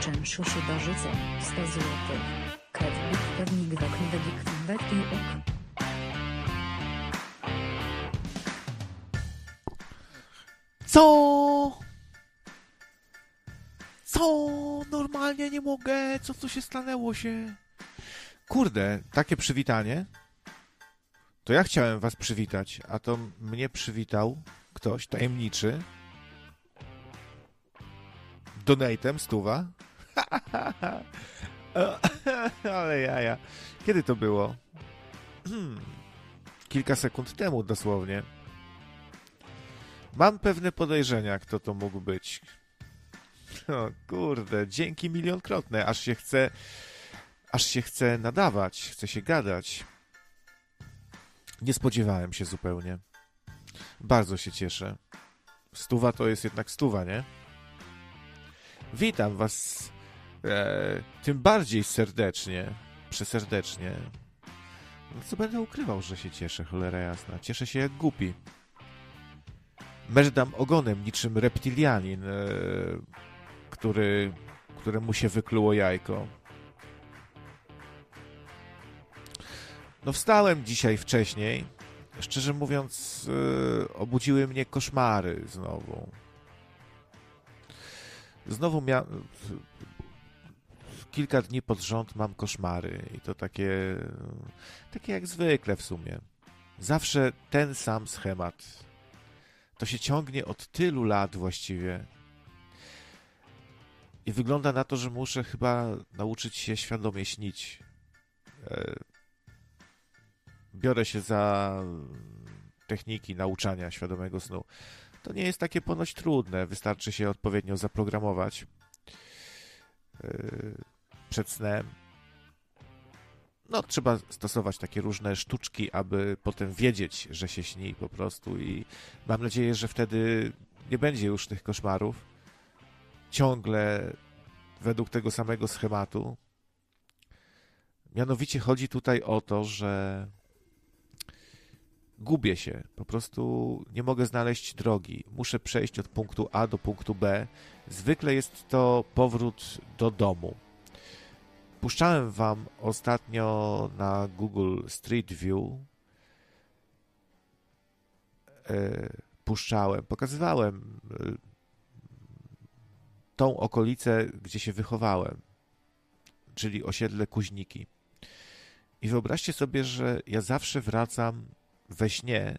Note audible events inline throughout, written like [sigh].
czynszy szybarzycę, 100 złotych. Kevbik pewnik wekniwedik wekty ok. Co? Co? Normalnie nie mogę. Co tu się stanęło się? Kurde, takie przywitanie. To ja chciałem was przywitać, a to mnie przywitał ktoś tajemniczy. Donatem stuwa. [laughs] Ale jaja. Kiedy to było? Hmm. Kilka sekund temu dosłownie. Mam pewne podejrzenia, kto to mógł być. [laughs] O kurde, dzięki milionkrotne, aż się chce, aż się chce nadawać, chce się gadać. Nie spodziewałem się zupełnie. Bardzo się cieszę. Stuwa to jest jednak stuwa, nie? Witam was e, tym bardziej serdecznie, przeserdecznie. No co będę ukrywał, że się cieszę, cholera jasna. Cieszę się jak głupi. Merdam ogonem niczym reptilianin, e, który, któremu się wykluło jajko. No wstałem dzisiaj wcześniej. Szczerze mówiąc, e, obudziły mnie koszmary znowu. Znowu miałem... Kilka dni pod rząd mam koszmary i to takie... Takie jak zwykle w sumie. Zawsze ten sam schemat. To się ciągnie od tylu lat właściwie. I wygląda na to, że muszę chyba nauczyć się świadomie śnić. E, biorę się za techniki nauczania świadomego snu. To nie jest takie ponoć trudne. Wystarczy się odpowiednio zaprogramować e, przed snem. No, trzeba stosować takie różne sztuczki, aby potem wiedzieć, że się śni po prostu i mam nadzieję, że wtedy nie będzie już tych koszmarów. Ciągle według tego samego schematu. Mianowicie chodzi tutaj o to, że gubię się, po prostu nie mogę znaleźć drogi. Muszę przejść od punktu A do punktu B. Zwykle jest to powrót do domu. Puszczałem wam ostatnio na Google Street View. E, puszczałem, pokazywałem e, tą okolicę, gdzie się wychowałem, czyli osiedle Kuźniki. I wyobraźcie sobie, że ja zawsze wracam we śnie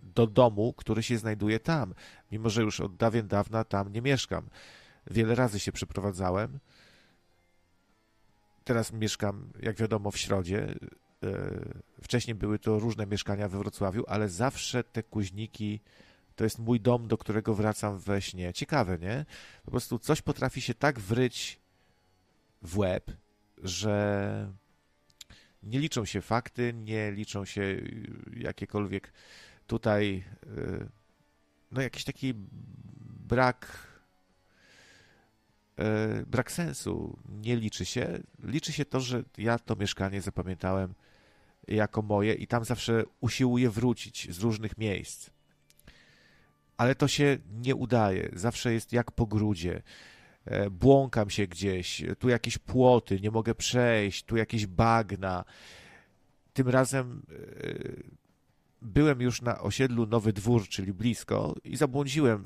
do domu, który się znajduje tam, mimo że już od dawien dawna tam nie mieszkam. Wiele razy się przeprowadzałem. Teraz mieszkam, jak wiadomo, w Środzie. E, wcześniej były to różne mieszkania we Wrocławiu, ale zawsze te kuźniki to jest mój dom, do którego wracam we śnie. Ciekawe, nie? Po prostu coś potrafi się tak wryć w łeb, że nie liczą się fakty, nie liczą się jakiekolwiek tutaj e, no jakiś taki brak brak sensu. Nie liczy się. Liczy się to, że ja to mieszkanie zapamiętałem jako moje i tam zawsze usiłuję wrócić z różnych miejsc. Ale to się nie udaje. Zawsze jest jak po grudzie. E, błąkam się gdzieś, tu jakieś płoty, nie mogę przejść, tu jakieś bagna. Tym razem e, byłem już na osiedlu Nowy Dwór, czyli blisko i zabłądziłem.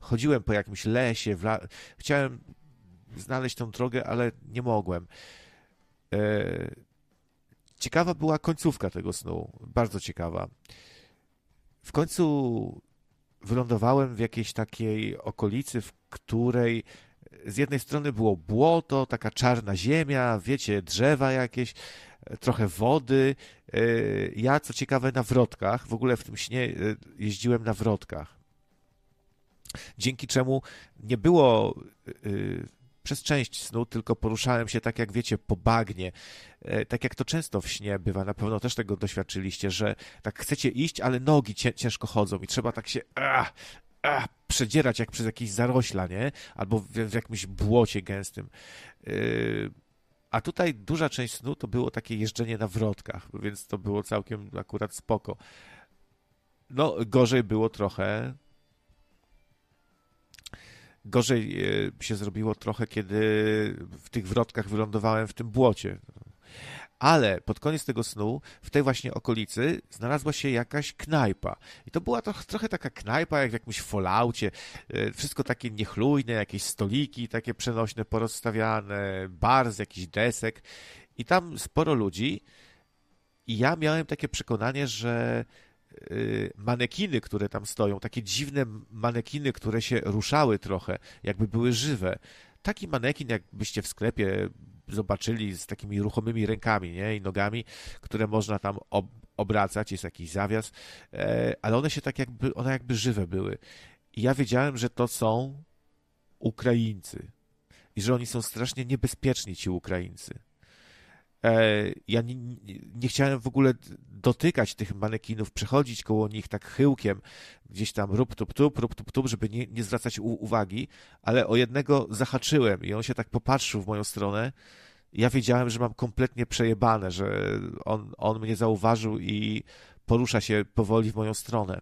Chodziłem po jakimś lesie, la... chciałem znaleźć tą drogę, ale nie mogłem. E, ciekawa była końcówka tego snu, bardzo ciekawa. W końcu wylądowałem w jakiejś takiej okolicy, w której z jednej strony było błoto, taka czarna ziemia, wiecie, drzewa jakieś, trochę wody. E, ja, co ciekawe, na wrotkach, w ogóle w tym śnie e, jeździłem na wrotkach. Dzięki czemu nie było e, przez część snu, tylko poruszałem się tak, jak wiecie, po bagnie. Tak jak to często w śnie bywa, na pewno też tego doświadczyliście, że tak chcecie iść, ale nogi ciężko chodzą i trzeba tak się ach, ach, przedzierać jak przez jakieś zarośla, nie? Albo w, w jakimś błocie gęstym. Yy, a tutaj duża część snu to było takie jeżdżenie na wrotkach, więc to było całkiem akurat spoko. No, gorzej było trochę, Gorzej e, się zrobiło trochę, kiedy w tych wrotkach wylądowałem w tym błocie. Ale pod koniec tego snu, w tej właśnie okolicy, znalazła się jakaś knajpa. I to była trochę taka knajpa, jak w jakimś folaucie. E, wszystko takie niechlujne, jakieś stoliki takie przenośne, porozstawiane, bar z jakichś desek. I tam sporo ludzi. I ja miałem takie przekonanie, że Y, manekiny, które tam stoją, takie dziwne manekiny, które się ruszały trochę, jakby były żywe. Taki manekin, jakbyście w sklepie zobaczyli z takimi ruchomymi rękami nie? i nogami, które można tam ob obracać, jest jakiś zawias, e, ale one się tak jakby, one jakby żywe były. I ja wiedziałem, że to są Ukraińcy i że oni są strasznie niebezpieczni, ci Ukraińcy. E, ja nie, nie, chciałem w ogóle dotykać tych manekinów, przechodzić koło nich tak chyłkiem, gdzieś tam rób tup tup, rób tup tup, żeby nie, nie zwracać uwagi, ale o jednego zahaczyłem i on się tak popatrzył w moją stronę. Ja wiedziałem, że mam kompletnie przejebane, że on, on mnie zauważył i porusza się powoli w moją stronę.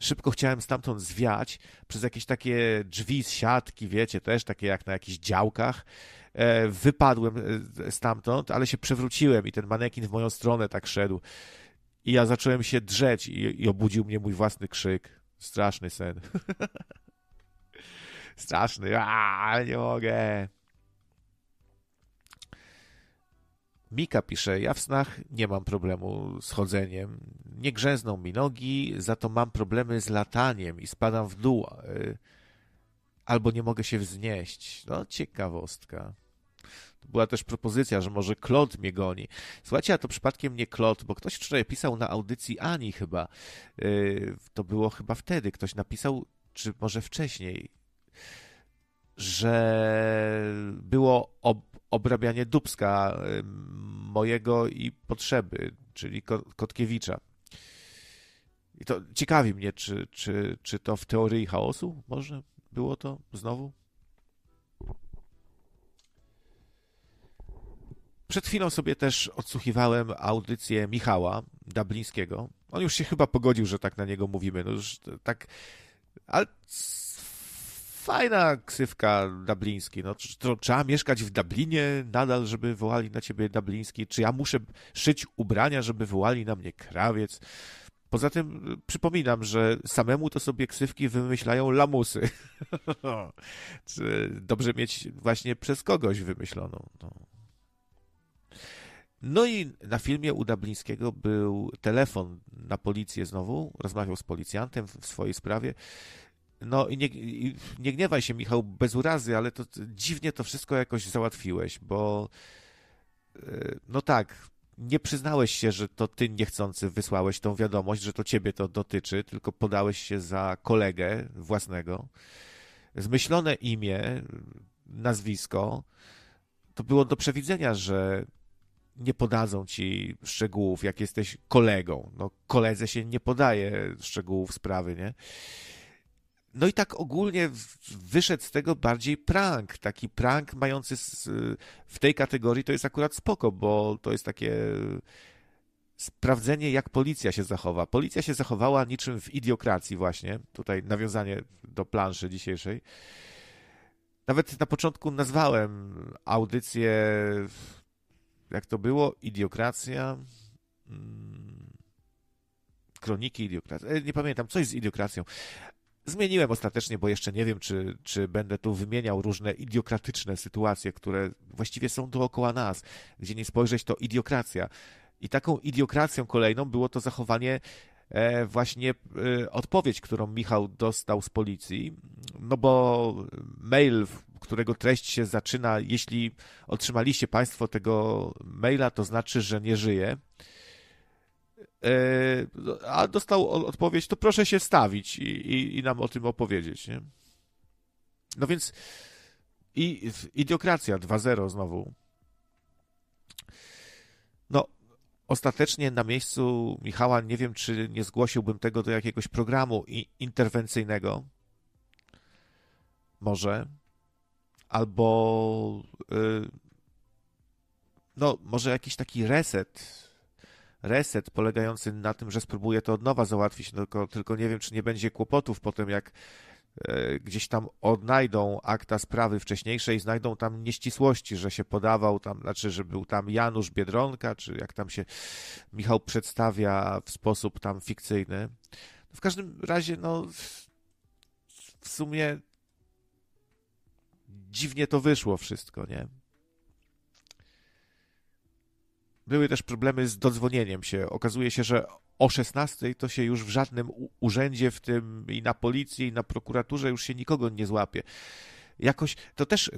Szybko chciałem stamtąd zwiać przez jakieś takie drzwi z siatki, wiecie, też takie jak na jakichś działkach wypadłem e, stamtąd, ale się przewróciłem i ten manekin w moją stronę tak szedł. I ja zacząłem się drzeć i, i obudził mnie mój własny krzyk. Straszny sen. [laughs] Straszny. A, nie mogę. Mika pisze, ja w snach nie mam problemu z chodzeniem. Nie grzęzną mi nogi, za to mam problemy z lataniem i spadam w dół. E, albo nie mogę się wznieść. No, ciekawostka. Była też propozycja, że może Klot mnie goni. Słuchajcie, a to przypadkiem nie Klot, bo ktoś wczoraj pisał na audycji Ani chyba. Yy, to było chyba wtedy. Ktoś napisał, czy może wcześniej, że było ob obrabianie Dubska yy, mojego i potrzeby, czyli Kotkiewicza. I to ciekawi mnie, czy, czy, czy to w teorii chaosu może było to znowu? Przed chwilą sobie też odsłuchiwałem audycję Michała Dablińskiego. On już się chyba pogodził, że tak na niego mówimy. No już tak. Ale fajna ksywka Dubliński. No, to, trzeba mieszkać w Dublinie nadal, żeby wołali na ciebie Dubliński? Czy ja muszę szyć ubrania, żeby wołali na mnie krawiec? Poza tym przypominam, że samemu to sobie ksywki wymyślają lamusy. [laughs] Dobrze mieć właśnie przez kogoś wymyśloną. No. No i na filmie u Dablińskiego był telefon na policję znowu, rozmawiał z policjantem w swojej sprawie. No i nie, nie gniewaj się, Michał, bez urazy, ale to dziwnie to wszystko jakoś załatwiłeś, bo e, no tak, nie przyznałeś się, że to ty niechcący wysłałeś tą wiadomość, że to ciebie to dotyczy, tylko podałeś się za kolegę własnego. Zmyślone imię, nazwisko, to było do przewidzenia, że nie podadzą ci szczegółów, jak jesteś kolegą. No, koledze się nie podaje szczegółów sprawy, nie? No i tak ogólnie wyszedł z tego bardziej prank. Taki prank mający w tej kategorii to jest akurat spoko, bo to jest takie sprawdzenie, jak policja się zachowa. Policja się zachowała niczym w idiokracji właśnie. Tutaj nawiązanie do planszy dzisiejszej. Nawet na początku nazwałem audycję jak to było? Idiokracja. Hmm. Kroniki idiokracji. E, nie pamiętam, coś z idiokracją. Zmieniłem ostatecznie, bo jeszcze nie wiem, czy, czy będę tu wymieniał różne idiokratyczne sytuacje, które właściwie są dookoła nas. Gdzie nie spojrzeć, to idiokracja. I taką idiokracją kolejną było to zachowanie e, właśnie e, odpowiedź, którą Michał dostał z policji, no bo mail, którego treść się zaczyna, jeśli otrzymaliście Państwo tego maila, to znaczy, że nie żyje. E, a dostał odpowiedź, to proszę się wstawić i, i, i nam o tym opowiedzieć. Nie? No więc i idiokracja 2.0 znowu. No, ostatecznie na miejscu Michała nie wiem, czy nie zgłosiłbym tego do jakiegoś programu interwencyjnego. Może albo yy, no, może jakiś taki reset, reset polegający na tym, że spróbuję to od nowa załatwić, tylko, tylko nie wiem, czy nie będzie kłopotów potem, jak e, gdzieś tam odnajdą akta sprawy wcześniejszej, znajdą tam nieścisłości, że się podawał tam, znaczy, że był tam Janusz Biedronka, czy jak tam się Michał przedstawia w sposób tam fikcyjny. W każdym razie, no, w sumie dziwnie to wyszło wszystko, nie? Były też problemy z dodzwonieniem się. Okazuje się, że o 16 to się już w żadnym urzędzie, w tym i na policji, i na prokuraturze już się nikogo nie złapie. Jakoś to też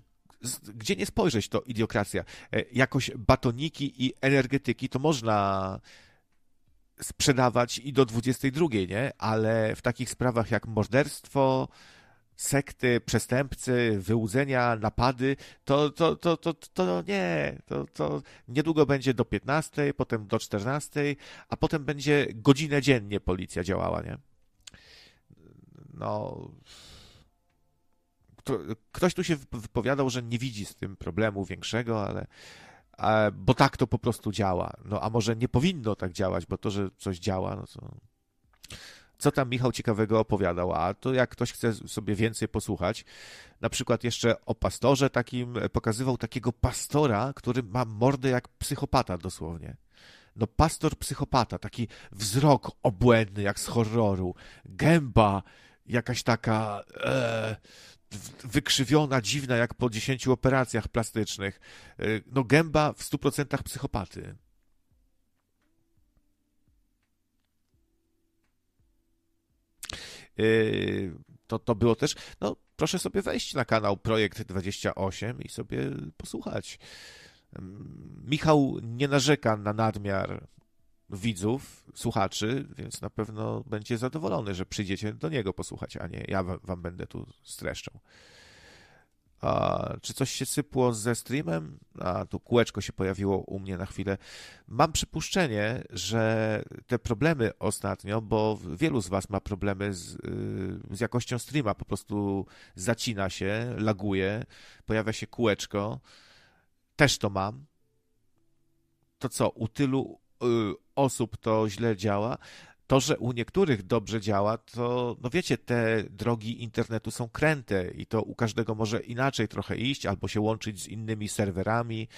gdzie nie spojrzeć, to idiokracja. E, jakoś batoniki i energetyki to można sprzedawać i do 22, nie? Ale w takich sprawach jak morderstwo, sekty, przestępcy, wyłudzenia, napady, to, to, to, to, to nie, to, to niedługo będzie do 15, potem do 14, a potem będzie godzinę dziennie policja działała, nie? No. Ktoś tu się wypowiadał, że nie widzi z tym problemu większego, ale bo tak to po prostu działa. No a może nie powinno tak działać, bo to, że coś działa, no to co tam Michał ciekawego opowiadał, a to jak ktoś chce sobie więcej posłuchać, na przykład jeszcze o pastorze takim, pokazywał takiego pastora, który ma mordę jak psychopata dosłownie. No pastor psychopata, taki wzrok obłędny jak z horroru, gęba jakaś taka e, wykrzywiona, dziwna jak po dziesięciu operacjach plastycznych. E, no gęba w stu procentach psychopaty. Yy, to, to było też, no proszę sobie wejść na kanał Projekt 28 i sobie posłuchać. Michał nie narzeka na nadmiar widzów, słuchaczy, więc na pewno będzie zadowolony, że przyjdziecie do niego posłuchać, a nie ja wam będę tu streszczał. A, czy coś się sypło ze streamem? A tu kółeczko się pojawiło u mnie na chwilę. Mam przypuszczenie, że te problemy ostatnio, bo wielu z Was ma problemy z, y, z jakością streama, po prostu zacina się, laguje, pojawia się kółeczko. Też to mam. To co, u tylu y, osób to źle działa? To, że u niektórych dobrze działa, to, no wiecie, te drogi internetu są kręte i to u każdego może inaczej trochę iść, albo się łączyć z innymi serwerami,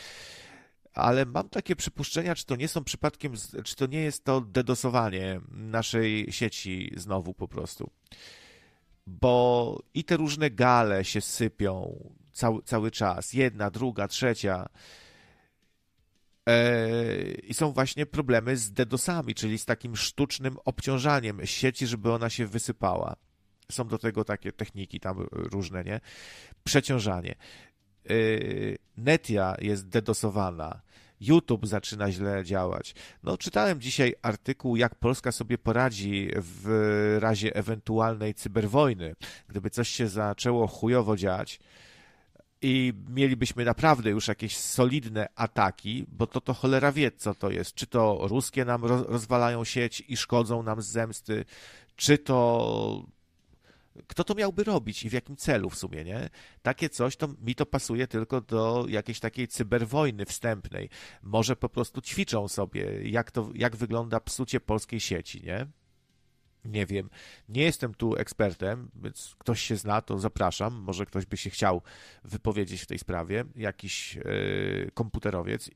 ale mam takie przypuszczenia, czy to nie są przypadkiem, czy to nie jest to dedosowanie naszej sieci znowu po prostu. Bo i te różne gale się sypią cały, cały czas, jedna, druga, trzecia, I są właśnie problemy z DDoSami, czyli z takim sztucznym obciążaniem sieci, żeby ona się wysypała. Są do tego takie techniki tam różne, nie? Przeciążanie. E, Netia jest dedosowana. YouTube zaczyna źle działać. No, czytałem dzisiaj artykuł, jak Polska sobie poradzi w razie ewentualnej cyberwojny. Gdyby coś się zaczęło chujowo dziać, i mielibyśmy naprawdę już jakieś solidne ataki, bo to to cholera wie, co to jest. Czy to ruskie nam rozwalają sieć i szkodzą nam z zemsty, czy to kto to miałby robić i w jakim celu w sumie, nie? Takie coś, to mi to pasuje tylko do jakiejś takiej cyberwojny wstępnej. Może po prostu ćwiczą sobie, jak to, jak wygląda psucie polskiej sieci, nie? Nie wiem, nie jestem tu ekspertem, więc ktoś się zna, to zapraszam. Może ktoś by się chciał wypowiedzieć w tej sprawie. Jakiś y, komputerowiec, y,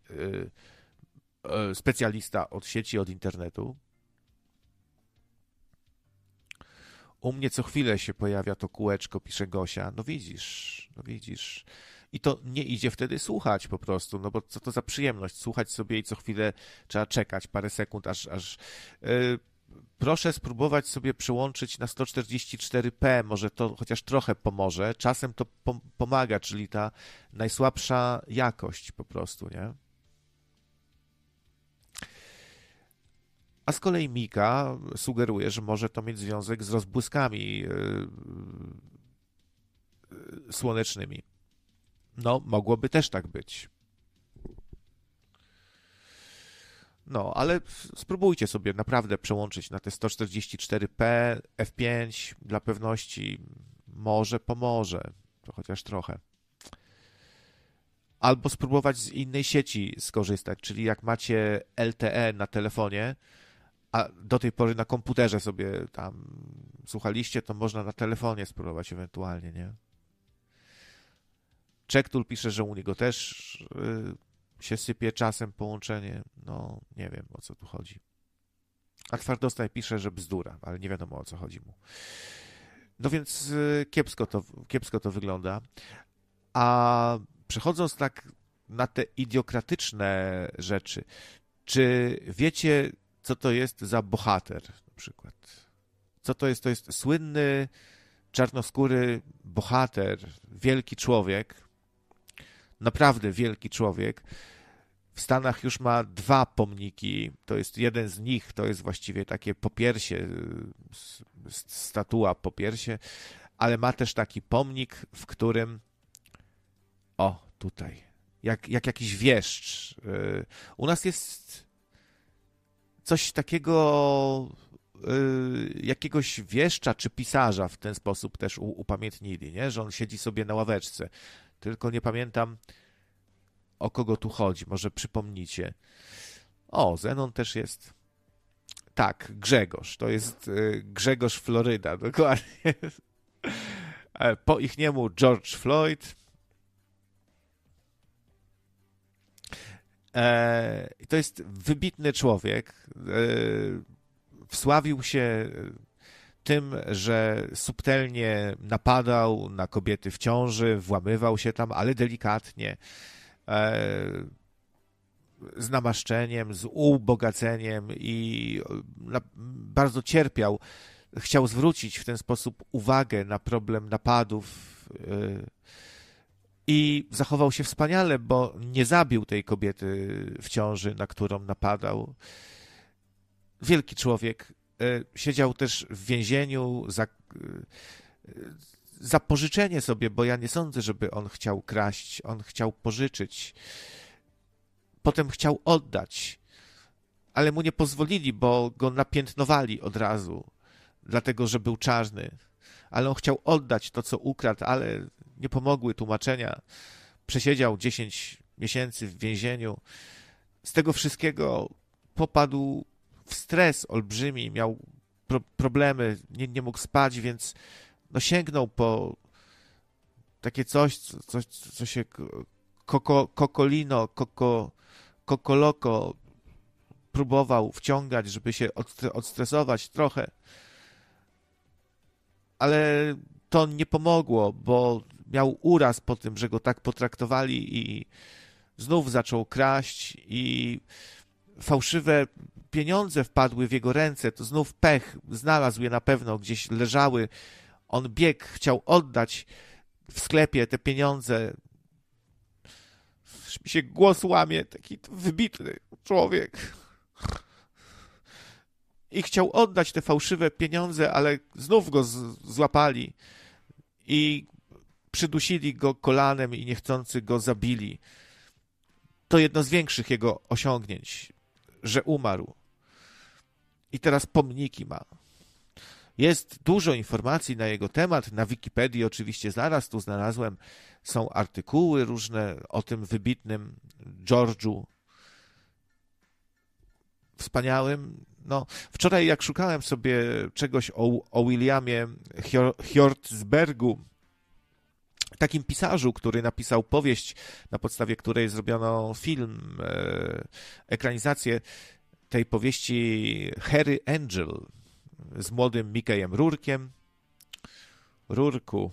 y, specjalista od sieci, od internetu. U mnie co chwilę się pojawia to kółeczko, pisze Gosia. No widzisz, no widzisz. I to nie idzie wtedy słuchać po prostu, no bo co to za przyjemność, słuchać sobie i co chwilę trzeba czekać parę sekund, aż, aż proszę spróbować sobie przyłączyć na 144p, może to chociaż trochę pomoże. Czasem to pomaga, czyli ta najsłabsza jakość po prostu, nie? A z kolei Mika sugeruje, że może to mieć związek z rozbłyskami yy, yy, słonecznymi. No, mogłoby też tak być. No, ale spróbujcie sobie naprawdę przełączyć na te 144p, F5 dla pewności. Może pomoże, to chociaż trochę. Albo spróbować z innej sieci skorzystać, czyli jak macie LTE na telefonie, a do tej pory na komputerze sobie tam słuchaliście, to można na telefonie spróbować ewentualnie, nie? Czektul pisze, że u niego też y, się sypie czasem połączenie. No, nie wiem o co tu chodzi. A Twardostaj pisze, że bzdura, ale nie wiadomo o co chodzi mu. No więc y, kiepsko to, kiepsko to wygląda. A przechodząc tak na te idiokratyczne rzeczy, czy wiecie, co to jest za bohater na przykład? Co to jest? To jest słynny, czarnoskóry bohater, wielki człowiek, naprawdę wielki człowiek. W Stanach już ma dwa pomniki. To jest jeden z nich, to jest właściwie takie popiersie, statua popiersie, ale ma też taki pomnik, w którym o, tutaj, jak, jak jakiś wieszcz. Y, u nas jest coś takiego, y, jakiegoś wieszcza czy pisarza w ten sposób też upamiętnili, nie? że on siedzi sobie na ławeczce. Tylko nie pamiętam, o kogo tu chodzi. Może przypomnicie. O, Zenon też jest. Tak, Grzegorz. To jest y, Grzegorz Floryda, [laughs] dokładnie. E, po ich niemu George Floyd. E, to jest wybitny człowiek. E, wsławił się tym, że subtelnie napadał na kobiety w ciąży, włamywał się tam, ale delikatnie, z namaszczeniem, z ubogaceniem i bardzo cierpiał. Chciał zwrócić w ten sposób uwagę na problem napadów i zachował się wspaniale, bo nie zabił tej kobiety w ciąży, na którą napadał. Wielki człowiek. E, siedział też w więzieniu za, e, za pożyczenie sobie, bo ja nie sądzę, żeby on chciał kraść. On chciał pożyczyć. Potem chciał oddać, ale mu nie pozwolili, bo go napiętnowali od razu, dlatego że był czarny. Ale on chciał oddać to, co ukradł, ale nie pomogły tłumaczenia. Przesiedział 10 miesięcy w więzieniu. Z tego wszystkiego popadł w stres olbrzymi, miał pro problemy, nie, nie mógł spać, więc no sięgnął po takie coś, coś co się koko, kokolino, koko, kokoloko próbował wciągać, żeby się odstresować trochę. Ale to nie pomogło, bo miał uraz po tym, że go tak potraktowali i znów zaczął kraść i fałszywe pieniądze wpadły w jego ręce, to znów pech, znalazł je na pewno, gdzieś leżały. On biegł, chciał oddać w sklepie te pieniądze. Mi się głos łamie, taki wybitny człowiek. I chciał oddać te fałszywe pieniądze, ale znów go złapali i przydusili go kolanem i niechcący go zabili. To jedno z większych jego osiągnięć, że umarł. I teraz pomniki ma. Jest dużo informacji na jego temat. Na Wikipedii oczywiście zaraz tu znalazłem. Są artykuły różne o tym wybitnym George'u. Wspaniałym. No, wczoraj jak szukałem sobie czegoś o, o Williamie Hjortsbergu, takim pisarzu, który napisał powieść, na podstawie której zrobiono film, e, ekranizację tej powieści Harry Angel z młodym Mikejem Rurkiem. Rurku,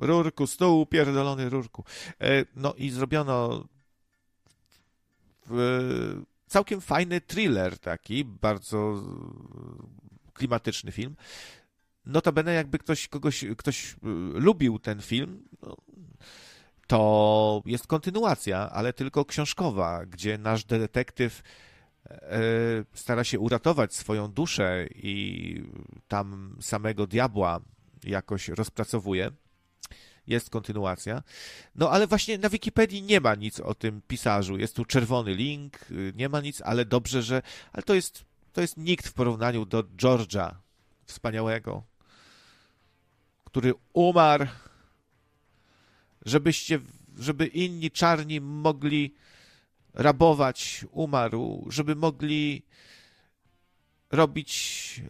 Rurku, stół pierdolony Rurku. E, no i zrobiono całkiem fajny thriller taki, bardzo klimatyczny film. Notabene jakby ktoś, kogoś, ktoś y, lubił ten film, no, to jest kontynuacja, ale tylko książkowa, gdzie nasz detektyw e, stara się uratować swoją duszę i tam samego diabła jakoś rozpracowuje. Jest kontynuacja. No ale właśnie na Wikipedii nie ma nic o tym pisarzu. Jest tu czerwony link, y, nie ma nic, ale dobrze, że. Ale to jest, to jest nikt w porównaniu do George'a wspaniałego, który umarł, żebyście, żeby inni czarni mogli rabować, umarł, żeby mogli robić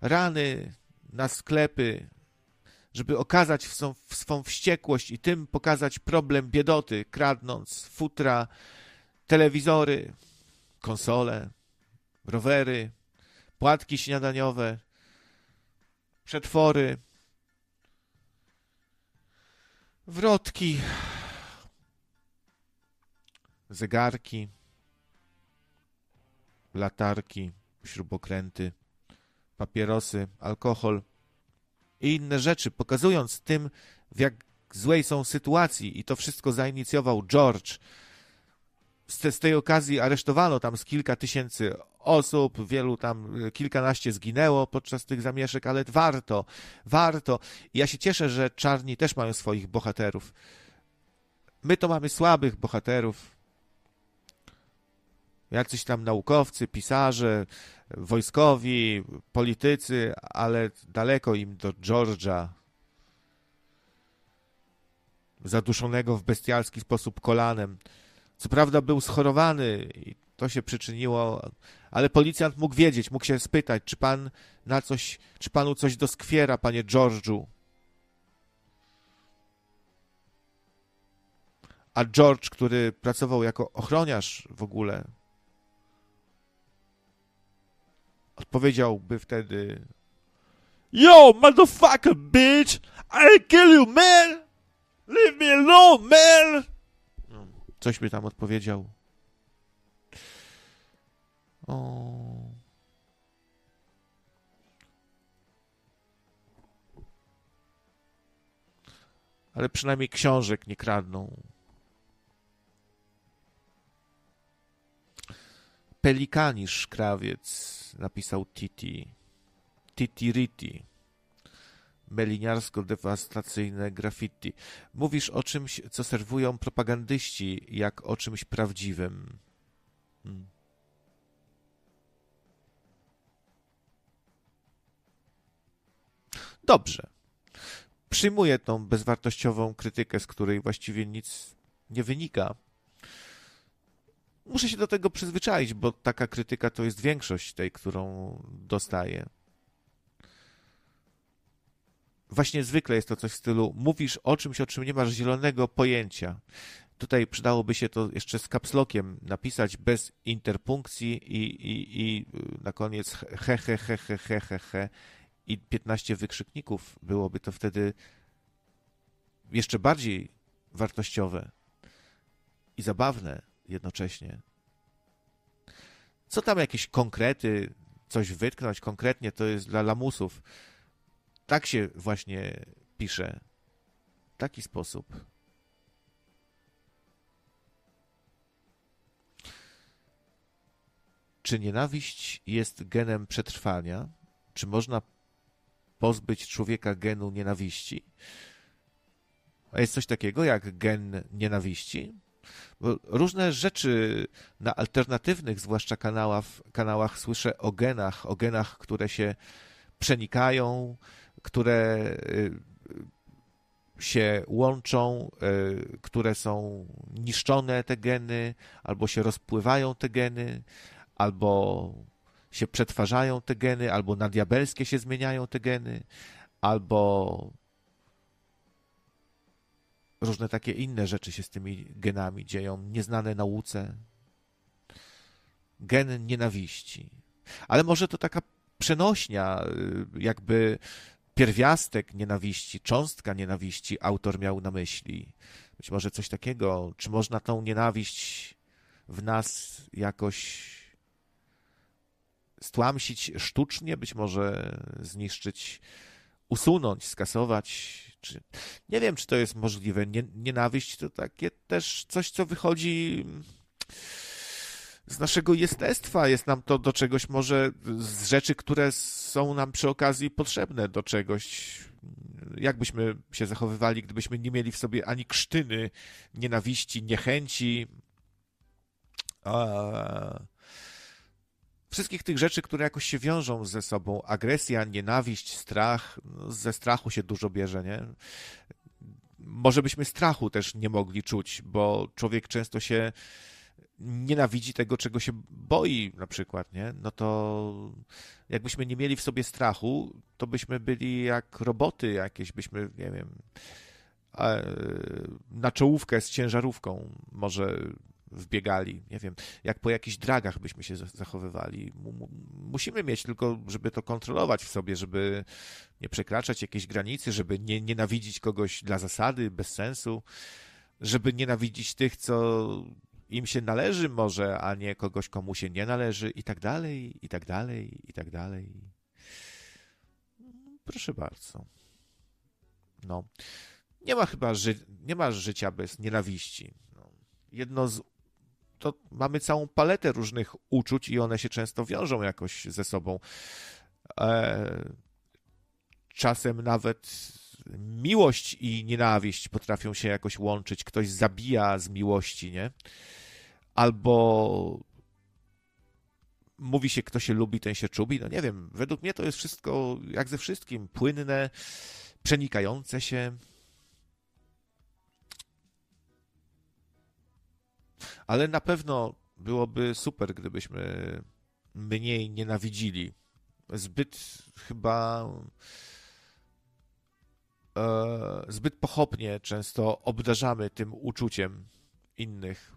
rany na sklepy, żeby okazać swą, swą wściekłość i tym pokazać problem biedoty, kradnąc futra, telewizory, konsole, rowery, płatki śniadaniowe, przetwory, wrotki, zegarki, latarki, śrubokręty, papierosy, alkohol i inne rzeczy, pokazując tym, w jak złej są sytuacji i to wszystko zainicjował George. Z, z tej okazji aresztowano tam z kilka tysięcy osób, wielu tam, e, kilkanaście zginęło podczas tych zamieszek, ale warto, warto. I ja się cieszę, że czarni też mają swoich bohaterów. My to mamy słabych bohaterów. Jacyś tam naukowcy, pisarze, wojskowi, politycy, ale daleko im do George'a, zaduszonego w bestialski sposób kolanem. Co prawda był schorowany i to się przyczyniło, ale policjant mógł wiedzieć, mógł się spytać, czy pan na coś, czy panu coś doskwiera, panie George'u. A George, który pracował jako ochroniarz w ogóle, odpowiedziałby wtedy Yo, motherfucker, bitch! I kill you, man! Leave me alone, man! Coś by tam odpowiedział. O. Ale przynajmniej książek nie kradną. Pelikanisz krawiec napisał Titi. Titi Riti. Meliniarsko-dewastacyjne graffiti. Mówisz o czymś, co serwują propagandyści, jak o czymś prawdziwym. Hmm. Dobrze. Przyjmuję tą bezwartościową krytykę, z której właściwie nic nie wynika. Muszę się do tego przyzwyczaić, bo taka krytyka to jest większość tej, którą dostaję. Właśnie zwykle jest to coś w stylu mówisz o czymś, o czym nie masz zielonego pojęcia. Tutaj przydałoby się to jeszcze z kapslokiem napisać bez interpunkcji i, i, i na koniec he, he, he, he, he, he, he i 15 wykrzykników. Byłoby to wtedy jeszcze bardziej wartościowe i zabawne jednocześnie. Co tam jakieś konkrety, coś wytknąć konkretnie, to jest dla lamusów. Tak się właśnie pisze. W taki sposób. Czy nienawiść jest genem przetrwania? Czy można pozbyć człowieka genu nienawiści? A jest coś takiego jak gen nienawiści? Różne rzeczy na alternatywnych, zwłaszcza kanałach, kanałach słyszę o genach, o genach, które się przenikają, które y, się łączą, y, które są niszczone te geny, albo się rozpływają te geny, albo się przetwarzają te geny, albo na diabelskie się zmieniają te geny, albo różne takie inne rzeczy się z tymi genami dzieją, nieznane nauce. Gen nienawiści. Ale może to taka przenośnia, y, jakby pierwiastek nienawiści, cząstka nienawiści autor miał na myśli. Być może coś takiego. Czy można tą nienawiść w nas jakoś stłamsić sztucznie, być może zniszczyć, usunąć, skasować? Czy... Nie wiem, czy to jest możliwe. Nienawiść to takie też coś, co wychodzi z naszego jestestwa. Jest nam to do czegoś może z rzeczy, które są nam przy okazji potrzebne do czegoś. Jak byśmy się zachowywali, gdybyśmy nie mieli w sobie ani krztyny nienawiści, niechęci, a... wszystkich tych rzeczy, które jakoś się wiążą ze sobą. Agresja, nienawiść, strach. No, ze strachu się dużo bierze, nie? Może byśmy strachu też nie mogli czuć, bo człowiek często się nienawidzi tego, czego się boi, na przykład, nie? No to jakbyśmy nie mieli w sobie strachu, to byśmy byli jak roboty jakieś, byśmy, nie wiem, na czołówkę z ciężarówką może wbiegali, nie wiem, jak po jakichś dragach byśmy się zachowywali. Musimy mieć tylko, żeby to kontrolować w sobie, żeby nie przekraczać jakiejś granicy, żeby nie nienawidzić kogoś dla zasady, bez sensu, żeby nienawidzić tych, co im się należy może, a nie kogoś, komu się nie należy i tak dalej, i tak dalej, i tak dalej. Proszę bardzo. No. Nie ma chyba ży nie ma życia bez nienawiści. No. Jedno z to mamy całą paletę różnych uczuć i one się często wiążą jakoś ze sobą. E, czasem nawet miłość i nienawiść potrafią się jakoś łączyć. Ktoś zabija z miłości, nie? Albo mówi się, kto się lubi, ten się czubi. No nie wiem, według mnie to jest wszystko, jak ze wszystkim, płynne, przenikające się. Ale na pewno byłoby super, gdybyśmy mniej nienawidzili. Zbyt chyba e, zbyt pochopnie często obdarzamy tym uczuciem innych.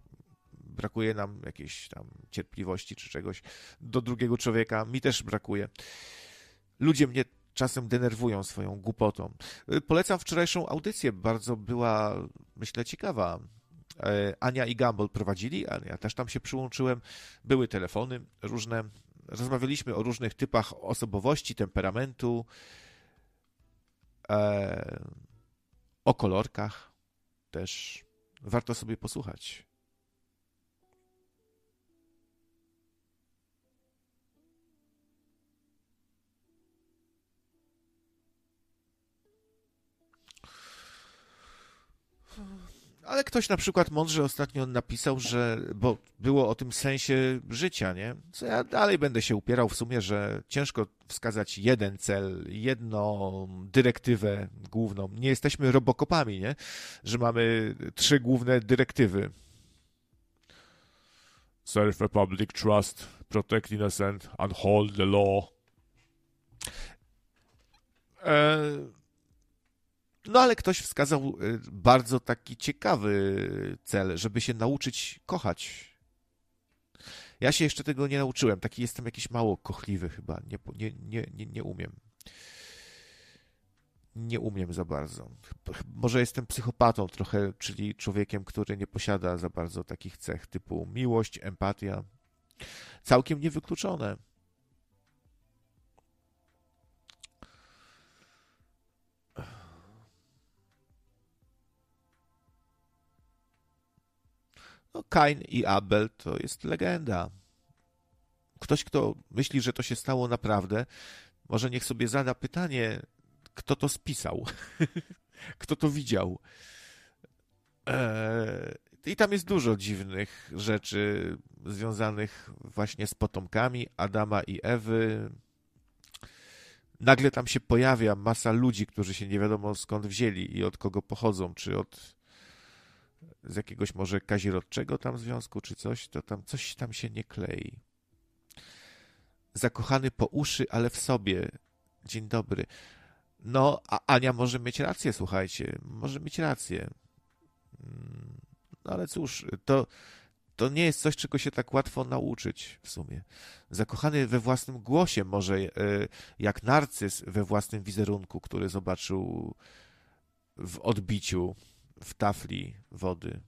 Brakuje nam jakiejś tam cierpliwości czy czegoś do drugiego człowieka. Mi też brakuje. Ludzie mnie czasem denerwują swoją głupotą. Polecam wczorajszą audycję, bardzo była, myślę, ciekawa. E, Ania i Gamble prowadzili, ja też tam się przyłączyłem. Były telefony różne. Rozmawialiśmy o różnych typach osobowości, temperamentu, e, o kolorkach też. Warto sobie posłuchać. Ale ktoś na przykład mądrze ostatnio napisał, że, bo było o tym sensie życia, nie? Co ja dalej będę się upierał w sumie, że ciężko wskazać jeden cel, jedną dyrektywę główną. Nie jesteśmy robokopami, nie? Że mamy trzy główne dyrektywy. Serve a public trust, protect innocent, hold the law. E no ale ktoś wskazał y, bardzo taki ciekawy cel, żeby się nauczyć kochać. Ja się jeszcze tego nie nauczyłem. Taki jestem jakiś mało kochliwy chyba. Nie, nie, nie, nie, nie umiem. Nie umiem za bardzo. Może jestem psychopatą trochę, czyli człowiekiem, który nie posiada za bardzo takich cech typu miłość, empatia. Całkiem niewykluczone. No, Kain i Abel to jest legenda. Ktoś, kto myśli, że to się stało naprawdę, może niech sobie zada pytanie, kto to spisał, [laughs] kto to widział. Eee, I tam jest dużo dziwnych rzeczy związanych właśnie z potomkami Adama i Ewy. Nagle tam się pojawia masa ludzi, którzy się nie wiadomo skąd wzięli i od kogo pochodzą, czy od z jakiegoś może kazirodczego tam związku, czy coś, to tam coś tam się nie klei. Zakochany po uszy, ale w sobie. Dzień dobry. No, a Ania może mieć rację, słuchajcie, może mieć rację. Mm, no ale cóż, to, to nie jest coś, czego się tak łatwo nauczyć w sumie. Zakochany we własnym głosie, może e, jak narcyz we własnym wizerunku, który zobaczył w odbiciu w tafli wody.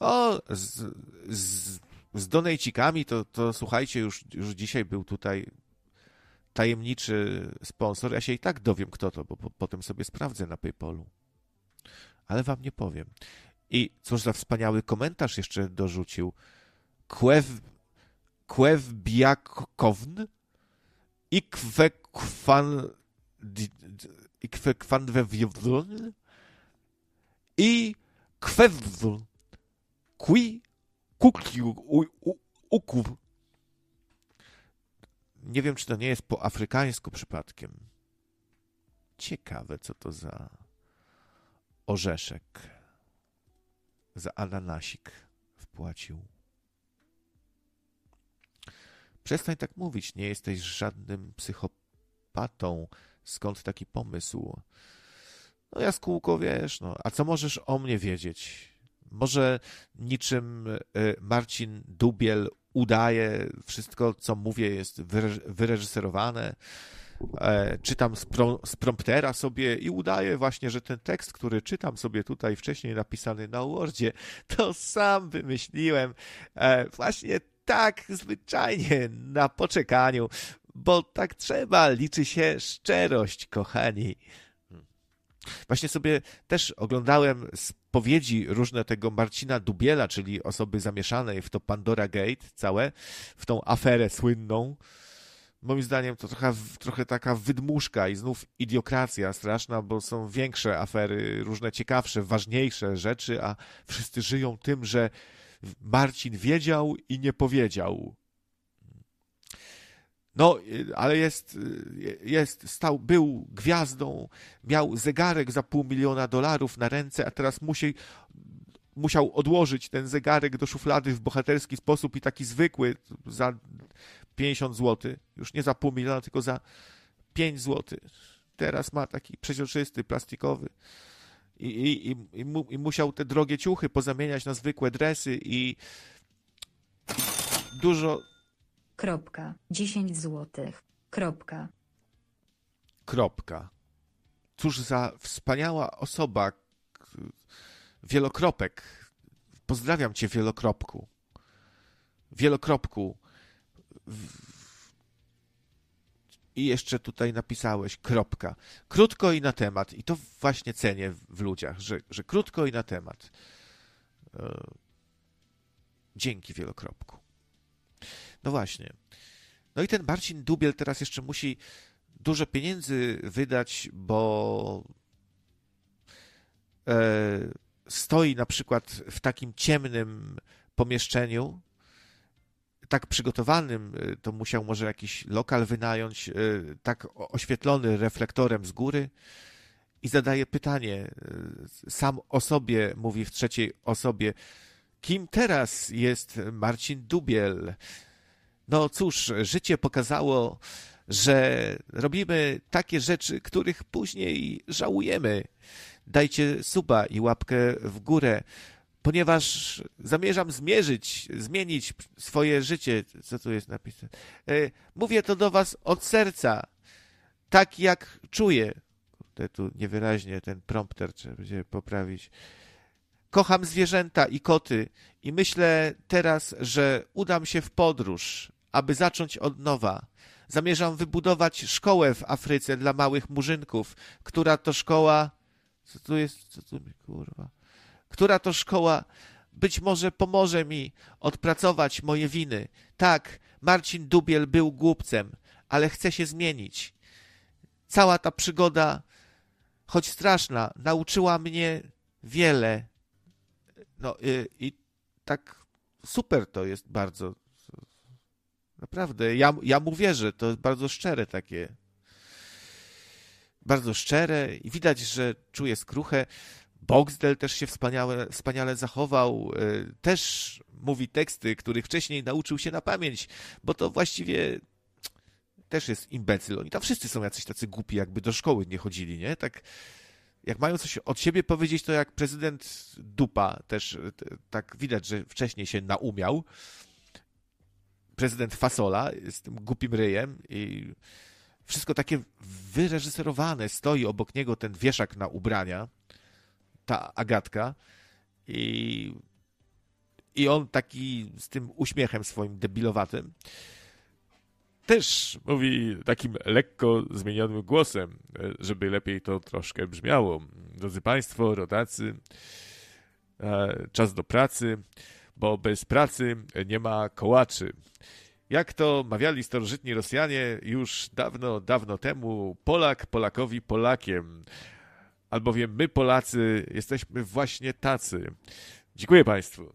O, z, z, z donejcikami to, to słuchajcie, już, już dzisiaj był tutaj tajemniczy sponsor. Ja się i tak dowiem, kto to, bo po, potem sobie sprawdzę na PayPalu. Ale wam nie powiem. I cóż za wspaniały komentarz jeszcze dorzucił. Kwew, kwew biakown i kwekwan i kwekwanwewdl i kwewdl qui kukiu ukuw. Nie wiem, czy to nie jest po afrykańsku przypadkiem. Ciekawe, co to za orzeszek. za ananasik wpłacił. Przestań tak mówić, nie jesteś żadnym psychopatą. Skąd taki pomysł? No jaskółko, wiesz, no. A co możesz o mnie wiedzieć? Może niczym y, Marcin Dubiel udaje, wszystko co mówię jest wyreżyserowane, e, czytam z, pro, z promptera sobie i udaję właśnie, że ten tekst, który czytam sobie tutaj wcześniej napisany na Wordzie, to sam wymyśliłem e, właśnie tak zwyczajnie na poczekaniu, bo tak trzeba, liczy się szczerość, kochani. Właśnie sobie też oglądałem spowiedzi różne tego Marcina Dubiela, czyli osoby zamieszanej w to Pandora Gate całe, w tą aferę słynną. Moim zdaniem to trochę, trochę taka wydmuszka i znów idiokracja straszna, bo są większe afery, różne ciekawsze, ważniejsze rzeczy, a wszyscy żyją tym, że Marcin wiedział i nie powiedział. No, ale jest, jest, stał, był gwiazdą, miał zegarek za pół miliona dolarów na ręce, a teraz musi, musiał odłożyć ten zegarek do szuflady w bohaterski sposób i taki zwykły za 50 zł, już nie za pół miliona, tylko za 5 zł. Teraz ma taki przeźroczysty, plastikowy. I, i, i, i, mu, i musiał te drogie ciuchy pozamieniać na zwykłe dresy i dużo Kropka. 10 złotych. Kropka. Kropka. Cóż za wspaniała osoba. Wielokropek. Pozdrawiam cię, wielokropku. Wielokropku. I jeszcze tutaj napisałeś kropka. Krótko i na temat. I to właśnie cenię w ludziach, że, że krótko i na temat. E, dzięki wielokropku. No właśnie. No i ten Marcin Dubiel teraz jeszcze musi dużo pieniędzy wydać, bo e, stoi na przykład w takim ciemnym pomieszczeniu, tak przygotowanym, e, to musiał może jakiś lokal wynająć, e, tak oświetlony reflektorem z góry i zadaje pytanie, sam o sobie mówi w trzeciej osobie, kim teraz jest Marcin Dubiel? No cóż, życie pokazało, że robimy takie rzeczy, których później żałujemy. Dajcie suba i łapkę w górę, ponieważ zamierzam zmierzyć, zmienić swoje życie. Co tu jest napisane? E, mówię to do Was od serca, tak jak czuję. Te tu niewyraźnie ten prompter trzeba będzie poprawić. Kocham zwierzęta i koty i myślę teraz, że udam się w podróż, aby zacząć od nowa. Zamierzam wybudować szkołę w Afryce dla małych murzynków, która to szkoła. Co tu jest? Co tu mi kurwa? Która to szkoła być może pomoże mi odpracować moje winy. Tak, Marcin Dubiel był głupcem, ale chce się zmienić. Cała ta przygoda, choć straszna, nauczyła mnie wiele. No i, i tak super to jest bardzo. Naprawdę, ja, ja mu wierzę, to jest bardzo szczere takie. Bardzo szczere i widać, że czuje skruchę. Boxdel też się wspaniale, wspaniale zachował. E, też mówi teksty, których wcześniej nauczył się na pamięć, bo to właściwie też jest imbecyl. Oni tam wszyscy są jacyś tacy głupi, jakby do szkoły nie chodzili, nie? Tak jak mają coś od siebie powiedzieć, to jak prezydent Dupa też tak widać, że wcześniej się naumiał prezydent Fasola z tym głupim ryjem i wszystko takie wyreżyserowane. Stoi obok niego ten wieszak na ubrania, ta Agatka i, i on taki z tym uśmiechem swoim debilowatym też mówi takim lekko zmienionym głosem, żeby lepiej to troszkę brzmiało. Drodzy Państwo, rodacy, e, czas do pracy bo bez pracy nie ma kołaczy. Jak to mawiali starożytni Rosjanie już dawno, dawno temu, Polak Polakowi Polakiem. Albowiem my, Polacy, jesteśmy właśnie tacy. Dziękuję Państwu.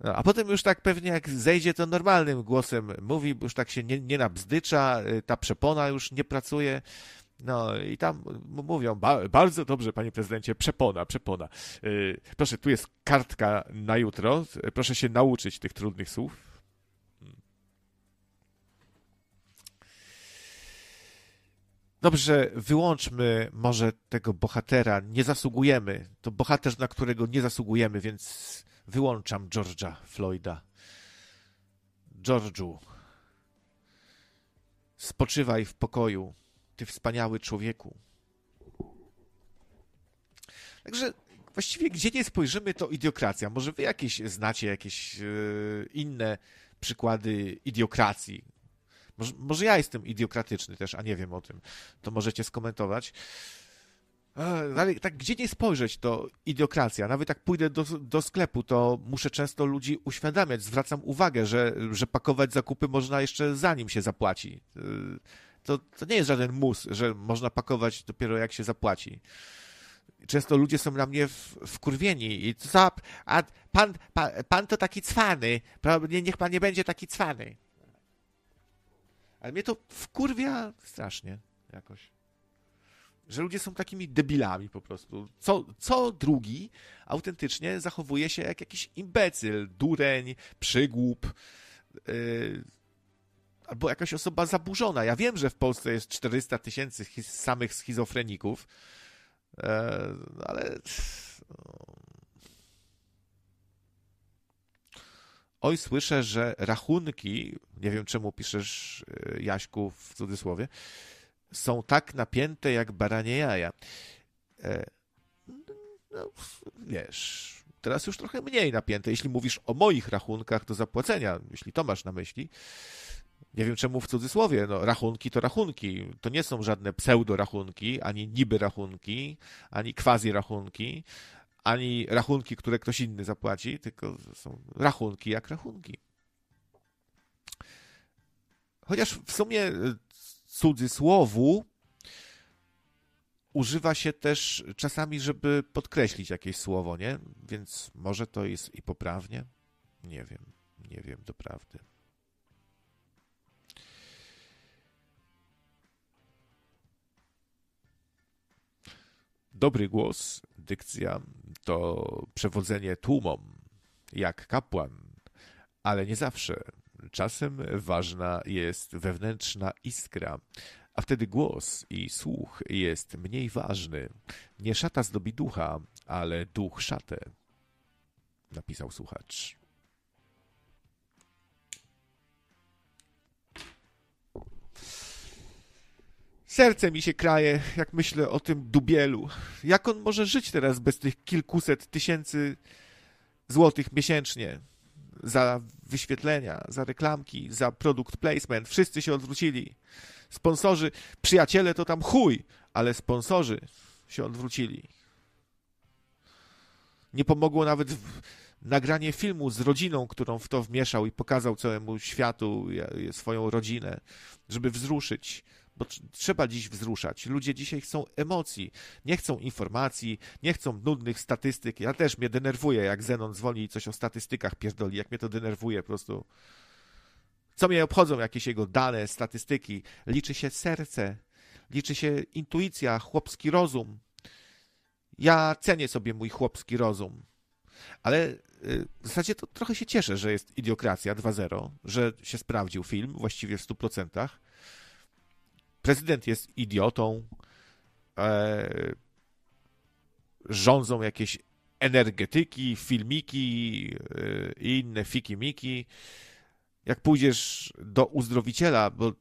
No, a potem już tak pewnie jak zejdzie, to normalnym głosem mówi, już tak się nie, nie nabzdycza, ta przepona już nie pracuje, No i tam mówią, ba bardzo dobrze, panie prezydencie, przepona, przepona. Yy, proszę, tu jest kartka na jutro, proszę się nauczyć tych trudnych słów. Dobrze, wyłączmy może tego bohatera. Nie zasługujemy. To bohater, na którego nie zasługujemy, więc wyłączam George'a Floyda. George'u, spoczywaj w pokoju, ty wspaniały człowieku. Także właściwie gdzie nie spojrzymy, to idiokracja. Może wy jakieś znacie jakieś yy, inne przykłady idiokracji, może, może ja jestem idiokratyczny też, a nie wiem o tym. To możecie skomentować. Ale tak, gdzie nie spojrzeć, to idiokracja. Nawet jak pójdę do, do sklepu, to muszę często ludzi uświadamiać. Zwracam uwagę, że, że pakować zakupy można jeszcze zanim się zapłaci. To, to nie jest żaden mus, że można pakować dopiero jak się zapłaci. Często ludzie są na mnie wkurwieni i co, a pan, pan, pan to taki cwany, niech pan nie będzie taki cwany. Ale mnie to wkurwia strasznie jakoś. Że ludzie są takimi debilami po prostu. Co, co drugi autentycznie zachowuje się jak jakiś imbecyl, dureń, przygłup. Yy, albo jakaś osoba zaburzona. Ja wiem, że w Polsce jest 400 tysięcy samych schizofreników, yy, ale Oj, słyszę, że rachunki, nie wiem czemu piszesz e, Jaśku w cudzysłowie, są tak napięte jak baranie jaja. E, no, wiesz, teraz już trochę mniej napięte, jeśli mówisz o moich rachunkach do zapłacenia, jeśli to masz na myśli. Nie wiem czemu w cudzysłowie, no rachunki to rachunki. To nie są żadne pseudo-rachunki, ani niby rachunki, ani quasi rachunki, ani rachunki, które ktoś inny zapłaci, tylko są rachunki jak rachunki. Chociaż w sumie e, cudzysłowu używa się też czasami, żeby podkreślić jakieś słowo, nie? Więc może to jest i poprawnie? Nie wiem, nie wiem doprawdy. Dobry głos, dykcja to przewodzenie tłumom, jak kapłan, ale nie zawsze. Czasem ważna jest wewnętrzna iskra, a wtedy głos i słuch jest mniej ważny. Nie szata zdobi ducha, ale duch szatę, napisał słuchacz. Serce mi się kraje, jak myślę o tym dubielu. Jak on może żyć teraz bez tych kilkuset tysięcy złotych miesięcznie? Za wyświetlenia, za reklamki, za produkt placement. Wszyscy się odwrócili. Sponsorzy, przyjaciele to tam chuj, ale sponsorzy się odwrócili. Nie pomogło nawet nagranie filmu z rodziną, którą w to wmieszał i pokazał całemu światu swoją rodzinę, żeby wzruszyć bo trzeba dziś wzruszać. Ludzie dzisiaj chcą emocji, nie chcą informacji, nie chcą nudnych statystyk. Ja też mnie denerwuje, jak Zenon dzwoni i coś o statystykach pierdoli, jak mnie to denerwuje po prostu. Co mnie obchodzą jakieś jego dane, statystyki? Liczy się serce, liczy się intuicja, chłopski rozum. Ja cenię sobie mój chłopski rozum, ale y, w zasadzie to trochę się cieszę, że jest Idiokracja 2.0, że się sprawdził film właściwie w 100%, prezydent jest idiotą, e, rządzą jakieś energetyki, filmiki e, i inne fiki-miki. Jak pójdziesz do uzdrowiciela, bo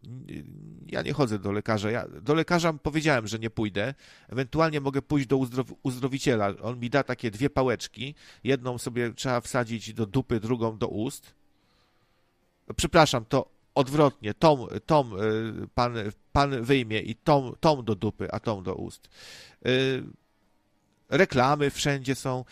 ja nie chodzę do lekarza, ja do lekarza powiedziałem, że nie pójdę, ewentualnie mogę pójść do uzdrow uzdrowiciela. On mi da takie dwie pałeczki, jedną sobie trzeba wsadzić do dupy, drugą do ust. Przepraszam, to odwrotnie, tą, tą y, pan, pan wyjmie i tą, tą do dupy, a tą do ust. Y, reklamy wszędzie są.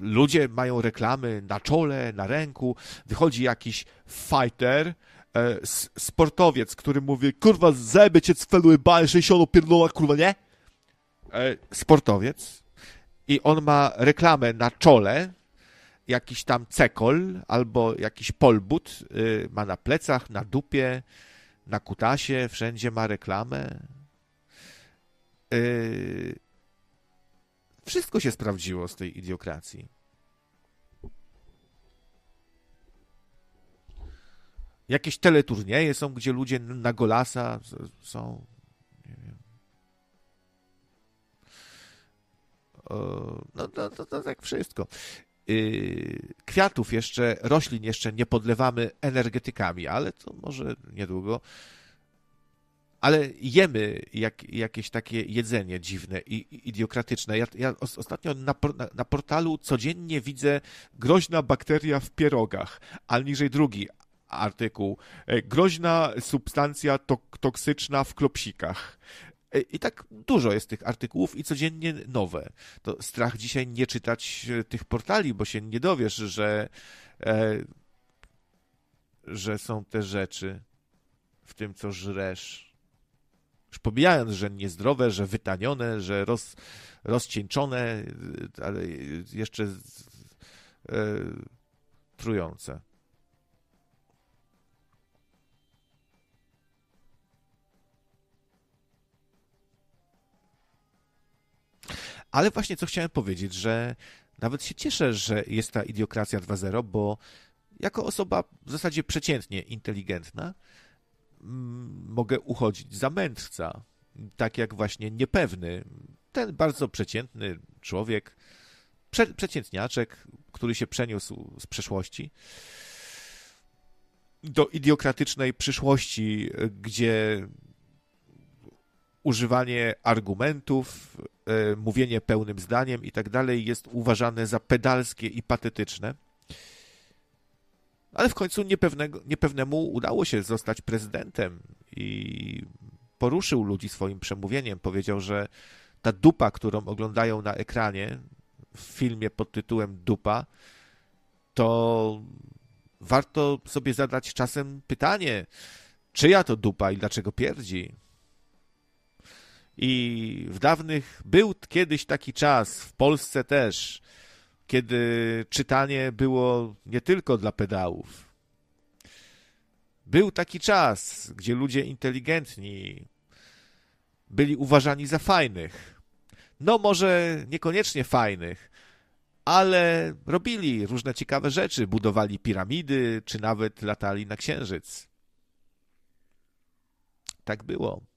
Ludzie mają reklamy na czole, na ręku. Wychodzi jakiś fighter, e, sportowiec, który mówi, kurwa, zajebie cię cwelu bal 60 pierdolach, kurwa, nie? Sportowiec. I on ma reklamę na czole, jakiś tam cekol albo jakiś polbut y, ma na plecach, na dupie, na kutasie, wszędzie ma reklamę. Yy, wszystko się sprawdziło z tej idiokracji. Jakieś teleturnieje są, gdzie ludzie na golasa są. No to, to, to tak wszystko. Yy, kwiatów jeszcze, roślin jeszcze nie podlewamy energetykami, ale to może niedługo. Ale jemy jak, jakieś takie jedzenie dziwne i idiokratyczne. Ja, ja ostatnio na, na, portalu codziennie widzę groźna bakteria w pierogach, a niżej drugi artykuł. E, groźna substancja toksyczna w klopsikach. E, I tak dużo jest tych artykułów i codziennie nowe. To strach dzisiaj nie czytać e, tych portali, bo się nie dowiesz, że, e, że są te rzeczy w tym, co żresz. Już pomijając, że niezdrowe, że wytanione, że roz, rozcieńczone, ale jeszcze e, trujące. Ale właśnie co chciałem powiedzieć, że nawet się cieszę, że jest ta idiokracja 2.0, bo jako osoba w zasadzie przeciętnie inteligentna mm, mogę uchodzić za mędrca. Tak jak właśnie niepewny, ten bardzo przeciętny człowiek, prze, przeciętniaczek, który się przeniósł z przeszłości do idiokratycznej przyszłości, gdzie używanie argumentów, mówienie pełnym zdaniem i tak dalej jest uważane za pedalskie i patetyczne. Ale w końcu niepewnego, niepewnemu udało się zostać prezydentem i poruszył ludzi swoim przemówieniem. Powiedział, że ta dupa, którą oglądają na ekranie w filmie pod tytułem Dupa, to warto sobie zadać czasem pytanie, czyja to dupa i dlaczego pierdzi. I w dawnych był kiedyś taki czas, w Polsce też, kiedy czytanie było nie tylko dla pedałów. Był taki czas, gdzie ludzie inteligentni byli uważani za fajnych. No, może niekoniecznie fajnych, ale robili różne ciekawe rzeczy, budowali piramidy, czy nawet latali na księżyc. Tak było.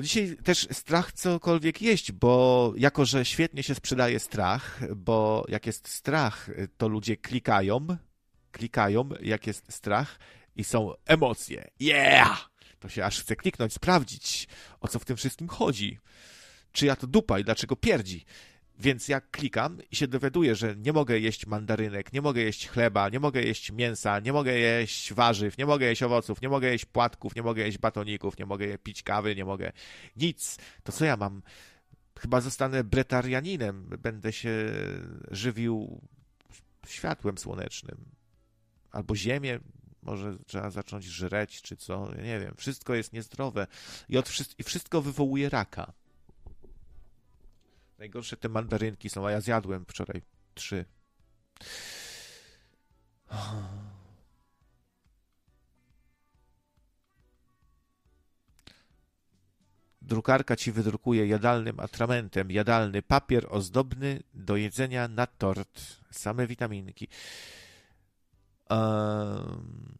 Dzisiaj też strach cokolwiek jeść, bo jako, że świetnie się sprzedaje strach, bo jak jest strach, to ludzie klikają, klikają, jak jest strach i są emocje. Yeah! To się aż chce kliknąć, sprawdzić, o co w tym wszystkim chodzi. Czy ja to dupa i dlaczego pierdzi. Więc jak klikam i się dowiaduję, że nie mogę jeść mandarynek, nie mogę jeść chleba, nie mogę jeść mięsa, nie mogę jeść warzyw, nie mogę jeść owoców, nie mogę jeść płatków, nie mogę jeść batoników, nie mogę pić kawy, nie mogę nic, to co ja mam? Chyba zostanę bretarianinem, będę się żywił światłem słonecznym. Albo ziemię, może trzeba zacząć żreć, czy co, nie wiem. Wszystko jest niezdrowe i, od, i wszystko wywołuje raka. Najgorsze te mandarynki są, a ja zjadłem wczoraj trzy. Drukarka ci wydrukuje jadalnym atramentem jadalny papier ozdobny do jedzenia na tort. Same witaminki. Um,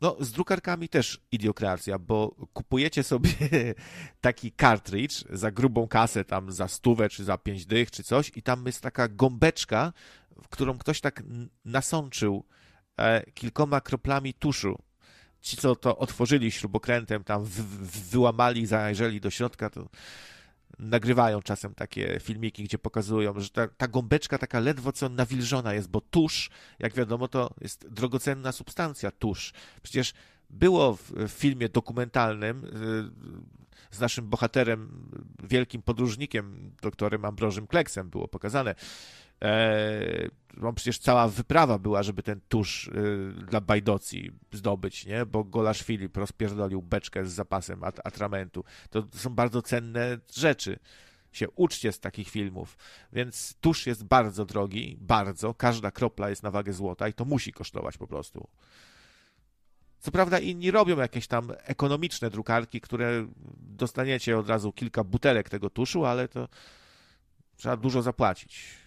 no, z drukarkami też idiokracja, bo kupujecie sobie [laughs] taki cartridge za grubą kasę, tam za stówę, czy za pięć dych, czy coś, i tam jest taka gąbeczka, którą ktoś tak nasączył e, kilkoma kroplami tuszu. Ci, co to otworzyli śrubokrętem, tam wyłamali, zajrzeli do środka, to nagrywają czasem takie filmiki, gdzie pokazują, że ta, ta gąbeczka taka ledwo co nawilżona jest, bo tusz, jak wiadomo, to jest drogocenna substancja, tusz. Przecież było w, w filmie dokumentalnym y, z naszym bohaterem, wielkim podróżnikiem, doktorem Ambrożym Kleksem było pokazane, E, no przecież cała wyprawa była, żeby ten tusz y, dla Bajdocji zdobyć, nie? Bo Golasz Filip rozpierdolił beczkę z zapasem at atramentu. To są bardzo cenne rzeczy. się uczcie z takich filmów. Więc tusz jest bardzo drogi, bardzo. Każda kropla jest na wagę złota i to musi kosztować po prostu. Co prawda inni robią jakieś tam ekonomiczne drukarki, które dostaniecie od razu kilka butelek tego tuszu, ale to trzeba dużo zapłacić.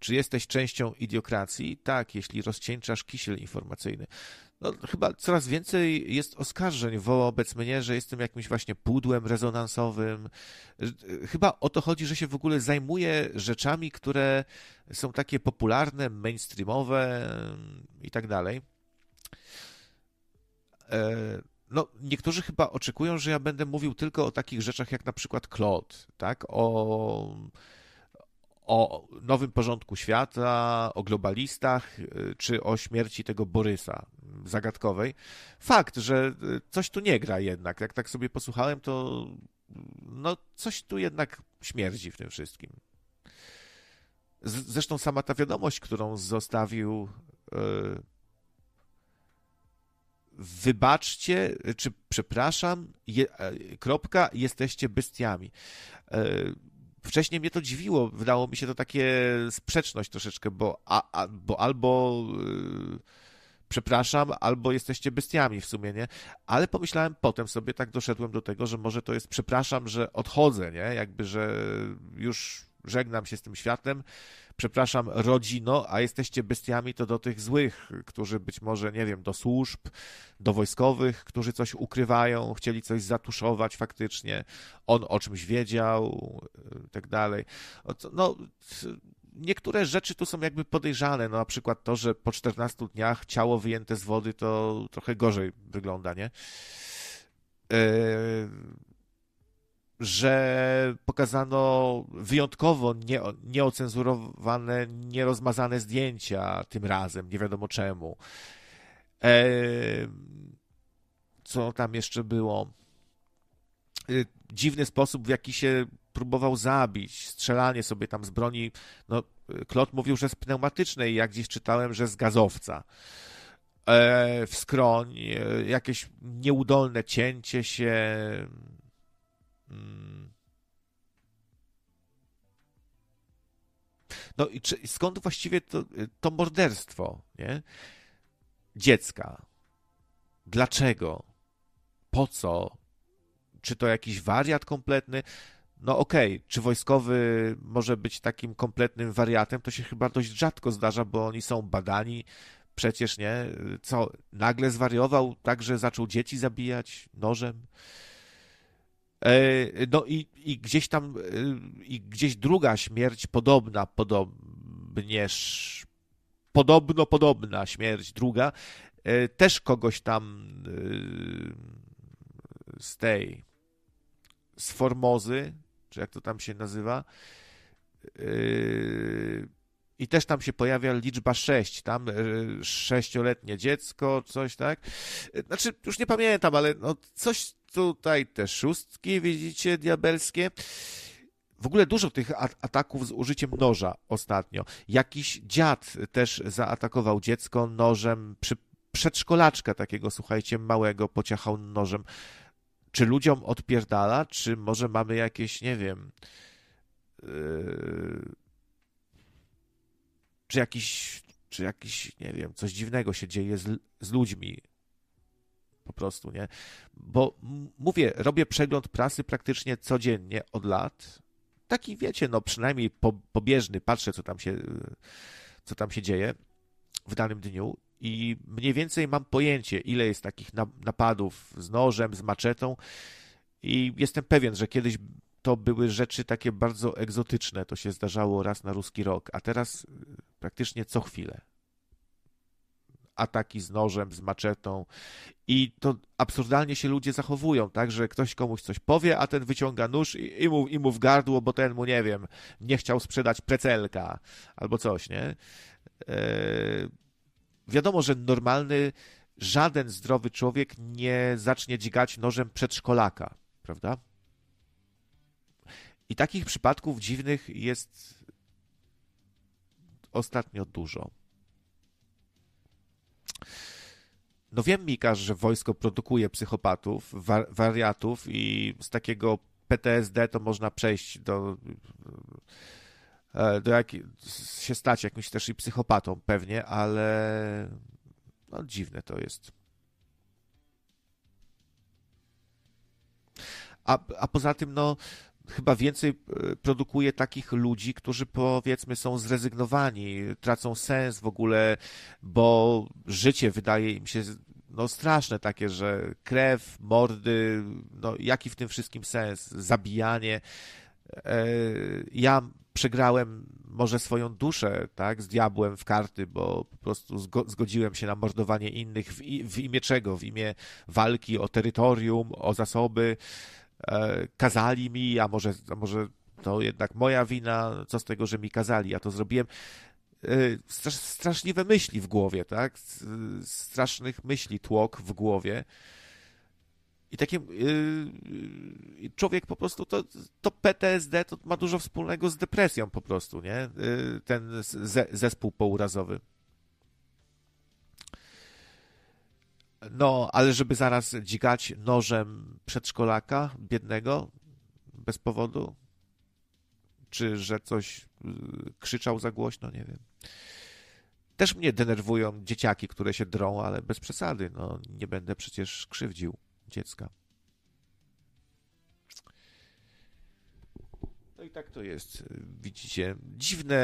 Czy jesteś częścią idiokracji? Tak, jeśli rozcieńczasz kisiel informacyjny. No, chyba coraz więcej jest oskarżeń wobec mnie, że jestem jakimś właśnie pudłem rezonansowym. Chyba o to chodzi, że się w ogóle zajmuję rzeczami, które są takie popularne, mainstreamowe i tak dalej. E, no, niektórzy chyba oczekują, że ja będę mówił tylko o takich rzeczach jak na przykład Claude, tak? O o nowym porządku świata, o globalistach, y, czy o śmierci tego Borysa zagadkowej. Fakt, że y, coś tu nie gra jednak. Jak tak sobie posłuchałem, to no coś tu jednak śmierdzi w tym wszystkim. Zresztą sama ta wiadomość, którą zostawił yy, wybaczcie, czy przepraszam, je, kropka, jesteście bestiami. Wcześniej mnie to dziwiło, wydało mi się to takie sprzeczność troszeczkę, bo, a, a, bo albo yy, przepraszam, albo jesteście bestiami w sumie, nie? Ale pomyślałem potem sobie, tak doszedłem do tego, że może to jest przepraszam, że odchodzę, nie? Jakby, że już żegnam się z tym światem, przepraszam, rodzino, a jesteście bestiami to do tych złych, którzy być może, nie wiem, do służb, do wojskowych, którzy coś ukrywają, chcieli coś zatuszować faktycznie, on o czymś wiedział, i tak dalej. No, niektóre rzeczy tu są jakby podejrzane, no na przykład to, że po 14 dniach ciało wyjęte z wody to trochę gorzej wygląda, nie? Yy że pokazano wyjątkowo nie, nieocenzurowane, nierozmazane zdjęcia tym razem, nie wiadomo czemu. E, co tam jeszcze było? E, dziwny sposób, w jaki się próbował zabić, strzelanie sobie tam z broni. No, Klot mówił, że z pneumatycznej, jak gdzieś czytałem, że z gazowca. E, w skroń, jakieś nieudolne cięcie się, Mm. No i czy, skąd właściwie to, to morderstwo, nie? Dziecka. Dlaczego? Po co? Czy to jakiś wariat kompletny? No okej, okay. czy wojskowy może być takim kompletnym wariatem? To się chyba dość rzadko zdarza, bo oni są badani. Przecież nie? Co, nagle zwariował tak, że zaczął dzieci zabijać nożem? E, no i, i gdzieś tam, e, i gdzieś druga śmierć podobna, podobnież, podobno podobna śmierć druga, e, też kogoś tam z tej, z Formozy, czy jak to tam się nazywa, i też tam się pojawia liczba 6, tam sześcioletnie dziecko, coś tak. Znaczy, już nie pamiętam, ale no coś tutaj te szóstki, widzicie, diabelskie. W ogóle dużo tych ataków z użyciem noża ostatnio. Jakiś dziad też zaatakował dziecko nożem, przy, przedszkolaczka takiego, słuchajcie, małego pociachał nożem. Czy ludziom odpierdala, czy może mamy jakieś, nie wiem, yy, czy jakiś, czy jakiś, nie wiem, coś dziwnego się dzieje z, z ludźmi, po prostu, nie? Bo mówię, robię przegląd prasy praktycznie codziennie od lat. Taki, wiecie, no przynajmniej po, pobieżny, patrzę, co tam się, co tam się dzieje w danym dniu i mniej więcej mam pojęcie, ile jest takich napadów z nożem, z maczetą i jestem pewien, że kiedyś to były rzeczy takie bardzo egzotyczne, to się zdarzało raz na ruski rok, a teraz praktycznie co chwilę ataki z nożem, z maczetą i to absurdalnie się ludzie zachowują, tak, że ktoś komuś coś powie, a ten wyciąga nóż i, i, mu, i mu w gardło, bo ten mu, nie wiem, nie chciał sprzedać precelka albo coś, nie? E, wiadomo, że normalny, żaden zdrowy człowiek nie zacznie dźgać nożem przedszkolaka, prawda? I takich przypadków dziwnych jest ostatnio dużo. No wiem, Mika, że wojsko produkuje psychopatów, wa wariatów i z takiego PTSD to można przejść do, do jak, się stać jakimś też i psychopatą pewnie, ale no dziwne to jest. A, a poza tym, no, chyba więcej e, produkuje takich ludzi, którzy powiedzmy są zrezygnowani, tracą sens w ogóle, bo życie wydaje im się no straszne takie, że krew, mordy, no jaki w tym wszystkim sens, zabijanie. E, ja przegrałem może swoją duszę, tak, z diabłem w karty, bo po prostu zgodziłem się na mordowanie innych w, w imię czego? W imię walki o terytorium, o zasoby, kazali mi, a może, a może to jednak moja wina, co z tego, że mi kazali, ja to zrobiłem. E, straszliwe myśli w głowie, tak? Strasznych myśli, tłok w głowie. I takie e, człowiek po prostu to, to PTSD to ma dużo wspólnego z depresją po prostu, nie? Ten zespół pourazowy. No, ale żeby zaraz dzigać nożem przedszkolaka biednego bez powodu? Czy że coś y, krzyczał za głośno? Nie wiem. Też mnie denerwują dzieciaki, które się drą, ale bez przesady. No, nie będę przecież krzywdził dziecka. No i tak to jest. Widzicie, dziwne,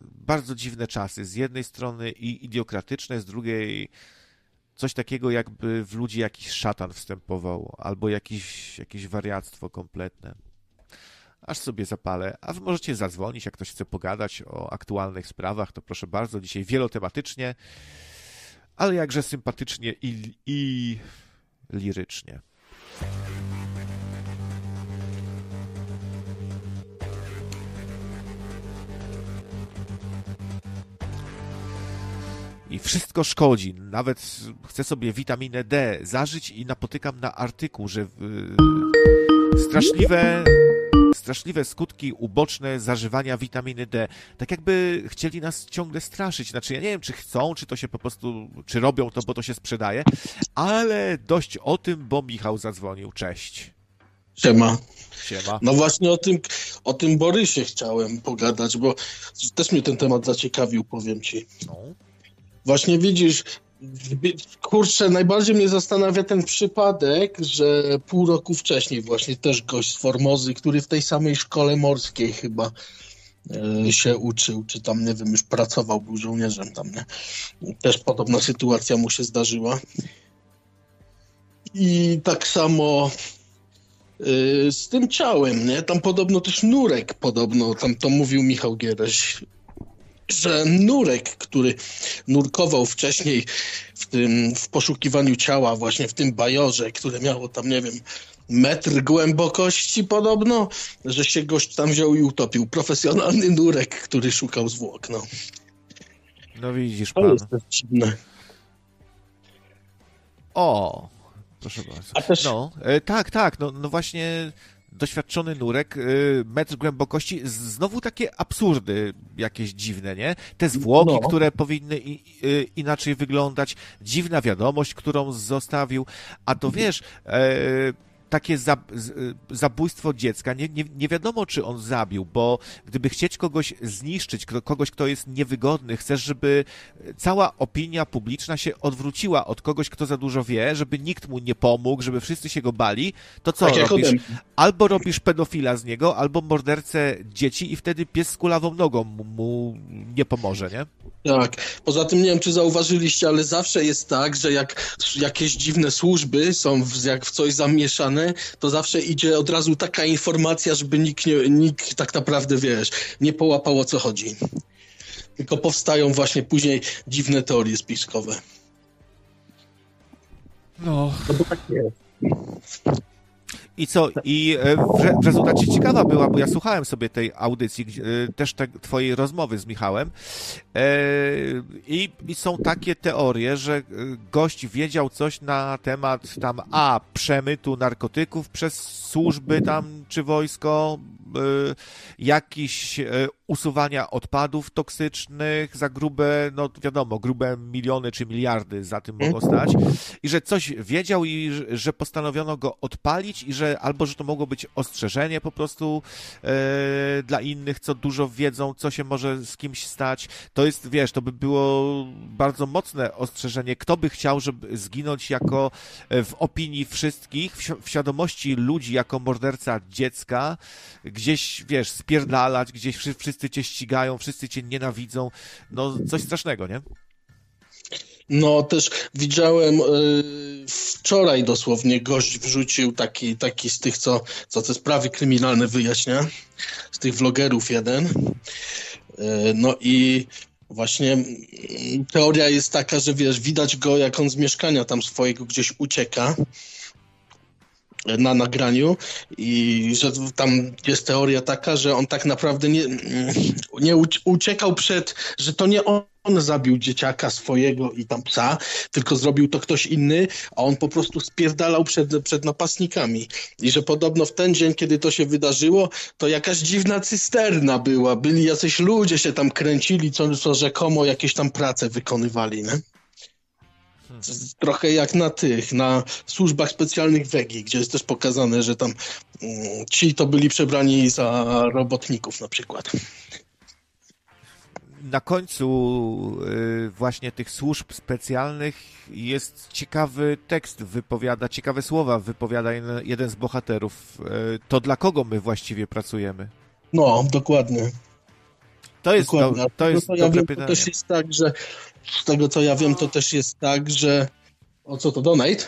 bardzo dziwne czasy. Z jednej strony i idiokratyczne, z drugiej coś takiego, jakby w ludzi jakiś szatan wstępował, albo jakiś, jakieś wariactwo kompletne. Aż sobie zapalę. A wy możecie zadzwonić, jak ktoś chce pogadać o aktualnych sprawach, to proszę bardzo, dzisiaj wielotematycznie, ale jakże sympatycznie i, i lirycznie. I wszystko szkodzi. Nawet chcę sobie witaminę D zażyć i napotykam na artykuł, że straszliwe, straszliwe skutki uboczne zażywania witaminy D. Tak jakby chcieli nas ciągle straszyć. Znaczy, ja nie wiem, czy chcą, czy to się po prostu, czy robią to, bo to się sprzedaje, ale dość o tym, bo Michał zadzwonił. Cześć. Siema. Siema. No właśnie o tym, o tym Borysie chciałem pogadać, bo też mnie ten temat zaciekawił, powiem ci. No. Właśnie widzisz, kurczę, najbardziej mnie zastanawia ten przypadek, że pół roku wcześniej właśnie też gość z Formozy, który w tej samej szkole morskiej chyba e, się uczył, czy tam, nie wiem, już pracował, był żołnierzem tam, nie? Też podobna sytuacja mu się zdarzyła. I tak samo e, z tym ciałem, nie? Tam podobno też Nurek, podobno, tam to mówił Michał Giereś, że nurek, który nurkował wcześniej w tym, w poszukiwaniu ciała, właśnie w tym bajorze, które miało tam, nie wiem, metr głębokości podobno, że się gość tam wziął i utopił. Profesjonalny nurek, który szukał zwłok, no. No widzisz pan. To jest dziwne. O, proszę bardzo. Też... No, e, tak, tak, no, no właśnie doświadczony nurek, y, metr głębokości, znowu takie absurdy jakieś dziwne, nie? Te zwłoki, no. które powinny y, inaczej wyglądać, dziwna wiadomość, którą zostawił, a to wiesz, e, takie y, zabójstwo dziecka, nie, nie, nie, wiadomo, czy on zabił, bo gdyby chcieć kogoś zniszczyć, kogoś, kto jest niewygodny, chcesz, żeby cała opinia publiczna się odwróciła od kogoś, kto za dużo wie, żeby nikt mu nie pomógł, żeby wszyscy się go bali, to co tak robisz? Albo robisz pedofila z niego, albo mordercę dzieci i wtedy pies z kulawą nogą mu, mu nie pomoże, nie? Tak. Poza tym nie wiem, czy zauważyliście, ale zawsze jest tak, że jak jakieś dziwne służby są w, jak w coś zamieszane, to zawsze idzie od razu taka informacja, żeby nikt, nie, nikt tak naprawdę, wiesz, nie połapał o co chodzi. Tylko powstają właśnie później dziwne teorie spiskowe. No. no bo tak jest. I co? I e, w, rezultacie ciekawa była, bo ja słuchałem sobie tej audycji, e, też te, twojej rozmowy z Michałem. E, I, I są takie teorie, że gość wiedział coś na temat tam A. Przemytu narkotyków przez służby tam, czy wojsko, jakiś usuwania odpadów toksycznych za grube, no wiadomo, grube miliony czy miliardy za tym mogą stać i że coś wiedział i że postanowiono go odpalić i że albo, że to mogło być ostrzeżenie po prostu e, dla innych, co dużo wiedzą, co się może z kimś stać. To jest, wiesz, to by było bardzo mocne ostrzeżenie. Kto by chciał, żeby zginąć jako w opinii wszystkich, w, w świadomości ludzi jako morderca dziecka, gdzieś, wiesz, spierdalać, gdzieś wszyscy cię ścigają, wszyscy cię nienawidzą. No, coś strasznego, nie? No, też widziałem yy, wczoraj dosłownie gość wrzucił taki, taki z tych, co, co te sprawy kryminalne wyjaśnia, z tych vlogerów jeden. Yy, no i właśnie yy, teoria jest taka, że wiesz, widać go, jak on z mieszkania tam swojego gdzieś ucieka na nagraniu i że tam jest teoria taka, że on tak naprawdę nie, nie uciekał przed, że to nie on zabił dzieciaka swojego i tam psa, tylko zrobił to ktoś inny, a on po prostu spierdalał przed, przed napastnikami. I że podobno w ten dzień, kiedy to się wydarzyło, to jakaś dziwna cysterna była, byli jacyś ludzie się tam kręcili, co, co rzekomo jakieś tam prace wykonywali, nie? Trochę jak na tych, na służbach specjalnych Wegi, gdzie jest też pokazane, że tam mm, ci to byli przebrani za robotników na przykład. Na końcu y, właśnie tych służb specjalnych jest ciekawy tekst wypowiada, ciekawe słowa wypowiada jeden z bohaterów. Y, to dla kogo my właściwie pracujemy? No, dokładnie. To jest, do, to jest no to ja wiem, pytanie. To też jest tak, że z tego co ja wiem, to też jest tak, że. O co to, donate?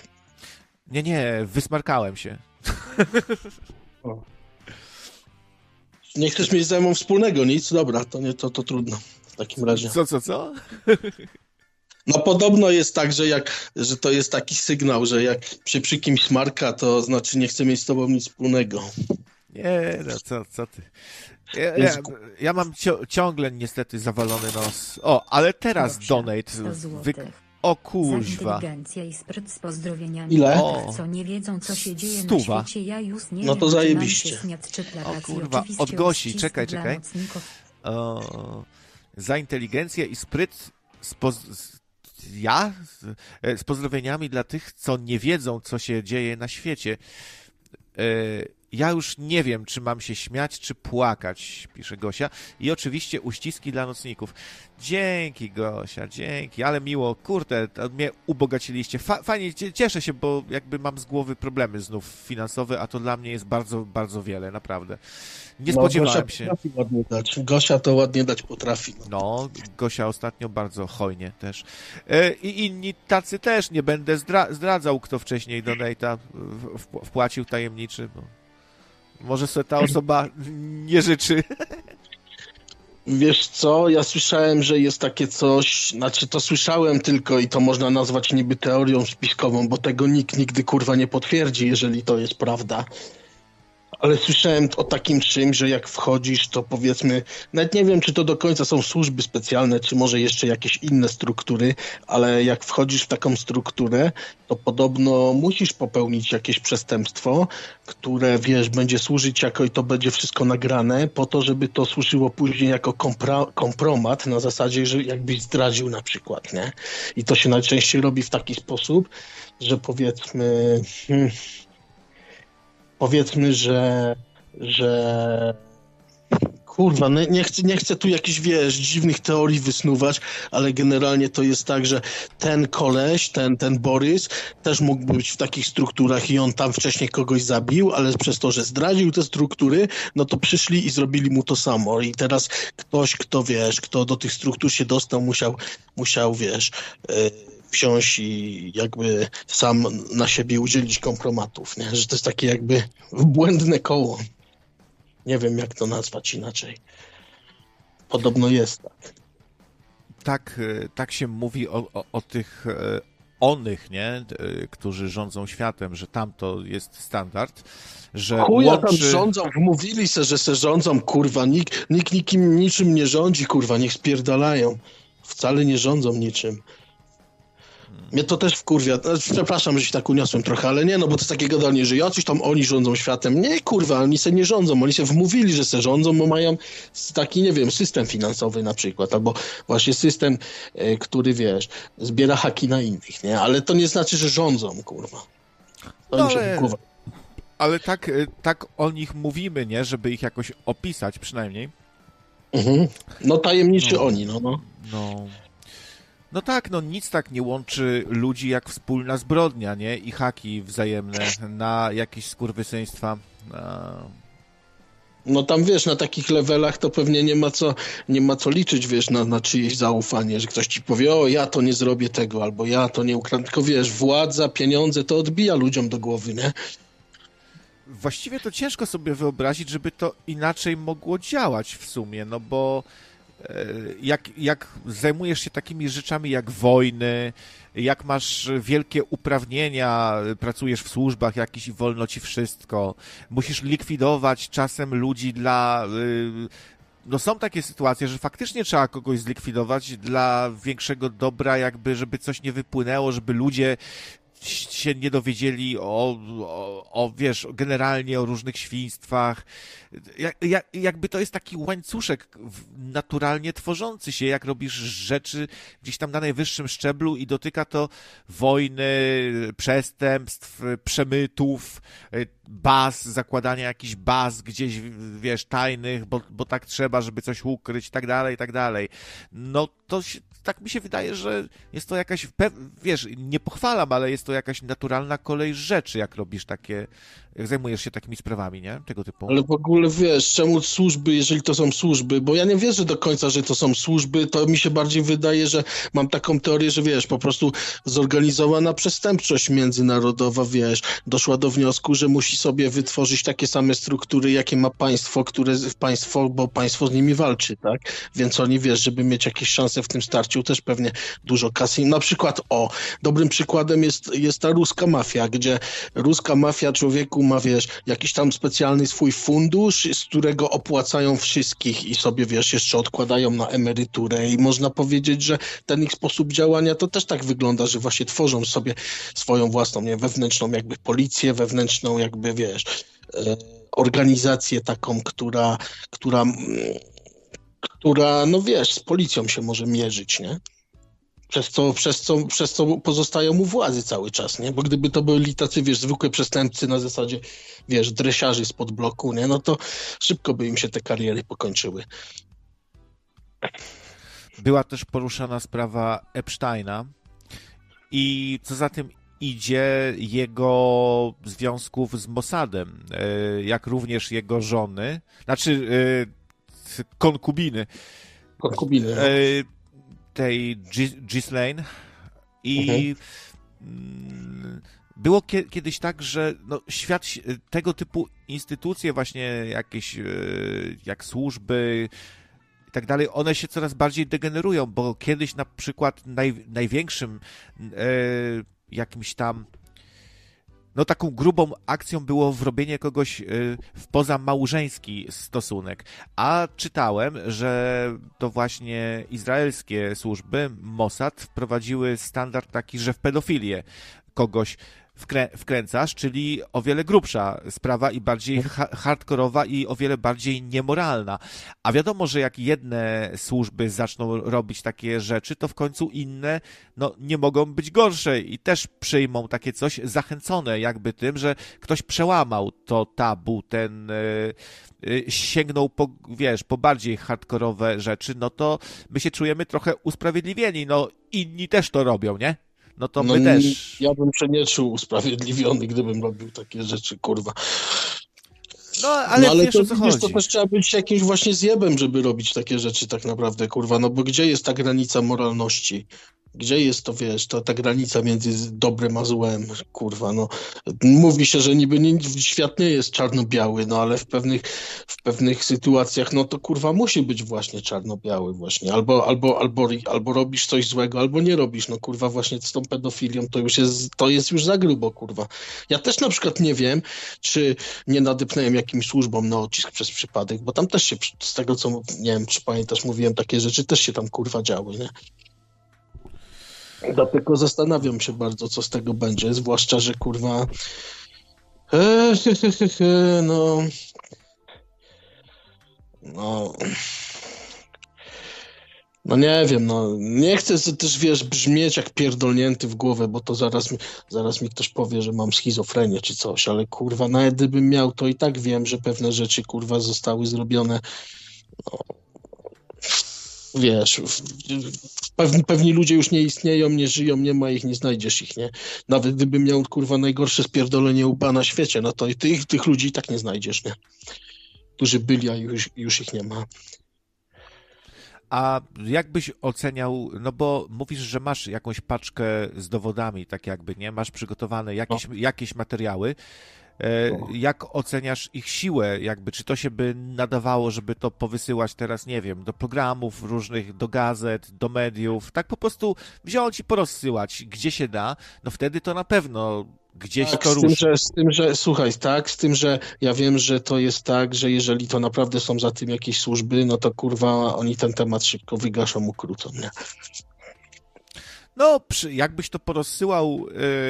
Nie, nie, wysmarkałem się. [laughs] O. Nie chcesz mieć ze mną wspólnego nic? Dobra, to nie, to, to trudno w takim razie. Co, co, co? No podobno jest tak, że jak, że to jest taki sygnał, że jak się przy kimś smarka, to znaczy nie chce mieć z tobą nic wspólnego. Nie, no co, co ty. Ja, ja, ja mam ciągle niestety zawalony nos. O, ale teraz Dobrze, donate. Wy... O kurwa. inteligencja i spryt z pozdrowieniami. Ile? O. Co nie wiedzą, co się dzieje Stuwa. na świecie, ja już nie No to zajebiście. O kurwa, od Gosi, czekaj, czekaj. O, za inteligencję i spryt z, poz... ja? E, z pozdrowieniami dla tych, co nie wiedzą, co się dzieje na świecie. E, ja już nie wiem, czy mam się śmiać, czy płakać, pisze Gosia. I oczywiście uściski dla nocników. Dzięki, Gosia, dzięki, ale miło, kurde, mnie ubogaciliście. Fa fajnie, cieszę się, bo jakby mam z głowy problemy znów finansowe, a to dla mnie jest bardzo, bardzo wiele, naprawdę. Nie no, spodziewałem Gosia się. Potrafi ładnie dać. Gosia to ładnie dać potrafi. No, no Gosia ostatnio bardzo hojnie też. E, I inni tacy też, nie będę zdra zdradzał, kto wcześniej Donata wpłacił tajemniczy, bo może sobie ta osoba nie życzy. Wiesz co, ja słyszałem, że jest takie coś, znaczy to słyszałem tylko i to można nazwać niby teorią spiskową, bo tego nikt nigdy kurwa nie potwierdzi, jeżeli to jest prawda ale słyszałem o takim czymś, że jak wchodzisz, to powiedzmy, nawet nie wiem, czy to do końca są służby specjalne, czy może jeszcze jakieś inne struktury, ale jak wchodzisz w taką strukturę, to podobno musisz popełnić jakieś przestępstwo, które, wiesz, będzie służyć jako i to będzie wszystko nagrane, po to, żeby to służyło później jako kompromat, na zasadzie, że jakbyś zdradził na przykład, nie? I to się najczęściej robi w taki sposób, że powiedzmy... Hmm, powiedzmy, że, że kurwa, no nie chcę, nie chcę tu jakichś, wiesz, dziwnych teorii wysnuwać, ale generalnie to jest tak, że ten koleś, ten, ten Borys też mógł być w takich strukturach i on tam wcześniej kogoś zabił, ale przez to, że zdradził te struktury, no to przyszli i zrobili mu to samo. I teraz ktoś, kto, wiesz, kto do tych struktur się dostał, musiał, musiał, wiesz, yy, wziąć i jakby sam na siebie udzielić kompromatów, nie? że to jest takie jakby błędne koło. Nie wiem, jak to nazwać inaczej. Podobno jest tak. Tak, e, tak się mówi o, o, o tych e, onych, nie, e, którzy rządzą światem, że tam to jest standard, że Chuja łączy... tam rządzą, wmówili se, że se rządzą, kurwa, nikt, nikt nikim niczym nie rządzi, kurwa, niech spierdalają. Wcale nie rządzą niczym. Mnie to też wkurwia. No, przepraszam, że się tak uniosłem trochę, ale nie, no bo to jest takie gadanie, że jacyś tam oni rządzą światem. Nie, kurwa, oni se nie rządzą. Oni się wmówili, że se rządzą, bo mają taki, nie wiem, system finansowy na przykład, albo właśnie system, e, który, wiesz, zbiera haki na innych, nie? Ale to nie znaczy, że rządzą, kurwa. To no, ale... ale tak, e, tak o nich mówimy, nie? Żeby ich jakoś opisać przynajmniej. Mhm. No tajemniczy no. oni, no, no. No. No tak, no nic tak nie łączy ludzi jak wspólna zbrodnia, nie? I haki wzajemne na jakieś skurwysyństwa. No tam wiesz, na takich levelach to pewnie nie ma co, nie ma co liczyć, wiesz, na, na czyjeś zaufanie, że ktoś ci powie, o ja to nie zrobię tego, albo ja to nie ukradnę, tylko wiesz, władza, pieniądze to odbija ludziom do głowy, nie? Właściwie to ciężko sobie wyobrazić, żeby to inaczej mogło działać w sumie, no bo jak, jak zajmujesz się takimi rzeczami jak wojny, jak masz wielkie uprawnienia, pracujesz w służbach jakiś i wolno ci wszystko, musisz likwidować czasem ludzi dla y, no są takie sytuacje, że faktycznie trzeba kogoś zlikwidować dla większego dobra, jakby, żeby coś nie wypłynęło, żeby ludzie się nie dowiedzieli o, o, o, wiesz, generalnie o różnych świństwach. Jak, jak, jakby to jest taki łańcuszek naturalnie tworzący się, jak robisz rzeczy gdzieś tam na najwyższym szczeblu i dotyka to wojny, przestępstw, przemytów, baz, zakładania jakichś baz gdzieś, wiesz, tajnych, bo, bo tak trzeba, żeby coś ukryć i tak dalej, i tak dalej. No to się, tak mi się wydaje, że jest to jakaś, wiesz, nie pochwalam, ale jest to jakaś naturalna kolej rzeczy, jak robisz takie, jak zajmujesz się takimi sprawami, nie? Tego typu. Ale w ogóle wiesz, czemu służby, jeżeli to są służby, bo ja nie wierzę do końca, że to są służby, to mi się bardziej wydaje, że mam taką teorię, że wiesz, po prostu zorganizowana przestępczość międzynarodowa, wiesz, doszła do wniosku, że musi sobie wytworzyć takie same struktury, jakie ma państwo, które państwo, bo państwo z nimi walczy, tak? Więc oni, wiesz, żeby mieć jakieś szanse w tym starciu, też pewnie dużo kasy. Na przykład, o, dobrym przykładem jest, jest ta ruska mafia, gdzie ruska mafia człowieku ma, wiesz, jakiś tam specjalny swój fundusz, z którego opłacają wszystkich i sobie, wiesz, jeszcze odkładają na emeryturę i można powiedzieć, że ten ich sposób działania to też tak wygląda, że właśnie tworzą sobie swoją własną, nie, wewnętrzną jakby policję, wewnętrzną jakby, wiesz, e, organizację taką, która, która, która, no wiesz, z policją się może mierzyć, nie? przez co, przez, co, przez co pozostają mu władzy cały czas, nie? Bo gdyby to byli tacy, wiesz, zwykłe przestępcy na zasadzie, wiesz, dresiarzy spod bloku, nie? No to szybko by im się te kariery pokończyły. Była też poruszana sprawa Epsteina i co za tym idzie jego związków z Mossadem, e, jak również jego żony, znaczy e, konkubiny. Konkubiny. No. E, tej Ghislaine i mhm. było kiedyś tak, że no, świat, tego typu instytucje właśnie jakieś e, jak służby i tak dalej, one się coraz bardziej degenerują, bo kiedyś na przykład naj, największym e, jakimś tam no taką grubą akcją było wrobienie kogoś y, w pozamałżeński stosunek. A czytałem, że to właśnie izraelskie służby, Mossad, wprowadziły standard taki, że w pedofilię kogoś wkrę wkręcasz, czyli o wiele grubsza sprawa i bardziej ha hardkorowa i o wiele bardziej niemoralna. A wiadomo, że jak jedne służby zaczną robić takie rzeczy, to w końcu inne no, nie mogą być gorsze i też przyjmą takie coś zachęcone jakby tym, że ktoś przełamał to tabu, ten yy, sięgnął po, wiesz, po bardziej hardkorowe rzeczy, no to my się czujemy trochę usprawiedliwieni, no inni też to robią, nie? No to no, my też. Ja bym się nie czuł usprawiedliwiony, gdybym robił takie rzeczy, kurwa. No, ale, no, ale wiesz, to, o co wiesz, to też trzeba być jakimś właśnie zjebem, żeby robić takie rzeczy tak naprawdę, kurwa, no bo gdzie jest ta granica moralności? Gdzie jest to, wiesz, to ta granica między dobrem a złem, kurwa, no. Mówi się, że niby nie, świat nie jest czarno-biały, no ale w pewnych, w pewnych sytuacjach, no to kurwa musi być właśnie czarno-biały właśnie. Albo, albo, albo, albo robisz coś złego, albo nie robisz, no kurwa właśnie z tą pedofilią to już jest, to jest już za grubo, kurwa. Ja też na przykład nie wiem, czy nie nadypnąłem jakimś służbom na odcisk przez przypadek, bo tam też się, z tego co, nie wiem, czy pamiętasz, mówiłem takie rzeczy, też się tam kurwa działy, nie? Dlatego zastanawiam się bardzo, co z tego będzie, zwłaszcza, że kurwa. E, no. No. No nie wiem, no nie chcę też, wiesz, brzmieć jak pierdolnięty w głowę, bo to zaraz mi, zaraz mi ktoś powie, że mam schizofrenię czy coś, ale kurwa, nawet gdybym miał, to i tak wiem, że pewne rzeczy kurwa zostały zrobione no, wiesz, pewni, pewni ludzie już nie istnieją, nie żyją, nie ma ich, nie znajdziesz ich, nie? Nawet gdybym miał, kurwa, najgorsze spierdolenie łba na świecie, no to i tych, tych ludzi i tak nie znajdziesz, nie? Którzy byli, a już, już ich nie ma. A jak byś oceniał, no bo mówisz, że masz jakąś paczkę z dowodami, tak jakby, nie? Masz przygotowane jakieś, no. jakieś materiały. E. Jak oceniasz ich siłę, jakby, czy to się by nadawało, żeby to powysyłać teraz, nie wiem, do programów różnych, do gazet, do mediów, tak po prostu wziąć i porozsyłać, gdzie się da, no wtedy to na pewno gdzieś tak, to z tym, że, z tym, że, słuchaj, tak, z tym, że ja wiem, że to jest tak, że jeżeli to naprawdę są za tym jakieś służby, no to kurwa, oni ten temat szybko wygaszą, ukrócą, nie? No, jakbyś to porozsyłał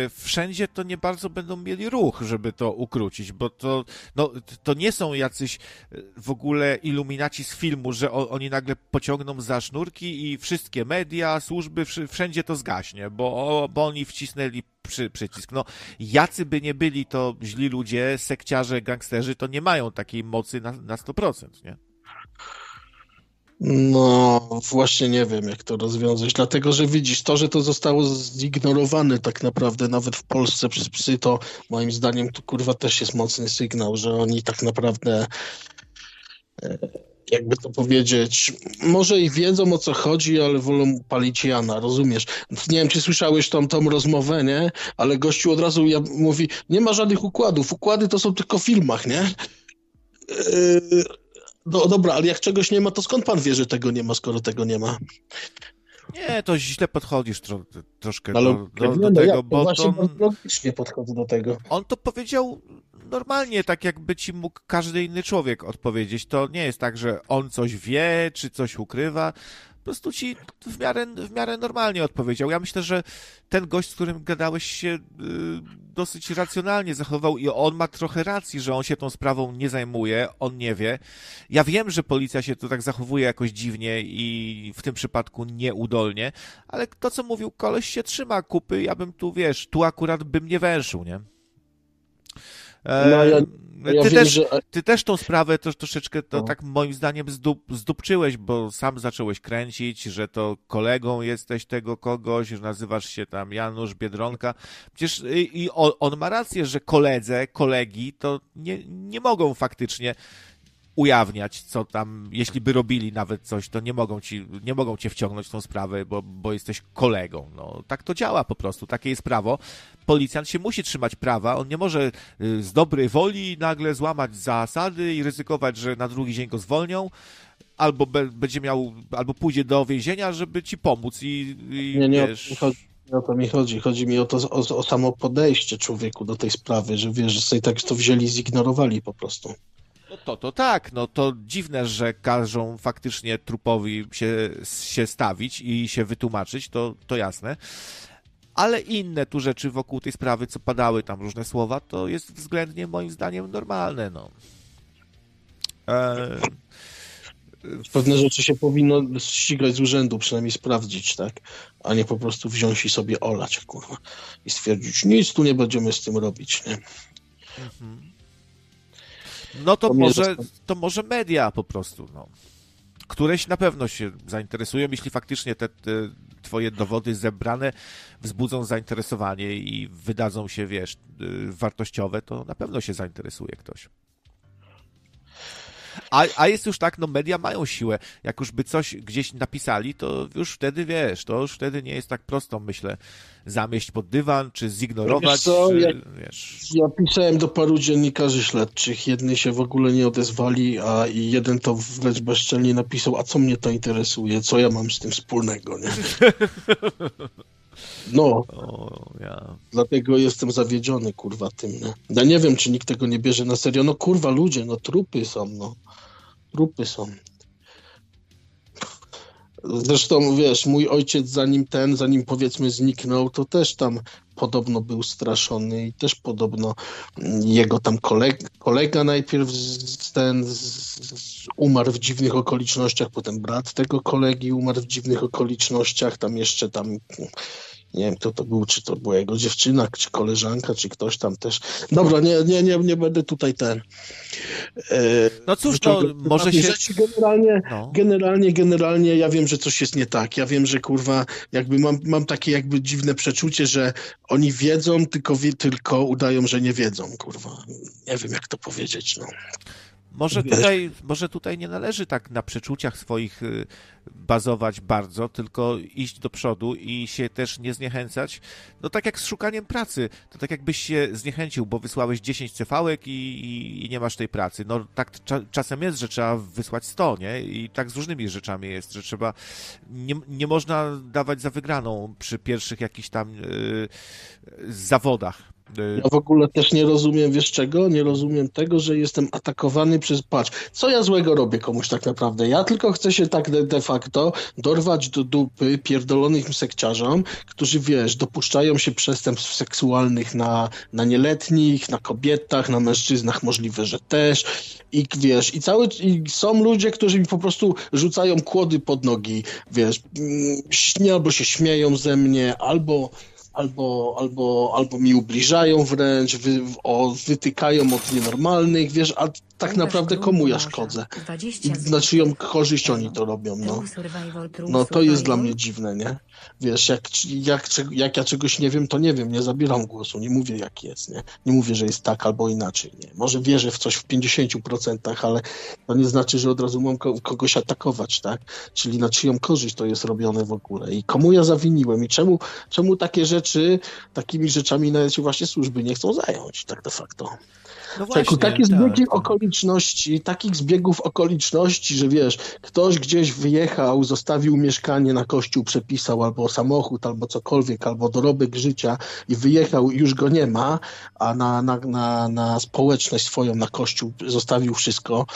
y, wszędzie, to nie bardzo będą mieli ruch, żeby to ukrócić, bo to, no, to nie są jacyś y, w ogóle iluminaci z filmu, że o, oni nagle pociągną za sznurki i wszystkie media, służby, wszędzie to zgaśnie, bo, bo oni wcisnęli przy, przycisk. No, jacy by nie byli to źli ludzie, sekciarze, gangsterzy, to nie mają takiej mocy na, na 100%, nie? No, właśnie nie wiem, jak to rozwiązać, dlatego że widzisz, to, że to zostało zignorowane tak naprawdę nawet w Polsce przez psy, to moim zdaniem to kurwa też jest mocny sygnał, że oni tak naprawdę e, jakby to powiedzieć, może i wiedzą o co chodzi, ale wolą palić Jana, rozumiesz? Nie wiem, czy słyszałeś tą, tą rozmowę, nie? Ale gościu od razu ja, mówi, nie ma żadnych układów, układy to są tylko w filmach, nie? Yy, no dobra, ale jak czegoś nie ma, to skąd pan wie, że tego nie ma, skoro tego nie ma? Nie, to źle podchodzisz tro, troszkę ale, do, do, do no tego, ja, bo właśnie to, logicznie podchodzę do tego. On to powiedział normalnie, tak jakby ci mógł każdy inny człowiek odpowiedzieć. To nie jest tak, że on coś wie, czy coś ukrywa po prostu ci w miarę, w miarę normalnie odpowiedział. Ja myślę, że ten gość, z którym gadałeś się y, dosyć racjonalnie zachował i on ma trochę racji, że on się tą sprawą nie zajmuje, on nie wie. Ja wiem, że policja się tu tak zachowuje jakoś dziwnie i w tym przypadku nieudolnie, ale to, co mówił koleś się trzyma kupy, ja bym tu, wiesz, tu akurat bym nie węszył, nie? E, no, ja, ja ty, wiem, też, że... ty też tą sprawę to, troszeczkę to no. tak moim zdaniem zdup, zdupczyłeś, bo sam zacząłeś kręcić, że to kolegą jesteś tego kogoś, że nazywasz się tam Janusz Biedronka. Przecież i, i on, on ma rację, że koledze, kolegi to nie, nie mogą faktycznie ujawniać, co tam, jeśli by robili nawet coś, to nie mogą ci, nie mogą cię wciągnąć w tą sprawę, bo, bo jesteś kolegą. No, tak to działa po prostu, takie jest prawo. Policjant się musi trzymać prawa, on nie może y, z dobrej woli nagle złamać zasady i ryzykować, że na drugi dzień go zwolnią, albo be, będzie miał, albo pójdzie do więzienia, żeby ci pomóc i, i nie, nie, wiesz... O to mi chodzi. Chodzi mi o to, o, o samo podejście człowieku do tej sprawy, że wiesz, że sobie tak to wzięli, zignorowali po prostu. No to, to tak, no to dziwne, że każą faktycznie trupowi się, się stawić i się wytłumaczyć, to, to jasne. Ale inne tu rzeczy wokół tej sprawy, co padały tam różne słowa, to jest względnie moim zdaniem normalne, no. E... Pewne rzeczy się powinno ścigać z urzędu, przynajmniej sprawdzić, tak? A nie po prostu wziąć i sobie olać, kurwa. I stwierdzić, nic tu nie będziemy z tym robić, nie? Mhm. No to, to może, to może media po prostu, no. Któreś na pewno się zainteresują, jeśli faktycznie te, te twoje dowody zebrane wzbudzą zainteresowanie i wydadzą się, wiesz, y, wartościowe, to na pewno się zainteresuje ktoś. A, a jest już tak, no media mają siłę. Jak już by coś gdzieś napisali, to już wtedy wiesz, to już wtedy nie jest tak prosto, myślę, zamieść pod dywan, czy zignorować. Co, czy, ja, wiesz... ja pisałem do paru dziennikarzy śledczych, jedni się w ogóle nie odezwali, a jeden to wręcz bezczelnie napisał, a co mnie to interesuje, co ja mam z tym wspólnego, nie? [laughs] No. O, ja. Dlatego jestem zawiedziony, kurwa, tym, nie? Ja nie wiem, czy nikt tego nie bierze na serio. No kurwa, ludzie, no trupy są, no. Trupy są. Zresztą, wiesz, mój ojciec zanim ten, zanim powiedzmy zniknął, to też tam podobno był straszony i też podobno jego tam kolega, kolega najpierw z, ten z, z, umarł w dziwnych okolicznościach, potem brat tego kolegi umarł w dziwnych okolicznościach, tam jeszcze tam nie wiem kto to był, czy to była jego dziewczyna, czy koleżanka, czy ktoś tam też. Dobra, nie, nie, nie, nie będę tutaj ten. E, no cóż, to może się. Rzeczy. Generalnie, no. generalnie, generalnie ja wiem, że coś jest nie tak. Ja wiem, że kurwa, jakby mam, mam takie jakby dziwne przeczucie, że oni wiedzą, tylko, tylko udają, że nie wiedzą, kurwa. Nie wiem, jak to powiedzieć, no. Może tutaj, może tutaj nie należy tak na przeczuciach swoich y, bazować bardzo, tylko iść do przodu i się też nie zniechęcać. No tak jak z szukaniem pracy, to tak jakbyś się zniechęcił, bo wysłałeś 10 cefałek i, i, i nie masz tej pracy. No tak cza, czasem jest, że trzeba wysłać 100, nie? I tak z różnymi rzeczami jest, że trzeba, nie, nie można dawać za wygraną przy pierwszych jakichś tam yy, zawodach ja w ogóle też nie rozumiem, wiesz czego? Nie rozumiem tego, że jestem atakowany przez, patrz, co ja złego robię komuś tak naprawdę? Ja tylko chcę się tak de, de facto dorwać do dupy pierdolonych sekciarzom, którzy, wiesz, dopuszczają się przestępstw seksualnych na, na nieletnich, na kobietach, na mężczyznach możliwe, że też i wiesz, i cały, i są ludzie, którzy mi po prostu rzucają kłody pod nogi, wiesz, mm, albo się śmieją ze mnie, albo albo, albo, albo mi ubliżają wręcz, wy, o, wytykają od nienormalnych, wiesz, a tak naprawdę komu ja szkodzę? Na czyją korzyść oni to robią, no. No to jest dla mnie dziwne, nie? Wiesz, jak, jak, jak ja czegoś nie wiem, to nie wiem, nie zabieram głosu, nie mówię jak jest, nie? Nie mówię, że jest tak albo inaczej, nie? Może wierzę w coś w 50%, ale to nie znaczy, że od razu mam kogoś atakować, tak? Czyli na czyją korzyść to jest robione w ogóle i komu ja zawiniłem i czemu, czemu takie rzeczy, takimi rzeczami nawet się właśnie służby nie chcą zająć, tak de facto. No właśnie, takie zbiegi tak. okoliczności, takich zbiegów okoliczności, że wiesz, ktoś gdzieś wyjechał, zostawił mieszkanie na kościół, przepisał albo samochód, albo cokolwiek, albo dorobek życia i wyjechał i już go nie ma, a na, na, na, na społeczność swoją, na kościół zostawił wszystko,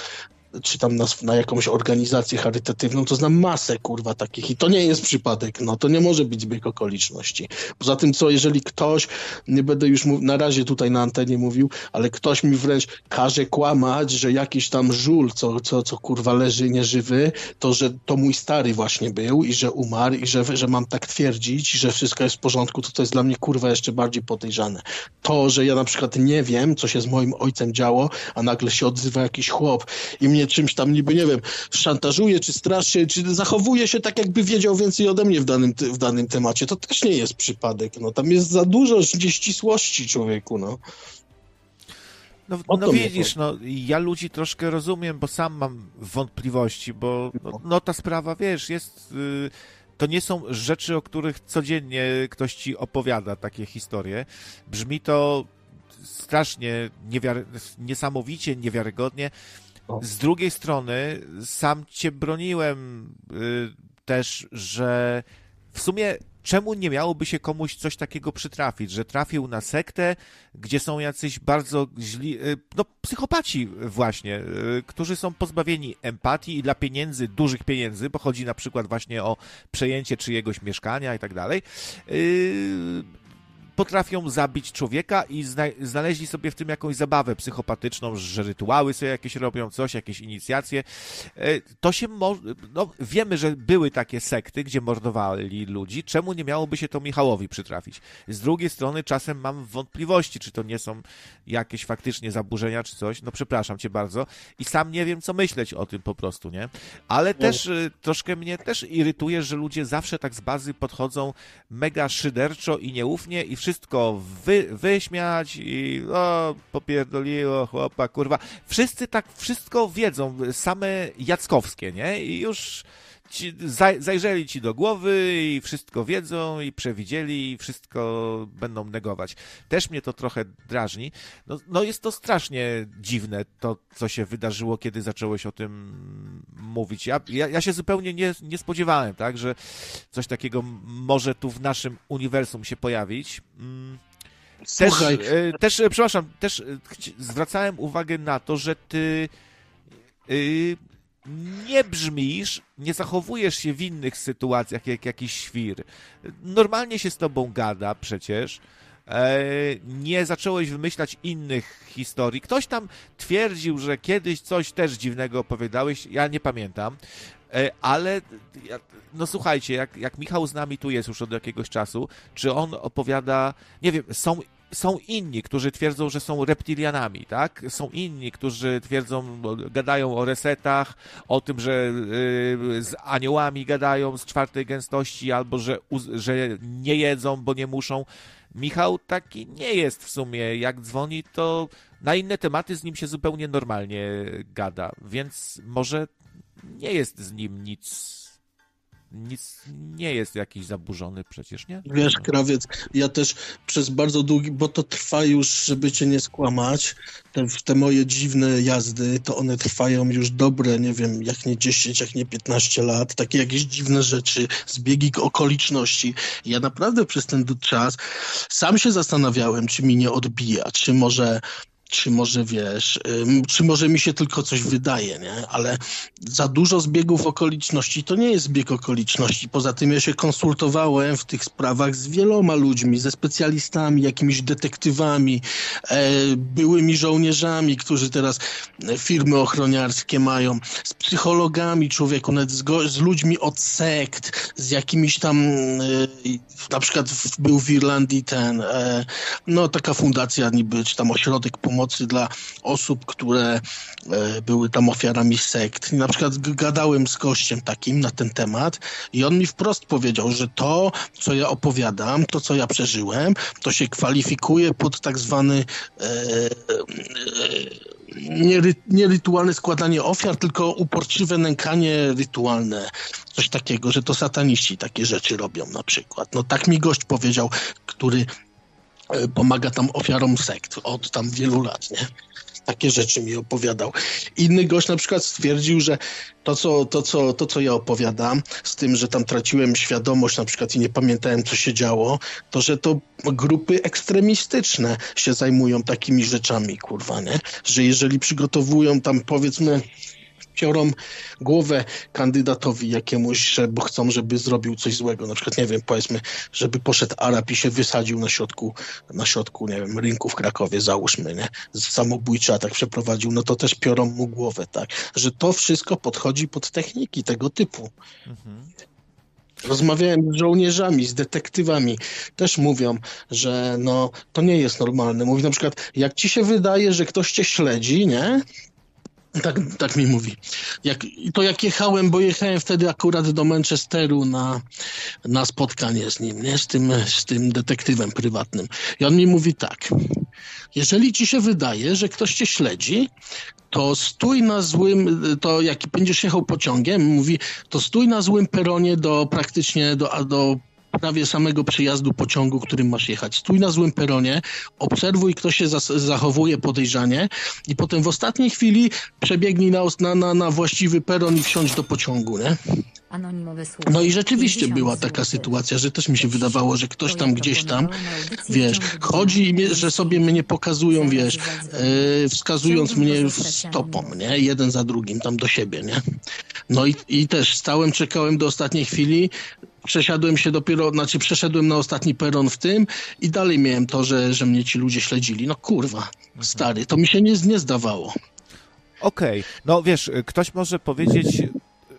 czy tam na, na, jakąś organizację charytatywną, to znam masę, kurwa, takich i to nie jest przypadek, no to nie może być zbieg okoliczności. Poza tym, co jeżeli ktoś, nie będę już na razie tutaj na antenie mówił, ale ktoś mi wręcz każe kłamać, że jakiś tam żul, co, co, co kurwa leży nieżywy, to że to mój stary właśnie był i że umarł i że, że mam tak twierdzić, że wszystko jest w porządku, to to jest dla mnie kurwa jeszcze bardziej podejrzane. To, że ja na przykład nie wiem, co się z moim ojcem działo, a nagle się odzywa jakiś chłop i mnie czymś tam niby, nie wiem, szantażuje, czy straszy, czy zachowuje się tak, jakby wiedział więcej ode mnie w danym, w danym temacie. To też nie jest przypadek, no. Tam jest za dużo nieścisłości człowieku, no. No, no widzisz, no, ja ludzi troszkę rozumiem, bo sam mam wątpliwości, bo no, no ta sprawa, wiesz, jest... Yy, to nie są rzeczy, o których codziennie ktoś ci opowiada, takie historie. Brzmi to strasznie niewiary... niesamowicie, niewiarygodnie. Z drugiej strony, sam cię broniłem y, też, że w sumie czemu nie miałoby się komuś coś takiego przytrafić, że trafił na sektę, gdzie są jacyś bardzo źli, y, no psychopaci właśnie, y, którzy są pozbawieni empatii i dla pieniędzy, dużych pieniędzy, bo chodzi na przykład właśnie o przejęcie czyjegoś mieszkania i tak dalej, potrafią zabić człowieka i zna znaleźli sobie w tym jakąś zabawę psychopatyczną, że rytuały sobie jakieś robią, coś, jakieś inicjacje. E, to się może, no wiemy, że były takie sekty, gdzie mordowali ludzi. Czemu nie miałoby się to Michałowi przytrafić? Z drugiej strony czasem mam wątpliwości, czy to nie są jakieś faktycznie zaburzenia, czy coś. No przepraszam cię bardzo. I sam nie wiem, co myśleć o tym po prostu, nie? Ale też y, troszkę mnie też irytuje, że ludzie zawsze tak z bazy podchodzą mega szyderczo i nieufnie i wszystko wy, wyśmiać i o, popierdoliło chłopa, kurwa. Wszyscy tak wszystko wiedzą, same jackowskie, nie? I już ci, zaj, zajrzeli ci do głowy i wszystko wiedzą i przewidzieli i wszystko będą negować. Też mnie to trochę drażni. No, no jest to strasznie dziwne, to co się wydarzyło, kiedy zacząłeś o tym mówić. Ja, ja, ja się zupełnie nie, nie spodziewałem, tak, że coś takiego może tu w naszym uniwersum się pojawić. Mm. Też, Słuchaj. E, też, e, przepraszam, też e, zwracałem uwagę na to, że ty nie brzmisz, nie zachowujesz się w innych sytuacjach jak jakiś świr. Normalnie się z tobą gada przecież. E, nie zacząłeś wymyślać innych historii. Ktoś tam twierdził, że kiedyś coś też dziwnego opowiadałeś, ja nie pamiętam, e, ale no słuchajcie, jak, jak Michał z nami tu jest już od jakiegoś czasu, czy on opowiada, nie wiem, są są inni, którzy twierdzą, że są reptilianami, tak? Są inni, którzy twierdzą, gadają o resetach, o tym, że yy, z aniołami gadają z czwartej gęstości, albo że, że nie jedzą, bo nie muszą. Michał taki nie jest w sumie. Jak dzwoni, to na inne tematy z nim się zupełnie normalnie gada, więc może nie jest z nim nic nic nie jest jakiś zaburzony przecież, nie? Wiesz, krawiec, ja też przez bardzo długi, bo to trwa już, żeby cię nie skłamać, te, te moje dziwne jazdy, to one trwają już dobre, nie wiem, jak nie 10, jak nie 15 lat, takie jakieś dziwne rzeczy, zbiegi okoliczności. Ja naprawdę przez ten czas sam się zastanawiałem, czy mi nie odbija, czy może czy może wiesz, czy może mi się tylko coś wydaje, nie? Ale za dużo zbiegów okoliczności to nie jest zbieg okoliczności. Poza tym ja się konsultowałem w tych sprawach z wieloma ludźmi, ze specjalistami, jakimiś detektywami, e, byłymi żołnierzami, którzy teraz e, firmy ochroniarskie mają, z psychologami człowieku, nawet z, z ludźmi od sekt, z jakimiś tam, e, na przykład był w Irlandii ten, no taka fundacja niby, czy tam ośrodek pomocy pomocy dla osób, które e, były tam ofiarami sekt. Na przykład gadałem z gościem takim na ten temat i on mi wprost powiedział, że to, co ja opowiadam, to, co ja przeżyłem, to się kwalifikuje pod tak zwany e, nie, nie rytualne składanie ofiar, tylko uporczywe nękanie rytualne. Coś takiego, że to sataniści takie rzeczy robią na przykład. No tak mi gość powiedział, który pomaga tam ofiarom sekt od tam wielu lat, nie? Takie rzeczy mi opowiadał. Inny gość na przykład stwierdził, że to co, to, co, to, co ja opowiadam, z tym, że tam traciłem świadomość na przykład i nie pamiętałem, co się działo, to że to grupy ekstremistyczne się zajmują takimi rzeczami, kurwa, nie? Że jeżeli przygotowują tam, powiedzmy, piorą głowę kandydatowi jakiemuś, że, bo chcą, żeby zrobił coś złego. Na przykład, nie wiem, powiedzmy, żeby poszedł Arab i się wysadził na środku, na środku, nie wiem, rynku w Krakowie, załóżmy, nie? Samobójczy atak przeprowadził, no to też piorą mu głowę, tak? Że to wszystko podchodzi pod techniki tego typu. Mhm. Rozmawiałem z żołnierzami, z detektywami. Też mówią, że no, to nie jest normalne. Mówi na przykład, jak ci się wydaje, że ktoś cię śledzi, nie? Tak, tak mi mówi. Jak, to jak jechałem, bo jechałem wtedy akurat do Manchesteru na, na spotkanie z nim, nie? Z, tym, z tym detektywem prywatnym. I on mi mówi tak. Jeżeli ci się wydaje, że ktoś cię śledzi, to stój na złym, to jak będziesz jechał pociągiem, mówi, to stój na złym peronie do praktycznie do, do prawie samego przyjazdu pociągu, którym masz jechać. Stój na złym peronie, obserwuj, kto się zachowuje podejrzanie i potem w ostatniej chwili przebiegnij na, na, na właściwy peron i wsiądź do pociągu, nie? No i rzeczywiście była taka sytuacja, że też mi się wydawało, że ktoś tam gdzieś tam, wiesz, chodzi i że sobie mnie pokazują, wiesz, e, wskazując mnie stopą, nie? Jeden za drugim tam do siebie, nie? No i, i też stałem, czekałem do ostatniej chwili, przesiadłem się dopiero, znaczy przeszedłem na ostatni peron w tym i dalej miałem to, że, że mnie ci ludzie śledzili. No kurwa, stary, to mi się nie, nie zdawało. Okej, okay. no wiesz, ktoś może powiedzieć,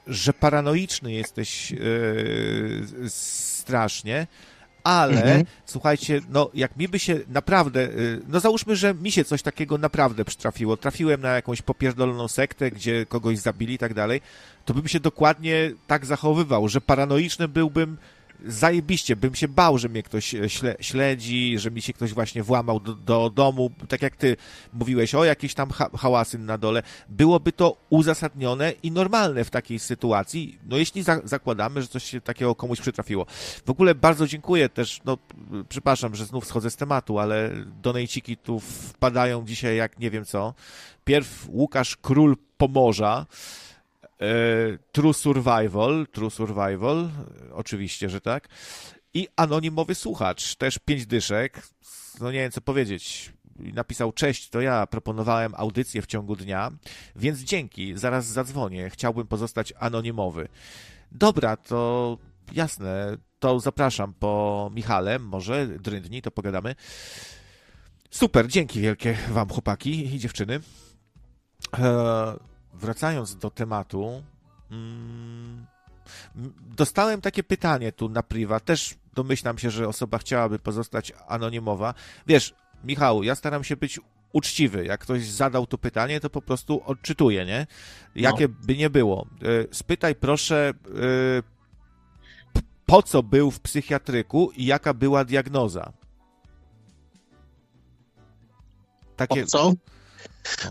że paranoiczny jesteś yy, strasznie, ale mhm. słuchajcie, no jak mi by się naprawdę, y, no załóżmy, że mi się coś takiego naprawdę przytrafiło, trafiłem na jakąś popierdoloną sektę, gdzie kogoś zabili i tak dalej, to bym się dokładnie tak zachowywał, że paranoiczny byłbym zajebiście, bym się bał, że mnie ktoś e, śle, śledzi, że mi się ktoś właśnie włamał do, do domu, tak jak ty mówiłeś, o jakieś tam ha hałasy na dole. Byłoby to uzasadnione i normalne w takiej sytuacji, no jeśli za zakładamy, że coś się takiego komuś przytrafiło. W ogóle bardzo dziękuję też, no przepraszam, że znów schodzę z tematu, ale donejciki tu wpadają dzisiaj jak nie wiem co. Pierw Łukasz Król Pomorza, True Survival, True Survival, oczywiście, że tak. I anonimowy słuchacz, też pięć dyszek. No nie wiem, co powiedzieć. napisał, cześć, to ja proponowałem audycję w ciągu dnia, więc dzięki, zaraz zadzwonię, chciałbym pozostać anonimowy. Dobra, to jasne, to zapraszam po Michale, może dryndni, to pogadamy. Super, dzięki wielkie wam chłopaki i dziewczyny. E, wracając do tematu, mm, dostałem takie pytanie tu na priwa, też domyślam się, że osoba chciałaby pozostać anonimowa. Wiesz, Michał, ja staram się być uczciwy. Jak ktoś zadał to pytanie, to po prostu odczytuję, nie? Jakie no. by nie było. E, spytaj proszę, e, po co był w psychiatryku i jaka była diagnoza? Takie... Po co?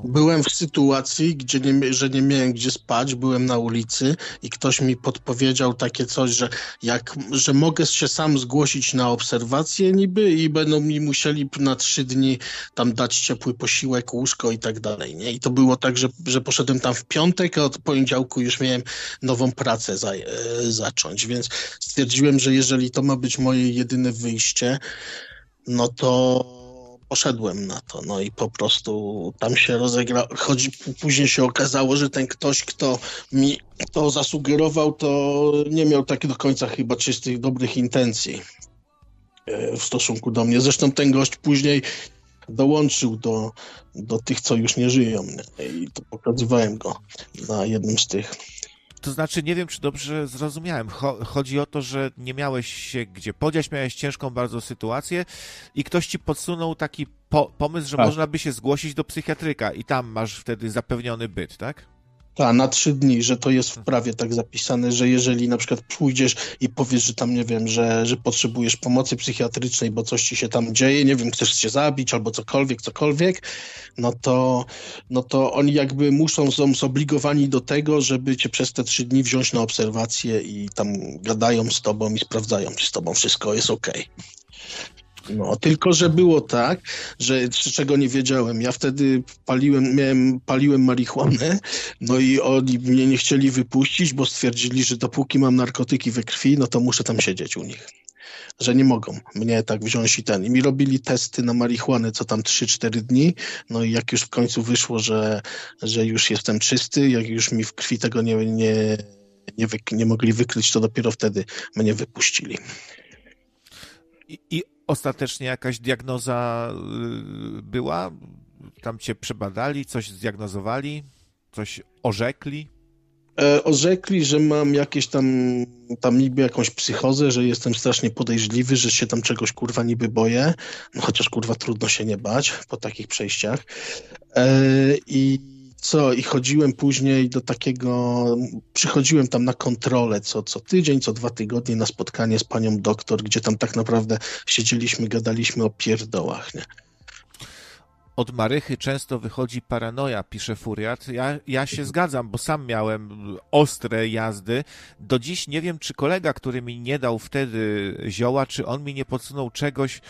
Byłem w sytuacji, gdzie nie, że nie miałem gdzie spać, byłem na ulicy i ktoś mi podpowiedział takie coś, że, jak, że mogę się sam zgłosić na obserwację niby i będą mi musieli na trzy dni tam dać ciepły posiłek, łóżko i tak dalej. Nie? I to było tak, że, że poszedłem tam w piątek, a od poniedziałku już miałem nową pracę za, e, zacząć, więc stwierdziłem, że jeżeli to ma być moje jedyne wyjście, no to poszedłem na to, no i po prostu tam się rozegra, chodzi, później się okazało, że ten ktoś, kto mi to zasugerował, to nie miał tak do końca chyba czystych, dobrych intencji e, w stosunku do mnie. Zresztą ten gość później dołączył do, do tych, co już nie żyją i to pokazywałem go na jednym z tych to znaczy, nie wiem, czy dobrze zrozumiałem. Chodzi o to, że nie miałeś się gdzie podziać, miałeś ciężką bardzo sytuację i ktoś ci podsunął taki po pomysł, że tak. można by się zgłosić do psychiatryka i tam masz wtedy zapewniony byt, tak? Tak, na trzy dni, że to jest w prawie tak zapisane, że jeżeli na przykład pójdziesz i powiesz, że tam, nie wiem, że, że potrzebujesz pomocy psychiatrycznej, bo coś ci się tam dzieje, nie wiem, chcesz się zabić albo cokolwiek, cokolwiek, no to, no to oni jakby muszą, są zobligowani do tego, żeby cię przez te trzy dni wziąć na obserwację i tam gadają z tobą i sprawdzają, czy z tobą wszystko jest okej. Okay. No, tylko że było tak, że czego nie wiedziałem. Ja wtedy paliłem, miałem, paliłem marihuanę, no i oni mnie nie chcieli wypuścić, bo stwierdzili, że dopóki mam narkotyki we krwi, no to muszę tam siedzieć u nich. Że nie mogą mnie tak wziąć i ten. I mi robili testy na marihuanę co tam 3-4 dni. No i jak już w końcu wyszło, że, że już jestem czysty, jak już mi w krwi tego nie, nie, nie, wy, nie mogli wykryć, to dopiero wtedy mnie wypuścili. I, I ostatecznie jakaś diagnoza y, była? Tam cię przebadali, coś zdiagnozowali, coś orzekli? E, orzekli, że mam jakieś tam, tam niby jakąś psychozę, że jestem strasznie podejrzliwy, że się tam czegoś kurwa niby boję, no chociaż kurwa trudno się nie bać po takich przejściach. E, I co, i chodziłem później do takiego, przychodziłem tam na kontrolę co, co tydzień, co dwa tygodnie na spotkanie z panią doktor, gdzie tam tak naprawdę siedzieliśmy, gadaliśmy o pierdołach, nie? Od Marychy często wychodzi paranoja, pisze Furiat. Ja, ja się zgadzam, bo sam miałem ostre jazdy. Do dziś nie wiem, czy kolega, który mi nie dał wtedy zioła, czy on mi nie podsunął czegoś,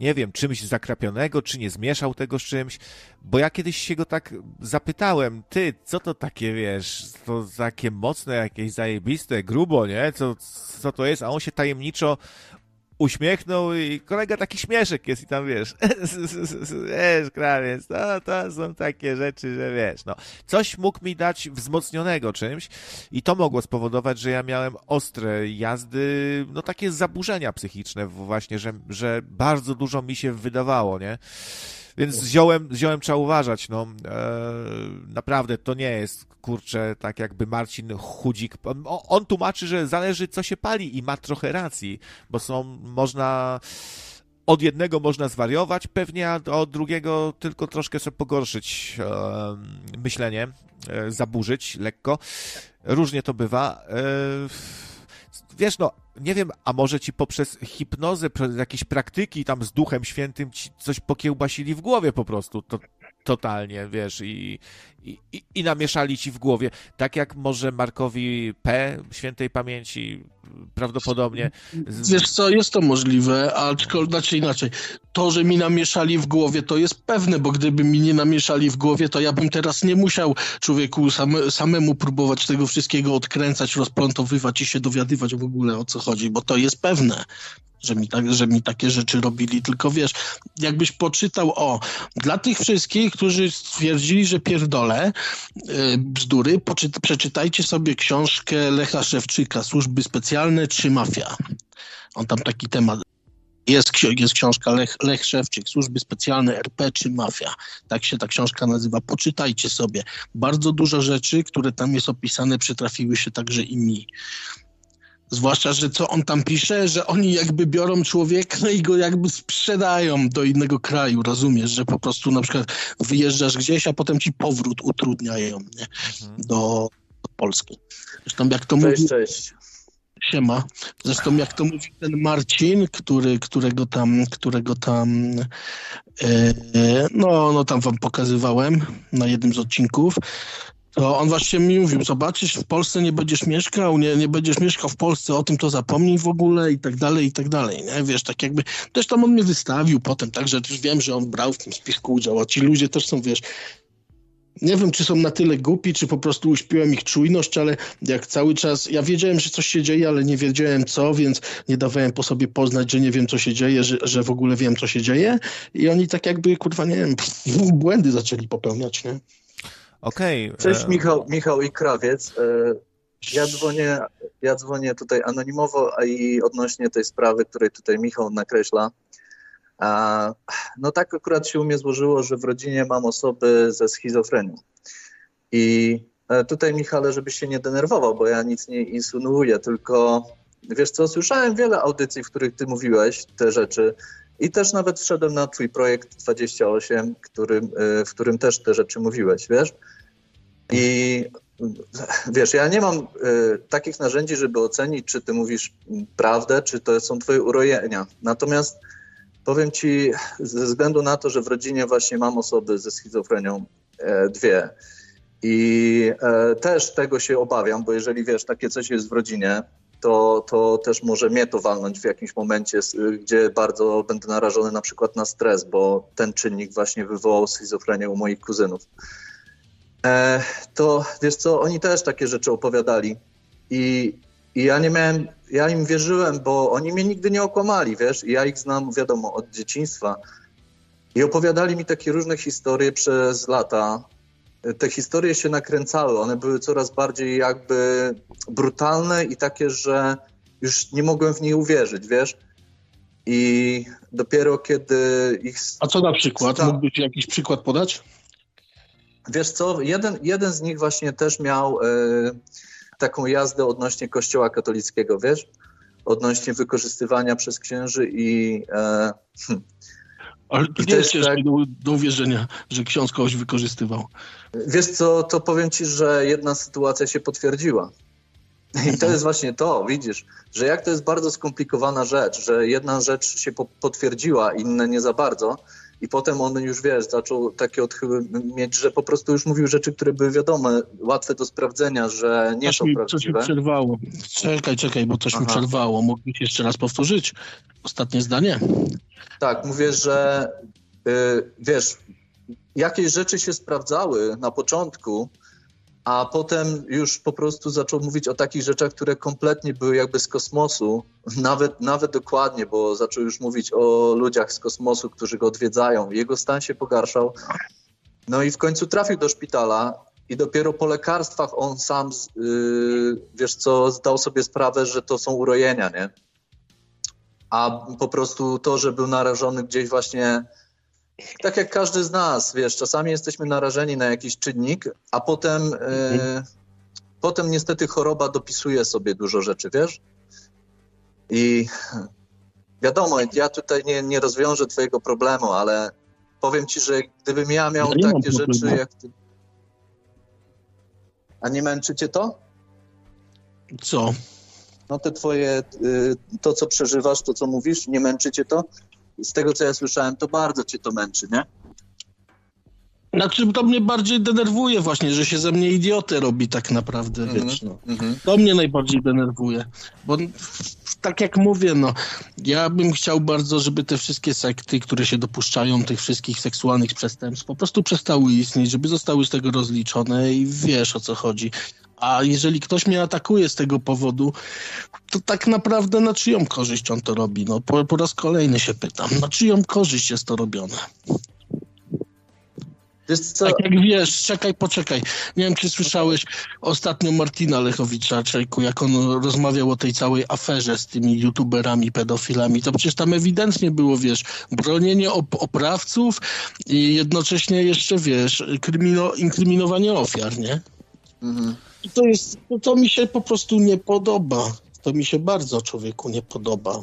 nie wiem, czymś zakrapionego, czy nie zmieszał tego z czymś, bo ja kiedyś się go tak zapytałem, ty, co to takie, wiesz, to takie mocne, jakieś zajebiste, grubo, nie? Co, co to jest? A on się tajemniczo uśmiechnął i kolega taki śmieszek jest i tam wiesz, [laughs] wiesz, krawiec, no to są takie rzeczy, że wiesz, no. Coś mógł mi dać wzmocnionego czymś i to mogło spowodować, że ja miałem ostre jazdy, no takie zaburzenia psychiczne właśnie, że, że bardzo dużo mi się wydawało, nie? Więc z ziołem, z ziołem trzeba uważać, no. E, naprawdę to nie jest, kurczę, tak jakby Marcin Chudzik. On, on tłumaczy, że zależy co się pali i ma trochę racji, bo są, można od jednego można zwariować pewnie, a od drugiego tylko troszkę sobie pogorszyć e, myślenie, e, zaburzyć lekko. Różnie to bywa. E, wiesz, no, nie wiem, a może ci poprzez hipnozę, przez jakieś praktyki tam z Duchem Świętym ci coś pokiełbasili w głowie po prostu, to totalnie, wiesz, i, i, i namieszali ci w głowie. Tak jak może Markowi P. świętej pamięci prawdopodobnie... Wiesz co, jest to możliwe, aczkolwiek znaczy inaczej. To, że mi namieszali w głowie, to jest pewne, bo gdyby mi nie namieszali w głowie, to ja bym teraz nie musiał człowieku same, samemu próbować tego wszystkiego odkręcać, rozplątowywać i się dowiadywać w ogóle o co chodzi, bo to jest pewne że mi, tak, że mi takie rzeczy robili, tylko wiesz, jakbyś poczytał, o, dla tych wszystkich, którzy stwierdzili, że pierdolę yy, bzdury, poczyt, przeczytajcie sobie książkę Lecha Szewczyka, Służby Specjalne czy Mafia. On tam taki temat jest, jest książka Lech, Lech Szewczyk, Służby Specjalne RP czy Mafia. Tak się ta książka nazywa. Poczytajcie sobie. Bardzo dużo rzeczy, które tam jest opisane, przytrafiły się także i mi. Zwłaszcza, że co on tam pisze, że oni jakby biorą człowieka i go jakby sprzedają do innego kraju, rozumiesz, że po prostu na przykład wyjeżdżasz gdzieś, a potem ci powrót utrudniają nie? Mhm. Do, do Polski. Zresztą jak to cześć, mówi... Cześć, Siema. Zresztą jak to mówi ten Marcin, który, którego tam, którego tam e, no, no tam wam pokazywałem na jednym z odcinków, to on właśnie mi mówił, zobaczysz, w Polsce nie będziesz mieszkał, nie, nie będziesz mieszkał w Polsce, o tym to zapomnij w ogóle i tak dalej, i tak dalej, nie? Wiesz, tak jakby, też tam on mnie wystawił potem, także też wiem, że on brał w tym spisku udział, a ci ludzie też są, wiesz, nie wiem, czy są na tyle głupi, czy po prostu uśpiłem ich czujność, ale jak cały czas, ja wiedziałem, że coś się dzieje, ale nie wiedziałem co, więc nie dawałem po sobie poznać, że nie wiem, co się dzieje, że, że w ogóle wiem, co się dzieje i oni tak jakby, kurwa, nie wiem, [laughs] błędy zaczęli popełniać, nie? Okej. Okay. Cześć Michał, Michał i Krawiec. E, ja dzwonię, ja dzwonię tutaj anonimowo a i odnośnie tej sprawy, której tutaj Michał nakreśla. No tak akurat się u mnie złożyło, że w rodzinie mam osoby ze schizofrenią. I e, tutaj Michale, żebyś się nie denerwował, bo ja nic nie insynuuję, tylko wiesz co, słyszałem wiele audycji, w których ty mówiłeś te rzeczy i też nawet wszedłem na twój projekt 28, którym, e, w którym też te rzeczy mówiłeś, wiesz? I wiesz, ja nie mam y, takich narzędzi, żeby ocenić, czy ty mówisz prawdę, czy to są twoje urojenia. Natomiast powiem ci, ze względu na to, że w rodzinie właśnie mam osoby ze schizofrenią, e, dwie, i e, też tego się obawiam, bo jeżeli wiesz, takie coś jest w rodzinie, to, to też może mnie to walnąć w jakimś momencie, gdzie bardzo będę narażony na przykład na stres, bo ten czynnik właśnie wywołał schizofrenię u moich kuzynów. E, to wiesz co, oni też takie rzeczy opowiadali i, i ja nie miałem, ja im wierzyłem, bo oni mnie nigdy nie okłamali, wiesz, i ja ich znam, wiadomo, od dzieciństwa i opowiadali mi takie różne historie przez lata. Te historie się nakręcały, one były coraz bardziej jakby brutalne i takie, że już nie mogłem w nie uwierzyć, wiesz. I dopiero kiedy ich. A co na przykład? Mógłbyś jakiś przykład podać? Wiesz co, jeden, jeden z nich właśnie też miał e, taką jazdę odnośnie kościoła katolickiego, wiesz? Odnośnie wykorzystywania przez księży i... E, hm. Ale to nie jest tak... do, do uwierzenia, że ksiądz kogoś wykorzystywał. Wiesz co, to powiem ci, że jedna sytuacja się potwierdziła. I to jest właśnie to, widzisz, że jak to jest bardzo skomplikowana rzecz, że jedna rzecz się po potwierdziła, inne nie za bardzo, i potem on już, wiesz, zaczął takie odchyły mieć, że po prostu już mówił rzeczy, które były wiadome, łatwe do sprawdzenia, że nie coś są mi, prawdziwe. Coś mi przerwało. Czekaj, czekaj, bo coś Aha. mi przerwało. Mógłbyś jeszcze raz powtórzyć? Ostatnie zdanie. Tak, mówię, że yy, wiesz, jakieś rzeczy się sprawdzały na początku, a potem już po prostu zaczął mówić o takich rzeczach, które kompletnie były jakby z kosmosu, nawet, nawet dokładnie, bo zaczął już mówić o ludziach z kosmosu, którzy go odwiedzają. Jego stan się pogarszał. No i w końcu trafił do szpitala i dopiero po lekarstwach on sam, yy, wiesz co, zdał sobie sprawę, że to są urojenia, nie? A po prostu to, że był narażony gdzieś właśnie tak jak każdy z nas, wiesz, czasami jesteśmy narażeni na jakiś czynnik, a potem, e, potem niestety choroba dopisuje sobie dużo rzeczy, wiesz? I wiadomo, ja tutaj nie, nie rozwiążę twojego problemu, ale powiem ci, że gdybym ja miał ja takie rzeczy jak ty... A nie męczy cię to? Co? No te twoje, y, to co przeżywasz, to co mówisz, nie męczy cię to? Z tego co ja słyszałem, to bardzo cię to męczy, nie? Znaczy, to mnie bardziej denerwuje właśnie, że się ze mnie idiotę robi tak naprawdę, mm -hmm. wiesz, no. Mm -hmm. To mnie najbardziej denerwuje, bo tak jak mówię, no, ja bym chciał bardzo, żeby te wszystkie sekty, które się dopuszczają tych wszystkich seksualnych przestępstw, po prostu przestały istnieć, żeby zostały z tego rozliczone i wiesz o co chodzi. A jeżeli ktoś mnie atakuje z tego powodu, to tak naprawdę na czyją korzyść on to robi? No, po, po raz kolejny się pytam, na czyją korzyść jest to robione? Tak jak wiesz, czekaj, poczekaj. Nie wiem, czy słyszałeś ostatnio Martina Lechowicza, Czejku, jak on rozmawiał o tej całej aferze z tymi youtuberami, pedofilami. To przecież tam ewidentnie było, wiesz, bronienie op oprawców i jednocześnie jeszcze, wiesz, krymino, inkryminowanie ofiar, nie? Mhm. I to jest, to mi się po prostu nie podoba. To mi się bardzo człowieku nie podoba.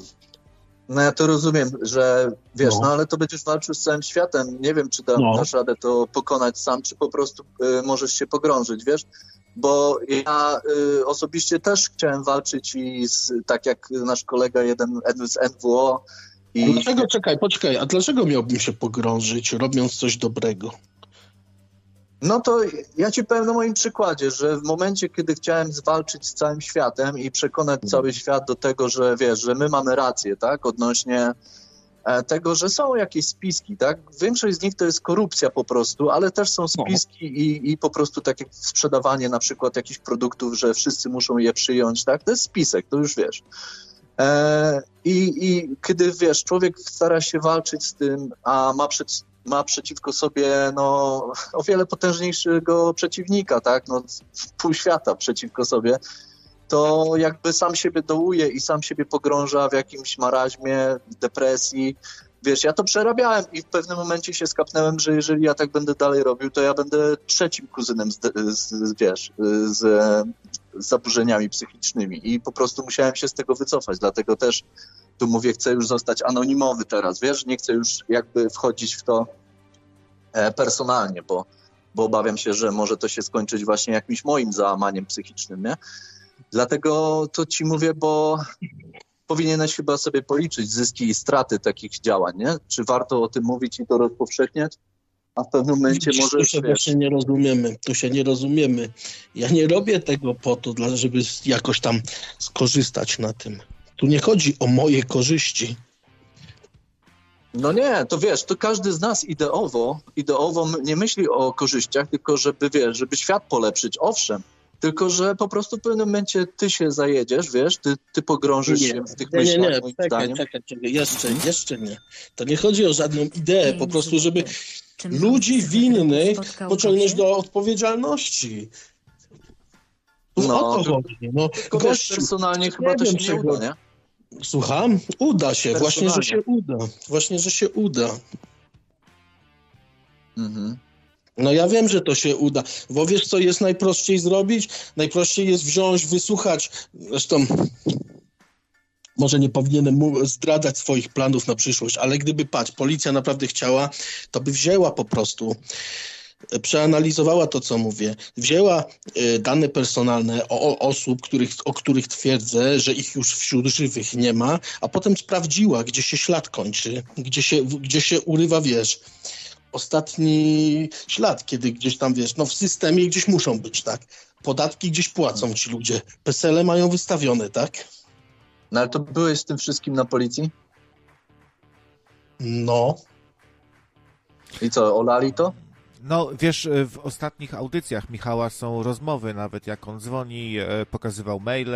No ja to rozumiem, że wiesz, no, no ale to będziesz walczył z całym światem. Nie wiem, czy da, no. dasz radę to pokonać sam, czy po prostu y, możesz się pogrążyć, wiesz? Bo ja y, osobiście też chciałem walczyć i z, tak jak nasz kolega jeden z NWO. I... Dlaczego, czekaj, poczekaj, a dlaczego miałbym się pogrążyć, robiąc coś dobrego? No to ja ci powiem na moim przykładzie, że w momencie, kiedy chciałem zwalczyć z całym światem i przekonać mhm. cały świat do tego, że wiesz, że my mamy rację, tak, odnośnie e, tego, że są jakieś spiski, tak? Większość z nich to jest korupcja po prostu, ale też są no. spiski i, i po prostu takie sprzedawanie na przykład jakichś produktów, że wszyscy muszą je przyjąć, tak? To jest spisek, to już wiesz. E, i, I kiedy, wiesz, człowiek stara się walczyć z tym, a ma przed ma przeciwko sobie no, o wiele potężniejszego przeciwnika, tak? No, pół świata przeciwko sobie, to jakby sam siebie dołuje i sam siebie pogrąża w jakimś maraźmie, depresji. Wiesz, ja to przerabiałem i w pewnym momencie się skapnąłem, że jeżeli ja tak będę dalej robił, to ja będę trzecim kuzynem z, z wiesz, z, z zaburzeniami psychicznymi. I po prostu musiałem się z tego wycofać, dlatego też tu mówię, chcę już zostać anonimowy teraz, wiesz, nie chcę już jakby wchodzić w to e, personalnie, bo, bo obawiam się, że może to się skończyć właśnie jakimś moim załamaniem psychicznym, nie? Dlatego to ci mówię, bo powinieneś chyba sobie policzyć zyski i straty takich działań, nie? Czy warto o tym mówić i to rozpowszechniać? A w pewnym momencie może. Tu się właśnie nie rozumiemy. Tu się nie rozumiemy. Ja nie robię tego po to, żeby jakoś tam skorzystać na tym. Tu nie chodzi o moje korzyści. No nie, to wiesz, to każdy z nas ideowo, ideowo nie myśli o korzyściach, tylko żeby, wiesz, żeby świat polepszyć, owszem, tylko że po prostu w pewnym momencie ty się zajedziesz, wiesz, ty, ty pogrążysz nie, się w tych nie, myślach, nie, nie, moim czekaj, zdaniem. Czekaj, czekaj, jeszcze, jeszcze nie. To nie chodzi o żadną ideę, po prostu, żeby ludzi winnych pociągnąć do odpowiedzialności. No, o to chodzi. No, gościu, personalnie chyba to się nie uda, nie? Słucham? Uda się, właśnie, że się uda. Właśnie, że się uda. Mhm. No ja wiem, że to się uda, bo wiesz, co jest najprościej zrobić? Najprościej jest wziąć, wysłuchać, zresztą może nie powinienem zdradzać swoich planów na przyszłość, ale gdyby, patrz, policja naprawdę chciała, to by wzięła po prostu przeanalizowała to, co mówię, wzięła y, dane personalne o, o, osób, których, o których twierdzę, że ich już wśród żywych nie ma, a potem sprawdziła, gdzie się ślad kończy, gdzie się, gdzie się urywa, wiesz, ostatni ślad, kiedy gdzieś tam, wiesz, no w systemie gdzieś muszą być, tak? Podatki gdzieś płacą ci ludzie, PESELE mają wystawione, tak? No ale to byłeś z tym wszystkim na policji? No. I co, olali to? No, wiesz, e, w ostatnich audycjach Michała są rozmowy, nawet jak on dzwoni, e, pokazywał maile,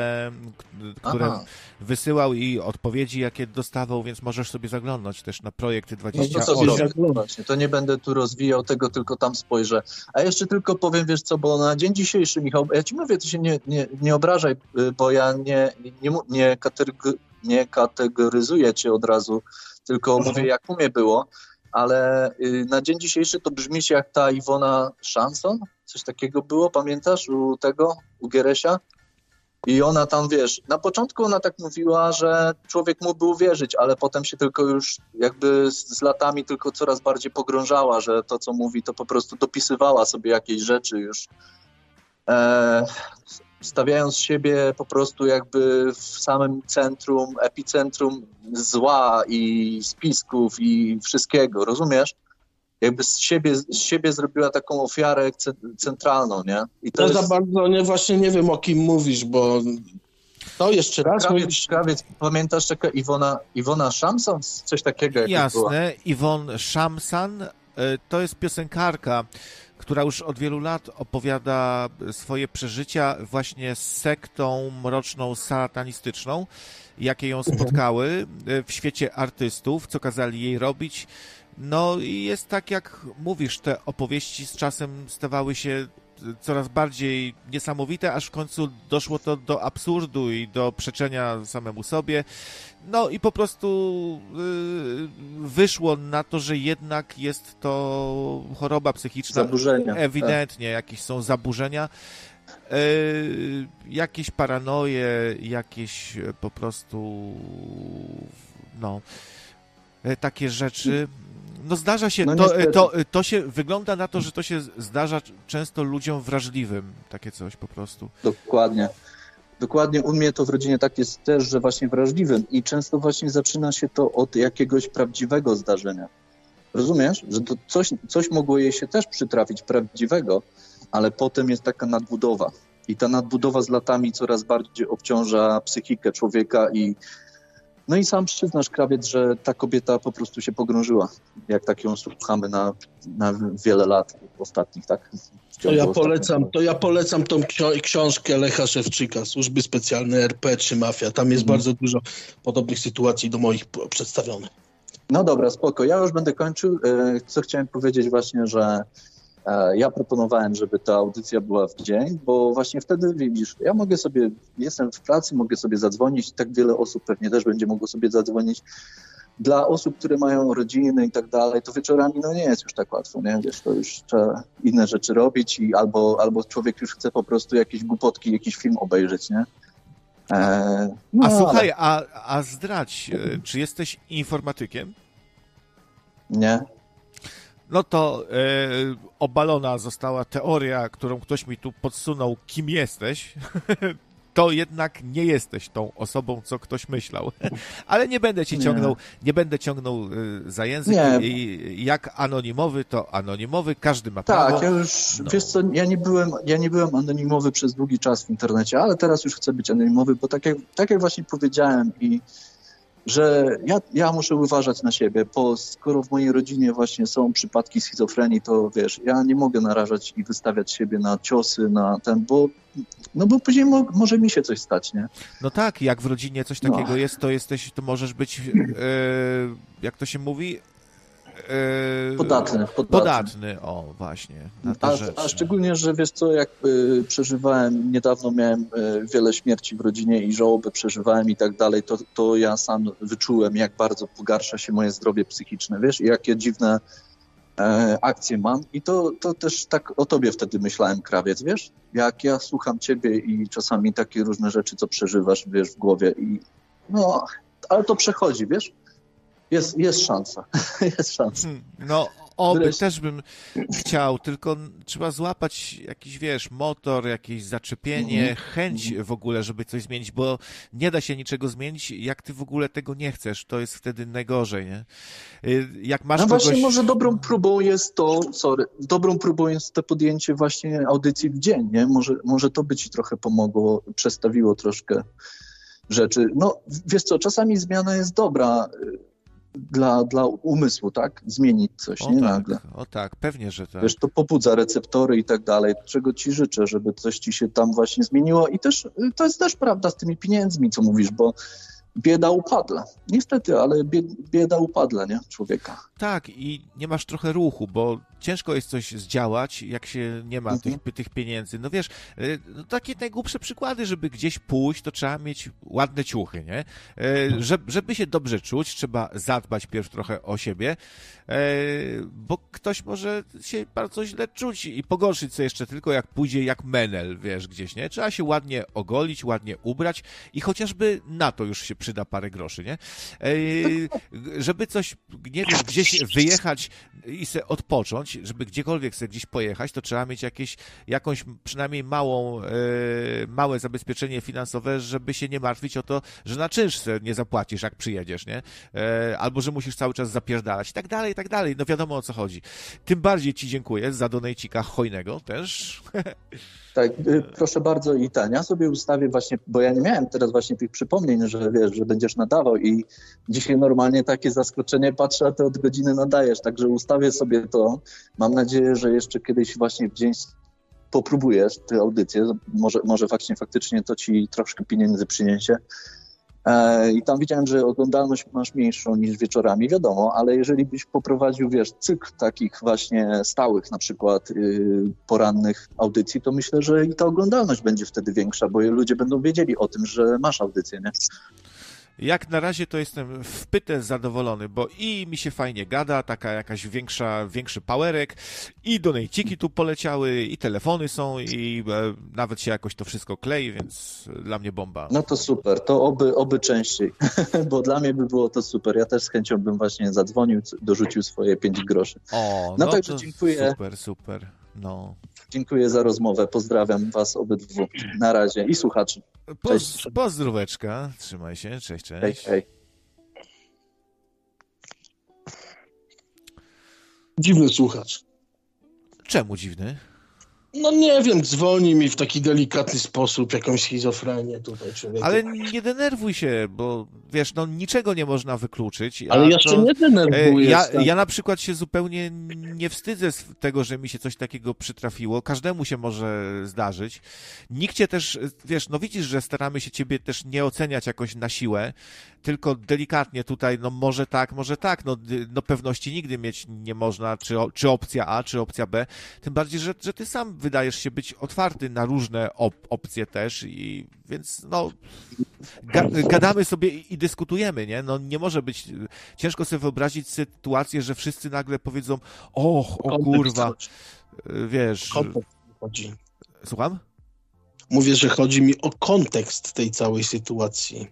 które Aha. wysyłał i odpowiedzi, jakie dostawał, więc możesz sobie zaglądnąć też na projekty 28. No to, sobie to nie będę tu rozwijał tego, tylko tam spojrzę. A jeszcze tylko powiem, wiesz co, bo na dzień dzisiejszy, Michał, ja ci mówię, ty się nie, nie, nie obrażaj, y, bo ja nie, nie, nie, nie kategoryzuję cię od razu, tylko mhm. mówię, jak u mnie było ale y, na dzień dzisiejszy to brzmi się jak ta Iwona Shanson, coś takiego było, pamiętasz, u tego, u Geresia? I ona tam, wiesz, na początku ona tak mówiła, że człowiek mógłby uwierzyć, ale potem się tylko już jakby z, z latami tylko coraz bardziej pogrążała, że to, co mówi, to po prostu dopisywała sobie jakieś rzeczy już. E, stawiając siebie po prostu jakby w samym centrum, epicentrum zła i spisków i wszystkiego, rozumiesz? jakby z siebie, z siebie zrobiła taką ofiarę centralną, nie? I to, to jest... za bardzo nie, właśnie nie wiem o kim mówisz, bo to jeszcze raz krawiec, mówisz... krawiec pamiętasz taka Iwona, Iwona Szamsan? Coś takiego Jasne, była. Iwon Szamsan e, to jest piosenkarka, która już od wielu lat opowiada swoje przeżycia właśnie z sektą mroczną, satanistyczną, jakie ją mhm. spotkały e, w świecie artystów, co kazali jej robić. No i jest tak, jak mówisz, te opowieści z czasem stawały się coraz bardziej niesamowite, aż w końcu doszło to do absurdu i do przeczenia samemu sobie. No i po prostu yy, wyszło na to, że jednak jest to choroba psychiczna. Zaburzenia. Ewidentnie, tak. jakieś są zaburzenia. Yy, jakieś paranoje, jakieś po prostu no yy, takie rzeczy no zdarza się, no to, to, to się, wygląda na to, że to się zdarza często ludziom wrażliwym, takie coś po prostu. Dokładnie. Dokładnie u mnie to w rodzinie tak jest też, że właśnie wrażliwym i często właśnie zaczyna się to od jakiegoś prawdziwego zdarzenia. Rozumiesz? Że to coś, coś mogło jej się też przytrafić prawdziwego, ale potem jest taka nadbudowa. I ta nadbudowa z latami coraz bardziej obciąża psychikę człowieka i no i sam przyznasz, krawiec, że ta kobieta po prostu się pogrążyła, jak tak ją słuchamy na, na wiele lat ostatnich, tak? To ja, polecam, to ja polecam tą książkę Lecha Szewczyka, Służby Specjalne RP czy Mafia. Tam jest mhm. bardzo dużo podobnych sytuacji do moich przedstawionych. No dobra, spoko. Ja już będę kończył. E, co chciałem powiedzieć właśnie, że ja proponowałem, żeby ta audycja była w dzień, bo właśnie wtedy widzisz, ja mogę sobie, jestem w pracy, mogę sobie zadzwonić, tak wiele osób pewnie też będzie mogło sobie zadzwonić. Dla osób, które mają rodziny i tak dalej, to wieczorami no nie jest już tak łatwo, nie? Wiesz, to już trzeba inne rzeczy robić i albo, albo człowiek już chce po prostu jakieś głupotki, jakiś film obejrzeć, nie? E, no, a słuchaj, ale... a, a zdradź, e, czy jesteś informatykiem? Nie no to e, obalona została teoria, którą ktoś mi tu podsunął, kim jesteś. [laughs] to jednak nie jesteś tą osobą, co ktoś myślał. [laughs] Ale nie będę ci ciągnął, nie, nie będę ciągnął e, za język. I jak anonimowy, to anonimowy, każdy ma prawo. Tak, ja już, no. wiesz co, ja nie, byłem, ja nie byłem anonimowy przez długi czas w internecie, ale teraz już chcę być anonimowy, bo tak jak, tak jak właśnie powiedziałem i że ja, ja muszę uważać na siebie, bo skoro w mojej rodzinie właśnie są przypadki schizofrenii, to wiesz, ja nie mogę narażać i wystawiać siebie na ciosy, na ten, bo no bo później mo może mi się coś stać, nie? No tak, jak w rodzinie coś takiego no. jest, to jesteś, to możesz być, e, jak to się mówi, Yy, podatny, podatny. Podatny, o właśnie. A, a, szczególnie, że wiesz co, jak y, przeżywałem, niedawno miałem y, wiele śmierci w rodzinie i żałobę przeżywałem i tak dalej, to, to ja sam wyczułem, jak bardzo pogarsza się moje zdrowie psychiczne, wiesz, i jakie dziwne e, akcje mam. I to, to też tak o tobie wtedy myślałem, krawiec, wiesz? Jak ja słucham ciebie i czasami takie różne rzeczy, co przeżywasz, wiesz, w głowie i no, ale to przechodzi, wiesz? Jest, jest szansa. [laughs] jest szansa. Hmm, no, oby też bym chciał, tylko trzeba złapać jakiś, wiesz, motor, jakieś zaczepienie, mm -hmm. chęć w ogóle, żeby coś zmienić, bo nie da się niczego zmienić, jak ty w ogóle tego nie chcesz. To jest wtedy najgorzej, nie? Y, jak masz no kogoś... właśnie, może dobrą próbą jest to, sorry, dobrą próbą jest to podjęcie właśnie audycji w dzień, nie? Może, może to by ci trochę pomogło, przestawiło troszkę rzeczy. No, wiesz co, czasami zmiana jest dobra dla, dla umysłu, tak? Zmienić coś, o nie tak, nagle. O tak, pewnie, że tak. Wiesz, to pobudza receptory i tak dalej, czego ci życzę, żeby coś ci się tam właśnie zmieniło i też to jest też prawda z tymi pieniędzmi, co mówisz, bo bieda upadła. Niestety, ale bieda upadła, nie? Człowieka. Tak, i nie masz trochę ruchu, bo ciężko jest coś zdziałać, jak się nie ma mhm. tych, tych pieniędzy. No wiesz, y, no takie najgłupsze przykłady, żeby gdzieś pójść, to trzeba mieć ładne ciuchy, nie? Y, żeby, żeby się dobrze czuć, trzeba zadbać pierw trochę o siebie, y, bo ktoś może się bardzo źle czuć i pogorszyć sobie jeszcze tylko jak pójdzie jak menel, wiesz, gdzieś, nie? Trzeba się ładnie ogolić, ładnie ubrać i chociażby na to już się przyda parę groszy, nie? [laughs] Żeby coś, nie wiem, gdzieś wyjechać i sobie odpocząć, pojechać, żeby gdziekolwiek sobie gdzieś pojechać, to trzeba mieć jakieś, jakąś przynajmniej małą, e, małe zabezpieczenie finansowe, żeby się nie martwić o to, że na czynsz nie zapłacisz, jak przyjedziesz, nie? E, albo, że musisz cały czas zapierdalać i tak dalej, i tak dalej. No wiadomo o co chodzi. Tym bardziej Ci dziękuję za donejcika hojnego też. [laughs] Tak, y, proszę bardzo i Tania sobie ustawię właśnie, bo ja nie miałem teraz właśnie tych przypomnień, że wiesz, że będziesz nadawał i dzisiaj normalnie takie zaskoczenie patrzę, a ty od godziny nadajesz, także ustawię sobie to. Mam nadzieję, że jeszcze kiedyś właśnie w dzień popróbujesz tę audycję, może, może właśnie faktycznie to ci troszkę pieniędzy przyniesie. E, I tam widziałem, że oglądalność masz mniejszą niż wieczorami, wiadomo, ale jeżeli byś poprowadził, wiesz, cykl takich właśnie stałych, na przykład yy, porannych audycji, to myślę, że i ta oglądalność będzie wtedy większa, bo ludzie będą wiedzieli o tym, że masz audycję, nie? Jak na razie to jestem wpyte zadowolony, bo i mi się fajnie gada, taka jakaś większa, większy powerek, i donejciki tu poleciały, i telefony są, i e, nawet się jakoś to wszystko klei, więc dla mnie bomba. No to super, to oby, oby częściej, [laughs] bo dla mnie by było to super. Ja też z chęcią bym właśnie zadzwonił, dorzucił swoje 5 groszy. O, no, no także dziękuję. Super, super. No. Dziękuję za rozmowę. Pozdrawiam Was obydwu. Na razie i słuchaczy. Poz, pozdróweczka. Trzymaj się. Cześć, cześć. Hej, hej. Dziwny słuchacz. Czemu dziwny? No nie wiem, dzwoni mi w taki delikatny sposób, jakąś schizofrenię tutaj człowiek. Ale nie denerwuj się, bo wiesz, no niczego nie można wykluczyć. Ale ja się nie denerwuję. Ja, ja na przykład się zupełnie nie wstydzę z tego, że mi się coś takiego przytrafiło. Każdemu się może zdarzyć. Nikt cię też, wiesz, no widzisz, że staramy się ciebie też nie oceniać jakoś na siłę, tylko delikatnie tutaj, no może tak, może tak, no, no pewności nigdy mieć nie można, czy, czy opcja A, czy opcja B. Tym bardziej, że, że ty sam wydajesz się być otwarty na różne op opcje też i więc no ga gadamy sobie i, dyskutujemy, nie? No nie może być, ciężko sobie wyobrazić sytuację, że wszyscy nagle powiedzą, och, o kurwa, wiesz... Chodzi. Słucham? Mówię, że chodzi mi o kontekst tej całej sytuacji.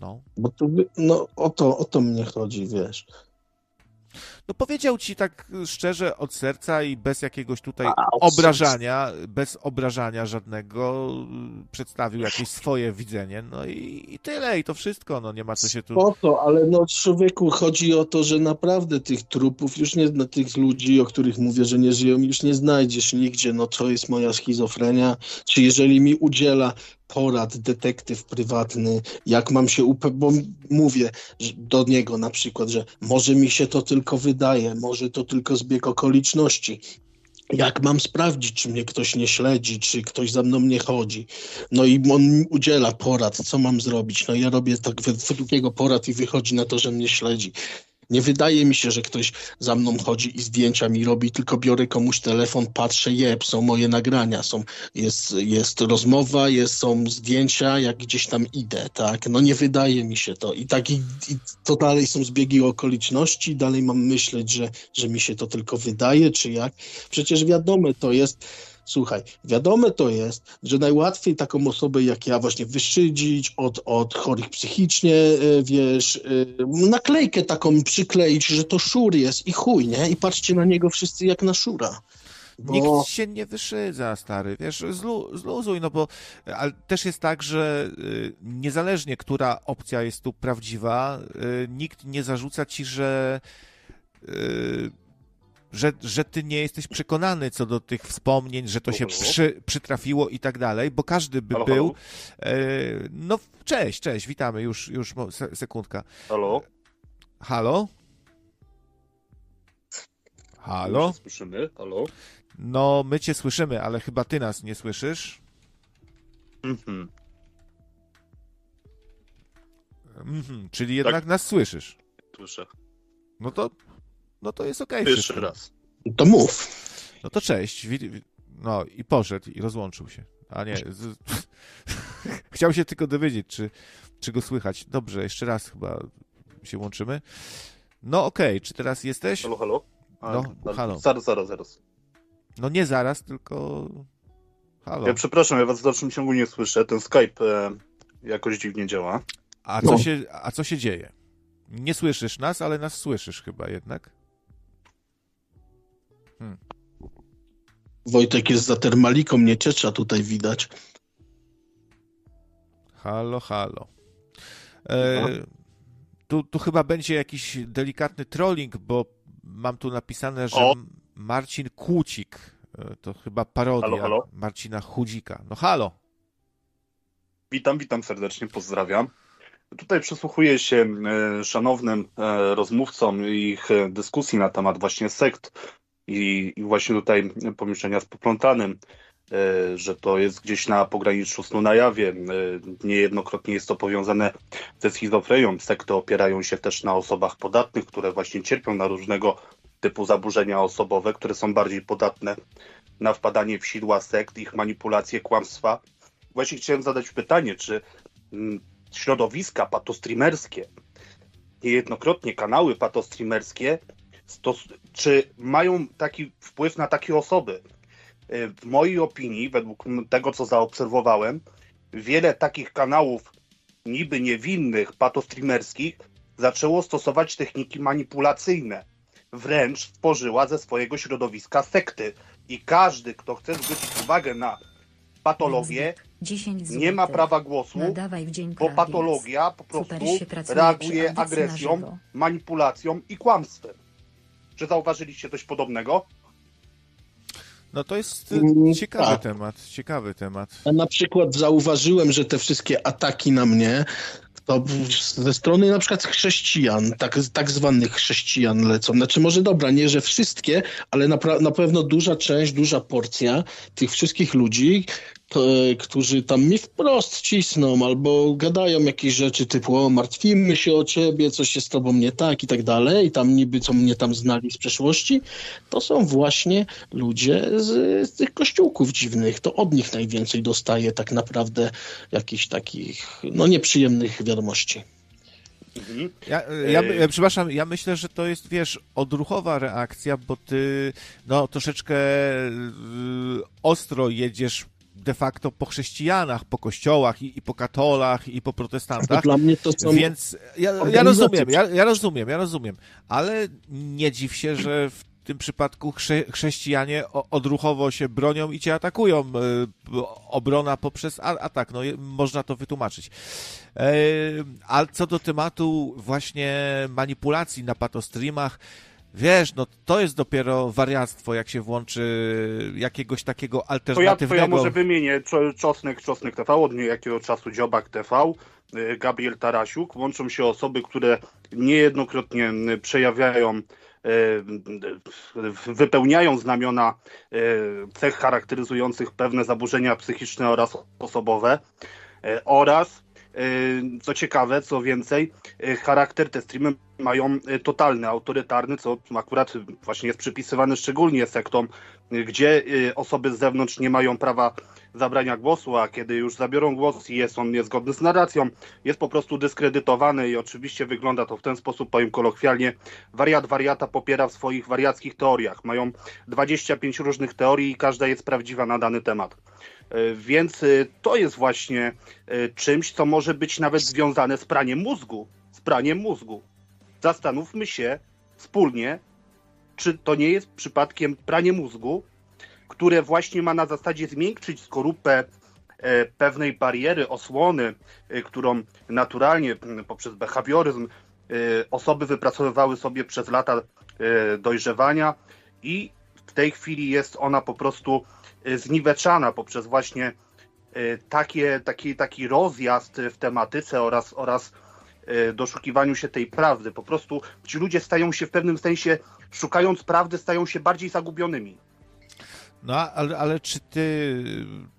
No. Bo tu, no, o to, o to mnie chodzi, wiesz no powiedział ci tak szczerze od serca i bez jakiegoś tutaj A, obrażania, bez obrażania żadnego, przedstawił jakieś swoje widzenie, no i, i tyle, i to wszystko, no nie ma co się tu... Spoko, ale no człowieku, chodzi o to, że naprawdę tych trupów, już nie na tych ludzi, o których mówię, że nie żyją, już nie znajdziesz nigdzie, no to jest moja schizofrenia, czy jeżeli mi udziela porad detektyw prywatny, jak mam się upewnić, bo mówię do niego na przykład, że może mi się to tylko wydaje, może to tylko zbieg okoliczności. Jak mam sprawdzić, czy mnie ktoś nie śledzi, czy ktoś za mną nie chodzi? No i on udziela porad, co mam zrobić. No ja robię tak według jego porad i wychodzi na to, że mnie śledzi. Nie wydaje mi się, że ktoś za mną chodzi i zdjęcia mi robi, tylko biorę komuś telefon, patrzę, jeb, są moje nagrania, są, jest, jest rozmowa, jest, są zdjęcia, jak gdzieś tam idę, tak? No nie wydaje mi się to. I tak i, i to dalej są zbiegi okoliczności, dalej mam myśleć, że, że mi się to tylko wydaje, czy jak? Przecież wiadome to jest Słuchaj, wiadome to jest, że najłatwiej taką osobę jak ja właśnie wyszydzić od, od chorych psychicznie, e, wiesz, e, naklejkę taką przykleić, że to szur jest i chuj, nie? I patrzcie na niego wszyscy jak na szura. Bo... Nikt się nie wyszydza, stary, wiesz, zlu, zluzuj, no bo ale też jest tak, że y, niezależnie, która opcja jest tu prawdziwa, y, nikt nie zarzuca ci, że y, że, że ty nie jesteś przekonany co do tych wspomnień, że to się przy, przytrafiło i tak dalej, bo każdy by halo, był. Halo? E, no, cześć, cześć, witamy, już, już sekundka. Halo? Halo? Halo? Słyszymy? Halo? No, my cię słyszymy, ale chyba ty nas nie słyszysz. Mhm. Mhm, czyli jednak tak. nas słyszysz. Słyszę. No to no to jest okej. Okay Jeszcze raz. To mów. No to cześć. No i poszedł i rozłączył się. A nie. Z... [laughs] Chciał się tylko dowiedzieć, czy, czy go słychać. Dobrze, jeszcze raz chyba się łączymy. No okej, okay. czy teraz jesteś? Halo, halo? A, no, no, halo. Zaraz, zaraz, zaraz. No nie zaraz, tylko halo. Ja przepraszam, ja was w dalszym ciągu nie słyszę. Ten Skype e, jakoś dziwnie działa. A co, no. się, a co się dzieje? Nie słyszysz nas, ale nas słyszysz chyba jednak. Hmm. Wojtek jest za termaliką, nie ciecza tutaj widać. Halo, halo. E, tu, tu chyba będzie jakiś delikatny trolling, bo mam tu napisane, że O. Marcin Kłócik. E, To chyba parodia Halo, halo. Marcina Chudzika. No halo. Witam, witam serdecznie, pozdrawiam. Tutaj przysłuchuję się e, szanownym e, rozmówcom i ich dyskusji na temat właśnie sekt i, i właśnie tutaj pomieszczenia z poplątanym, e, że to jest gdzieś na pograniczu snu na jawie. E, Niejednokrotnie jest to powiązane ze schizofrenią. Sekty opierają się też na osobach podatnych, które właśnie cierpią na różnego typu zaburzenia osobowe, które są bardziej podatne na wpadanie w sidła sekt, ich manipulacje, kłamstwa. Właśnie chciałem zadać pytanie, czy mm, środowiska patostreamerskie, niejednokrotnie kanały patostreamerskie, stos- czy mają taki wpływ na takie osoby? Y, W mojej opinii, według tego co zaobserwowałem, wiele takich kanałów niby niewinnych patostreamerskich zaczęło stosować techniki manipulacyjne. Wręcz stworzyła ze swojego środowiska sekty. I każdy, kto chce zwrócić uwagę na patologię, 10 zł. nie ma prawa głosu, dzień bo patologia po prostu reaguje agresją, manipulacją i kłamstwem. Czy zauważyliście coś podobnego? No to jest e, Mm, ciekawy tak. temat, ciekawy temat. Ja na przykład zauważyłem, że te wszystkie ataki na mnie to ze strony na przykład chrześcijan, tak, tak zwanych chrześcijan lecą. Znaczy może dobra, nie, że wszystkie, ale na, na pewno duża część, duża porcja tych wszystkich ludzi, którzy tam mi wprost cisną albo gadają jakieś rzeczy typu o, martwimy się o ciebie, coś się z tobą nie tak i tak dalej i tam niby co mnie tam znali z przeszłości, to są właśnie ludzie z, z tych kościółków dziwnych. To od nich najwięcej dostaje tak naprawdę jakichś takich no nieprzyjemnych wiadomości. Mhm. Ja, ja, Ej. ja, przepraszam, ja myślę, że to jest, wiesz, odruchowa reakcja, bo ty, no, troszeczkę y, ostro jedziesz de facto po chrześcijanach, po kościołach i, i po katolach i po To protestantach. dla mnie to są Więc ja, ja rozumiem, ja, ja rozumiem, ja rozumiem, ale nie dziw się, że w tym przypadku chrze, chrześcijanie odruchowo się bronią i cię atakują. y, Obrona poprzez atak, no można to wytłumaczyć. E, A co do tematu właśnie manipulacji na patostreamach, wiesz, no to jest dopiero wariactwo, jak się włączy jakiegoś takiego To ja, to alternatywnego... ja może wymienię Czo- Czosnek, Czosnek TV, od niejakiego czasu Dziobak TV, y, Gabriel Tarasiuk. Łączą się osoby, które niejednokrotnie y, przejawiają, y, wypełniają znamiona cech charakteryzujących pewne zaburzenia psychiczne oraz osobowe oraz co ciekawe, co więcej, y, charakter te streamy mają y, totalny, autorytarny, co akurat właśnie jest przypisywane szczególnie sektom, gdzie osoby z zewnątrz nie mają prawa zabrania głosu, a kiedy już zabiorą głos i jest on niezgodny z narracją, jest po prostu dyskredytowany i oczywiście wygląda to w ten sposób, powiem kolokwialnie, wariat wariata popiera w swoich wariackich teoriach. Mają 25 różnych teorii i każda jest prawdziwa na dany temat. Y, Więc y, to jest właśnie y, czymś, co może być nawet związane z praniem mózgu. Z praniem mózgu. Zastanówmy się wspólnie, czy to nie jest przypadkiem pranie mózgu, które właśnie ma na zasadzie zmiękczyć skorupę e, pewnej bariery, osłony, e, którą naturalnie poprzez behawioryzm e, osoby wypracowywały sobie przez lata e, dojrzewania i w tej chwili jest ona po prostu e, zniweczana poprzez właśnie e, takie, taki, taki rozjazd w tematyce oraz, oraz e, doszukiwaniu się tej prawdy. Po prostu ci ludzie stają się w pewnym sensie, szukając prawdy, stają się bardziej zagubionymi. No, ale, ale czy ty,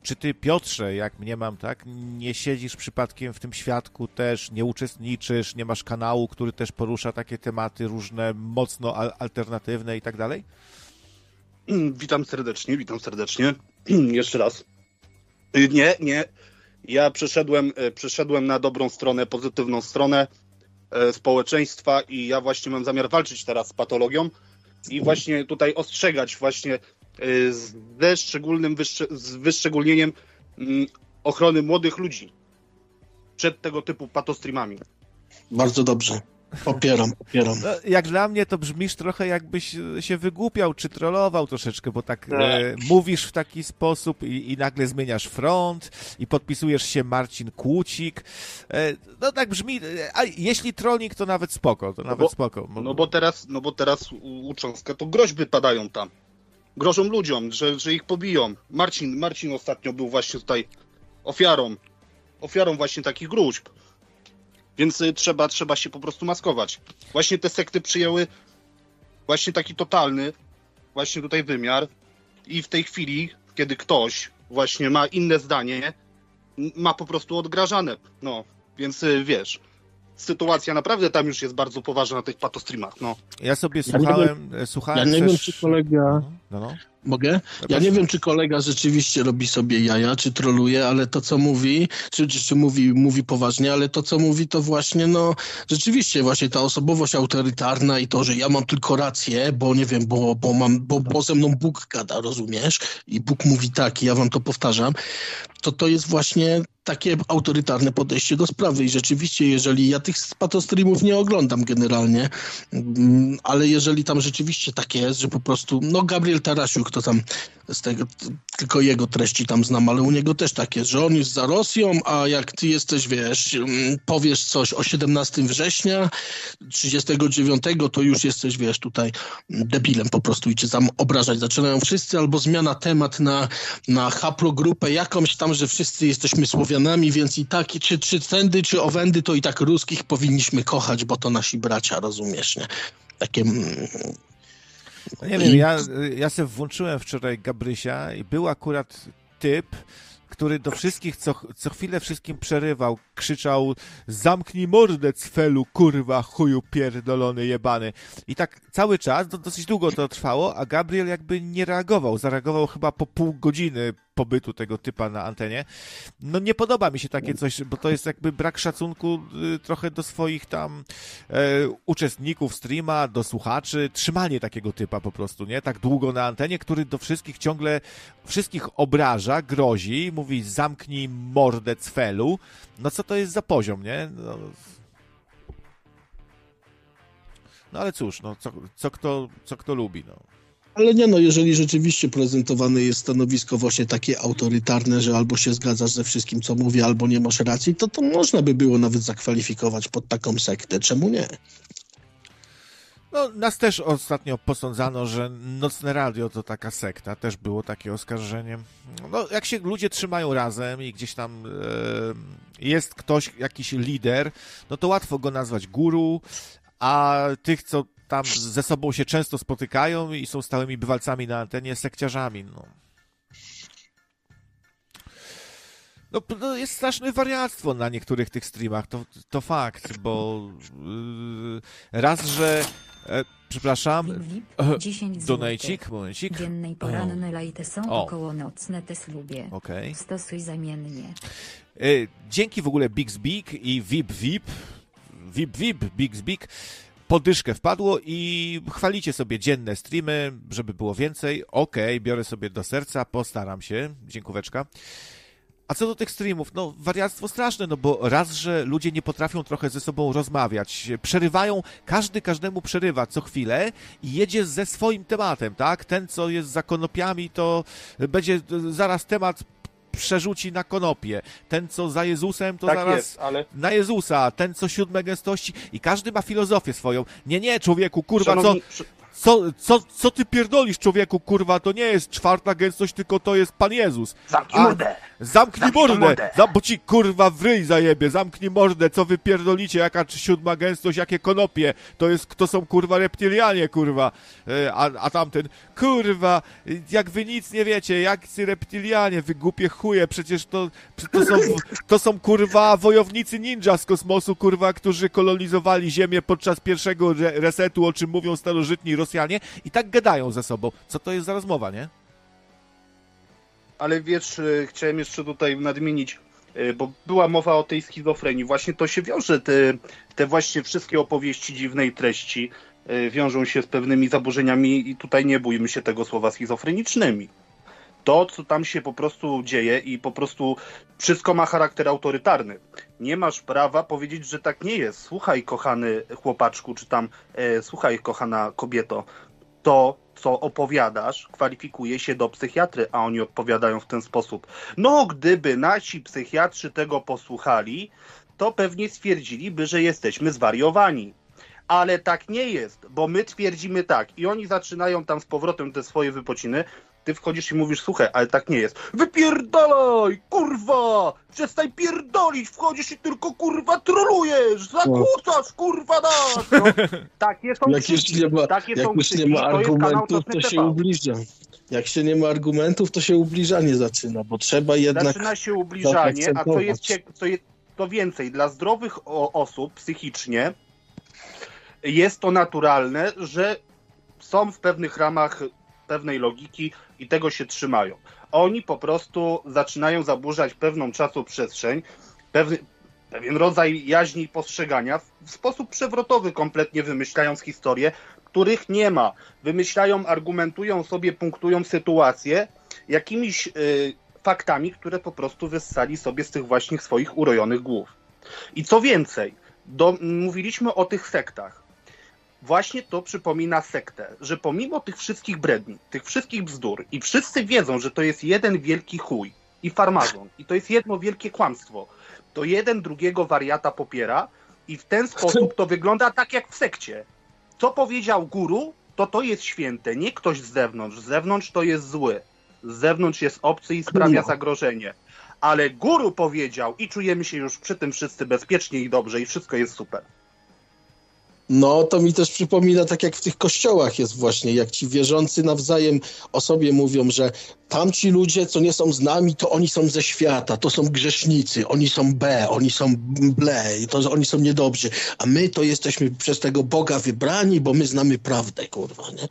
czy ty, Piotrze, jak mnie mam, tak, nie siedzisz przypadkiem w tym świadku też, nie uczestniczysz, nie masz kanału, który też porusza takie tematy różne, mocno al- alternatywne i tak dalej? [clears throat] Witam serdecznie, witam serdecznie. [clears throat] Jeszcze raz. Y, Nie, nie. Ja przeszedłem, e, przeszedłem na dobrą stronę, pozytywną stronę e, społeczeństwa i ja właśnie mam zamiar walczyć teraz z patologią i właśnie tutaj ostrzegać właśnie z- ze szczególnym z wyszczególnieniem mm, ochrony młodych ludzi przed tego typu patostreamami. Bardzo dobrze. Popieram, popieram. No, jak dla mnie to brzmisz trochę jakbyś się wygłupiał, czy trollował troszeczkę, bo tak, tak. E, mówisz w taki sposób i, i, nagle zmieniasz front i podpisujesz się Marcin Kłócik. E, no tak brzmi, a jeśli trolling to nawet spoko, to no nawet bo, spoko. No bo teraz, no bo teraz u, u Cząstka to groźby padają tam. Grożą ludziom, że, że ich pobiją. Marcin, Marcin ostatnio był właśnie tutaj ofiarą, ofiarą właśnie takich gruźb. Więc y, trzeba, trzeba się po prostu maskować. Właśnie te sekty przyjęły właśnie taki totalny, właśnie tutaj wymiar. I w tej chwili, kiedy ktoś właśnie ma inne zdanie, ma po prostu odgrażane. No, więc y, wiesz, sytuacja naprawdę tam już jest bardzo poważna na tych patostreamach, no. Ja sobie słuchałem, ja nie, słuchałem Ja nie też... wiem, czy kolega... No, no. Mogę? Ja nie wiem, czy kolega rzeczywiście robi sobie jaja, czy troluje, ale to, co mówi, czy, czy, czy, mówi, mówi poważnie, ale to, co mówi, to właśnie, no, rzeczywiście właśnie ta osobowość autorytarna i to, że ja mam tylko rację, bo nie wiem, bo, bo mam, bo, bo ze mną Bóg gada, rozumiesz? I Bóg mówi tak, i ja wam to powtarzam, to to jest właśnie takie autorytarne podejście do sprawy i rzeczywiście, jeżeli ja tych patostreamów nie oglądam generalnie, mm, ale jeżeli tam rzeczywiście tak jest, że po prostu, no Gabriel Tarasiuk to tam z tego, tylko jego treści tam znam, ale u niego też tak jest, że on jest za Rosją, a jak ty jesteś, wiesz, mm, powiesz coś o 17 września 39, to już jesteś, wiesz, tutaj debilem po prostu i cię tam obrażać zaczynają wszyscy, albo zmiana temat na, na haplogrupę jakąś tam, że wszyscy jesteśmy Słowianami, więc i tak, czy, czy tędy, czy owędy, to i tak ruskich powinniśmy kochać, bo to nasi bracia, rozumiesz, nie? Takie mm, no nie wiem, ja, ja sobie włączyłem wczoraj Gabrysia i był akurat typ, który do wszystkich co, co chwilę wszystkim przerywał, krzyczał zamknij mordę cfelu, kurwa, chuju pierdolony jebany. I tak cały czas, dosyć długo to trwało, a Gabriel jakby nie reagował. Zareagował chyba po pół godziny pobytu tego typa na antenie. No nie podoba mi się takie coś, bo to jest jakby brak szacunku y, trochę do swoich tam e, uczestników streama, do słuchaczy, trzymanie takiego typa po prostu, nie? Tak długo na antenie, który do wszystkich ciągle, wszystkich obraża, grozi, mówi zamknij mordę cfelu. No co to jest za poziom, nie? No, no ale cóż, no co, co, kto, co kto lubi, no. Ale nie no, jeżeli rzeczywiście prezentowane jest stanowisko właśnie takie autorytarne, że albo się zgadzasz ze wszystkim, co mówię, albo nie masz racji, to to można by było nawet zakwalifikować pod taką sektę. Czemu nie? No, nas też ostatnio posądzano, że Nocne Radio to taka sekta. Też było takie oskarżenie. No, jak się ludzie trzymają razem i gdzieś tam e, jest ktoś, jakiś lider, no to łatwo go nazwać guru, a tych, co tam ze sobą się często spotykają i są stałymi bywalcami na antenie, sekciarzami. No. No, no, jest straszne wariactwo na niektórych tych streamach, to, to fakt, bo yy, raz, że e, przepraszam, e, donajcik, momencik. Dziennej poranne lajty są o. około nocne, też lubię. Okay. Stosuj zamiennie. E, dzięki w ogóle Big i VIP VIP, VIP VIP, Big Big, podyszkę wpadło i chwalicie sobie dzienne streamy, żeby było więcej. Okej, okay, biorę sobie do serca, postaram się. Dziękóweczka. A co do tych streamów, no wariactwo straszne, no bo raz, że ludzie nie potrafią trochę ze sobą rozmawiać, przerywają, każdy każdemu przerywa co chwilę i jedzie ze swoim tematem, tak? Ten, co jest za konopiami, to będzie zaraz temat przerzuci na konopie. Ten, co za Jezusem, to tak zaraz jest, ale... na Jezusa. Ten, co siódme gęstości. I każdy ma filozofię swoją. Nie, nie, człowieku, kurwa, Szanowni... co... Co, co, co ty pierdolisz, człowieku, kurwa, to nie jest czwarta gęstość, tylko to jest Pan Jezus. Zamknij mordę! Zamknij, zamknij mordę! Zam, bo ci, kurwa, w ryj zajebie, zamknij mordę, co wy pierdolicie, jaka siódma gęstość, jakie konopie, to jest, to są, kurwa, reptilianie, kurwa, e, a, a tamten, kurwa, jak wy nic nie wiecie, jak ci reptilianie, wy głupie chuje, przecież to, to są, to są, kurwa, wojownicy ninja z kosmosu, kurwa, którzy kolonizowali Ziemię podczas pierwszego resetu, o czym mówią starożytni Rosjanie i tak gadają ze sobą. Co to jest za rozmowa, nie? Ale wiesz, e, chciałem jeszcze tutaj nadmienić, e, bo była mowa o tej schizofrenii. Właśnie to się wiąże, te, te właśnie wszystkie opowieści dziwnej treści wiążą się z pewnymi zaburzeniami i tutaj nie bójmy się tego słowa schizofrenicznymi. To, co tam się po prostu dzieje i po prostu wszystko ma charakter autorytarny. Nie masz prawa powiedzieć, że tak nie jest. Słuchaj, kochany chłopaczku, czy tam e, słuchaj, kochana kobieto, to, co opowiadasz, kwalifikuje się do psychiatry, a oni odpowiadają w ten sposób. No, gdyby nasi psychiatrzy tego posłuchali, to pewnie stwierdziliby, że jesteśmy zwariowani. Ale tak nie jest, bo my twierdzimy tak i oni zaczynają tam z powrotem te swoje wypociny, ty wchodzisz i mówisz, słuchaj, ale tak nie jest. Wypierdalaj, kurwa! Przestań pierdolić, wchodzisz i tylko, kurwa, trolujesz, zakłócasz, kurwa, nas! No, [laughs] takie są Jak już nie ma, takie jak są już nie ma to argumentów, to Czosnek się ubliża. Jak się nie ma argumentów, to się ubliżanie zaczyna, bo trzeba jednak... Zaczyna się ubliżanie, a co jest, co jest to więcej, dla zdrowych o, osób psychicznie jest to naturalne, że są w pewnych ramach pewnej logiki i tego się trzymają. Oni po prostu zaczynają zaburzać pewną czasoprzestrzeń, pewny, pewien rodzaj jaźni i postrzegania w sposób przewrotowy, kompletnie wymyślając historie, których nie ma. Wymyślają, argumentują sobie, punktują sytuację jakimiś y, faktami, które po prostu wyssali sobie z tych właśnie swoich urojonych głów. I co więcej, do, mówiliśmy o tych sektach. Właśnie to przypomina sektę, że pomimo tych wszystkich bredni, tych wszystkich bzdur i wszyscy wiedzą, że to jest jeden wielki chuj i farmazon i to jest jedno wielkie kłamstwo, to jeden drugiego wariata popiera i w ten sposób to wygląda tak jak w sekcie. Co powiedział guru, to to jest święte, nie ktoś z zewnątrz. Z zewnątrz to jest zły. Z zewnątrz jest obcy i sprawia zagrożenie. Ale guru powiedział i czujemy się już przy tym wszyscy bezpiecznie i dobrze i wszystko jest super. No, to mi też przypomina, tak jak w tych kościołach jest właśnie, jak ci wierzący nawzajem o sobie mówią, że tamci ludzie, co nie są z nami, to oni są ze świata, to są grzesznicy, oni są B, oni są ble, to oni są niedobrzy, a my to jesteśmy przez tego Boga wybrani, bo my znamy prawdę, kurwa, nie?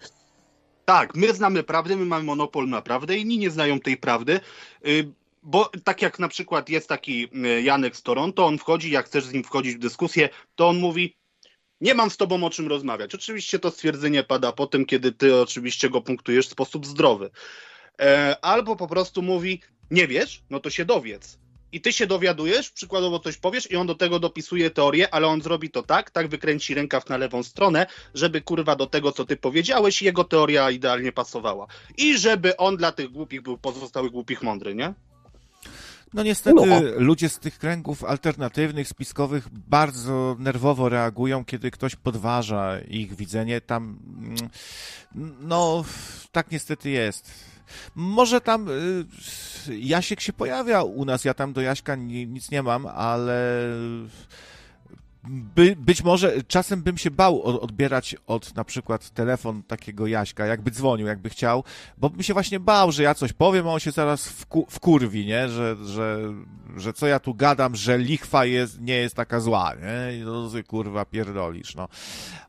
Tak, my znamy prawdę, my mamy monopol na prawdę, inni nie znają tej prawdy. y, Bo tak jak na przykład jest taki y, Janek z Toronto, on wchodzi, jak chcesz z nim wchodzić w dyskusję, to on mówi: Nie mam z tobą o czym rozmawiać. Oczywiście to stwierdzenie pada po tym, kiedy ty oczywiście go punktujesz w sposób zdrowy. E, Albo po prostu mówi: Nie wiesz, no to się dowiedz. I ty się dowiadujesz, przykładowo coś powiesz, i on do tego dopisuje teorię, ale on zrobi to tak, tak wykręci rękaw na lewą stronę, żeby kurwa do tego, co ty powiedziałeś, jego teoria idealnie pasowała. I żeby on dla tych głupich był pozostałych głupich mądry, nie? No niestety No. ludzie z tych kręgów alternatywnych, spiskowych bardzo nerwowo reagują, kiedy ktoś podważa ich widzenie. Tam, mm, no, tak niestety jest. Może tam y, Jasiek się pojawia u nas, ja tam do Jaśka ni, nic nie mam, ale by, być może czasem bym się bał odbierać od na przykład telefon takiego Jaśka, jakby dzwonił, jakby chciał, bo bym się właśnie bał, że ja coś powiem, a on się zaraz wku, wkurwi, nie? Że, że, że co ja tu gadam, że lichwa jest, nie jest taka zła, nie? No, ty, kurwa pierdolisz, no.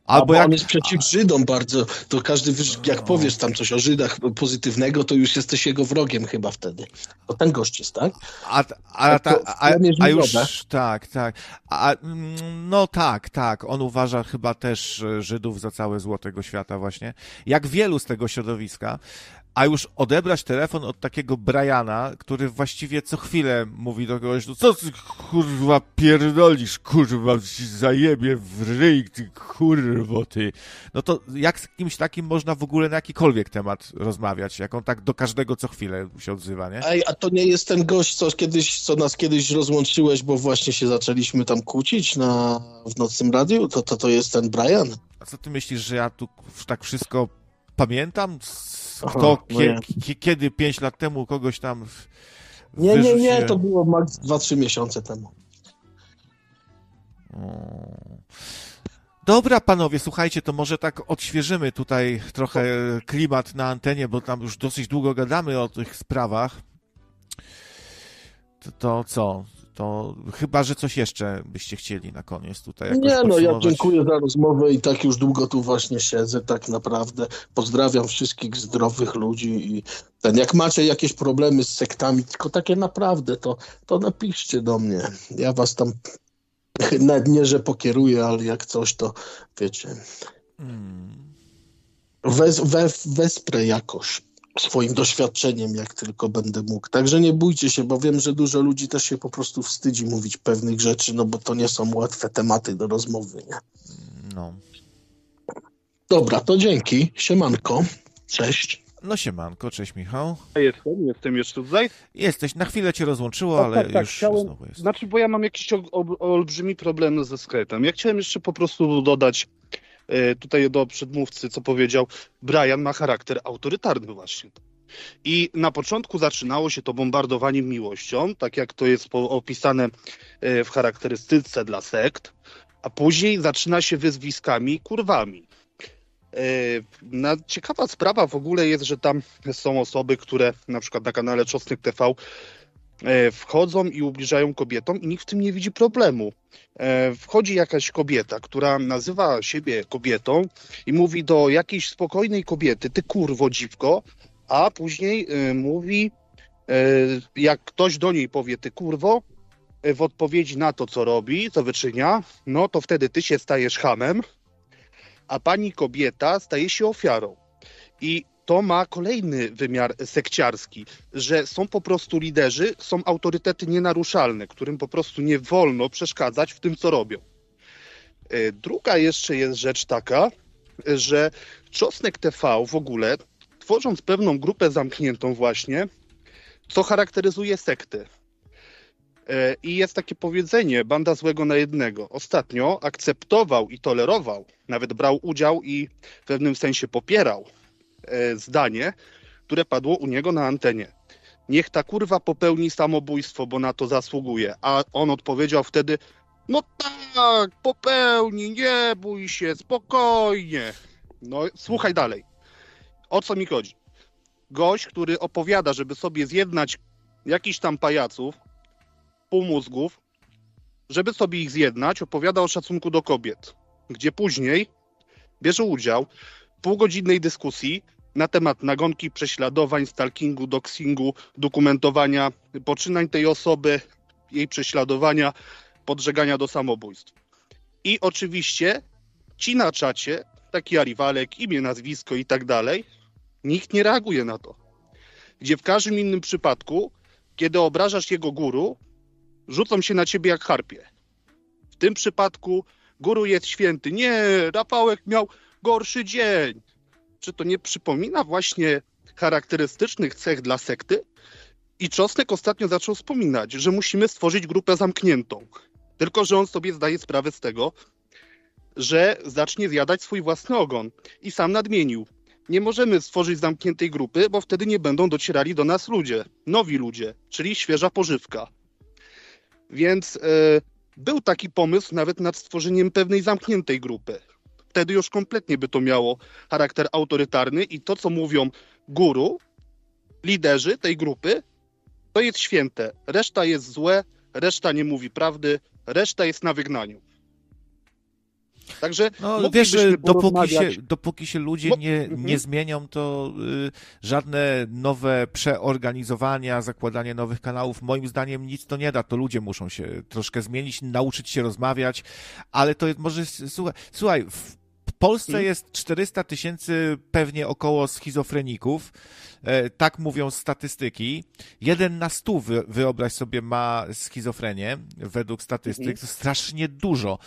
Albo jak... on jest przeciw Żydom bardzo, to każdy, wyż- jak powiesz tam coś o Żydach pozytywnego, to już jesteś jego wrogiem chyba wtedy. Bo ten gość jest, tak? A, a, ta, a, a już, tak, tak. A, mm, no tak, tak. On uważa chyba też e, Żydów za całe zło tego świata właśnie. Jak wielu z tego środowiska. A już odebrać telefon od takiego Briana, który właściwie co chwilę mówi do kogoś, no co ty kurwa pierdolisz, kurwa, ci zajebie w ryj, ty kurwo ty. No to jak z kimś takim można w ogóle na jakikolwiek temat rozmawiać, jak on tak do każdego co chwilę się odzywa, nie? Ej, a to nie jest ten gość, co, kiedyś, co nas kiedyś rozłączyłeś, bo właśnie się zaczęliśmy tam kłócić na, w nocnym radiu? To, to, to jest ten Brian? A co ty myślisz, że ja tu tak wszystko pamiętam? Kto, no kie, kiedy pięć lat temu kogoś tam w- Nie, nie, nie, to było max 2-3 miesiące temu. O. Dobra, panowie, słuchajcie, to może tak odświeżymy tutaj trochę klimat na antenie, bo tam już dosyć długo gadamy o tych sprawach. To, to co? To chyba, że coś jeszcze byście chcieli na koniec tutaj jakoś Nie, no ja dziękuję za rozmowę i tak już długo tu właśnie siedzę, tak naprawdę. Pozdrawiam wszystkich zdrowych ludzi i ten, jak macie jakieś problemy z sektami, tylko takie naprawdę, to, to napiszcie do mnie. Ja was tam nawet nie, że pokieruję, ale jak coś, to wiecie, Hmm. wes, we, wesprę jakoś. Swoim doświadczeniem, jak tylko będę mógł. Także nie bójcie się, bo wiem, że dużo ludzi też się po prostu wstydzi mówić pewnych rzeczy, no bo to nie są łatwe tematy do rozmowy, nie? No. Dobra, to dzięki. Siemanko. Cześć. No siemanko, cześć Michał. Jestem, jestem jeszcze tutaj. Jesteś, na chwilę cię rozłączyło, O, ale tak, tak, już chciałem- znowu jest. Znaczy, bo ja mam jakiś ol- ol- olbrzymi problem ze Skype'em. Ja chciałem jeszcze po prostu dodać tutaj do przedmówcy, co powiedział. Brian ma charakter autorytarny właśnie. I na początku zaczynało się to bombardowaniem miłością, tak jak to jest opisane e, w charakterystyce dla sekt, a później zaczyna się wyzwiskami kurwami. E, Na, ciekawa sprawa w ogóle jest, że tam są osoby, które na przykład na kanale Czosnek TV e, wchodzą i ubliżają kobietom i nikt w tym nie widzi problemu. E, Wchodzi jakaś kobieta, która nazywa siebie kobietą i mówi do jakiejś spokojnej kobiety, ty kurwo dziwko, a później e, mówi, e, jak ktoś do niej powie, ty kurwo, e, w odpowiedzi na to, co robi, co wyczynia, no to wtedy ty się stajesz hamem, a pani kobieta staje się ofiarą. I to ma kolejny wymiar sekciarski, że są po prostu liderzy, są autorytety nienaruszalne, którym po prostu nie wolno przeszkadzać w tym, co robią. E, Druga jeszcze jest rzecz taka, że Czosnek TV w ogóle, tworząc pewną grupę zamkniętą właśnie, co charakteryzuje sekty. E, I jest takie powiedzenie, banda złego na jednego. Ostatnio akceptował i tolerował, nawet brał udział i w pewnym sensie popierał zdanie, które padło u niego na antenie. Niech ta kurwa popełni samobójstwo, bo na to zasługuje. A on odpowiedział wtedy, no tak, popełni, nie bój się, spokojnie. No, słuchaj dalej. O co mi chodzi? Gość, który opowiada, żeby sobie zjednać jakiś tam pajaców, półmózgów, żeby sobie ich zjednać, opowiada o szacunku do kobiet, gdzie później bierze udział w półgodzinnej dyskusji na temat nagonki, prześladowań, stalkingu, doxingu, dokumentowania poczynań tej osoby, jej prześladowania, podżegania do samobójstw. I oczywiście ci na czacie, taki Ariwalek, imię, nazwisko i tak dalej, nikt nie reaguje na to. Gdzie w każdym innym przypadku, kiedy obrażasz jego guru, rzucą się na ciebie jak harpie. W tym przypadku guru jest święty. Nie, Rafałek miał gorszy dzień. Czy to nie przypomina właśnie charakterystycznych cech dla sekty? I Czosnek ostatnio zaczął wspominać, że musimy stworzyć grupę zamkniętą. Tylko, że on sobie zdaje sprawę z tego, że zacznie zjadać swój własny ogon. I sam nadmienił. Nie możemy stworzyć zamkniętej grupy, bo wtedy nie będą docierali do nas ludzie, nowi ludzie, czyli świeża pożywka. Więc e, był taki pomysł nawet nad stworzeniem pewnej zamkniętej grupy. Wtedy już kompletnie by to miało charakter autorytarny i to, co mówią guru, liderzy tej grupy, to jest święte. Reszta jest złe, reszta nie mówi prawdy, reszta jest na wygnaniu. Także No wiesz, dopóki się, dopóki się ludzie Mo- nie, Mhm. nie zmienią, to y, żadne nowe przeorganizowania, zakładanie nowych kanałów, moim zdaniem nic to nie da. To ludzie muszą się troszkę zmienić, nauczyć się rozmawiać, ale to jest może, słuchaj, słuchaj w Polsce Mhm. jest 400 tysięcy pewnie około schizofreników, tak mówią statystyki. Jeden na stu, wy, wyobraź sobie, ma schizofrenię, według statystyk, Mhm. to strasznie dużo.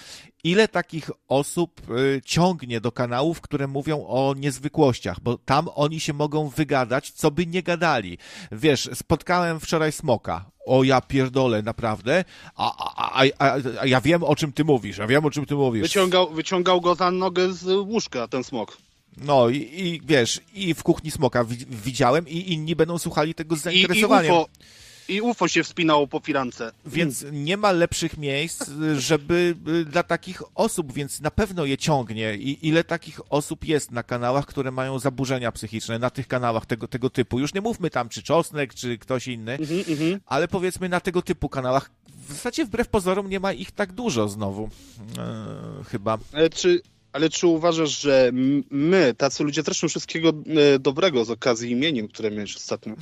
Ile takich osób y, ciągnie do kanałów, które mówią o niezwykłościach, bo tam oni się mogą wygadać, co by nie gadali. Wiesz, spotkałem wczoraj smoka. O ja pierdolę, naprawdę. A, a, a, a, a ja wiem, o czym ty mówisz. Ja wiem, o czym ty mówisz. wyciągał, wyciągał go za nogę z łóżka, ten smok. No i, i wiesz, i w kuchni smoka wi- widziałem i inni będą słuchali tego z I, i, zainteresowaniem. UFO, I UFO się wspinało po firance. Więc nie ma lepszych miejsc, [laughs] żeby y, dla takich osób, więc na pewno je ciągnie. I ile takich osób jest na kanałach, które mają zaburzenia psychiczne, na tych kanałach tego, tego typu. Już nie mówmy tam, czy Czosnek, czy ktoś inny, Mhm, mhm. ale powiedzmy na tego typu kanałach. W zasadzie wbrew pozorom nie ma ich tak dużo znowu. E, chyba. Ale czy, ale czy uważasz, że my, tacy ludzie, zresztą wszystkiego e, dobrego z okazji imienin, które miałeś ostatnio,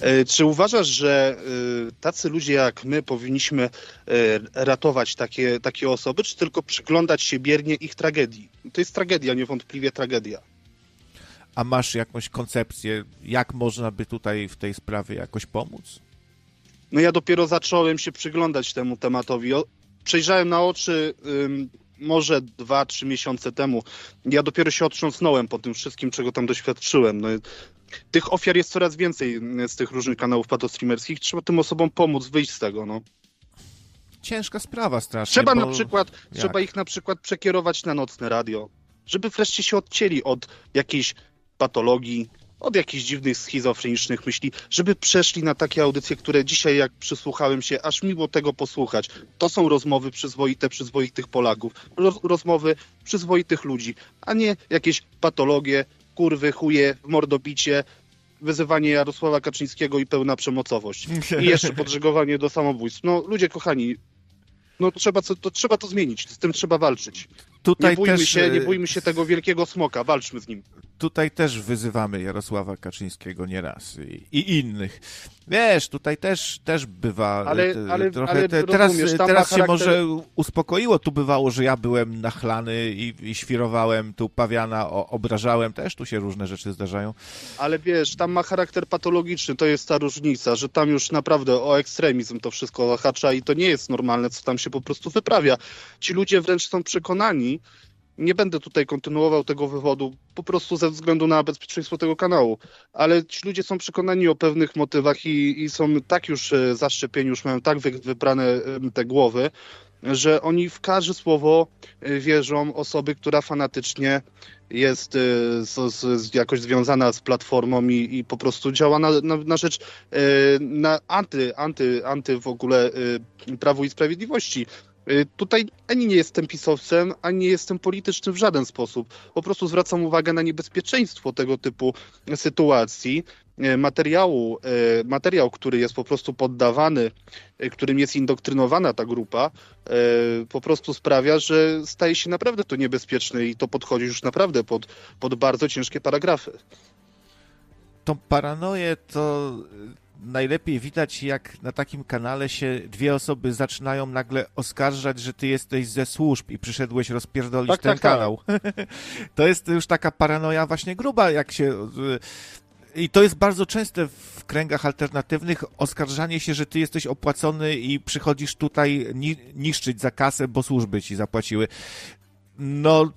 e, czy uważasz, że e, tacy ludzie jak my powinniśmy ratować takie, takie osoby, czy tylko przyglądać się biernie ich tragedii? To jest tragedia, niewątpliwie tragedia. A masz jakąś koncepcję, jak można by tutaj w tej sprawie jakoś pomóc? No ja dopiero zacząłem się przyglądać temu tematowi. Przejrzałem na oczy może dwa, trzy miesiące temu. Ja dopiero się otrząsnąłem po tym wszystkim, czego tam doświadczyłem. No, tych ofiar jest coraz więcej z tych różnych kanałów patostreamerskich. Trzeba tym osobom pomóc wyjść z tego, no. Ciężka sprawa strasznie. Trzeba bo... na przykład, Jak? trzeba ich na przykład przekierować na nocne radio, żeby wreszcie się odcięli od jakiejś patologii, od jakichś dziwnych schizofrenicznych myśli, żeby przeszli na takie audycje, które dzisiaj jak przysłuchałem się, aż miło tego posłuchać. To są rozmowy przyzwoite, przyzwoitych Polaków, rozmowy przyzwoitych ludzi, a nie jakieś patologie, kurwy, chuje, mordobicie, wyzywanie Jarosława Kaczyńskiego i pełna przemocowość. I jeszcze [laughs] podżegowanie do samobójstw. No ludzie kochani, no trzeba, to, trzeba to zmienić, z tym trzeba walczyć. Tutaj nie bójmy też... się, nie bójmy się tego wielkiego smoka, walczmy z nim tutaj też wyzywamy Jarosława Kaczyńskiego nieraz i, i innych. Wiesz, tutaj też, też bywa ale, ale, trochę. Ale te, teraz teraz się może uspokoiło. Tu bywało, że ja byłem nachlany i, i świrowałem tu pawiana, o, obrażałem. Też tu się różne rzeczy zdarzają. Ale wiesz, tam ma charakter patologiczny, to jest ta różnica, że tam już naprawdę o ekstremizm to wszystko zahacza i to nie jest normalne, co tam się po prostu wyprawia. Ci ludzie wręcz są przekonani, nie będę tutaj kontynuował tego wywodu, po prostu ze względu na bezpieczeństwo tego kanału, ale ci ludzie są przekonani o pewnych motywach i, i są tak już e, zaszczepieni, już mają tak wybrane te głowy, że oni w każde słowo e, wierzą osoby, która fanatycznie jest e, z, z, jakoś związana z platformą i, i po prostu działa na, na, na rzecz na anty, anty, anty w ogóle Prawu i Sprawiedliwości. Y, tutaj ani nie jestem pisowcem, ani nie jestem politycznym w żaden sposób. Po prostu zwracam uwagę na niebezpieczeństwo tego typu sytuacji. Y, materiału, y, materiał, który jest po prostu poddawany, którym jest indoktrynowana ta grupa, po prostu sprawia, że staje się naprawdę to niebezpieczne i to podchodzi już naprawdę pod, pod bardzo ciężkie paragrafy. Tą paranoję to najlepiej widać, jak na takim kanale się dwie osoby zaczynają nagle oskarżać, że ty jesteś ze służb i przyszedłeś rozpierdolić tak, ten tak, tak. kanał. Tak. [laughs] to jest już taka paranoja właśnie gruba, jak się... I to jest bardzo częste w kręgach alternatywnych oskarżanie się, że ty jesteś opłacony i przychodzisz tutaj ni niszczyć za kasę, bo służby ci zapłaciły. No,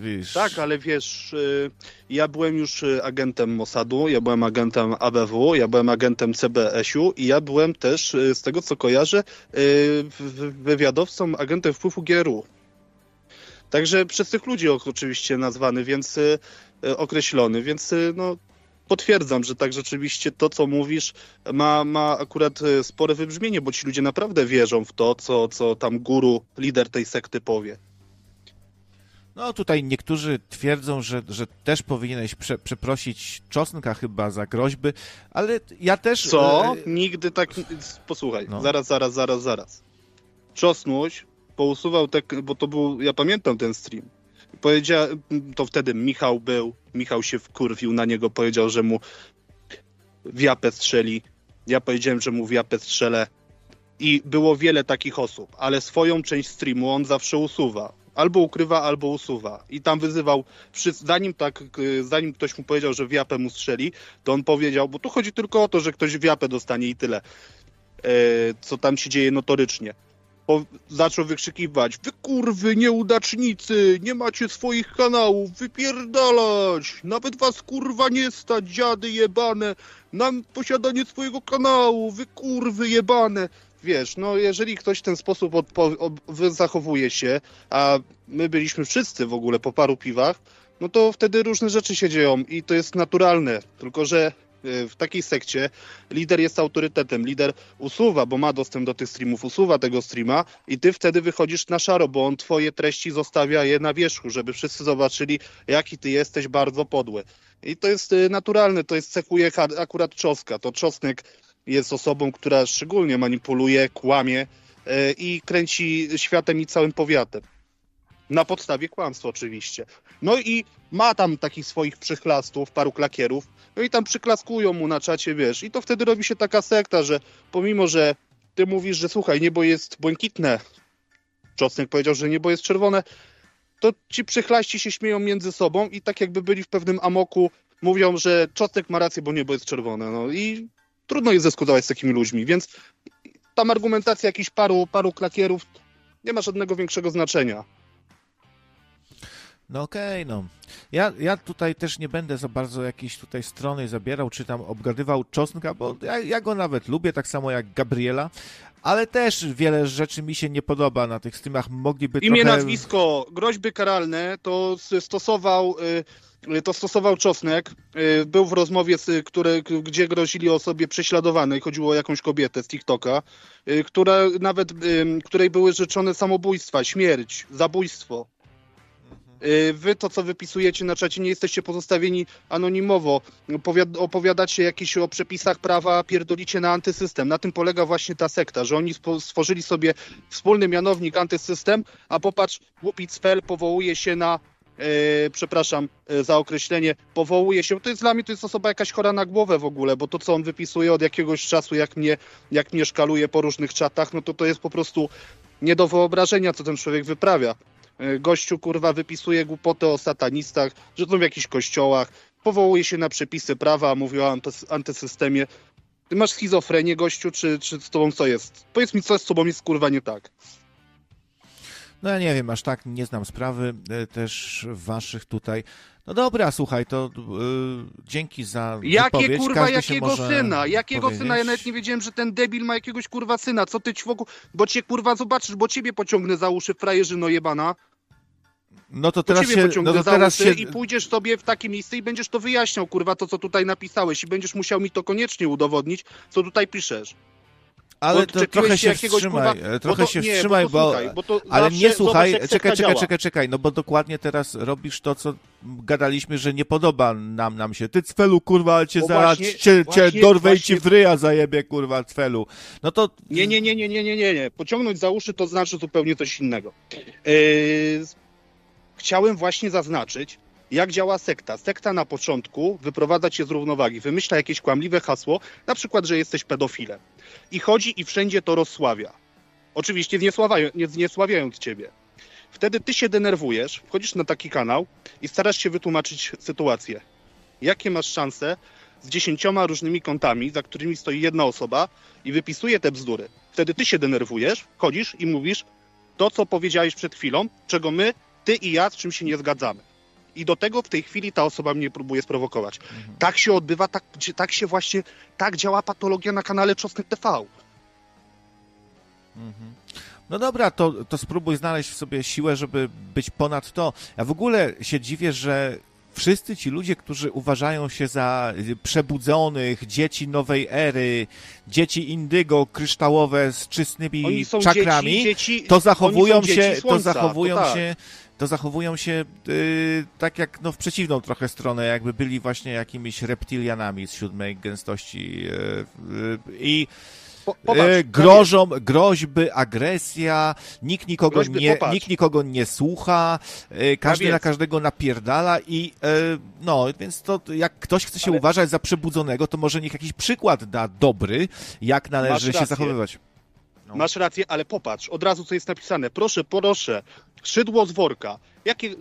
wiesz. Tak, ale wiesz, y, ja byłem już y, agentem Mossadu, ja byłem agentem ABW, ja byłem agentem CBS-u i ja byłem też, y, z tego co kojarzę, wywiadowcą, agentem wpływu GRU. Także przez tych ludzi oczywiście nazwany, więc określony, więc no, potwierdzam, że tak rzeczywiście to, co mówisz, ma, ma akurat spore wybrzmienie, bo ci ludzie naprawdę wierzą w to, co, co tam guru, lider tej sekty powie. No tutaj niektórzy twierdzą, że, że też powinieneś prze, przeprosić Czosnka chyba za groźby, ale ja też... Co? E... Nigdy tak... Posłuchaj, no. zaraz, zaraz, zaraz, zaraz. Czosnuś pousuwał te... bo to był... Ja pamiętam ten stream. Powiedział... To wtedy Michał był, Michał się wkurwił na niego, powiedział, że mu wiapę strzeli. Ja powiedziałem, że mu wiapę strzelę. I było wiele takich osób, ale swoją część streamu on zawsze usuwa albo ukrywa, albo usuwa. I tam wyzywał, zanim, tak, zanim ktoś mu powiedział, że wiapę mu strzeli, to on powiedział, bo tu chodzi tylko o to, że ktoś wiapę dostanie i tyle, e, co tam się dzieje notorycznie. Po, zaczął wykrzykiwać, wy kurwy nieudacznicy, nie macie swoich kanałów, wypierdalać, nawet was kurwa nie stać, dziady jebane, na posiadanie swojego kanału, wy kurwy jebane wiesz, no jeżeli ktoś w ten sposób zachowuje się, a my byliśmy wszyscy w ogóle po paru piwach, no to wtedy różne rzeczy się dzieją i to jest naturalne. Tylko, że e, w takiej sekcie lider jest autorytetem, lider usuwa, bo ma dostęp do tych streamów, usuwa tego streama i ty wtedy wychodzisz na szaro, bo on twoje treści zostawia je na wierzchu, żeby wszyscy zobaczyli, jaki ty jesteś bardzo podły. I to jest e, naturalne, to jest cechuje akurat Czoska. To Czosnek jest osobą, która szczególnie manipuluje, kłamie e, i kręci światem i całym powiatem. Na podstawie kłamstwa oczywiście. No i ma tam takich swoich przychlastów, paru klakierów, no i tam przyklaskują mu na czacie, wiesz, i to wtedy robi się taka sekta, że pomimo, że ty mówisz, że słuchaj, niebo jest błękitne, Czosnek powiedział, że niebo jest czerwone, to ci przychlaści się śmieją między sobą i tak jakby byli w pewnym amoku, mówią, że czosnek ma rację, bo niebo jest czerwone. No i trudno jest dyskutować z takimi ludźmi, więc tam argumentacja jakichś paru, paru klakierów nie ma żadnego większego znaczenia. No okej, okay, no. Ja, ja tutaj też nie będę za bardzo jakiejś tutaj strony zabierał, czy tam obgadywał Czosnka, bo ja, ja go nawet lubię, tak samo jak Gabriela, ale też wiele rzeczy mi się nie podoba na tych streamach. Mogliby Imię, trochę... nazwisko, groźby karalne to stosował... Y, to stosował Czosnek. Y, był w rozmowie, które, gdzie grozili osobie prześladowanej. Chodziło o jakąś kobietę z TikToka, y, która nawet, której były życzone samobójstwa, śmierć, zabójstwo. Y, wy to, co wypisujecie na czacie, nie jesteście pozostawieni anonimowo. opowiadacie jakieś o przepisach prawa, pierdolicie na antysystem. Na tym polega właśnie ta sekta, że oni stworzyli sobie wspólny mianownik antysystem, a popatrz, Łupicfel powołuje się na przepraszam yy, za określenie, powołuje się, to jest dla mnie to jest osoba jakaś chora na głowę w ogóle, bo to co on wypisuje od jakiegoś czasu, jak mnie, jak mnie szkaluje po różnych czatach, no to to jest po prostu nie do wyobrażenia, co ten człowiek wyprawia. E, gościu kurwa wypisuje głupoty o satanistach, że są w jakichś kościołach, powołuje się na przepisy prawa, mówi o antysystemie. Ty masz schizofrenię, gościu, czy, czy z tobą co jest? Powiedz mi, co z tobą jest kurwa nie tak. No ja nie wiem, aż tak nie znam sprawy e, też waszych tutaj. No dobra, słuchaj, to yy, dzięki za Jakie kurwa, Każdy jakiego syna? Jakiego powiedzieć. syna? Ja nawet nie wiedziałem, że ten debil ma jakiegoś kurwa syna. Co ty ćwoku? Bo cię kurwa zobaczysz, bo ciebie pociągnę za uszy, frajerzyno jebana. No to teraz się, no to teraz się... i pójdziesz sobie w takie miejsce i będziesz to wyjaśniał, kurwa, to co tutaj napisałeś i będziesz musiał mi to koniecznie udowodnić, co tutaj piszesz. Ale to trochę się wstrzymaj, kurwa, trochę to, się nie, wstrzymaj, bo, bo, słuchaj, bo ale nie słuchaj, czekaj, czekaj, czekaj, czekaj, czekaj, no bo dokładnie teraz robisz to, co gadaliśmy, że nie podoba nam, nam się. Ty cfelu, kurwa, cię zaraz, cię, cię dorwę właśnie... ci w ryja zajebie, kurwa, cfelu. No to... Nie, nie, nie, nie, nie, nie, nie, nie. Pociągnąć za uszy to znaczy zupełnie coś innego. Yy, chciałem właśnie zaznaczyć, jak działa sekta. Sekta na początku wyprowadza cię z równowagi, wymyśla jakieś kłamliwe hasło, na przykład, że jesteś pedofilem. I chodzi i wszędzie to rozsławia. Oczywiście nie zniesławiając ciebie. Wtedy ty się denerwujesz, wchodzisz na taki kanał i starasz się wytłumaczyć sytuację. Jakie masz szanse z dziesięcioma różnymi kontami, za którymi stoi jedna osoba i wypisuje te bzdury. Wtedy ty się denerwujesz, chodzisz i mówisz to, co powiedziałeś przed chwilą, czego my ty i ja z czym się nie zgadzamy. I do tego w tej chwili ta osoba mnie próbuje sprowokować. Mhm. Tak się odbywa, tak, tak się właśnie, tak działa patologia na kanale Czosnek TV. Mhm. No dobra, to, to spróbuj znaleźć w sobie siłę, żeby być ponad to. Ja w ogóle się dziwię, że wszyscy ci ludzie, którzy uważają się za przebudzonych, dzieci nowej ery, dzieci indygo, kryształowe z czystnymi czakrami, dzieci, dzieci, to zachowują się, to zachowują to tak. się to zachowują się yy, tak jak no, w przeciwną trochę stronę, jakby byli właśnie jakimiś reptilianami z siódmej gęstości yy, yy, i Popatrz, grożą, groźby, agresja, nikt nikogo, groźby, nie, nikt nikogo nie słucha, każdy na każdego napierdala i no, więc to jak ktoś chce się Ale... uważać za przebudzonego, to może niech jakiś przykład da dobry, jak należy się zachowywać. No. Masz rację, ale popatrz, od razu co jest napisane. Proszę, proszę, szydło z worka. Jakie,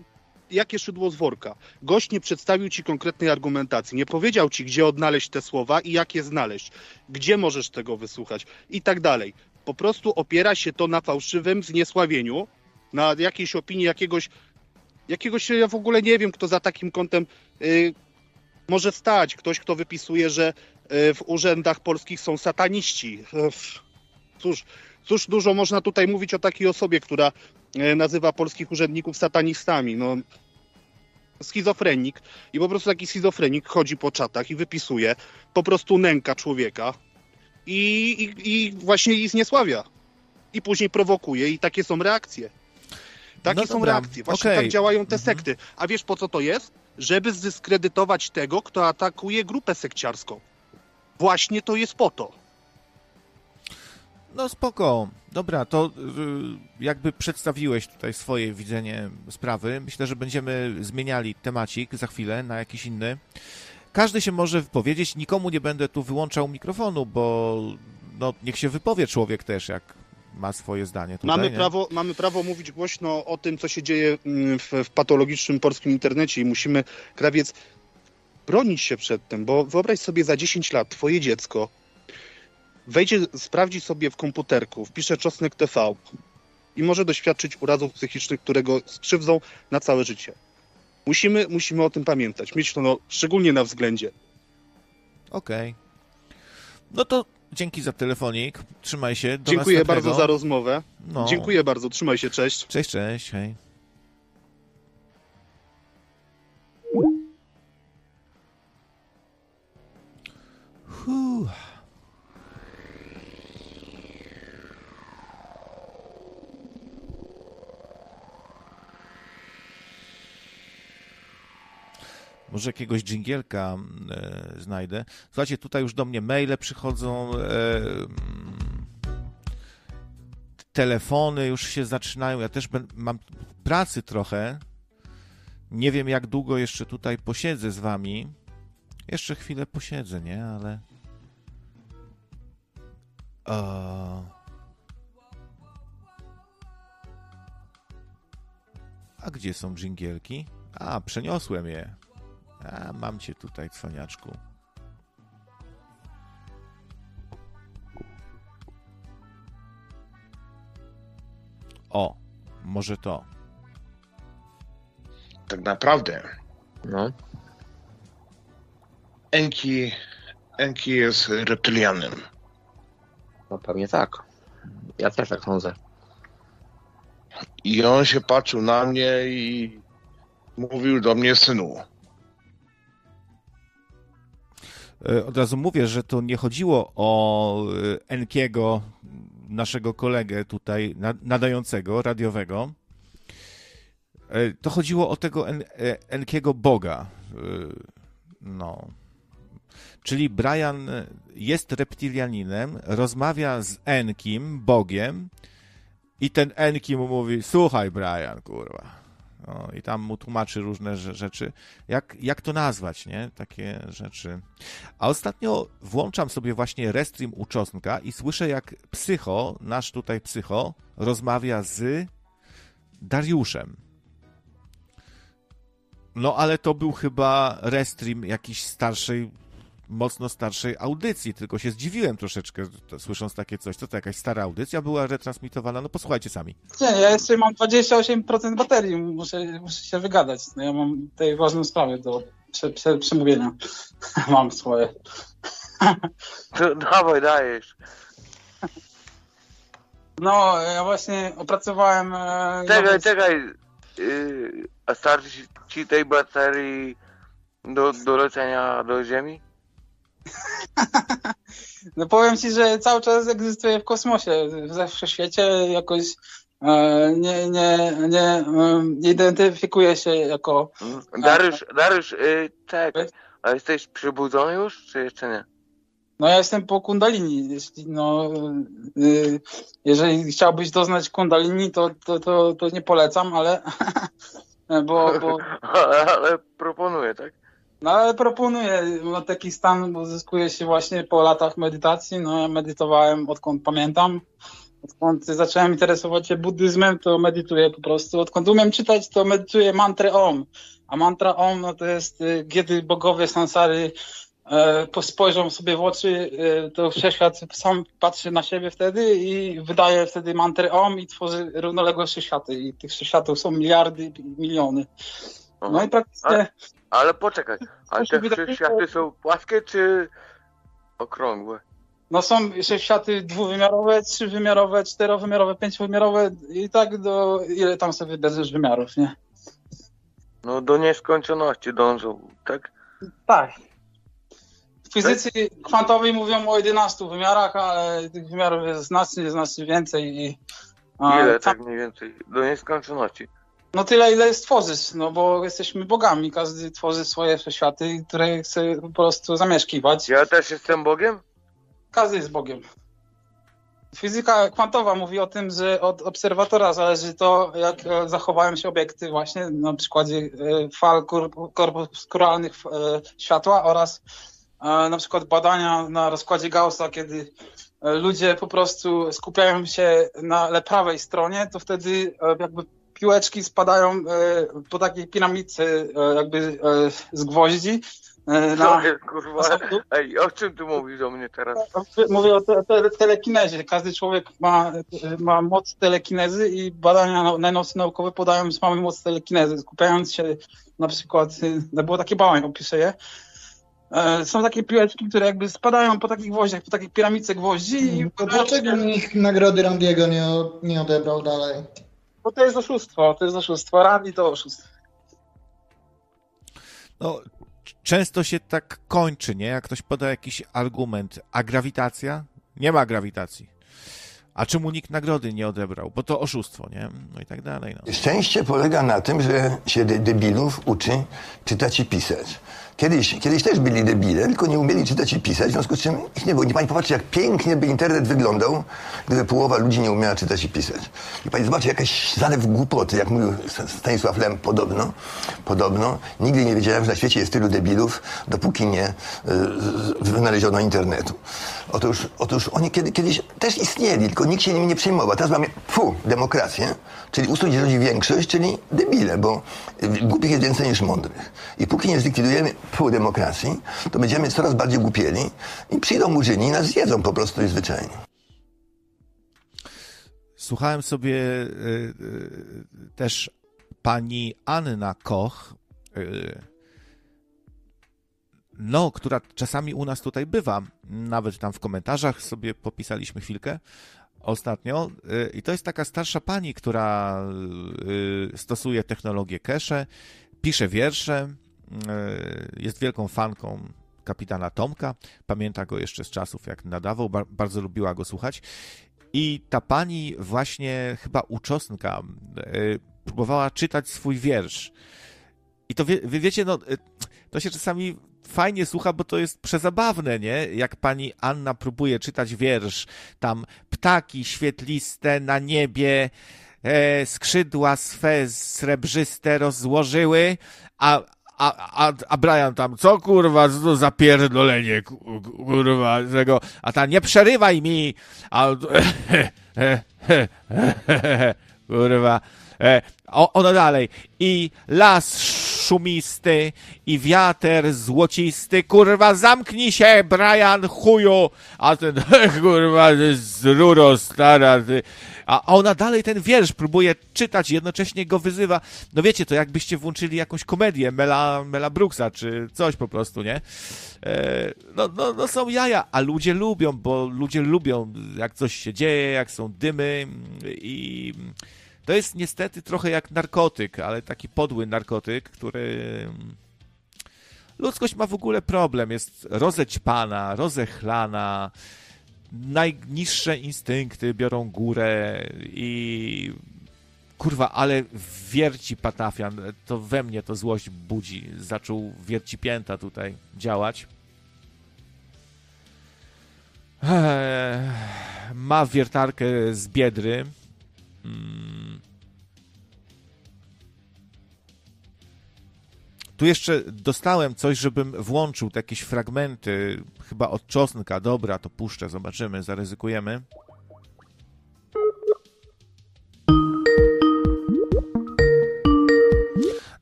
jakie szydło z worka? Gość nie przedstawił ci konkretnej argumentacji, nie powiedział ci, gdzie odnaleźć te słowa i jak je znaleźć, gdzie możesz tego wysłuchać i tak dalej. Po prostu opiera się to na fałszywym zniesławieniu, na jakiejś opinii jakiegoś, jakiegoś ja w ogóle nie wiem, kto za takim kątem yy, może stać. Ktoś, kto wypisuje, że yy, w urzędach polskich są sataniści. Cóż, cóż dużo można tutaj mówić o takiej osobie, która e, nazywa polskich urzędników satanistami. No, schizofrenik i po prostu taki schizofrenik chodzi po czatach i wypisuje, po prostu nęka człowieka i, i, i właśnie ich zniesławia. I później prowokuje i takie są reakcje. Takie no są reakcje. Właśnie okay. tak działają te mhm. sekty. A wiesz po co to jest? Żeby zdyskredytować tego, kto atakuje grupę sekciarską. Właśnie to jest po to. No spoko. Dobra, to y, jakby przedstawiłeś tutaj swoje widzenie sprawy. Myślę, że będziemy zmieniali temacik za chwilę na jakiś inny. Każdy się może wypowiedzieć, nikomu nie będę tu wyłączał mikrofonu, bo no, niech się wypowie człowiek też, jak ma swoje zdanie tutaj, mamy, nie? prawo, mamy prawo mówić głośno o tym, co się dzieje mm, w, w patologicznym polskim internecie i musimy, krawiec, bronić się przed tym, bo wyobraź sobie za 10 lat twoje dziecko wejdzie, sprawdzi sobie w komputerku, wpisze czosnek TV i może doświadczyć urazów psychicznych, które go skrzywdzą na całe życie. Musimy, musimy o tym pamiętać, mieć to no, szczególnie na względzie. Okej. No to dzięki za telefonik. Trzymaj się. Do Dziękuję następnego. bardzo za rozmowę. No. Dziękuję bardzo, trzymaj się, cześć. Cześć, cześć, hej. Huh. Może jakiegoś dżingielka e, znajdę. Słuchajcie, tutaj już do mnie maile przychodzą. E, mm, telefony już się zaczynają. Ja też ben, mam pracy trochę. Nie wiem, jak długo jeszcze tutaj posiedzę z wami. Jeszcze chwilę posiedzę, nie? Ale. A gdzie są dżingielki? A, przeniosłem je. A, mam cię tutaj, cwaniaczku. O, może to. Tak naprawdę No. Enki, Enki jest reptylianem. No pewnie tak. Ja też tak sądzę. I on się patrzył na mnie i mówił do mnie synu. Od razu mówię, że to nie chodziło o e, Enkiego, naszego kolegę tutaj na- nadającego, radiowego. E, To chodziło o tego En- e, Enkiego Boga. E, No. Czyli Brian jest reptilianinem, rozmawia z Enkim, Bogiem, i ten Enki mu mówi: Słuchaj, Brian, kurwa. No, I tam mu tłumaczy różne rze- rzeczy. Jak, jak to nazwać, nie? Takie rzeczy. A ostatnio włączam sobie właśnie Restream uczosnka i słyszę, jak psycho, nasz tutaj psycho, rozmawia z Dariuszem. No ale to był chyba Restream jakiejś starszej, mocno starszej audycji, tylko się zdziwiłem troszeczkę, to, słysząc takie coś. Co to jakaś stara audycja była retransmitowana? No posłuchajcie sami. Nie, ja jeszcze mam 28% baterii, muszę, muszę się wygadać. No ja mam tutaj ważną sprawę do prze, prze, przemówienia. [laughs] mam swoje. To, dawaj, dajesz. No, ja właśnie opracowałem... E, Czekaj, nowy- czekaj. Yy, a starczy ci- ci tej baterii do, do lecenia do Ziemi? [laughs] No powiem ci, że cały czas egzystuje w kosmosie, we wszechświecie jakoś e, nie, nie, nie, nie identyfikuje się jako... Mm, Dariusz, Dariusz, yy, czekaj. A jesteś przybudzony już, czy jeszcze nie? No ja jestem po kundalini. Jeśli, no, y, jeżeli chciałbyś doznać kundalini, to, to, to, to nie polecam, ale [laughs] bo, bo [laughs] ale proponuję, tak? No, ale proponuję no, taki stan uzyskuje się właśnie po latach medytacji. No ja medytowałem odkąd pamiętam. Odkąd zacząłem interesować się buddyzmem, to medytuję po prostu. Odkąd umiem czytać, to medytuję mantrę Om. A mantra Om no to jest, y, kiedy bogowie sansary e, po- spojrzą sobie w oczy, e, to wszechświat sam patrzy na siebie wtedy i wydaje wtedy mantrę Om i tworzy równoległe wszechświaty. I tych wszechświatów są miliardy i miliony. No i praktycznie... Ale poczekaj, a Coś te wydaje- wszechświaty są płaskie czy okrągłe? No są wszechświaty dwuwymiarowe, trzywymiarowe, czterowymiarowe, pięciowymiarowe i tak do ile tam sobie wybierzesz wymiarów, nie? No do nieskończoności dążą, tak? Tak. W fizyce kwantowej mówią o 11 wymiarach, ale tych wymiarów jest znacznie, znacznie więcej i a, Ile tam- tak mniej więcej? Do nieskończoności. No tyle, ile stworzysz, no bo jesteśmy bogami, każdy tworzy swoje wszechświaty, które chce po prostu zamieszkiwać. Ja też jestem Bogiem? Każdy jest Bogiem. Fizyka kwantowa mówi o tym, że od obserwatora zależy to, jak e, zachowają się obiekty właśnie na przykładzie e, fal korp- korpuskularnych e, światła oraz na przykład badania na rozkładzie Gaussa, kiedy ludzie po prostu skupiają się na prawej stronie, to wtedy jakby piłeczki spadają e, po takiej piramidce jakby e, z gwoździ. e, Co Na, jest, kurwa? Ej, o czym ty mówisz do mnie teraz? mówię o te, te, telekinezie. Każdy człowiek ma, ma moc telekinezy i badania najnowsze naukowe podają, że mamy moc telekinezy. Skupiając się na przykład, było takie bałeń, opiszę je. Są takie piłeczki, które jakby spadają po takich gwoździach, po takiej piramidce gwoździ i Dlaczego nikt nagrody Randiego nie, o- nie odebrał dalej? Bo to jest oszustwo, to jest oszustwo. Radi to oszustwo. No, często się tak kończy, nie? Jak ktoś poda jakiś argument. A grawitacja? Nie ma grawitacji. A czemu nikt nagrody nie odebrał? Bo to oszustwo, nie? No i tak dalej. No. Szczęście polega na tym, że się de- debilów uczy czytać i pisać. Kiedyś, kiedyś też byli debile, tylko nie umieli czytać i pisać, w związku z czym ich nie było. I pani popatrzy, jak pięknie by internet wyglądał, gdyby połowa ludzi nie umiała czytać i pisać. I pani zobaczy, jakaś zalew głupoty, jak mówił Stanisław Lem, podobno, podobno. Nigdy nie wiedziałem, że na świecie jest tylu debilów, dopóki nie y, wynaleziono internetu. Otóż, otóż oni kiedy, kiedyś też istnieli, tylko nikt się nimi nie przejmował. Teraz mamy, fu, demokrację, czyli gdzie rządzi większość, czyli debile, bo głupich jest więcej niż mądrych. I póki nie zlikwidujemy fu demokracji, to będziemy coraz bardziej głupieli i przyjdą murzyni i nas zjedzą po prostu i zwyczajnie. Słuchałem sobie y, y, też pani Anna Koch, y, no, która czasami u nas tutaj bywa, nawet tam w komentarzach sobie popisaliśmy chwilkę ostatnio. y, I to jest taka starsza pani, która y, stosuje technologię cache, pisze wiersze, y, jest wielką fanką kapitana Tomka. Pamięta go jeszcze z czasów, jak nadawał, bar- bardzo lubiła go słuchać. I ta pani właśnie chyba uczosnka próbowała czytać swój wiersz. I to wie, wiecie, no, to się czasami fajnie słucha, bo to jest przezabawne, nie? Jak pani Anna próbuje czytać wiersz, tam ptaki świetliste na niebie, e, skrzydła swe srebrzyste rozłożyły, a, a, a, a Brian tam, co kurwa, co to za pierdolenie, ku- ku- kurwa, tego, a ta nie przerywaj mi, a [laughs] kurwa, e, o, ono dalej, i las szumisty, i wiater złocisty, kurwa, zamknij się, Brian, chuju, a ten, [laughs] kurwa, z ruro stara, ty. a ona dalej ten wiersz próbuje czytać, jednocześnie go wyzywa, no wiecie, to jakbyście włączyli jakąś komedię Mela, Mela Brooksa, czy coś po prostu, nie? E, no, no, no są jaja, a ludzie lubią, bo ludzie lubią, jak coś się dzieje, jak są dymy i to jest niestety trochę jak narkotyk, ale taki podły narkotyk, który ludzkość ma w ogóle problem, jest rozećpana, rozechlana, najniższe instynkty biorą górę i kurwa, ale wierci patafian, to we mnie to złość budzi. Zaczął wierci pięta tutaj działać. Eee, ma wiertarkę z biedry. Mm. Tu jeszcze dostałem coś, żebym włączył te jakieś fragmenty, chyba od czosnka. Dobra, to puszczę, zobaczymy, zaryzykujemy.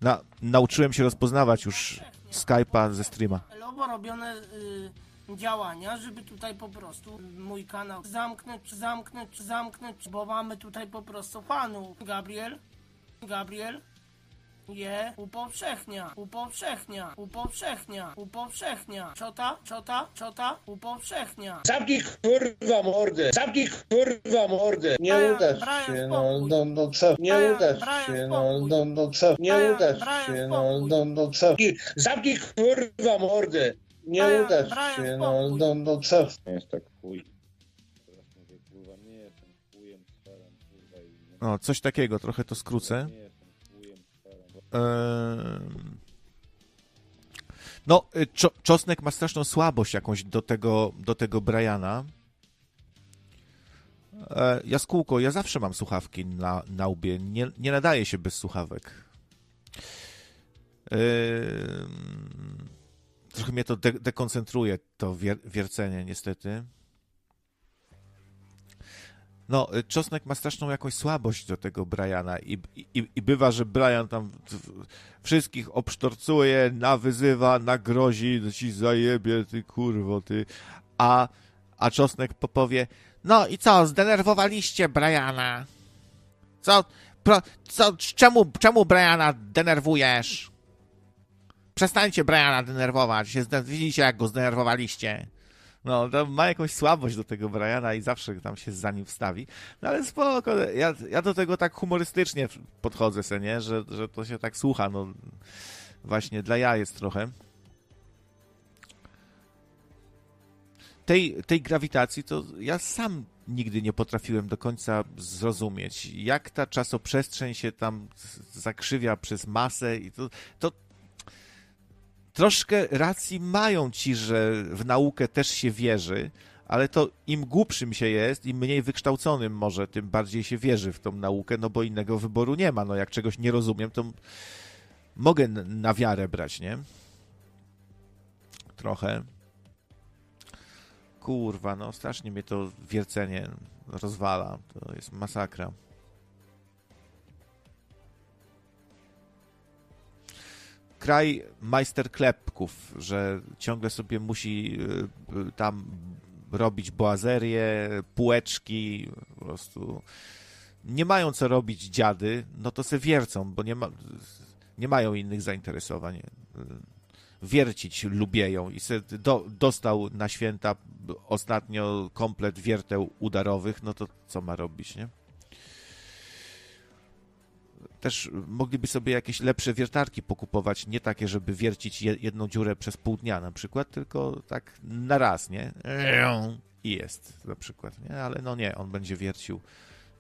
Na, nauczyłem się rozpoznawać już Skype'a ze streama. celowo robione y, działania, żeby tutaj po prostu mój kanał zamknąć, zamknąć, zamknąć, bo mamy tutaj po prostu fanów. Gabriel? Gabriel? Je, upowszechnia, upowszechnia, upowszechnia, upowszechnia. Czota, czota, czota, upowszechnia. Zamknij kurwa mordę! Zamknij kurwa mordę! Nie Brian, udasz Brian, się, no, no, no co? Nie Brian, udasz Brian, się, no, no, no co? Nie udasz się, no, spokój. no, no co? Zamknij kurwa mordę! Nie Brian, udasz Brian, się, no, no, no co? Jest tak chuj. Teraz mówię, kurwa, nie jestem chujem, starem, kurwa i nie No, coś takiego, trochę to skrócę. No, y, Czo- Czosnek ma straszną słabość jakąś do tego, do tego Briana. E, Jaskółko, ja zawsze mam słuchawki na, na łbie. Nie, nie nadaje się bez słuchawek. Ehm, Trochę mnie to de- dekoncentruje, to wier- wiercenie, niestety. No, y, Czosnek ma straszną jakąś słabość do tego Briana i, i, i bywa, że Brian tam wszystkich obsztorcuje, nawyzywa, nagrozi, że ci zajebie, ty kurwo, ty. A, a Czosnek powie, no i co, zdenerwowaliście Briana? Co, pro, co, czemu, czemu Briana denerwujesz? Przestańcie Briana denerwować, widzicie jak go zdenerwowaliście. No, ma jakąś słabość do tego Briana i zawsze tam się za nim wstawi. No ale spoko, ja, ja do tego tak humorystycznie podchodzę se, nie? Że, że to się tak słucha, no właśnie dla ja jest trochę. Tej, tej grawitacji to ja sam nigdy nie potrafiłem do końca zrozumieć, jak ta czasoprzestrzeń się tam zakrzywia przez masę i to, to troszkę racji mają ci, że w naukę też się wierzy, ale to im głupszym się jest, im mniej wykształconym może, tym bardziej się wierzy w tą naukę, no bo innego wyboru nie ma. No jak czegoś nie rozumiem, to mogę na wiarę brać, nie? Trochę. Kurwa, no strasznie mnie to wiercenie rozwala. To jest masakra. Kraj majsterklepków, że ciągle sobie musi y, y, tam robić boazerię, półeczki, po prostu nie mają co robić dziady, no to se wiercą, bo nie, ma, nie mają innych zainteresowań. Y, Wiercić lubieją i se do, dostał na święta ostatnio komplet wierteł udarowych, no to co ma robić, nie? Też mogliby sobie jakieś lepsze wiertarki pokupować, nie takie, żeby wiercić je- jedną dziurę przez pół dnia na przykład, tylko tak na raz, nie? I jest na przykład, nie? Ale no nie, on będzie wiercił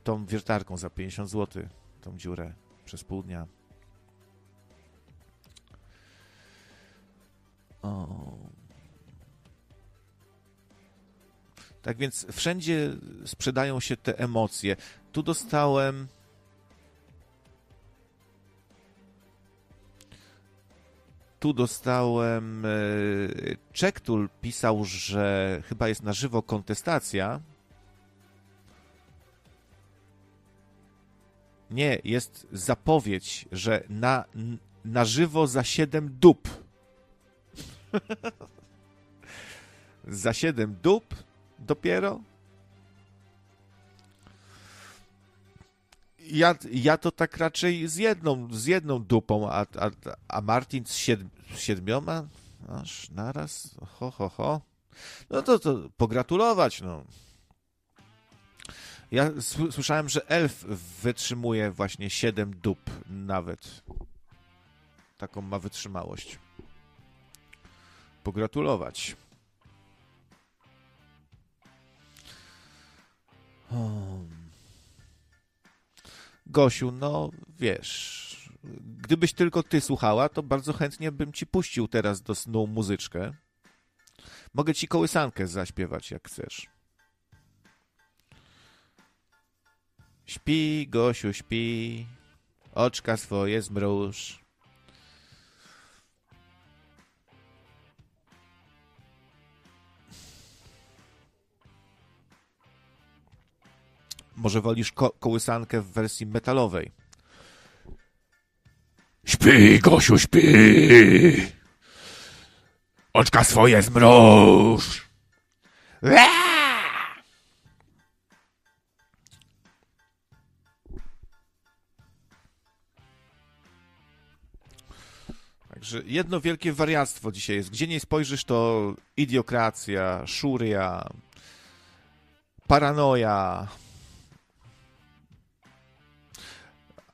tą wiertarką za 50 zł, tą dziurę przez pół dnia. O. Tak więc wszędzie sprzedają się te emocje. Tu dostałem tu dostałem. e, Czektul pisał, że chyba jest na żywo kontestacja. Nie, jest zapowiedź, że na, na żywo za 7 dup. [laughs] za 7 dup dopiero? Ja, ja to tak raczej z jedną, z jedną dupą, a, a, a Martin z, sied, z siedmioma? Aż naraz? Ho, ho, ho. No to, to pogratulować, no. Ja słyszałem, że elf wytrzymuje właśnie 7 dup nawet. Taką ma wytrzymałość. Pogratulować. Hmm. Gosiu, no wiesz, gdybyś tylko ty słuchała, to bardzo chętnie bym ci puścił teraz do snu muzyczkę. Mogę ci kołysankę zaśpiewać, jak chcesz. Śpi, Gosiu, śpi, oczka swoje zmruż. Może wolisz ko- kołysankę w wersji metalowej? Śpi, Gosiu, śpi! Oczka swoje zmruż! Także jedno wielkie wariactwo dzisiaj jest. Gdzie nie spojrzysz, to idiokracja, szuria, paranoja.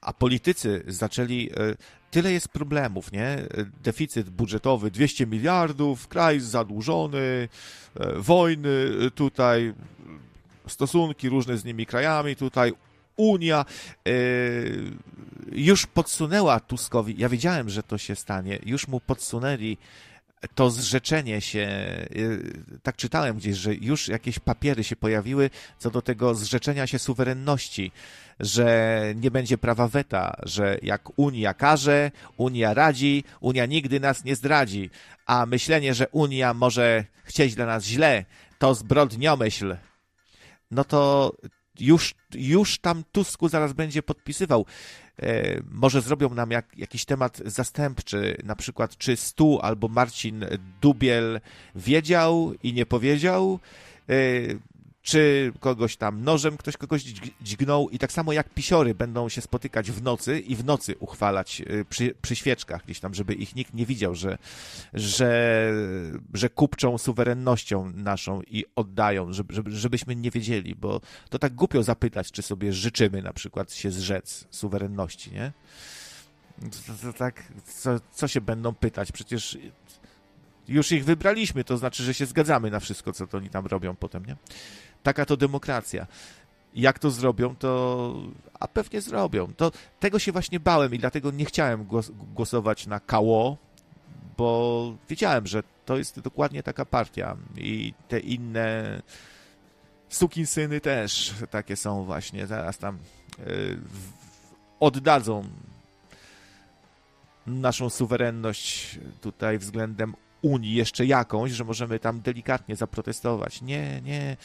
A politycy zaczęli. e, Tyle jest problemów, nie? Deficyt budżetowy 200 miliardów, kraj zadłużony, e, wojny e, tutaj, stosunki różne z innymi krajami tutaj, Unia już podsunęła Tuskowi, ja wiedziałem, że to się stanie, już mu podsunęli to zrzeczenie się, y, tak czytałem gdzieś, że już jakieś papiery się pojawiły co do tego zrzeczenia się suwerenności, że nie będzie prawa weta, że jak Unia każe, Unia radzi, Unia nigdy nas nie zdradzi, a myślenie, że Unia może chcieć dla nas źle, to zbrodniomyśl. No to już, już tam Tusku zaraz będzie podpisywał. E, może zrobią nam jak, jakiś temat zastępczy, na przykład czy Stu albo Marcin Dubiel wiedział i nie powiedział, e, czy kogoś tam nożem ktoś kogoś dźg- dźgnął i tak samo jak pisiory będą się spotykać w nocy i w nocy uchwalać y, przy, przy świeczkach gdzieś tam, żeby ich nikt nie widział, że, że, że kupczą suwerennością naszą i oddają, żeby, żeby, żebyśmy nie wiedzieli, bo to tak głupio zapytać, czy sobie życzymy na przykład się zrzec suwerenności, nie? To, to tak, co, co się będą pytać? Przecież już ich wybraliśmy, to znaczy, że się zgadzamy na wszystko, co to oni tam robią potem, nie? Taka to demokracja. Jak to zrobią, to. A pewnie zrobią. To tego się właśnie bałem i dlatego nie chciałem głos, głosować na KO, bo wiedziałem, że to jest dokładnie taka partia i te inne sukinsyny też takie są właśnie. Zaraz tam yy, oddadzą naszą suwerenność tutaj względem Unii jeszcze jakąś, że możemy tam delikatnie zaprotestować. Nie, nie,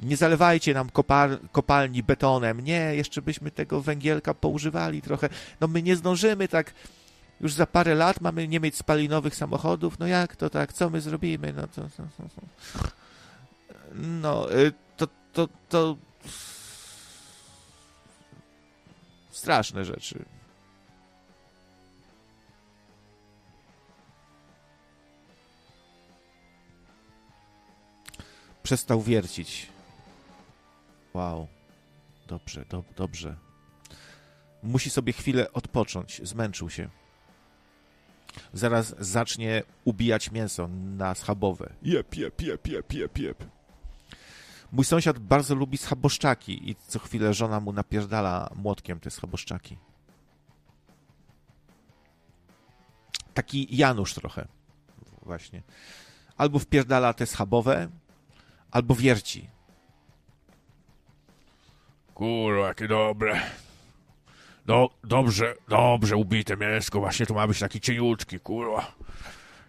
nie zalewajcie nam kopal, kopalni betonem. Nie, jeszcze byśmy tego węgielka poużywali trochę. No my nie zdążymy tak. Już za parę lat mamy nie mieć spalinowych samochodów. No jak to tak? Co my zrobimy? No to. No, y, to, to, to. Straszne rzeczy. Przestał wiercić. Wow. Dobrze, do, dobrze. Musi sobie chwilę odpocząć. Zmęczył się. Zaraz zacznie ubijać mięso na schabowe. Jep, jep, jep, jep, jep, jep. Mój sąsiad bardzo lubi schaboszczaki i co chwilę żona mu napierdala młotkiem te schaboszczaki. Taki Janusz trochę. Właśnie. Albo wpierdala te schabowe, albo wierci. Kurwa, jakie dobre. Do, dobrze, dobrze ubite mięsko. Właśnie to ma być taki cieniutki, kurwa.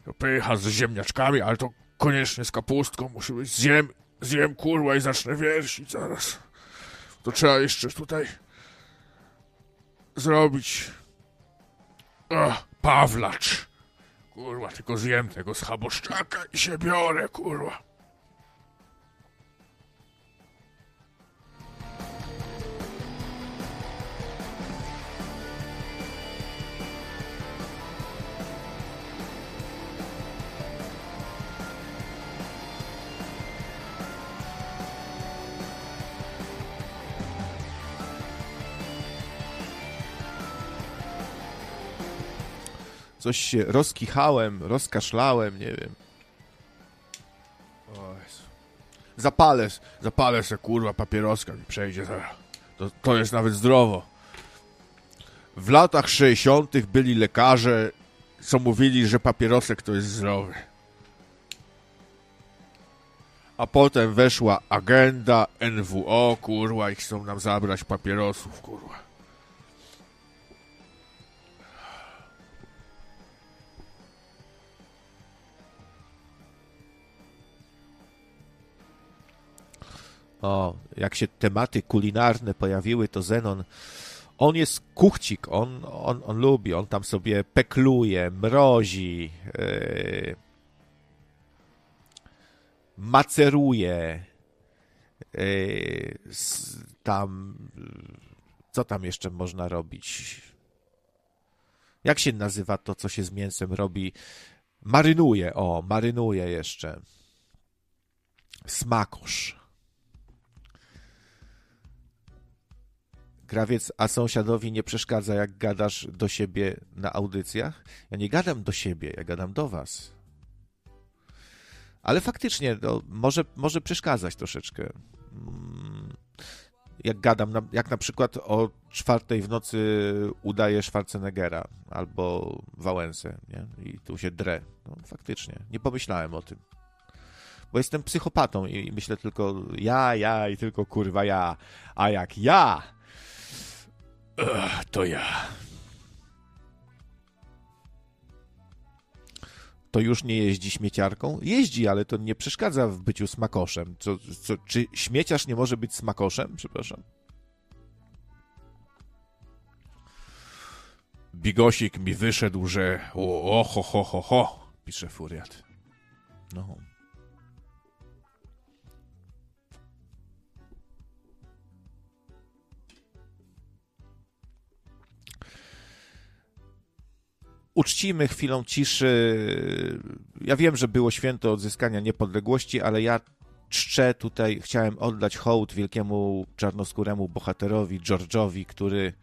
To pycha z ziemniaczkami, ale to koniecznie z kapustką. Musi być zjem, zjem kurwa i zacznę wiercić zaraz. To trzeba jeszcze tutaj zrobić Ach, pawlacz. Kurwa, tylko zjem tego schaboszczaka i się biorę, kurwa. Coś się rozkichałem, rozkaszlałem, nie wiem. O Jezu. Zapalę, zapalę se kurwa papieroska mi przejdzie zaraz. To, to jest nawet zdrowo. W latach 60. byli lekarze, co mówili, że papierosek to jest zdrowy. A potem weszła agenda NWO, kurwa, i chcą nam zabrać papierosów, kurwa. O, jak się tematy kulinarne pojawiły, to Zenon, on jest kuchcik, on, on, on lubi, on tam sobie pekluje, mrozi, yy, maceruje, yy, tam, co tam jeszcze można robić? Jak się nazywa to, co się z mięsem robi? Marynuje, o, marynuje jeszcze. Smakosz. Krawiec, a sąsiadowi nie przeszkadza, jak gadasz do siebie na audycjach? Ja nie gadam do siebie, ja gadam do was. Ale faktycznie, no, może, może przeszkadzać troszeczkę. Mm, Jak gadam, jak na przykład o czwartej w nocy udaje Schwarzeneggera albo Wałęsę, nie? I tu się drę. No, faktycznie, nie pomyślałem o tym. Bo jestem psychopatą i myślę tylko ja, ja i tylko kurwa ja. A jak ja, To ja. to już nie jeździ śmieciarką? Jeździ, ale to nie przeszkadza w byciu smakoszem. Co, co, czy śmieciarz nie może być smakoszem? Przepraszam. Bigosik mi wyszedł, że o ho, ho, ho, ho, pisze Furiat. No. Uczcijmy chwilą ciszy. Ja wiem, że było święto odzyskania niepodległości, ale ja czczę tutaj, chciałem oddać hołd wielkiemu czarnoskóremu bohaterowi, George'owi, który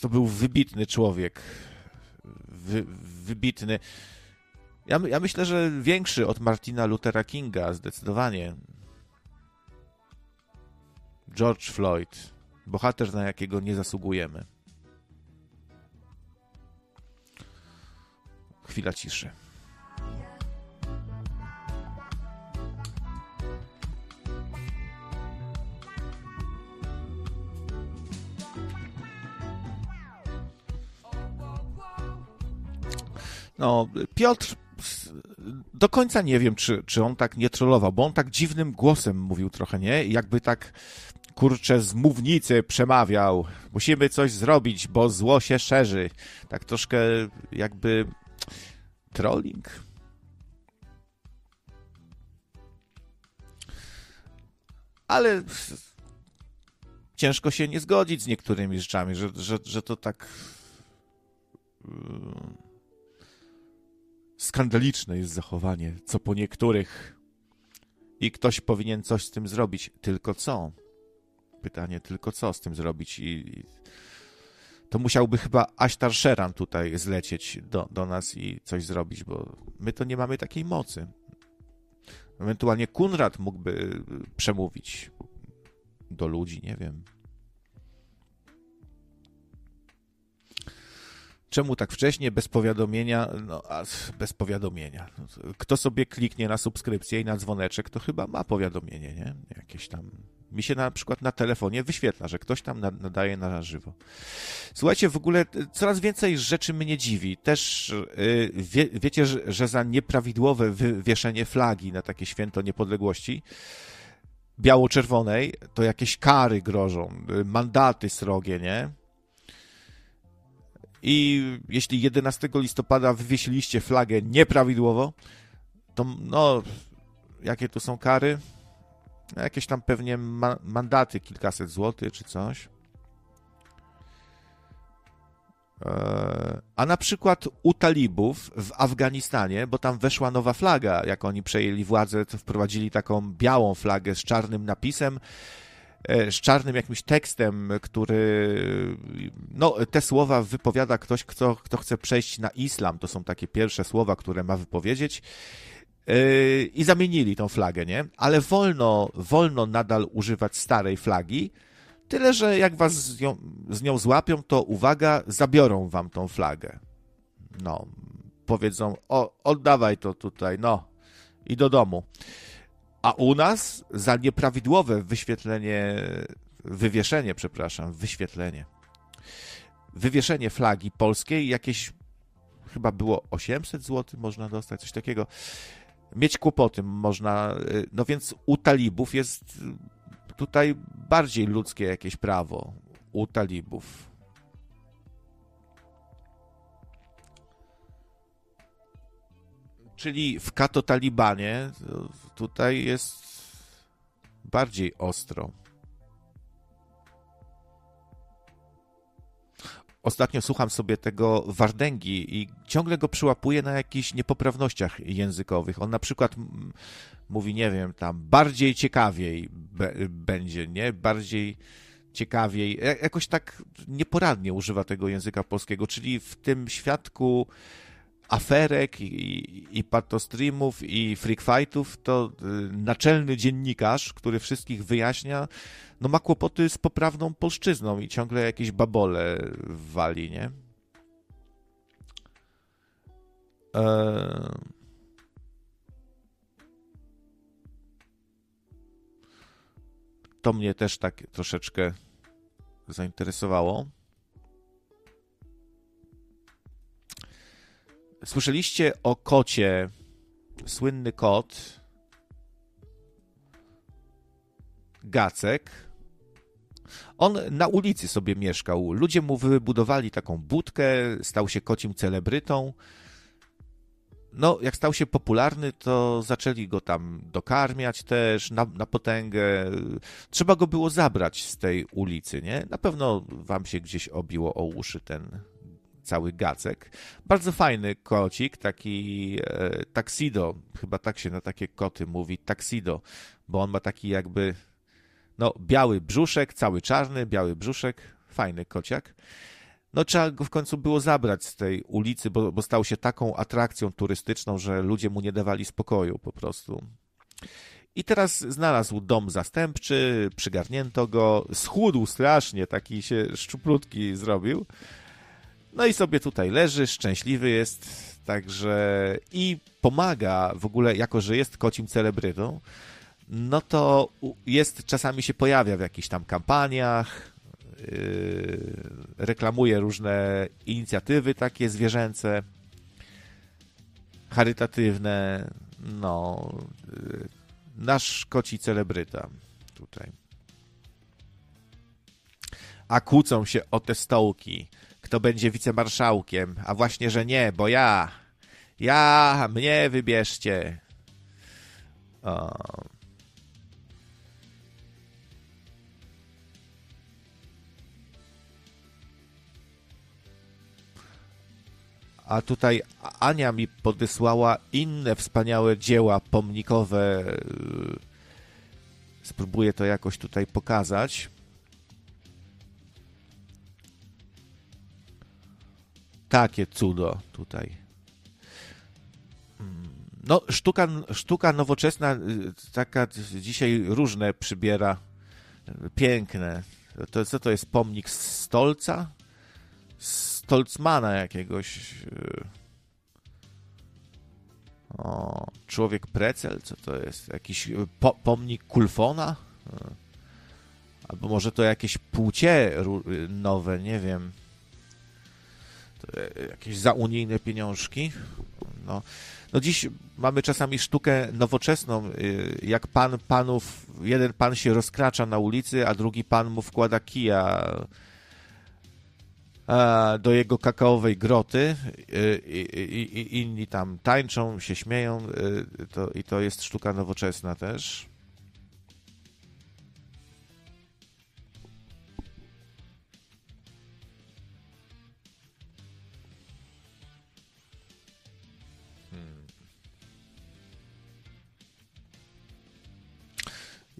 to był wybitny człowiek. Wy, wybitny. Ja, ja myślę, że większy od Martina Luthera Kinga, zdecydowanie. George Floyd. Bohater, na jakiego nie zasługujemy. Chwila ciszy. No, Piotr do końca nie wiem, czy, czy on tak nie trollował, bo on tak dziwnym głosem mówił trochę, nie? Jakby tak kurczę z mównicy przemawiał. Musimy coś zrobić, bo zło się szerzy. Tak troszkę jakby trolling. Ale ciężko się nie zgodzić z niektórymi rzeczami, że, że, że to tak skandaliczne jest zachowanie, co po niektórych. I ktoś powinien coś z tym zrobić. Tylko co? Pytanie, tylko co z tym zrobić? I to musiałby chyba Aśtar Sheran tutaj zlecieć do, do nas i coś zrobić, bo my to nie mamy takiej mocy. Ewentualnie Kunrad mógłby przemówić do ludzi, nie wiem. Czemu tak wcześnie, bez powiadomienia? No, a bez powiadomienia. Kto sobie kliknie na subskrypcję i na dzwoneczek, to chyba ma powiadomienie, nie? Jakieś tam. Mi się na przykład na telefonie wyświetla, że ktoś tam nadaje na żywo. Słuchajcie, w ogóle coraz więcej rzeczy mnie dziwi. Też yy, wie, wiecie, że, za nieprawidłowe wywieszenie flagi na takie święto niepodległości biało-czerwonej, to jakieś kary grożą, mandaty srogie, nie? I jeśli 11 listopada wywiesiliście flagę nieprawidłowo, to no, jakie tu są kary? Jakieś tam pewnie ma mandaty, kilkaset złotych czy coś. A na przykład u talibów w Afganistanie, bo tam weszła nowa flaga, jak oni przejęli władzę, to wprowadzili taką białą flagę z czarnym napisem, z czarnym jakimś tekstem, który, no, te słowa wypowiada ktoś, kto, kto chce przejść na islam. To są takie pierwsze słowa, które ma wypowiedzieć. I zamienili tą flagę, nie? Ale wolno, wolno nadal używać starej flagi, tyle że jak was z nią, z nią złapią, to uwaga, zabiorą wam tą flagę. No, powiedzą, o, oddawaj to tutaj, no, i do domu. A u nas za nieprawidłowe wyświetlenie, wywieszenie, przepraszam, wyświetlenie, wywieszenie flagi polskiej jakieś chyba było 800 zł można dostać, coś takiego. Mieć kłopoty można, no więc u talibów jest tutaj bardziej ludzkie jakieś prawo. U talibów. Czyli w Kato-Talibanie tutaj jest bardziej ostro. Ostatnio słucham sobie tego Wardęgi i ciągle go przyłapuję na jakichś niepoprawnościach językowych. On na przykład mówi, nie wiem, tam bardziej ciekawiej będzie, nie? Bardziej ciekawiej. Jakoś tak nieporadnie używa tego języka polskiego, czyli w tym świadku aferek i, i patostreamów i freakfightów, to y, naczelny dziennikarz, który wszystkich wyjaśnia, no ma kłopoty z poprawną polszczyzną i ciągle jakieś babole wali, nie? Eee... To mnie też tak troszeczkę zainteresowało. Słyszeliście o kocie, słynny kot, Gacek. On na ulicy sobie mieszkał. Ludzie mu wybudowali taką budkę, stał się kocim celebrytą. No, jak stał się popularny, to zaczęli go tam dokarmiać też na, na potęgę. Trzeba go było zabrać z tej ulicy, nie? Na pewno wam się gdzieś obiło o uszy ten cały gacek. Bardzo fajny kocik, taki e, taxido, chyba tak się na takie koty mówi, taxido, bo on ma taki jakby, no, biały brzuszek, cały czarny, biały brzuszek, fajny kociak. No, trzeba go w końcu było zabrać z tej ulicy, bo, bo stał się taką atrakcją turystyczną, że ludzie mu nie dawali spokoju po prostu. I teraz znalazł dom zastępczy, przygarnięto go, schudł strasznie, taki się szczuplutki zrobił. No i sobie tutaj leży, szczęśliwy jest, także i pomaga w ogóle, jako że jest kocim celebrytą, no to jest, czasami się pojawia w jakichś tam kampaniach, yy, reklamuje różne inicjatywy takie zwierzęce, charytatywne, no, yy, nasz koci celebryta tutaj. A kłócą się o te stołki kto będzie wicemarszałkiem, a właśnie, że nie, bo ja, ja, mnie wybierzcie. O. A tutaj Ania mi podesłała inne wspaniałe dzieła pomnikowe. Spróbuję to jakoś tutaj pokazać. Takie cudo tutaj. No, sztuka, sztuka nowoczesna, y, taka dzisiaj różne przybiera. Piękne. To, co to jest pomnik Stolca? Stolcmana jakiegoś. Y. O, człowiek Precel, co to jest? Jakiś po, pomnik Kulfona? Albo może to jakieś płcie nowe, nie wiem. E, jakieś zaunijne pieniążki. No, no dziś mamy czasami sztukę nowoczesną, e, jak pan panów, jeden pan się rozkracza na ulicy, a drugi pan mu wkłada kija e, do jego kakaowej groty i, i, i inni tam tańczą, się śmieją to, i to jest sztuka nowoczesna też.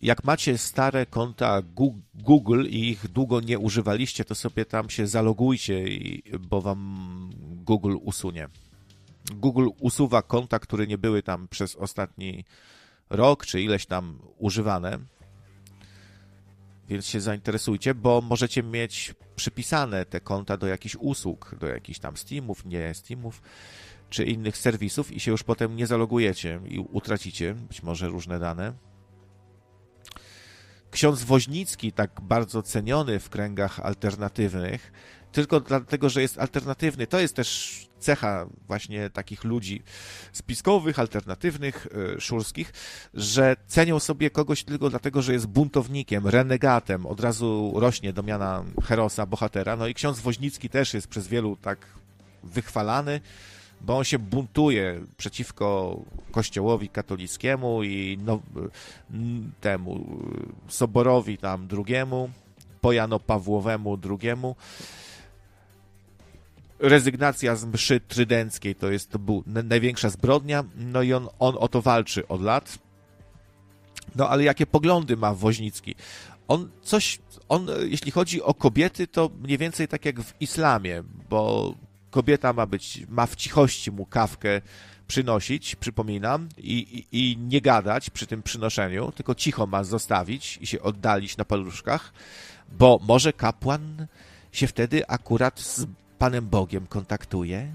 Jak macie stare konta Google i ich długo nie używaliście, to sobie tam się zalogujcie, bo wam Google usunie. Google usuwa konta, które nie były tam przez ostatni rok czy ileś tam używane. Więc się zainteresujcie, bo możecie mieć przypisane te konta do jakichś usług, do jakichś tam Steamów, nie Steamów, czy innych serwisów i się już potem nie zalogujecie i utracicie być może różne dane ksiądz Woźnicki, tak bardzo ceniony w kręgach alternatywnych, tylko dlatego, że jest alternatywny. To jest też cecha właśnie takich ludzi spiskowych, alternatywnych, e, szurskich, że cenią sobie kogoś tylko dlatego, że jest buntownikiem, renegatem, od razu rośnie do miana herosa, bohatera. No i ksiądz Woźnicki też jest przez wielu tak wychwalany, bo on się buntuje przeciwko kościołowi katolickiemu i no, temu soborowi tam drugiemu, po Jano Pawłowemu drugiemu. Rezygnacja z mszy trydenckiej to jest to był największa zbrodnia, no i on, on o to walczy od lat. No ale jakie poglądy ma Woźnicki? On coś, on jeśli chodzi o kobiety, to mniej więcej tak jak w islamie, bo kobieta ma być, ma w cichości mu kawkę przynosić, przypominam, i, i, i, nie gadać przy tym przynoszeniu, tylko cicho ma zostawić i się oddalić na paluszkach, bo może kapłan się wtedy akurat z Panem Bogiem kontaktuje.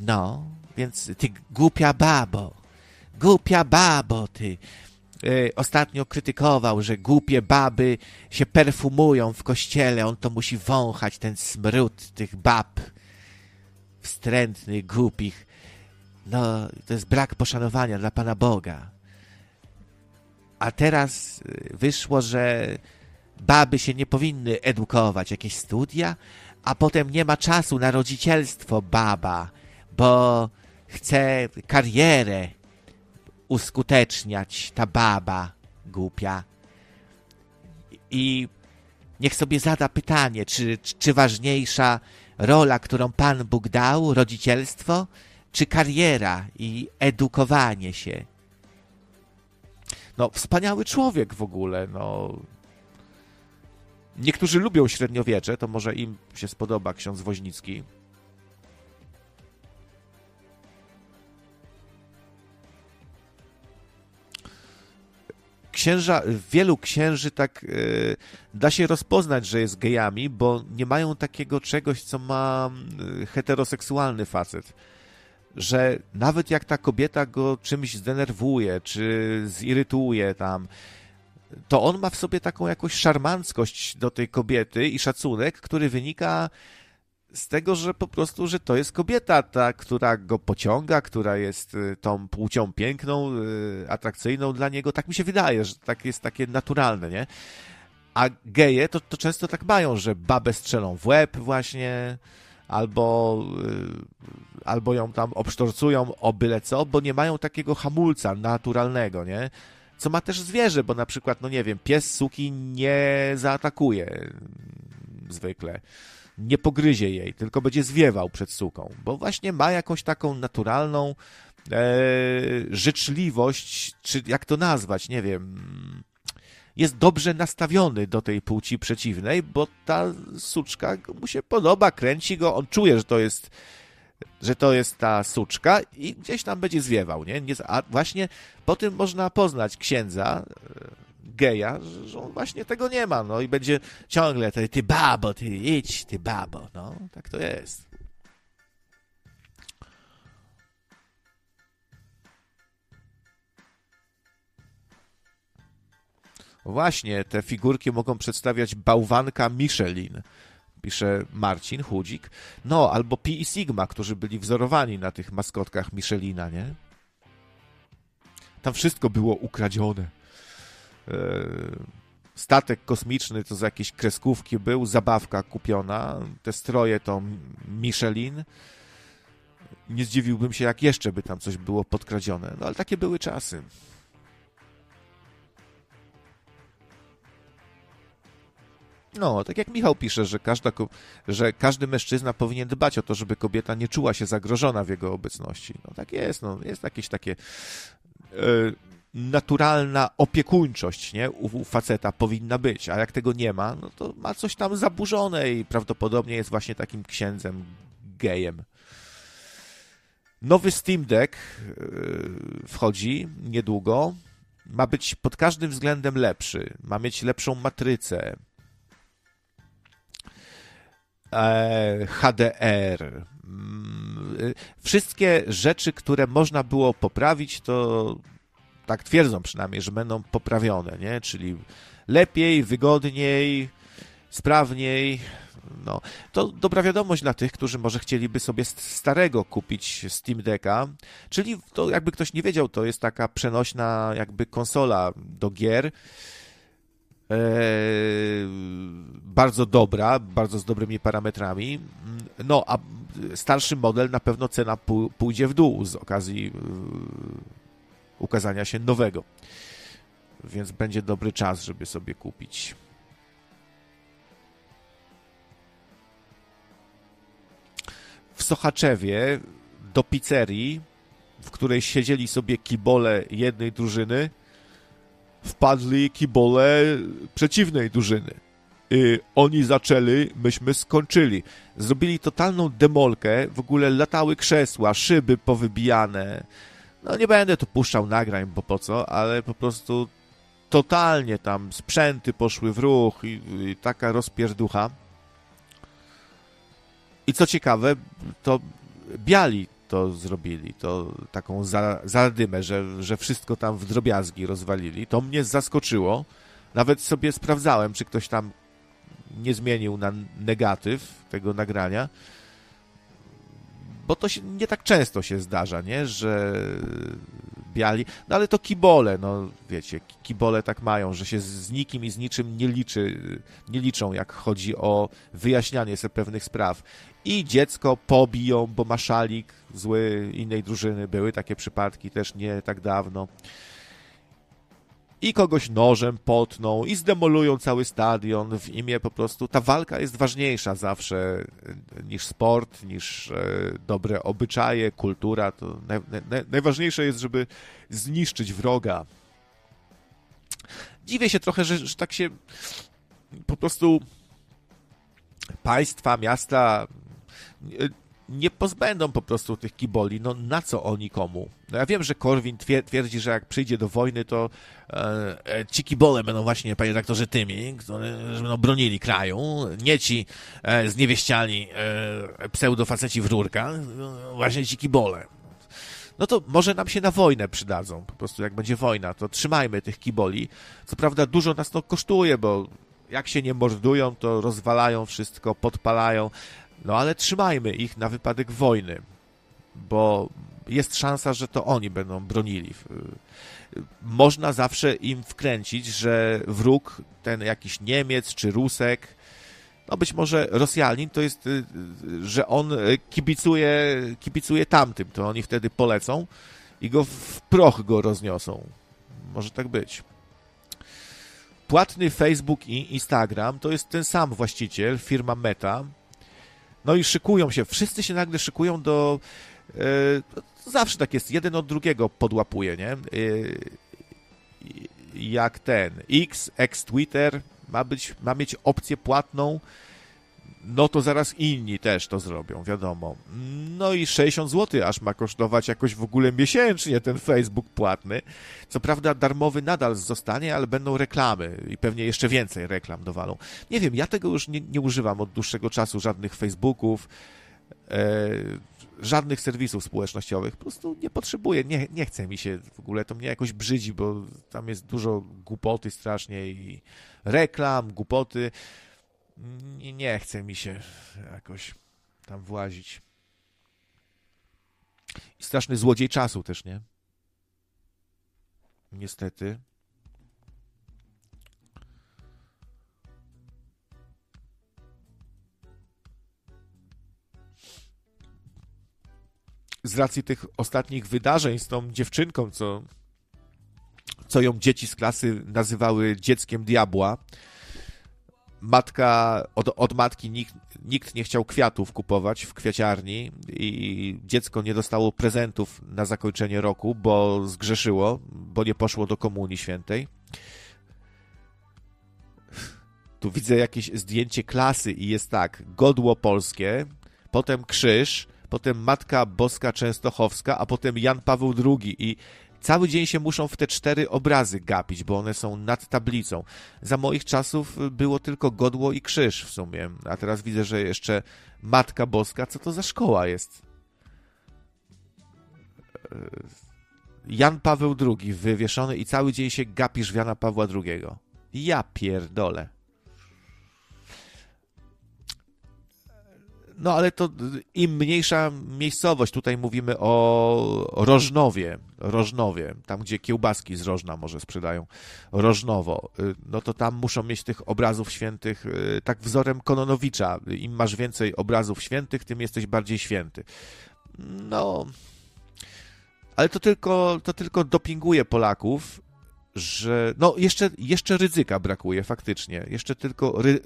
No, więc ty głupia babo, głupia babo, ty, ostatnio krytykował, że głupie baby się perfumują w kościele, on to musi wąchać ten smród tych bab. wstrętnych, głupich. No, to jest brak poszanowania dla Pana Boga. A teraz y, wyszło, że baby się nie powinny edukować, jakieś studia, a potem nie ma czasu na rodzicielstwo baba, bo chce karierę uskuteczniać ta baba głupia. I niech sobie zada pytanie, czy, czy ważniejsza rola, którą Pan Bóg dał, rodzicielstwo, czy kariera i edukowanie się. No, wspaniały człowiek w ogóle, no. Niektórzy lubią średniowiecze, to może im się spodoba ksiądz Woźnicki. Księża, wielu księży tak y, da się rozpoznać, że jest gejami, bo nie mają takiego czegoś, co ma y, heteroseksualny facet. Że nawet jak ta kobieta go czymś zdenerwuje, czy zirytuje tam, to on ma w sobie taką jakąś szarmanckość do tej kobiety i szacunek, który wynika z tego, że po prostu, że to jest kobieta, ta, która go pociąga, która jest y, tą płcią piękną, y, atrakcyjną dla niego. Tak mi się wydaje, że tak jest takie naturalne, nie? A geje to, to często tak mają, że babę strzelą w łeb właśnie, albo, y, albo ją tam obsztorcują o byle co, bo nie mają takiego hamulca naturalnego, nie? Co ma też zwierzę, bo na przykład, no nie wiem, pies suki nie zaatakuje zwykle nie pogryzie jej, tylko będzie zwiewał przed suką, bo właśnie ma jakąś taką naturalną e, życzliwość, czy jak to nazwać, nie wiem. Jest dobrze nastawiony do tej płci przeciwnej, bo ta suczka mu się podoba, kręci go, on czuje, że to jest że to jest ta suczka i gdzieś tam będzie zwiewał, nie? A właśnie po tym można poznać księdza, geja, że on właśnie tego nie ma, no i będzie ciągle ty, ty babo, ty idź, ty babo, no, tak to jest. Właśnie, te figurki mogą przedstawiać bałwanka Michelin, pisze Marcin Chudzik. No, albo Pi i Sigma, którzy byli wzorowani na tych maskotkach Michelina, nie? Tam wszystko było ukradzione. E, statek kosmiczny to z jakieś kreskówki był, zabawka kupiona, te stroje to Michelin. Nie zdziwiłbym się, jak jeszcze by tam coś było podkradzione, no ale takie były czasy. No, tak jak Michał pisze, że, każda, że każdy mężczyzna powinien dbać o to, żeby kobieta nie czuła się zagrożona w jego obecności. No tak jest, no, jest jakieś takie yy, naturalna opiekuńczość nie? U, u faceta powinna być, a jak tego nie ma, no to ma coś tam zaburzone i prawdopodobnie jest właśnie takim księdzem gejem. Nowy Steam Deck yy, wchodzi niedługo. Ma być pod każdym względem lepszy. Ma mieć lepszą matrycę. E, HDR. Mm, y, wszystkie rzeczy, które można było poprawić, to tak twierdzą przynajmniej, że będą poprawione, nie? Czyli lepiej, wygodniej, sprawniej. No, to dobra wiadomość dla tych, którzy może chcieliby sobie starego kupić Steam Decka, czyli to jakby ktoś nie wiedział, to jest taka przenośna jakby konsola do gier. Eee, bardzo dobra, bardzo z dobrymi parametrami. No, a starszy model na pewno cena pójdzie w dół z okazji ukazania się nowego. Więc będzie dobry czas, żeby sobie kupić. W Sochaczewie do pizzerii, w której siedzieli sobie kibole jednej drużyny, wpadli kibole przeciwnej drużyny. I oni zaczęli, myśmy skończyli. Zrobili totalną demolkę, w ogóle latały krzesła, szyby powybijane, no nie będę tu puszczał nagrań, bo po co, ale po prostu totalnie tam sprzęty poszły w ruch i, i taka rozpierducha. I co ciekawe, to biali to zrobili, to taką za, że, że wszystko tam w drobiazgi rozwalili. To mnie zaskoczyło. Nawet sobie sprawdzałem, czy ktoś tam nie zmienił na negatyw tego nagrania bo to się nie tak często się zdarza, nie, że biali, no ale to kibole, no wiecie, kibole tak mają, że się z nikim i z niczym nie liczy, nie liczą, jak chodzi o wyjaśnianie sobie pewnych spraw. I dziecko pobiją, bo ma szalik zły innej drużyny, były takie przypadki też nie tak dawno i kogoś nożem potną i zdemolują cały stadion w imię po prostu. Ta walka jest ważniejsza zawsze e, niż sport, niż e, dobre obyczaje, kultura. To naj, naj, najważniejsze jest, żeby zniszczyć wroga. Dziwię się trochę, że, że tak się po prostu państwa, miasta e, nie pozbędą po prostu tych kiboli. No na co oni komu? No ja wiem, że Korwin twierdzi, że jak przyjdzie do wojny, to e, e, ci kibole będą właśnie, panie redaktorze, tymi, którzy będą bronili kraju, nie ci e, zniewieściali e, pseudofaceci w rurka, no, właśnie ci kibole. No to może nam się na wojnę przydadzą, po prostu jak będzie wojna, to trzymajmy tych kiboli. Co prawda dużo nas to kosztuje, bo jak się nie mordują, to rozwalają wszystko, podpalają, no ale trzymajmy ich na wypadek wojny, bo jest szansa, że to oni będą bronili. Można zawsze im wkręcić, że wróg, ten jakiś Niemiec czy Rusek, no być może Rosjanin, to jest, y, że on kibicuje, kibicuje tamtym, to oni wtedy polecą i go w proch go rozniosą. Może tak być. Płatny Facebook i Instagram to jest ten sam właściciel, firma Meta, no i szykują się, wszyscy się nagle szykują do. E, zawsze tak jest, jeden od drugiego podłapuje, nie? E, jak ten X, ex Twitter ma, być, ma mieć opcję płatną no to zaraz inni też to zrobią, wiadomo. No i 60 zł aż ma kosztować jakoś w ogóle miesięcznie ten Facebook płatny. Co prawda darmowy nadal zostanie, ale będą reklamy i pewnie jeszcze więcej reklam dowalą. Nie wiem, ja tego już nie, nie używam od dłuższego czasu, żadnych Facebooków, e, żadnych serwisów społecznościowych. Po prostu nie potrzebuję, nie, nie chce mi się w ogóle, to mnie jakoś brzydzi, bo tam jest dużo głupoty strasznie i reklam, głupoty nie, chce mi się jakoś tam włazić. I straszny złodziej czasu też, nie? Niestety. Z racji tych ostatnich wydarzeń z tą dziewczynką, co, co ją dzieci z klasy nazywały dzieckiem diabła, matka, od, od matki nikt, nikt nie chciał kwiatów kupować w kwiaciarni i dziecko nie dostało prezentów na zakończenie roku, bo zgrzeszyło, bo nie poszło do Komunii Świętej. Tu widzę jakieś zdjęcie klasy i jest tak, godło polskie, potem krzyż, potem Matka Boska Częstochowska, a potem Jan Paweł II i Cały dzień się muszą w te cztery obrazy gapić, bo one są nad tablicą. Za moich czasów było tylko godło i krzyż w sumie, a teraz widzę, że jeszcze Matka Boska. Co to za szkoła jest? Jan Paweł II wywieszony i cały dzień się gapisz Jana Pawła II. Ja pierdolę. No ale to im mniejsza miejscowość, tutaj mówimy o Rożnowie, Rożnowie, tam gdzie kiełbaski z Rożna może sprzedają, Rożnowo, y, no to tam muszą mieć tych obrazów świętych y, tak wzorem Kononowicza. Im masz więcej obrazów świętych, tym jesteś bardziej święty. No, ale to tylko, to tylko dopinguje Polaków, że no jeszcze, jeszcze ryzyka brakuje faktycznie. Jeszcze tylko ry...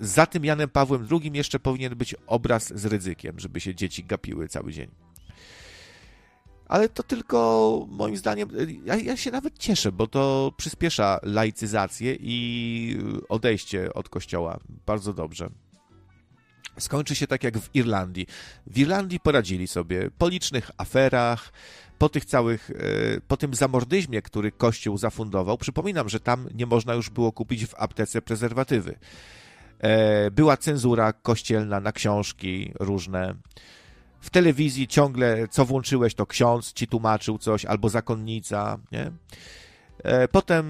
za tym Janem Pawłem II jeszcze powinien być obraz z ryzykiem, żeby się dzieci gapiły cały dzień. Ale to tylko moim zdaniem, ja, ja się nawet cieszę, bo to przyspiesza laicyzację i odejście od kościoła. Bardzo dobrze skończy się tak jak w Irlandii. W Irlandii poradzili sobie po licznych aferach, po tych całych, e, po tym zamordyzmie, który Kościół zafundował, przypominam, że tam nie można już było kupić w aptece prezerwatywy. E, była cenzura kościelna na książki różne. W telewizji ciągle, co włączyłeś, to ksiądz ci tłumaczył coś, albo zakonnica, nie? E, Potem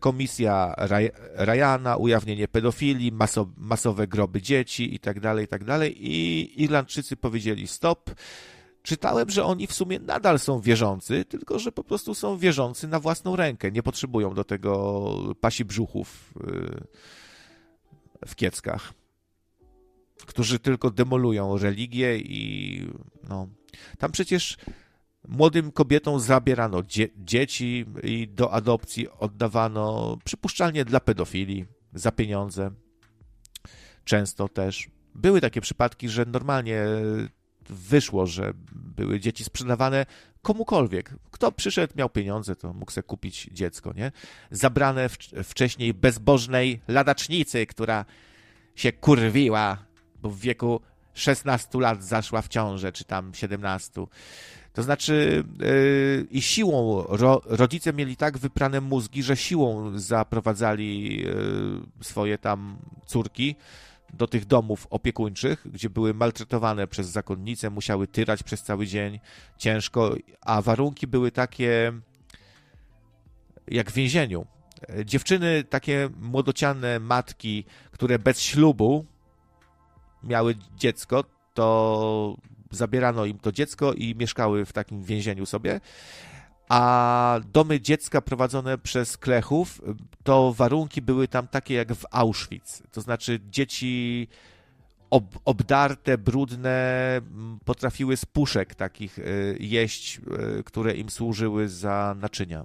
komisja Raj- Ryana, ujawnienie pedofilii, maso, masowe groby dzieci i tak dalej, i tak. I Irlandczycy powiedzieli stop. Czytałem, że oni w sumie nadal są wierzący, tylko że po prostu są wierzący na własną rękę. Nie potrzebują do tego pasi brzuchów y, w kieckach, którzy tylko demolują religię i no. Tam przecież młodym kobietom zabierano dzie dzieci i do adopcji oddawano przypuszczalnie dla pedofili za pieniądze. Często też. Były takie przypadki, że normalnie wyszło, że były dzieci sprzedawane komukolwiek. Kto przyszedł, miał pieniądze, to mógł sobie kupić dziecko, nie? Zabrane w, wcześniej bezbożnej ladacznicy, która się kurwiła, bo w wieku 16 lat zaszła w ciążę, czy tam 17. To znaczy, yy, i siłą ro, rodzice mieli tak wyprane mózgi, że siłą zaprowadzali yy, swoje tam córki do tych domów opiekuńczych, gdzie były maltretowane przez zakonnice, musiały tyrać przez cały dzień ciężko, a warunki były takie jak w więzieniu. Dziewczyny, takie młodociane matki, które bez ślubu miały dziecko, to zabierano im to dziecko i mieszkały w takim więzieniu sobie. A domy dziecka prowadzone przez klechów, to warunki były tam takie jak w Auschwitz. To znaczy dzieci ob, obdarte, brudne, potrafiły z puszek takich y, jeść, y, które im służyły za naczynia.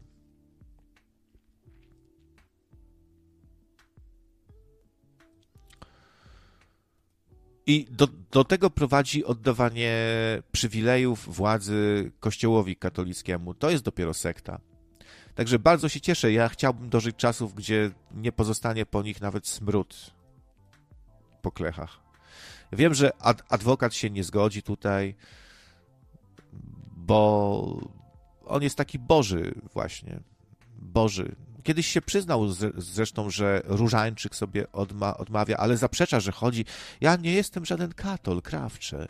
I do, do tego prowadzi oddawanie przywilejów władzy Kościołowi katolickiemu. To jest dopiero sekta. Także bardzo się cieszę. Ja chciałbym dożyć czasów, gdzie nie pozostanie po nich nawet smród po klechach. Wiem, że ad, adwokat się nie zgodzi tutaj, bo on jest taki Boży właśnie. Boży. Kiedyś się przyznał zresztą, że różańczyk sobie odma odmawia, ale zaprzecza, że chodzi. Ja nie jestem żaden katol, krawcze.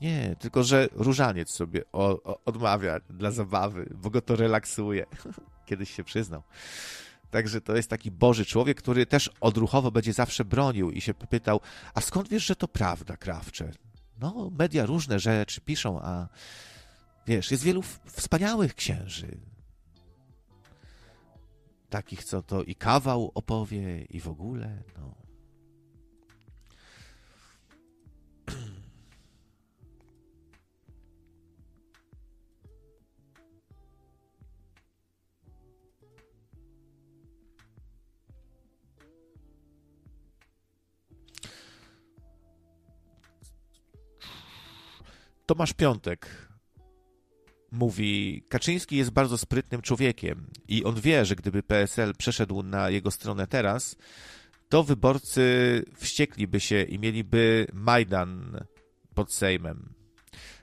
Nie, tylko że różaniec sobie o, o, odmawia dla zabawy, bo go to relaksuje. [laughs] Kiedyś się przyznał. Także to jest taki Boży człowiek, który też odruchowo będzie zawsze bronił i się pytał, a skąd wiesz, że to prawda, krawcze? No, media różne rzeczy piszą, a wiesz, jest wielu wspaniałych księży, takich, co to i kawał opowie, i w ogóle, no. Tomasz Piątek mówi, Kaczyński jest bardzo sprytnym człowiekiem i on wie, że gdyby PSL przeszedł na jego stronę teraz, to wyborcy wściekliby się i mieliby Majdan pod Sejmem.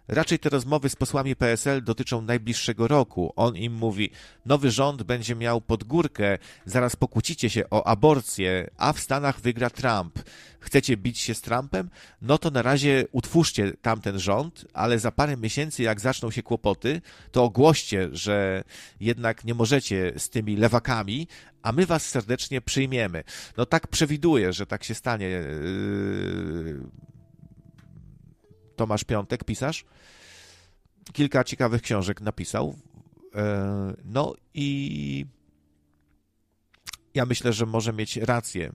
Raczej te rozmowy z posłami PSL dotyczą najbliższego roku. On im mówi, nowy rząd będzie miał podgórkę, zaraz pokłócicie się o aborcję, a w Stanach wygra Trump. Chcecie bić się z Trumpem? No to na razie utwórzcie tamten rząd, ale za parę miesięcy, jak zaczną się kłopoty, to ogłoście, że jednak nie możecie z tymi lewakami, a my was serdecznie przyjmiemy. No tak przewiduję, że tak się stanie. Yy, Tomasz Piątek, pisarz. Kilka ciekawych książek napisał. E, no i ja myślę, że może mieć rację.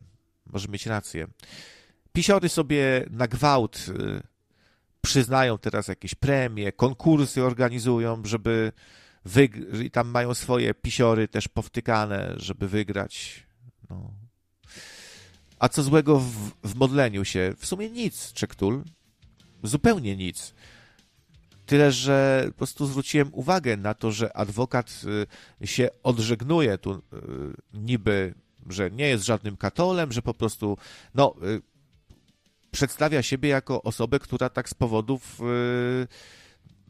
Może mieć rację. Pisiory sobie na gwałt e, przyznają teraz jakieś premie, konkursy organizują, żeby wyg- i tam mają swoje pisiory też powtykane, żeby wygrać. No. A co złego w, w modleniu się? W sumie nic, Czektul. Zupełnie nic. Tyle, że po prostu zwróciłem uwagę na to, że adwokat y, się odżegnuje tu y, niby, że nie jest żadnym katolem, że po prostu no, y, przedstawia siebie jako osobę, która tak z powodów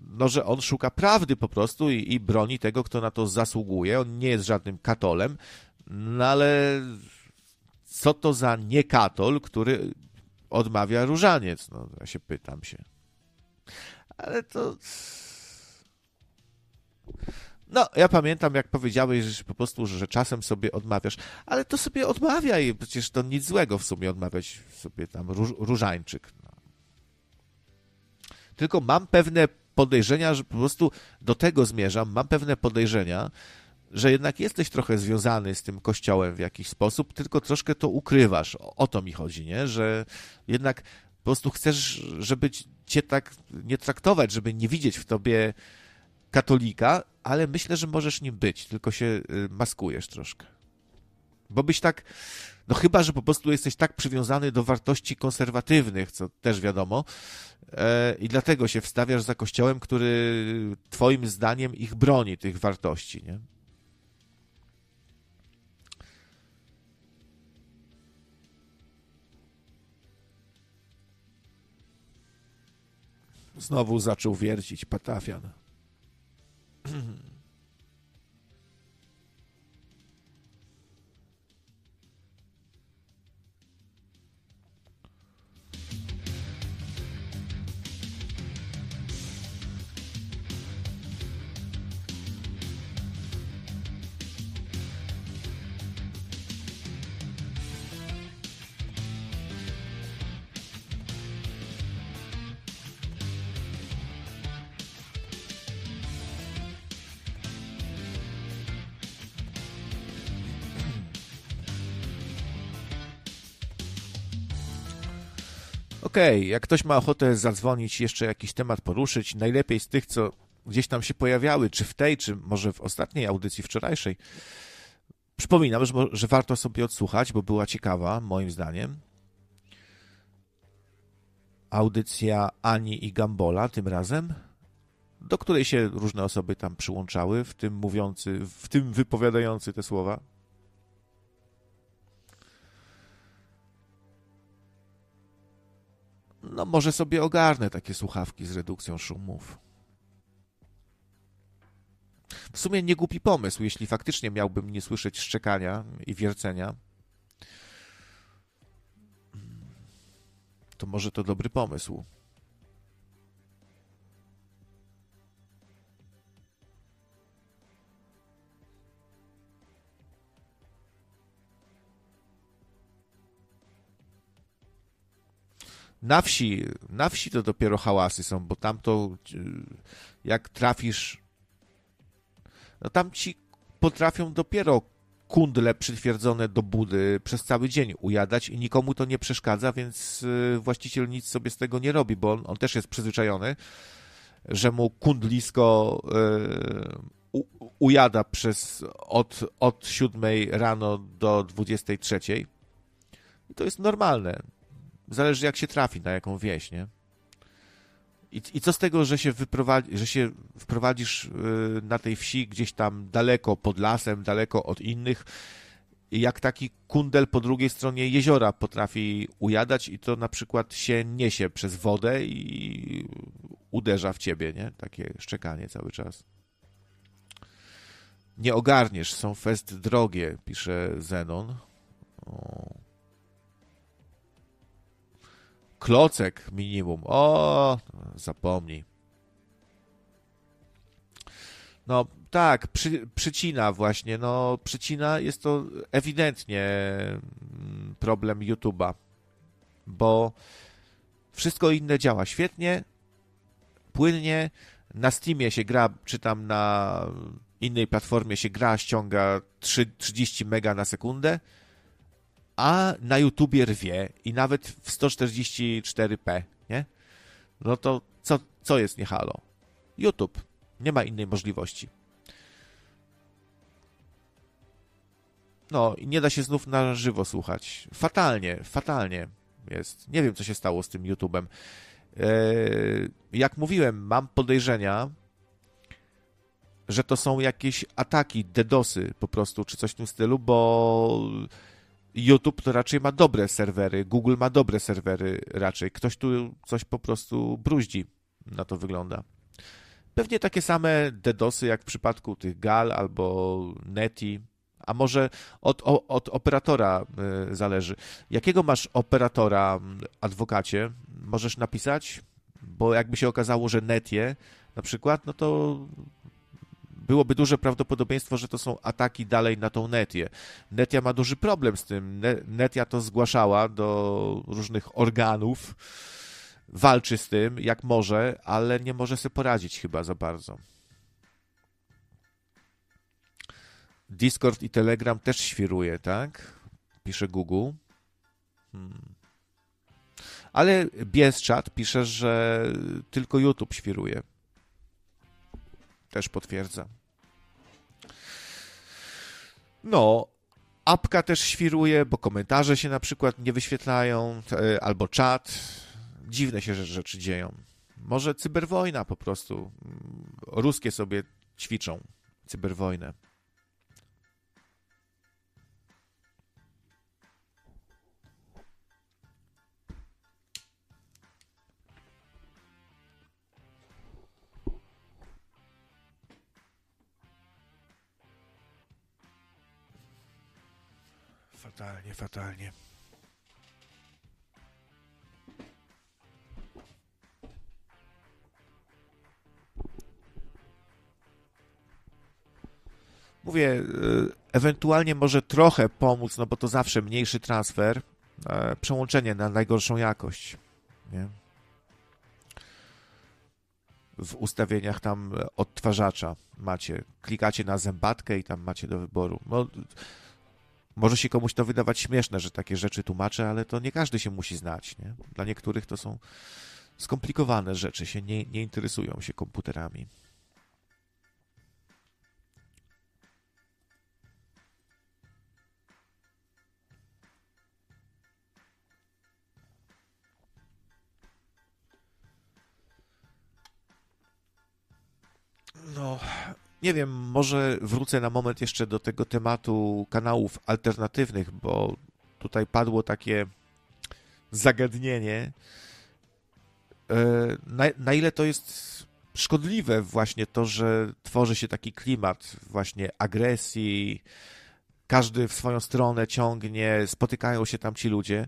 no, że on szuka prawdy po prostu i, i broni tego, kto na to zasługuje. On nie jest żadnym katolem, no ale co to za niekatol, który odmawia różaniec? No, ja się pytam się. Ale to... No, ja pamiętam, jak powiedziałeś, że po prostu, że czasem sobie odmawiasz, ale to sobie odmawiaj, przecież to nic złego w sumie odmawiać sobie tam róż, różańczyk. No. Tylko mam pewne podejrzenia, że po prostu do tego zmierzam, mam pewne podejrzenia, że jednak jesteś trochę związany z tym kościołem w jakiś sposób, tylko troszkę to ukrywasz. O, o to mi chodzi, nie? Że jednak po prostu chcesz, żeby cię tak nie traktować, żeby nie widzieć w tobie katolika, ale myślę, że możesz nim być, tylko się y, maskujesz troszkę. Bo byś tak, no chyba, że po prostu jesteś tak przywiązany do wartości konserwatywnych, co też wiadomo, e, i dlatego się wstawiasz za kościołem, który twoim zdaniem ich broni, tych wartości, nie? Znowu zaczął wiercić patafian. [clears throat] Okej, okay, jak ktoś ma ochotę zadzwonić, jeszcze jakiś temat poruszyć, najlepiej z tych, co gdzieś tam się pojawiały, czy w tej, czy może w ostatniej audycji wczorajszej, przypominam, że, że warto sobie odsłuchać, bo była ciekawa, moim zdaniem. Audycja Ani i Gambola tym razem, do której się różne osoby tam przyłączały, w tym mówiący, w tym wypowiadający te słowa. No może sobie ogarnę takie słuchawki z redukcją szumów. W sumie nie głupi pomysł, jeśli faktycznie miałbym nie słyszeć szczekania i wiercenia. To może to dobry pomysł. Na wsi, na wsi to dopiero hałasy są, bo tam to jak trafisz, no tam ci potrafią dopiero kundle przytwierdzone do budy przez cały dzień ujadać i nikomu to nie przeszkadza, więc y, właściciel nic sobie z tego nie robi, bo on, on też jest przyzwyczajony, że mu kundlisko y, ujada przez od, od 7 rano do 23. I to jest normalne. Zależy jak się trafi, na jaką wieś, nie? I, I co z tego, że się, że się wprowadzisz y, na tej wsi gdzieś tam daleko pod lasem, daleko od innych, jak taki kundel po drugiej stronie jeziora potrafi ujadać i to na przykład się niesie przez wodę i uderza w ciebie, nie? Takie szczekanie cały czas. Nie ogarniesz, są fest drogie, pisze Zenon. O. Klocek minimum. O, zapomnij. No tak, przy, przycina właśnie, no przycina jest to ewidentnie mm, problem YouTube'a, bo wszystko inne działa świetnie, płynnie, na Steamie się gra, czy tam na innej platformie się gra, ściąga 3, 30 mega na sekundę, a na YouTubie rwie i nawet w 144p, nie? No to co, co jest nie halo? YouTube. Nie ma innej możliwości. No i nie da się znów na żywo słuchać. Fatalnie, fatalnie jest. Nie wiem, co się stało z tym YouTubem. Eee, jak mówiłem, mam podejrzenia, że to są jakieś ataki, DDoSy po prostu, czy coś w tym stylu, bo YouTube to raczej ma dobre serwery, Google ma dobre serwery raczej. Ktoś tu coś po prostu bruździ, na to wygląda. Pewnie takie same DDoSy jak w przypadku tych GAL albo NETI, a może od, od operatora y, zależy. Jakiego masz operatora, adwokacie? Możesz napisać? Bo jakby się okazało, że NETie na przykład, no to byłoby duże prawdopodobieństwo, że to są ataki dalej na tą Netię. Netia ma duży problem z tym. Ne- Netia to zgłaszała do różnych organów, walczy z tym jak może, ale nie może sobie poradzić chyba za bardzo. Discord i Telegram też świruje, tak? Pisze Google. Hmm. Ale Bieszczat pisze, że tylko YouTube świruje. Też potwierdza. No, apka też świruje, bo komentarze się na przykład nie wyświetlają, e, albo czat. Dziwne się rzeczy dzieją. Może cyberwojna po prostu. Mm, Ruskie sobie ćwiczą cyberwojnę. Fatalnie, fatalnie. Mówię, y, ewentualnie może trochę pomóc, no bo to zawsze mniejszy transfer, e, przełączenie na najgorszą jakość. Nie? W ustawieniach tam odtwarzacza macie, klikacie na zębatkę i tam macie do wyboru. No, może się komuś to wydawać śmieszne, że takie rzeczy tłumaczę, ale to nie każdy się musi znać. Nie? Dla niektórych to są skomplikowane rzeczy, się nie, nie interesują się komputerami. No, nie wiem, może wrócę na moment jeszcze do tego tematu kanałów alternatywnych, bo tutaj padło takie zagadnienie. E, Na, na ile to jest szkodliwe właśnie to, że tworzy się taki klimat właśnie agresji, każdy w swoją stronę ciągnie, spotykają się tam ci ludzie.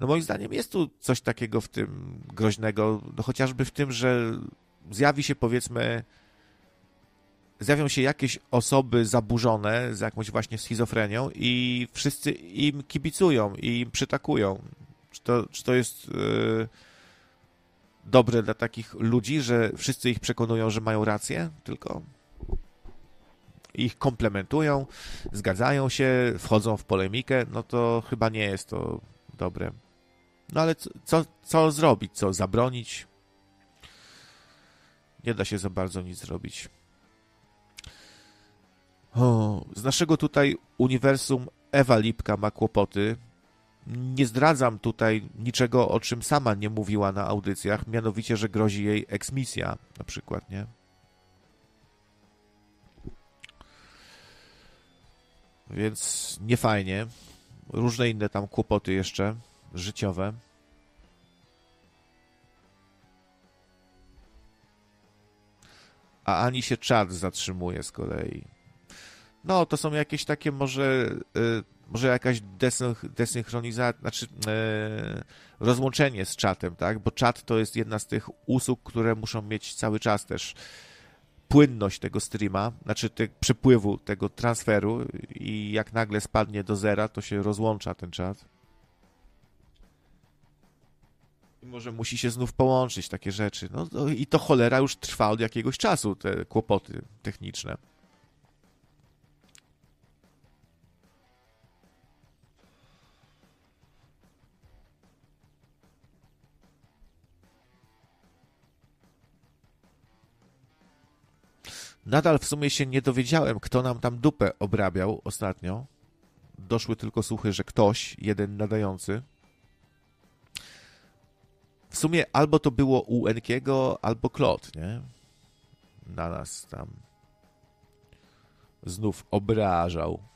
No moim zdaniem jest tu coś takiego w tym groźnego, no chociażby w tym, że zjawi się powiedzmy zjawią się jakieś osoby zaburzone z jakąś właśnie schizofrenią i wszyscy im kibicują i im przytakują. Czy to, czy to jest yy, dobre dla takich ludzi, że wszyscy ich przekonują, że mają rację, tylko ich komplementują, zgadzają się, wchodzą w polemikę, no to chyba nie jest to dobre. No ale co, co, co zrobić? Co zabronić? Nie da się za bardzo nic zrobić. O, z naszego tutaj uniwersum Ewa Lipka ma kłopoty. Nie zdradzam tutaj niczego, o czym sama nie mówiła na audycjach, mianowicie, że grozi jej eksmisja na przykład, nie? Więc nie fajnie. Różne inne tam kłopoty jeszcze życiowe. A ani się czat zatrzymuje z kolei. No, to są jakieś takie może, y, może jakaś desynch, desynchronizacja, znaczy y, rozłączenie z czatem, tak? Bo czat to jest jedna z tych usług, które muszą mieć cały czas też płynność tego streama, znaczy te, przepływu tego transferu i jak nagle spadnie do zera, to się rozłącza ten czat. I może musi się znów połączyć takie rzeczy. No, no i to cholera już trwa od jakiegoś czasu, te kłopoty techniczne. Nadal w sumie się nie dowiedziałem, kto nam tam dupę obrabiał ostatnio. Doszły tylko słuchy, że ktoś, jeden nadający. W sumie albo to było u Enkiego, albo Klot, nie? Na nas tam znów obrażał.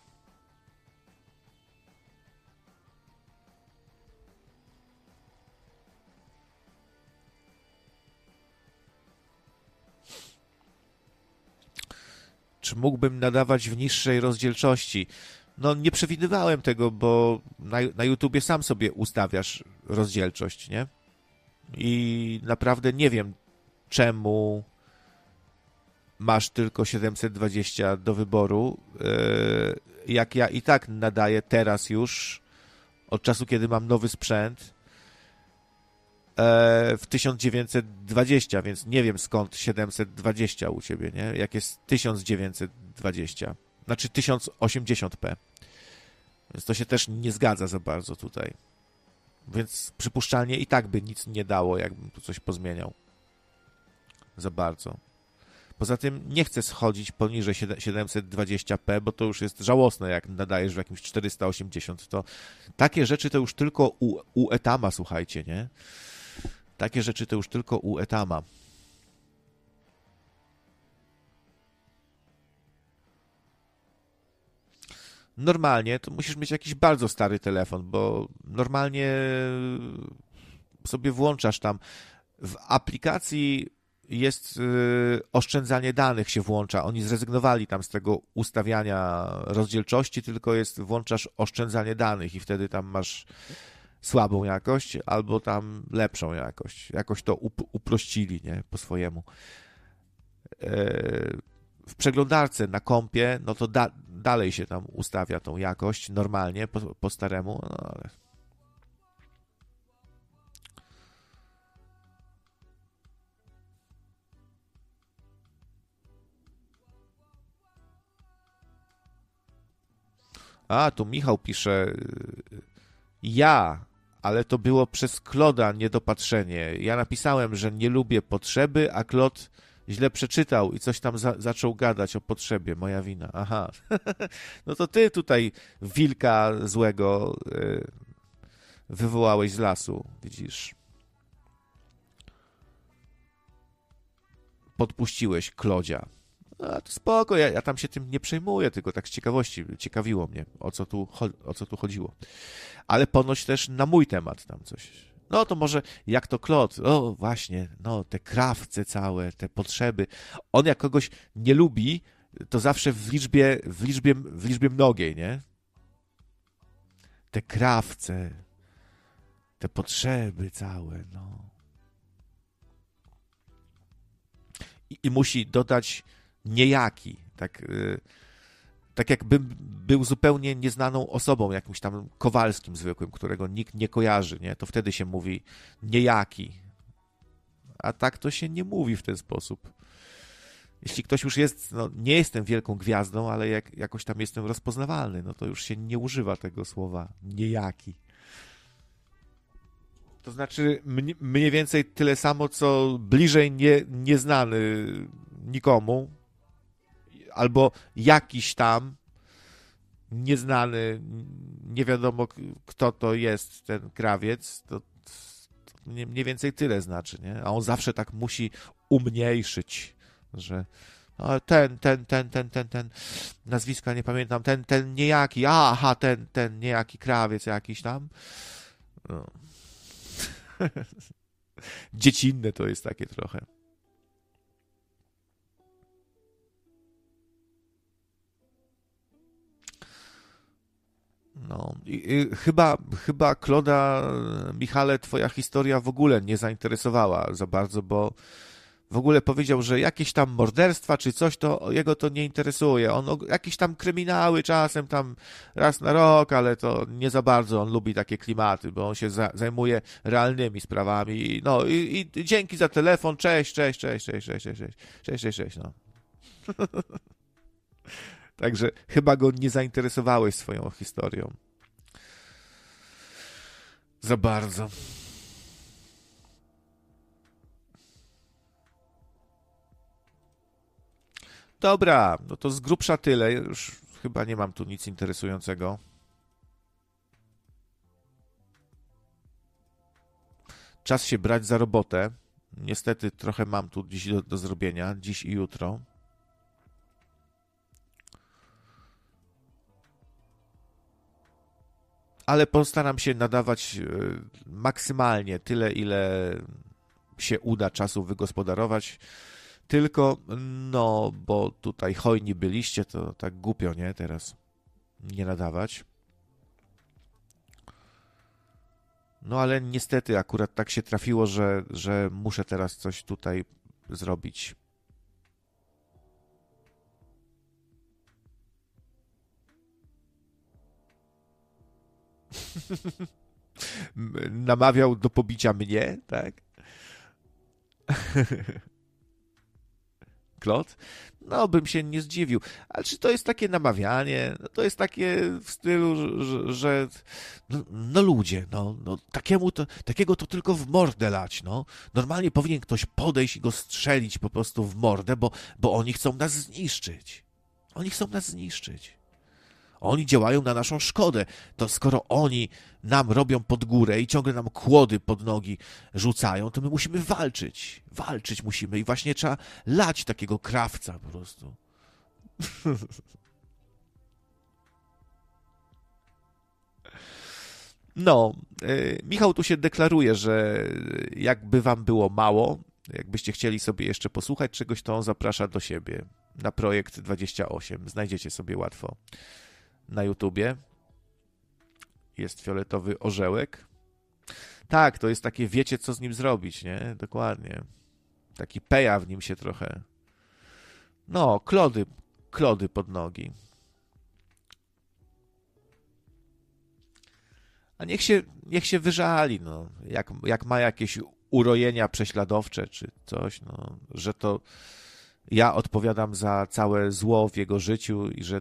Czy mógłbym nadawać w niższej rozdzielczości? No, nie przewidywałem tego, bo na, na YouTubie sam sobie ustawiasz rozdzielczość, nie? I naprawdę nie wiem, czemu masz tylko 720 do wyboru, e, jak ja i tak nadaję teraz już, od czasu, kiedy mam nowy sprzęt, w 1920, więc nie wiem skąd 720 u ciebie, nie? Jak jest 1920, znaczy 1080p. Więc to się też nie zgadza za bardzo tutaj. Więc przypuszczalnie i tak by nic nie dało, jakbym tu coś pozmieniał. Za bardzo. Poza tym nie chcę schodzić poniżej 720p, bo to już jest żałosne, jak nadajesz w jakimś 480. To takie rzeczy to już tylko u, u Etama, słuchajcie, nie? Takie rzeczy to już tylko u Etama. Normalnie to musisz mieć jakiś bardzo stary telefon, bo normalnie sobie włączasz tam w aplikacji jest y, oszczędzanie danych się włącza. Oni zrezygnowali tam z tego ustawiania rozdzielczości, tylko jest włączasz oszczędzanie danych i wtedy tam masz słabą jakość albo tam lepszą jakość. Jakoś to up uprościli, nie? Po swojemu. E, w przeglądarce na kompie, no to da dalej się tam ustawia tą jakość normalnie, po, po staremu, no ale A, tu Michał pisze. Ja, ale to było przez Kloda niedopatrzenie. Ja napisałem, że nie lubię potrzeby, a Klod źle przeczytał i coś tam za zaczął gadać o potrzebie. Moja wina. Aha. [laughs] no to ty tutaj wilka złego yy, wywołałeś z lasu, widzisz. Podpuściłeś Klodzia. No, to spoko, ja, ja tam się tym nie przejmuję, tylko tak z ciekawości ciekawiło mnie, o co, tu, o co tu chodziło. Ale ponoć też na mój temat tam coś. No to może jak to Klot, o właśnie, no te krawce całe, te potrzeby. On jak kogoś nie lubi, to zawsze w liczbie, w liczbie, w liczbie mnogiej, nie? Te krawce, te potrzeby całe, no. I, i musi dodać niejaki, tak, y, tak jakbym był zupełnie nieznaną osobą, jakimś tam Kowalskim zwykłym, którego nikt nie kojarzy, nie? to wtedy się mówi niejaki. A tak to się nie mówi w ten sposób. Jeśli ktoś już jest, no, nie jestem wielką gwiazdą, ale jak, jakoś tam jestem rozpoznawalny, no to już się nie używa tego słowa niejaki. To znaczy mniej więcej tyle samo, co bliżej nie, nieznany nikomu, albo jakiś tam nieznany, nie wiadomo kto to jest ten krawiec, to, to mniej więcej tyle znaczy, nie? A on zawsze tak musi umniejszyć, że ten, ten, ten, ten, ten, ten, nazwiska nie pamiętam, ten, ten niejaki, aha, ten, ten niejaki krawiec jakiś tam. No. [laughs] Dziecinne to jest takie trochę. No, i, i, chyba, chyba Kloda, Michale, twoja historia w ogóle nie zainteresowała za bardzo, bo w ogóle powiedział, że jakieś tam morderstwa czy coś, to jego to nie interesuje. On jakieś tam kryminały czasem tam raz na rok, ale to nie za bardzo on lubi takie klimaty, bo on się za, zajmuje realnymi sprawami. No i, i, dzięki za telefon. Cześć, cześć, cześć, cześć, cześć, cześć, cześć, cześć, cześć, cześć no. Także chyba go nie zainteresowałeś swoją historią. Za bardzo. Dobra, no to z grubsza tyle. Już chyba nie mam tu nic interesującego. Czas się brać za robotę. Niestety trochę mam tu dziś do, do zrobienia, dziś i jutro. Ale postaram się nadawać e, maksymalnie tyle, ile się uda czasu wygospodarować. Tylko, no, bo tutaj hojni byliście, to tak głupio, nie? Teraz nie nadawać. No ale niestety akurat tak się trafiło, że, że muszę teraz coś tutaj zrobić. [laughs] namawiał do pobicia mnie, tak? [laughs] Klot? No, bym się nie zdziwił. Ale czy to jest takie namawianie? No, to jest takie w stylu, że, że no, no, ludzie, no, no takiemu to, takiego to tylko w mordę lać, no. Normalnie powinien ktoś podejść i go strzelić po prostu w mordę, bo, bo oni chcą nas zniszczyć. Oni chcą nas zniszczyć. Oni działają na naszą szkodę. To skoro oni nam robią pod górę i ciągle nam kłody pod nogi rzucają, to my musimy walczyć. Walczyć musimy i właśnie trzeba lać takiego krawca po prostu. [laughs] No, y, Michał tu się deklaruje, że jakby wam było mało, jakbyście chcieli sobie jeszcze posłuchać czegoś, to on zaprasza do siebie na projekt 28. Znajdziecie sobie łatwo na YouTubie. Jest fioletowy orzełek. Tak, to jest takie, wiecie co z nim zrobić, nie? Dokładnie. Taki peja w nim się trochę. No, klody, klody pod nogi. A niech się, niech się wyżali, no. Jak, jak ma jakieś urojenia prześladowcze czy coś, no, że to ja odpowiadam za całe zło w jego życiu i że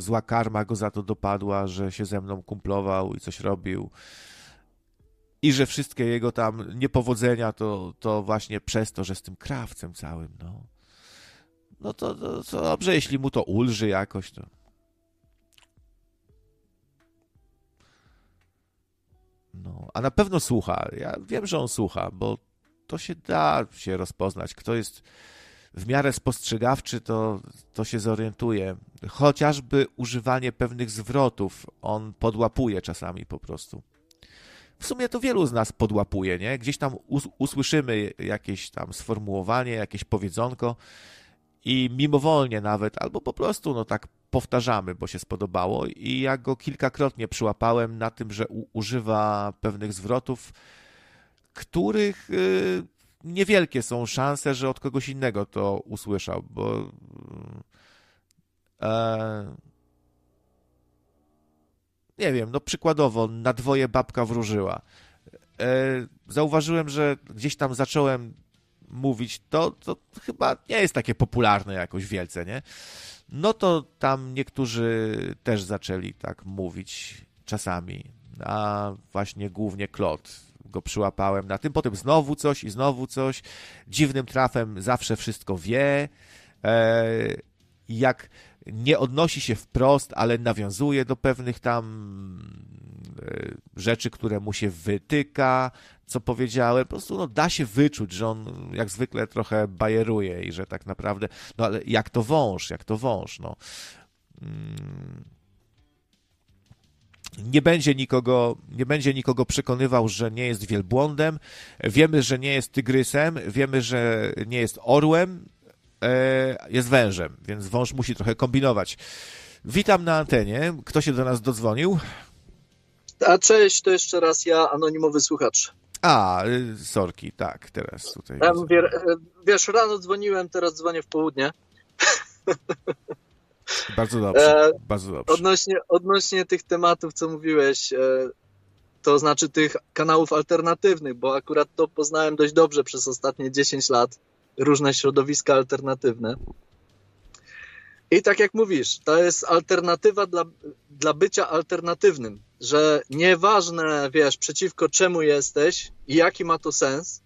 zła karma go za to dopadła, że się ze mną kumplował i coś robił. I że wszystkie jego tam niepowodzenia to, to właśnie przez to, że z tym krawcem całym, no. No to, to, to dobrze, jeśli mu to ulży jakoś, to. No, a na pewno słucha. Ja wiem, że on słucha, bo to się da się rozpoznać. Kto jest w miarę spostrzegawczy, to, to się zorientuje. Chociażby używanie pewnych zwrotów on podłapuje czasami po prostu. W sumie to wielu z nas podłapuje, nie? Gdzieś tam us usłyszymy jakieś tam sformułowanie, jakieś powiedzonko i mimowolnie nawet, albo po prostu no tak powtarzamy, bo się spodobało i ja go kilkakrotnie przyłapałem na tym, że używa pewnych zwrotów, których y, niewielkie są szanse, że od kogoś innego to usłyszał, bo e, nie wiem, no przykładowo na dwoje babka wróżyła. E, zauważyłem, że gdzieś tam zacząłem mówić, to, to chyba nie jest takie popularne jakoś wielce, nie? No to tam niektórzy też zaczęli tak mówić czasami, a właśnie głównie Klot go przyłapałem na tym, potem znowu coś i znowu coś. Dziwnym trafem zawsze wszystko wie. E, jak nie odnosi się wprost, ale nawiązuje do pewnych tam e, rzeczy, które mu się wytyka, co powiedziałem. Po prostu no, da się wyczuć, że on jak zwykle trochę bajeruje i że tak naprawdę, no ale jak to wąż, jak to wąż, no. Mm nie będzie nikogo, nie będzie nikogo przekonywał, że nie jest wielbłądem. Wiemy, że nie jest tygrysem, wiemy, że nie jest orłem, e, jest wężem, więc wąż musi trochę kombinować. Witam na antenie. Kto się do nas dodzwonił? A cześć, to jeszcze raz ja, anonimowy słuchacz. A, y, sorki, tak, teraz tutaj. Ja mówię, wiesz, rano dzwoniłem, teraz dzwonię w południe. [laughs] Bardzo dobrze, e, bardzo dobrze. Odnośnie, odnośnie tych tematów, co mówiłeś, e, to znaczy tych kanałów alternatywnych, bo akurat to poznałem dość dobrze przez ostatnie 10 lat, różne środowiska alternatywne. I tak jak mówisz, to jest alternatywa dla, dla bycia alternatywnym, że nieważne, wiesz, przeciwko czemu jesteś i jaki ma to sens,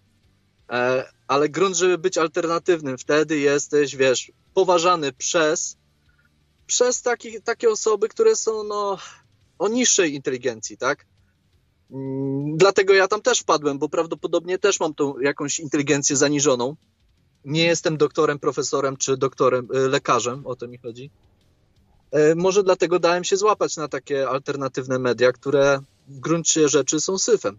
e, ale grunt, żeby być alternatywnym, wtedy jesteś, wiesz, poważany przez przez taki, takie osoby, które są no, o niższej inteligencji, tak? Mm, dlatego ja tam też wpadłem, bo prawdopodobnie też mam tą jakąś inteligencję zaniżoną. Nie jestem doktorem, profesorem czy doktorem, y, lekarzem, o to mi chodzi. E, może dlatego dałem się złapać na takie alternatywne media, które w gruncie rzeczy są syfem.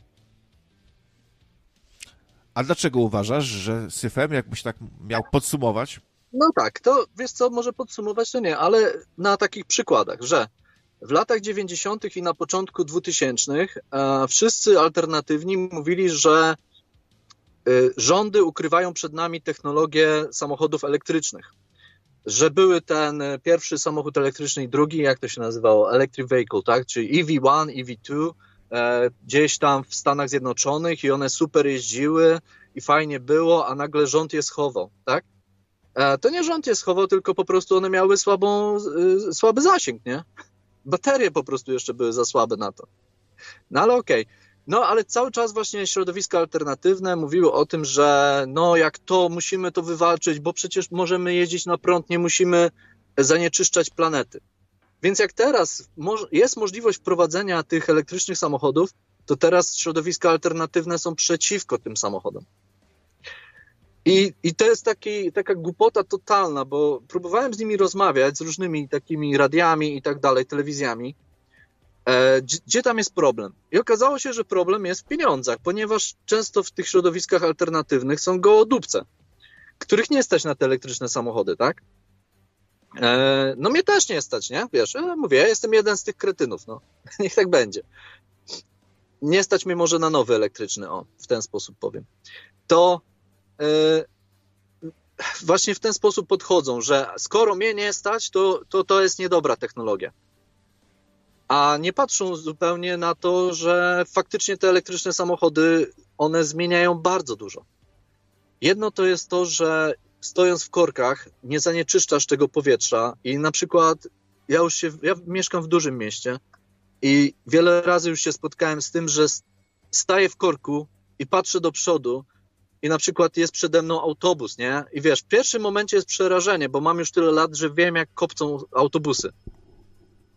A dlaczego uważasz, że syfem, jakbyś tak miał podsumować? No tak, to wiesz co, może podsumować to nie, ale na takich przykładach, że w latach 90. i na początku 2000 e, wszyscy alternatywni mówili, że e, rządy ukrywają przed nami technologię samochodów elektrycznych. że były ten pierwszy samochód elektryczny i drugi, jak to się nazywało, electric vehicle, tak, czyli EV1, EV2, e, gdzieś tam w Stanach Zjednoczonych i one super jeździły i fajnie było, a nagle rząd je schował, tak? To nie rząd je schował, tylko po prostu one miały słabą, y, słaby zasięg, nie? Baterie po prostu jeszcze były za słabe na to. No ale okej. No ale cały czas właśnie środowiska alternatywne mówiły o tym, że no jak to musimy to wywalczyć, bo przecież możemy jeździć na prąd, nie musimy zanieczyszczać planety. Więc jak teraz jest możliwość wprowadzenia tych elektrycznych samochodów, to teraz środowiska alternatywne są przeciwko tym samochodom. I, i to jest taki, taka głupota totalna, bo próbowałem z nimi rozmawiać, z różnymi takimi radiami i tak dalej, telewizjami, e, gdzie, tam jest problem. I okazało się, że problem jest w pieniądzach, ponieważ często w tych środowiskach alternatywnych są gołodupce, których nie stać na te elektryczne samochody, tak? E, no mnie też nie stać, nie? Wiesz, e, mówię, ja jestem jeden z tych kretynów, no. [laughs] Niech tak będzie. Nie stać mnie może na nowy elektryczny, o, w ten sposób powiem. To właśnie w ten sposób podchodzą, że skoro mnie nie stać, to, to to jest niedobra technologia. A nie patrzą zupełnie na to, że faktycznie te elektryczne samochody, one zmieniają bardzo dużo. Jedno to jest to, że stojąc w korkach nie zanieczyszczasz tego powietrza i na przykład ja już się, ja mieszkam w dużym mieście i wiele razy już się spotkałem z tym, że staję w korku i patrzę do przodu i na przykład jest przede mną autobus, nie? I wiesz, w pierwszym momencie jest przerażenie, bo mam już tyle lat, że wiem jak kopcą autobusy.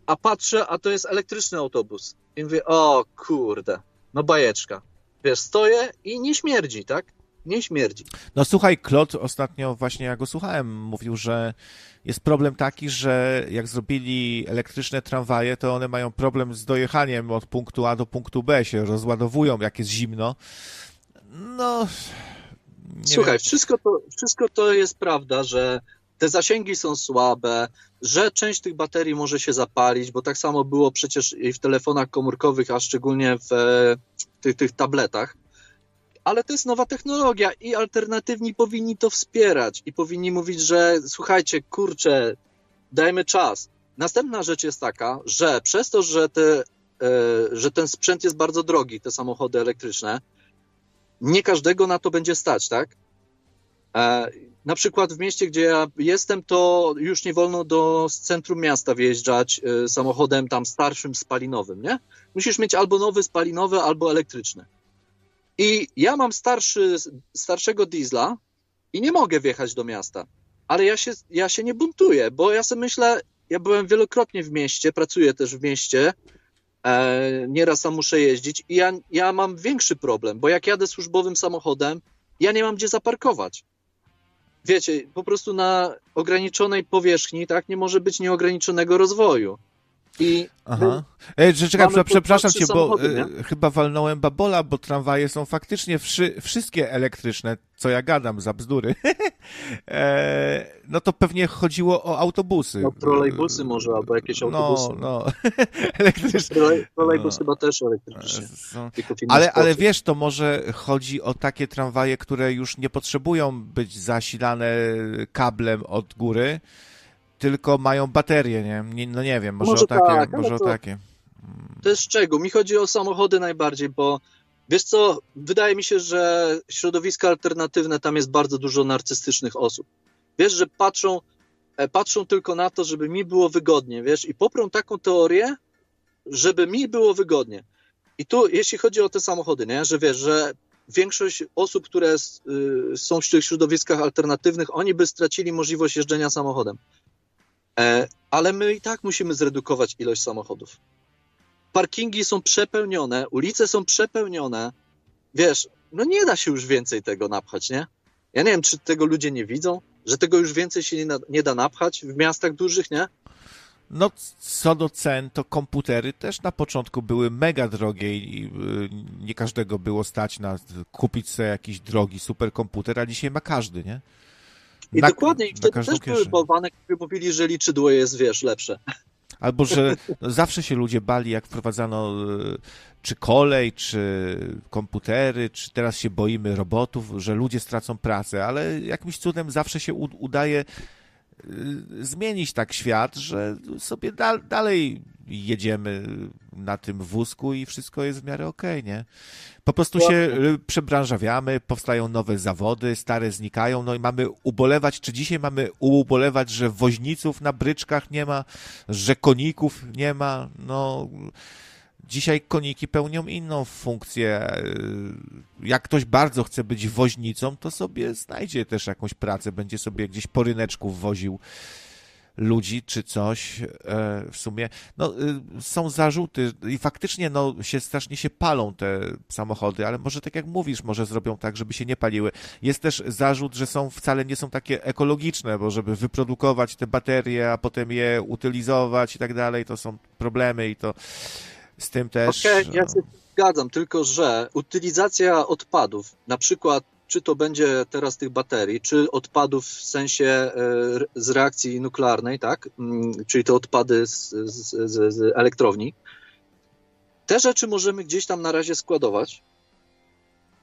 A patrzę, a to jest elektryczny autobus. I mówię, o kurde, no bajeczka. Wiesz, stoję i nie śmierdzi, tak? Nie śmierdzi. No słuchaj, Klot ostatnio właśnie ja go słuchałem, mówił, że jest problem taki, że jak zrobili elektryczne tramwaje, to one mają problem z dojechaniem od punktu A do punktu B, się rozładowują, jak jest zimno. No. Słuchaj, wiem. wszystko to, wszystko to jest prawda, że te zasięgi są słabe, że część tych baterii może się zapalić, bo tak samo było przecież i w telefonach komórkowych, a szczególnie w e, tych, tych tabletach. Ale to jest nowa technologia i alternatywni powinni to wspierać i powinni mówić, że słuchajcie, kurczę, dajmy czas. Następna rzecz jest taka, że przez to, że, te, e, że ten sprzęt jest bardzo drogi, te samochody elektryczne, nie każdego na to będzie stać, tak? E, na przykład w mieście, gdzie ja jestem, to już nie wolno do centrum miasta wjeżdżać e, samochodem tam starszym spalinowym, nie? Musisz mieć albo nowy spalinowy, albo elektryczny. I ja mam starszy, starszego diesla i nie mogę wjechać do miasta. Ale ja się, ja się nie buntuję, bo ja sobie myślę, ja byłem wielokrotnie w mieście, pracuję też w mieście, e, nieraz tam muszę jeździć i ja, ja mam większy problem, bo jak jadę służbowym samochodem, ja nie mam gdzie zaparkować. Wiecie, po prostu na ograniczonej powierzchni, tak, nie może być nieograniczonego rozwoju. I Aha. Ej, czekaj, przepraszam cię, bo e, nie? chyba walnąłem babola, bo tramwaje są faktycznie wszy, wszystkie elektryczne, co ja gadam za bzdury. [laughs] e, no to pewnie chodziło o autobusy. No, trolejbusy może, albo jakieś autobusy. No, [laughs] no. Elektryczne. Trolej, trolejbus No. chyba też inny Ale, ale wiesz, to może chodzi o takie tramwaje, które już nie potrzebują być zasilane kablem od góry, tylko mają baterie, nie? nie no nie wiem, może, Może o takie. tak, może ale o to- takie. To jest szczegół. Mi chodzi o samochody najbardziej, bo wiesz co, wydaje mi się, że środowiska alternatywne, tam jest bardzo dużo narcystycznych osób. Wiesz, że patrzą, e, patrzą tylko na to, żeby mi było wygodnie, wiesz, i poprą taką teorię, żeby mi było wygodnie. I tu, jeśli chodzi o te samochody, nie, że wiesz, że większość osób, które y, są w tych środowiskach alternatywnych, oni by stracili możliwość jeżdżenia samochodem. E, ale my i tak musimy zredukować ilość samochodów parkingi są przepełnione, ulice są przepełnione. Wiesz, no nie da się już więcej tego napchać, nie? Ja nie wiem, czy tego ludzie nie widzą, że tego już więcej się nie, na, nie da napchać w miastach dużych, nie? No, co do cen, to komputery też na początku były mega drogie i y, nie każdego było stać na kupić sobie jakiś drogi superkomputer, a dzisiaj ma każdy, nie? I Na- dokładnie, i wtedy też były kieszeń. bałwany, które mówili, że liczydło jest, wiesz, lepsze. Albo, że zawsze się ludzie bali, jak wprowadzano y, czy kolej, czy komputery, czy teraz się boimy robotów, że ludzie stracą pracę, ale jakimś cudem zawsze się udaje zmienić tak świat, że sobie dal, dalej jedziemy na tym wózku i wszystko jest w miarę okej, nie? Po prostu się y, przebranżawiamy, powstają nowe zawody, stare znikają, no i mamy ubolewać, czy dzisiaj mamy ubolewać, że woźniców na bryczkach nie ma, że koników nie ma, no... Dzisiaj koniki pełnią inną funkcję. Jak ktoś bardzo chce być woźnicą, to sobie znajdzie też jakąś pracę, będzie sobie gdzieś po ryneczku woził ludzi czy coś e, w sumie. No, y, są zarzuty i faktycznie no, się strasznie się palą te samochody, ale może tak jak mówisz, może zrobią tak, żeby się nie paliły. Jest też zarzut, że są wcale nie są takie ekologiczne, bo żeby wyprodukować te baterie, a potem je utylizować i tak dalej, to są problemy i to z tym też. Okej, ja no. się zgadzam, tylko że utylizacja odpadów, na przykład czy to będzie teraz tych baterii, czy odpadów w sensie e, z reakcji nuklearnej, tak? Mm, Czyli te odpady z, z, z, z elektrowni. Te rzeczy możemy gdzieś tam na razie składować,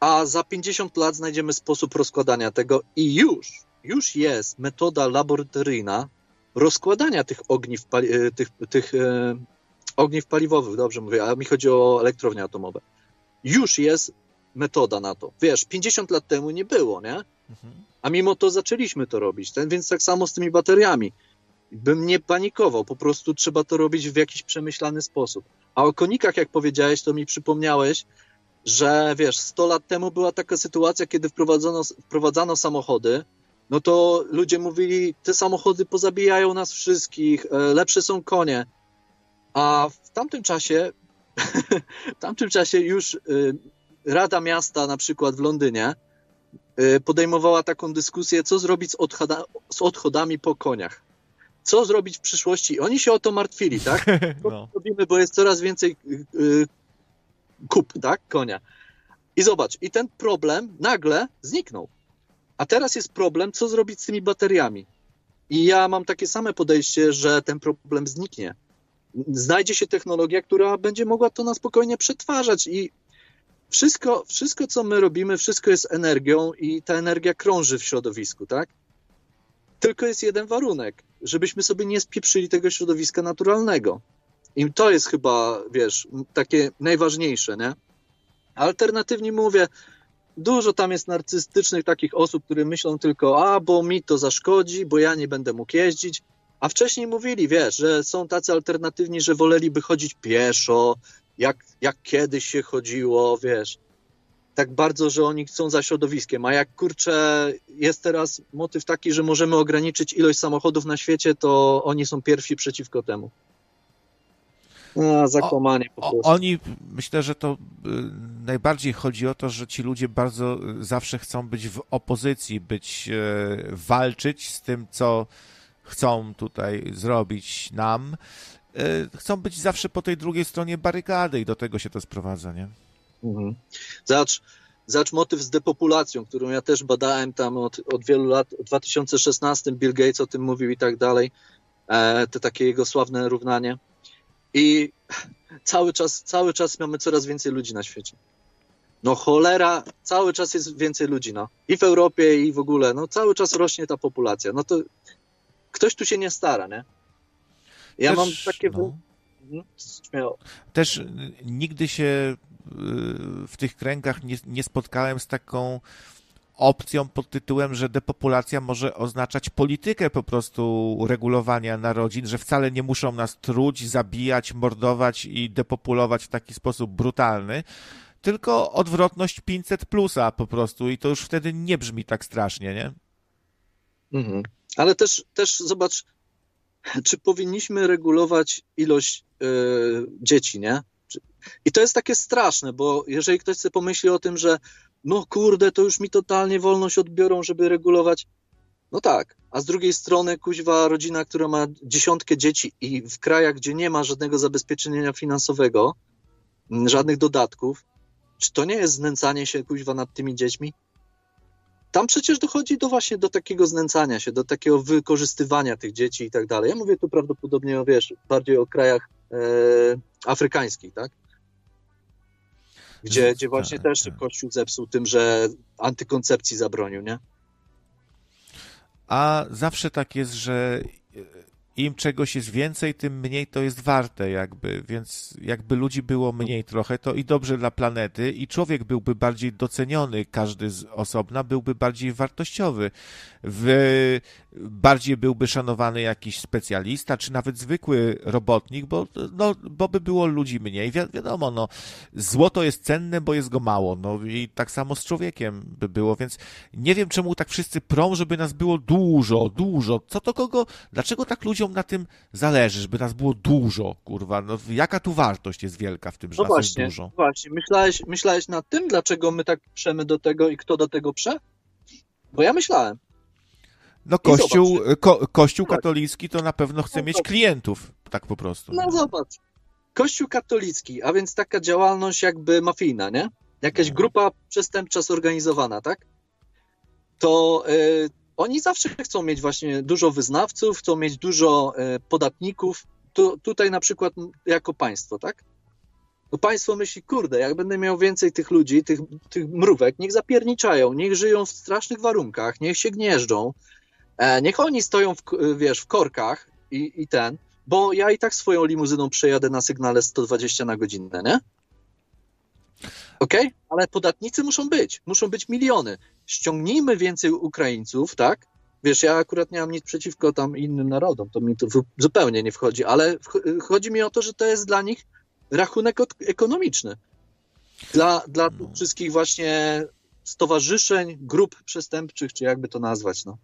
a za 50 lat znajdziemy sposób rozkładania tego i już, już jest metoda laboratoryjna rozkładania tych ogniw, e, tych, tych e, ogniw paliwowych, dobrze mówię, a mi chodzi o elektrownie atomowe. Już jest metoda na to. Wiesz, 50 lat temu nie było, nie? A mimo to zaczęliśmy to robić. Ten, więc tak samo z tymi bateriami. Bym nie panikował, po prostu trzeba to robić w jakiś przemyślany sposób. A o konikach, jak powiedziałeś, to mi przypomniałeś, że wiesz, 100 lat temu była taka sytuacja, kiedy wprowadzono, wprowadzano samochody, no to ludzie mówili, te samochody pozabijają nas wszystkich, e, lepsze są konie. A w tamtym czasie, [laughs] w tamtym czasie już y, Rada Miasta na przykład w Londynie y, podejmowała taką dyskusję, co zrobić z, odchoda, z odchodami po koniach. Co zrobić w przyszłości? Oni się o to martwili, tak? [laughs] Co No. robimy, bo jest coraz więcej y, kup, tak? Konia. I zobacz, i ten problem nagle zniknął. A teraz jest problem, co zrobić z tymi bateriami. I ja mam takie same podejście, że ten problem zniknie. Znajdzie się technologia, która będzie mogła to na spokojnie przetwarzać i wszystko, wszystko, co my robimy, wszystko jest energią i ta energia krąży w środowisku, tak? Tylko jest jeden warunek, żebyśmy sobie nie spieprzyli tego środowiska naturalnego. I to jest chyba, wiesz, takie najważniejsze, nie? Alternatywnie mówię, dużo tam jest narcystycznych takich osób, które myślą tylko, a bo mi to zaszkodzi, bo ja nie będę mógł jeździć. A wcześniej mówili, wiesz, że są tacy alternatywni, że woleliby chodzić pieszo, jak, jak kiedyś się chodziło, wiesz. Tak bardzo, że oni chcą za środowiskiem. A jak kurczę, jest teraz motyw taki, że możemy ograniczyć ilość samochodów na świecie, to oni są pierwsi przeciwko temu. A, zakłamanie po O, prostu. oni, myślę, że to y, najbardziej chodzi o to, że ci ludzie bardzo y, zawsze chcą być w opozycji, być, y, walczyć z tym, co chcą tutaj zrobić nam. Y, Chcą być zawsze po tej drugiej stronie barykady i do tego się to sprowadza, nie? Mhm. Zacz, zacz motyw z depopulacją, którą ja też badałem tam od, od wielu lat. W 2016 Bill Gates o tym mówił i tak dalej. E, te takie jego sławne równanie. I cały czas, cały czas mamy coraz więcej ludzi na świecie. No cholera, cały czas jest więcej ludzi, no. I w Europie, i w ogóle, no cały czas rośnie ta populacja. No to ktoś tu się nie stara, nie? Ja Też, mam takie... no. Mhm, Śmiało. Też y, nigdy się y, w tych kręgach nie, nie spotkałem z taką opcją pod tytułem, że depopulacja może oznaczać politykę po prostu regulowania narodzin, że wcale nie muszą nas truć, zabijać, mordować i depopulować w taki sposób brutalny, tylko odwrotność 500 plusa po prostu i to już wtedy nie brzmi tak strasznie, nie? Mhm. Ale też, też zobacz, czy powinniśmy regulować ilość e, dzieci, nie? I to jest takie straszne, bo jeżeli ktoś sobie pomyśli o tym, że no kurde, to już mi totalnie wolność odbiorą, żeby regulować. No tak, a z drugiej strony kuźwa rodzina, która ma dziesiątkę dzieci i w krajach, gdzie nie ma żadnego zabezpieczenia finansowego, żadnych dodatków, czy to nie jest znęcanie się kuźwa nad tymi dziećmi? Tam przecież dochodzi do właśnie do takiego znęcania się, do takiego wykorzystywania tych dzieci i tak dalej. Ja mówię tu prawdopodobnie o, wiesz, bardziej o krajach e, afrykańskich, tak? Gdzie, gdzie właśnie też Kościół zepsuł tym, że antykoncepcji zabronił, nie? a zawsze tak jest, że im czegoś jest więcej, tym mniej to jest warte, jakby, więc jakby ludzi było mniej trochę, to i dobrze dla planety, i człowiek byłby bardziej doceniony, każdy z osobna byłby bardziej wartościowy, w, bardziej byłby szanowany jakiś specjalista, czy nawet zwykły robotnik, bo, no, bo by było ludzi mniej. Wi wiadomo, no, złoto jest cenne, bo jest go mało, no i tak samo z człowiekiem by było, więc nie wiem, czemu tak wszyscy prą, żeby nas było dużo, dużo. Co to kogo, dlaczego tak ludziom na tym zależy, żeby nas było dużo, kurwa, no jaka tu wartość jest wielka w tym, że No nas właśnie, jest dużo? właśnie. Myślałeś, myślałeś nad tym, dlaczego my tak przemy do tego i kto do tego prze? Bo ja myślałem. No kościół, ko, kościół katolicki to na pewno chce mieć klientów, tak po prostu. No zobacz. Kościół katolicki, a więc taka działalność jakby mafijna, nie? Jakaś grupa przestępcza zorganizowana, tak? To y, oni zawsze chcą mieć właśnie dużo wyznawców, chcą mieć dużo y, podatników. Tu, tutaj na przykład jako państwo, tak? To państwo myśli, kurde, jak będę miał więcej tych ludzi, tych, tych mrówek, niech zapierniczają, niech żyją w strasznych warunkach, niech się gnieżdżą, niech oni stoją, w, k- wiesz, w korkach i, i ten, bo ja i tak swoją limuzyną przejadę na sygnale 120 na godzinę, nie? Okej? Ale podatnicy muszą być, muszą być miliony. Ściągnijmy więcej Ukraińców, tak? Wiesz, ja akurat nie mam nic przeciwko tam innym narodom, to mi to zupełnie nie wchodzi, ale wch- chodzi mi o to, że to jest dla nich rachunek ekonomiczny. Dla, dla tych wszystkich właśnie stowarzyszeń, grup przestępczych, czy jakby to nazwać, no.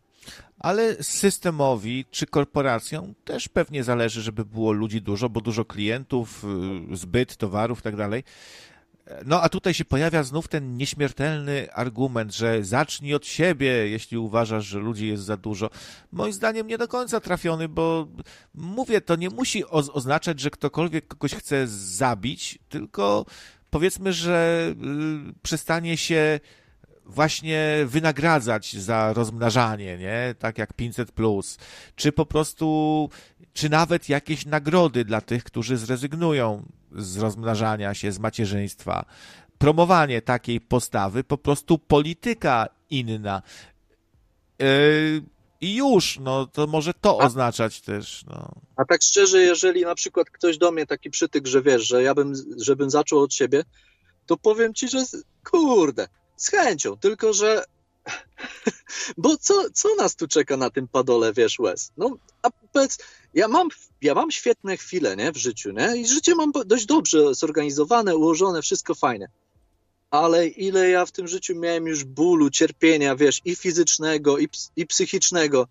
Ale systemowi czy korporacjom też pewnie zależy, żeby było ludzi dużo, bo dużo klientów, y, zbyt towarów i tak dalej. No a tutaj się pojawia znów ten nieśmiertelny argument, że zacznij od siebie, jeśli uważasz, że ludzi jest za dużo. Moim zdaniem nie do końca trafiony, bo mówię, to nie musi oz- oznaczać, że ktokolwiek kogoś chce zabić, tylko powiedzmy, że y, przestanie się właśnie wynagradzać za rozmnażanie, nie? Tak jak 500 plus, czy po prostu, czy nawet jakieś nagrody dla tych, którzy zrezygnują z rozmnażania się, z macierzyństwa. Promowanie takiej postawy, po prostu polityka inna. Yy, I już, no to może to oznaczać też, no. A tak szczerze, jeżeli na przykład ktoś do mnie taki przytyk, że wiesz, że ja bym, żebym zaczął od siebie, to powiem ci, że kurde, z chęcią, tylko że [laughs] bo co, co nas tu czeka na tym padole, wiesz, łez? No, a powiedz, ja mam, ja mam świetne chwile, nie, w życiu, nie, i życie mam dość dobrze zorganizowane, ułożone, wszystko fajne. Ale ile ja w tym życiu miałem już bólu, cierpienia, wiesz, i fizycznego, i, i psychicznego.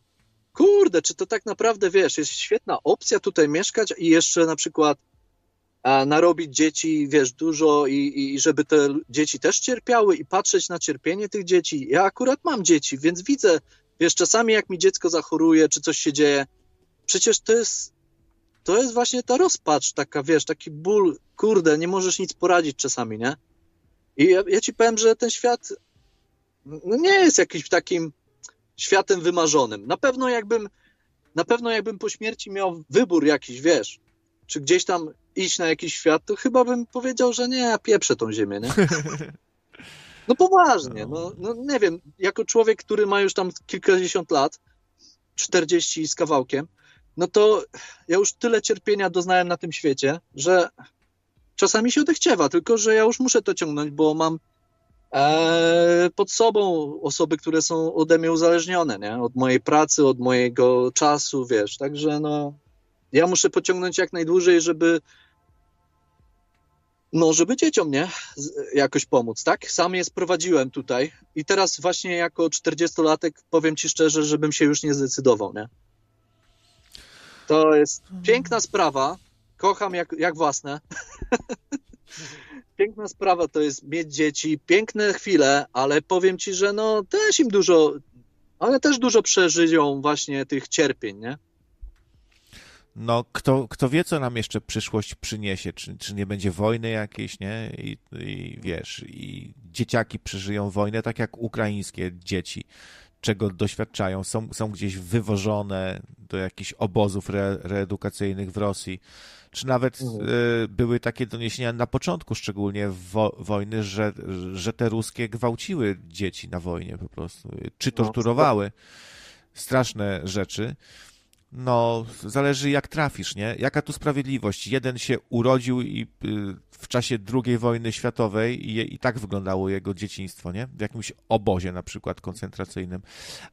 Kurde, czy to tak naprawdę, wiesz, jest świetna opcja tutaj mieszkać i jeszcze na przykład narobić dzieci, wiesz, dużo i, i żeby te dzieci też cierpiały i patrzeć na cierpienie tych dzieci. Ja akurat mam dzieci, więc widzę, wiesz, czasami jak mi dziecko zachoruje, czy coś się dzieje, przecież to jest, to jest właśnie ta rozpacz, taka, wiesz, taki ból, kurde, nie możesz nic poradzić czasami, nie? I ja, ja ci powiem, że ten świat no nie jest jakimś takim światem wymarzonym. Na pewno jakbym, na pewno jakbym po śmierci miał wybór jakiś, wiesz, czy gdzieś tam iść na jakiś świat, to chyba bym powiedział, że nie, ja pieprzę tą ziemię, nie? [laughs] No poważnie, no, no nie wiem, jako człowiek, który ma już tam kilkadziesiąt lat, 40 z kawałkiem, no to ja już tyle cierpienia doznałem na tym świecie, że czasami się odechciewa, tylko że ja już muszę to ciągnąć, bo mam e, pod sobą osoby, które są ode mnie uzależnione, nie? Od mojej pracy, od mojego czasu, wiesz, także no ja muszę pociągnąć jak najdłużej, żeby no, żeby dzieciom, nie? Jakoś pomóc, tak? Sam je sprowadziłem tutaj i teraz właśnie jako 40-latek powiem ci szczerze, żebym się już nie zdecydował, nie? To jest piękna sprawa. Kocham jak, jak własne. [laughs] Piękna sprawa to jest mieć dzieci, piękne chwile, ale powiem ci, że no też im dużo, ale też dużo przeżyją właśnie tych cierpień, nie? No, kto, kto wie, co nam jeszcze przyszłość przyniesie, czy, czy nie będzie wojny jakiejś, nie? I, I wiesz, i dzieciaki przeżyją wojnę, tak jak ukraińskie dzieci, czego doświadczają, są, są gdzieś wywożone do jakichś obozów re, reedukacyjnych w Rosji, czy nawet e, były takie doniesienia na początku szczególnie wo, wojny, że, że te ruskie gwałciły dzieci na wojnie po prostu, czy torturowały. straszne rzeczy. No, zależy jak trafisz, nie? Jaka tu sprawiedliwość? Jeden się urodził i y, w czasie II wojny światowej i, i tak wyglądało jego dzieciństwo, nie? W jakimś obozie na przykład koncentracyjnym.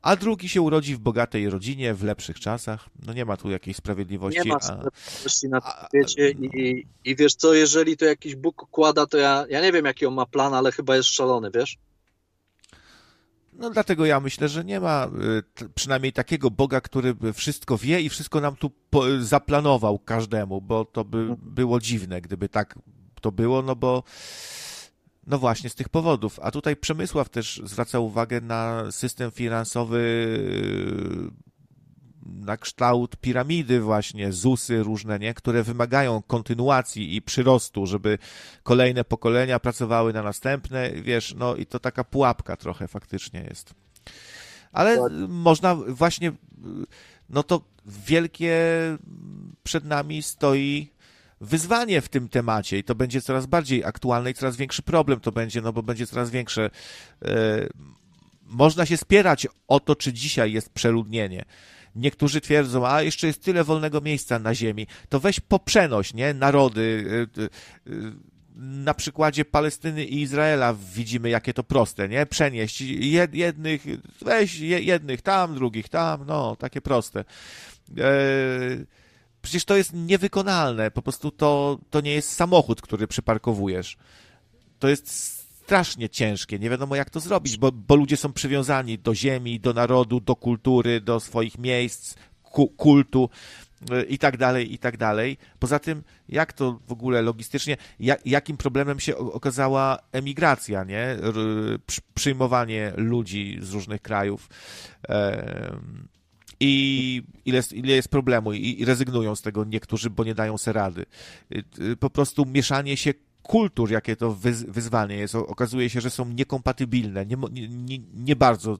A drugi się urodzi w bogatej rodzinie, w lepszych czasach. No nie ma tu jakiejś sprawiedliwości. Nie ma a- sprawiedliwości na świecie i, i wiesz co, jeżeli to jakiś Bóg układa, to ja, ja nie wiem jaki on ma plan, ale chyba jest szalony, wiesz? No dlatego ja myślę, że nie ma y, przynajmniej takiego Boga, który by wszystko wie i wszystko nam tu po, zaplanował każdemu, bo to by było dziwne, gdyby tak to było, no bo no właśnie z tych powodów. A tutaj Przemysław też zwraca uwagę na system finansowy y, na kształt piramidy właśnie, ZUSy różne, nie? które wymagają kontynuacji i przyrostu, żeby kolejne pokolenia pracowały na następne, wiesz, no i to taka pułapka trochę faktycznie jest. Ale można właśnie, no to wielkie przed nami stoi wyzwanie w tym temacie i to będzie coraz bardziej aktualne i coraz większy problem to będzie, no bo będzie coraz większe. e, Można się spierać o to, czy dzisiaj jest przeludnienie. Niektórzy twierdzą, a jeszcze jest tyle wolnego miejsca na ziemi, to weź poprzenoś, nie? Narody. y, y, y, Na przykładzie Palestyny i Izraela widzimy, jakie to proste, nie? Przenieść jed- jednych, weź je- jednych tam, drugich tam, no, takie proste. E, Przecież to jest niewykonalne, po prostu to, to nie jest samochód, który przyparkowujesz. To jest strasznie ciężkie, nie wiadomo jak to zrobić, bo, bo ludzie są przywiązani do ziemi, do narodu, do kultury, do swoich miejsc, ku, kultu y, i tak dalej, i tak dalej. Poza tym, jak to w ogóle logistycznie, jak, jakim problemem się okazała emigracja, nie? Przyjmowanie ludzi z różnych krajów. I ile, ile jest problemu i, i rezygnują z tego niektórzy, bo nie dają se rady. Y, y, Po prostu mieszanie się kultur, jakie to wyz, wyzwanie jest, okazuje się, że są niekompatybilne, nie, nie, nie bardzo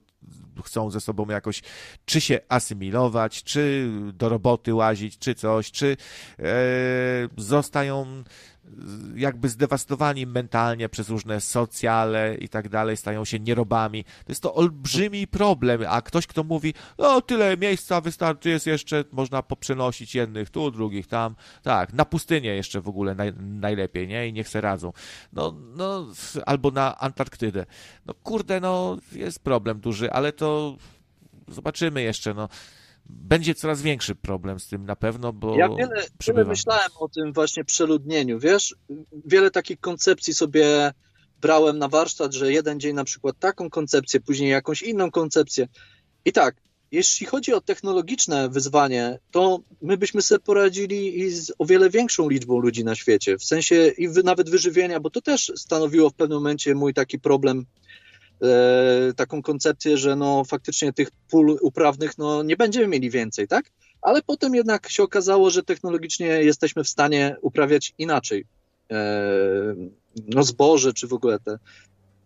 chcą ze sobą jakoś czy się asymilować, czy do roboty łazić, czy coś, czy e, zostają jakby zdewastowani mentalnie przez różne socjale i tak dalej, stają się nierobami. To jest to olbrzymi problem, a ktoś, kto mówi, no tyle miejsca wystarczy, jest jeszcze, można poprzenosić jednych tu, drugich tam, tak, na pustynię jeszcze w ogóle naj, najlepiej, nie? I niech se radzą. No, no, albo na Antarktydę. No kurde, no, jest problem duży, ale to zobaczymy jeszcze, no. Będzie coraz większy problem z tym na pewno, bo Ja wiele, wiele myślałem o tym właśnie przeludnieniu, wiesz? Wiele takich koncepcji sobie brałem na warsztat, że jeden dzień na przykład taką koncepcję, później jakąś inną koncepcję. I tak, jeśli chodzi o technologiczne wyzwanie, to my byśmy sobie poradzili i z o wiele większą liczbą ludzi na świecie, w sensie i nawet wyżywienia, bo to też stanowiło w pewnym momencie mój taki problem, taką koncepcję, że no faktycznie tych pól uprawnych no nie będziemy mieli więcej, tak? Ale potem jednak się okazało, że technologicznie jesteśmy w stanie uprawiać inaczej e, no zboże, czy w ogóle te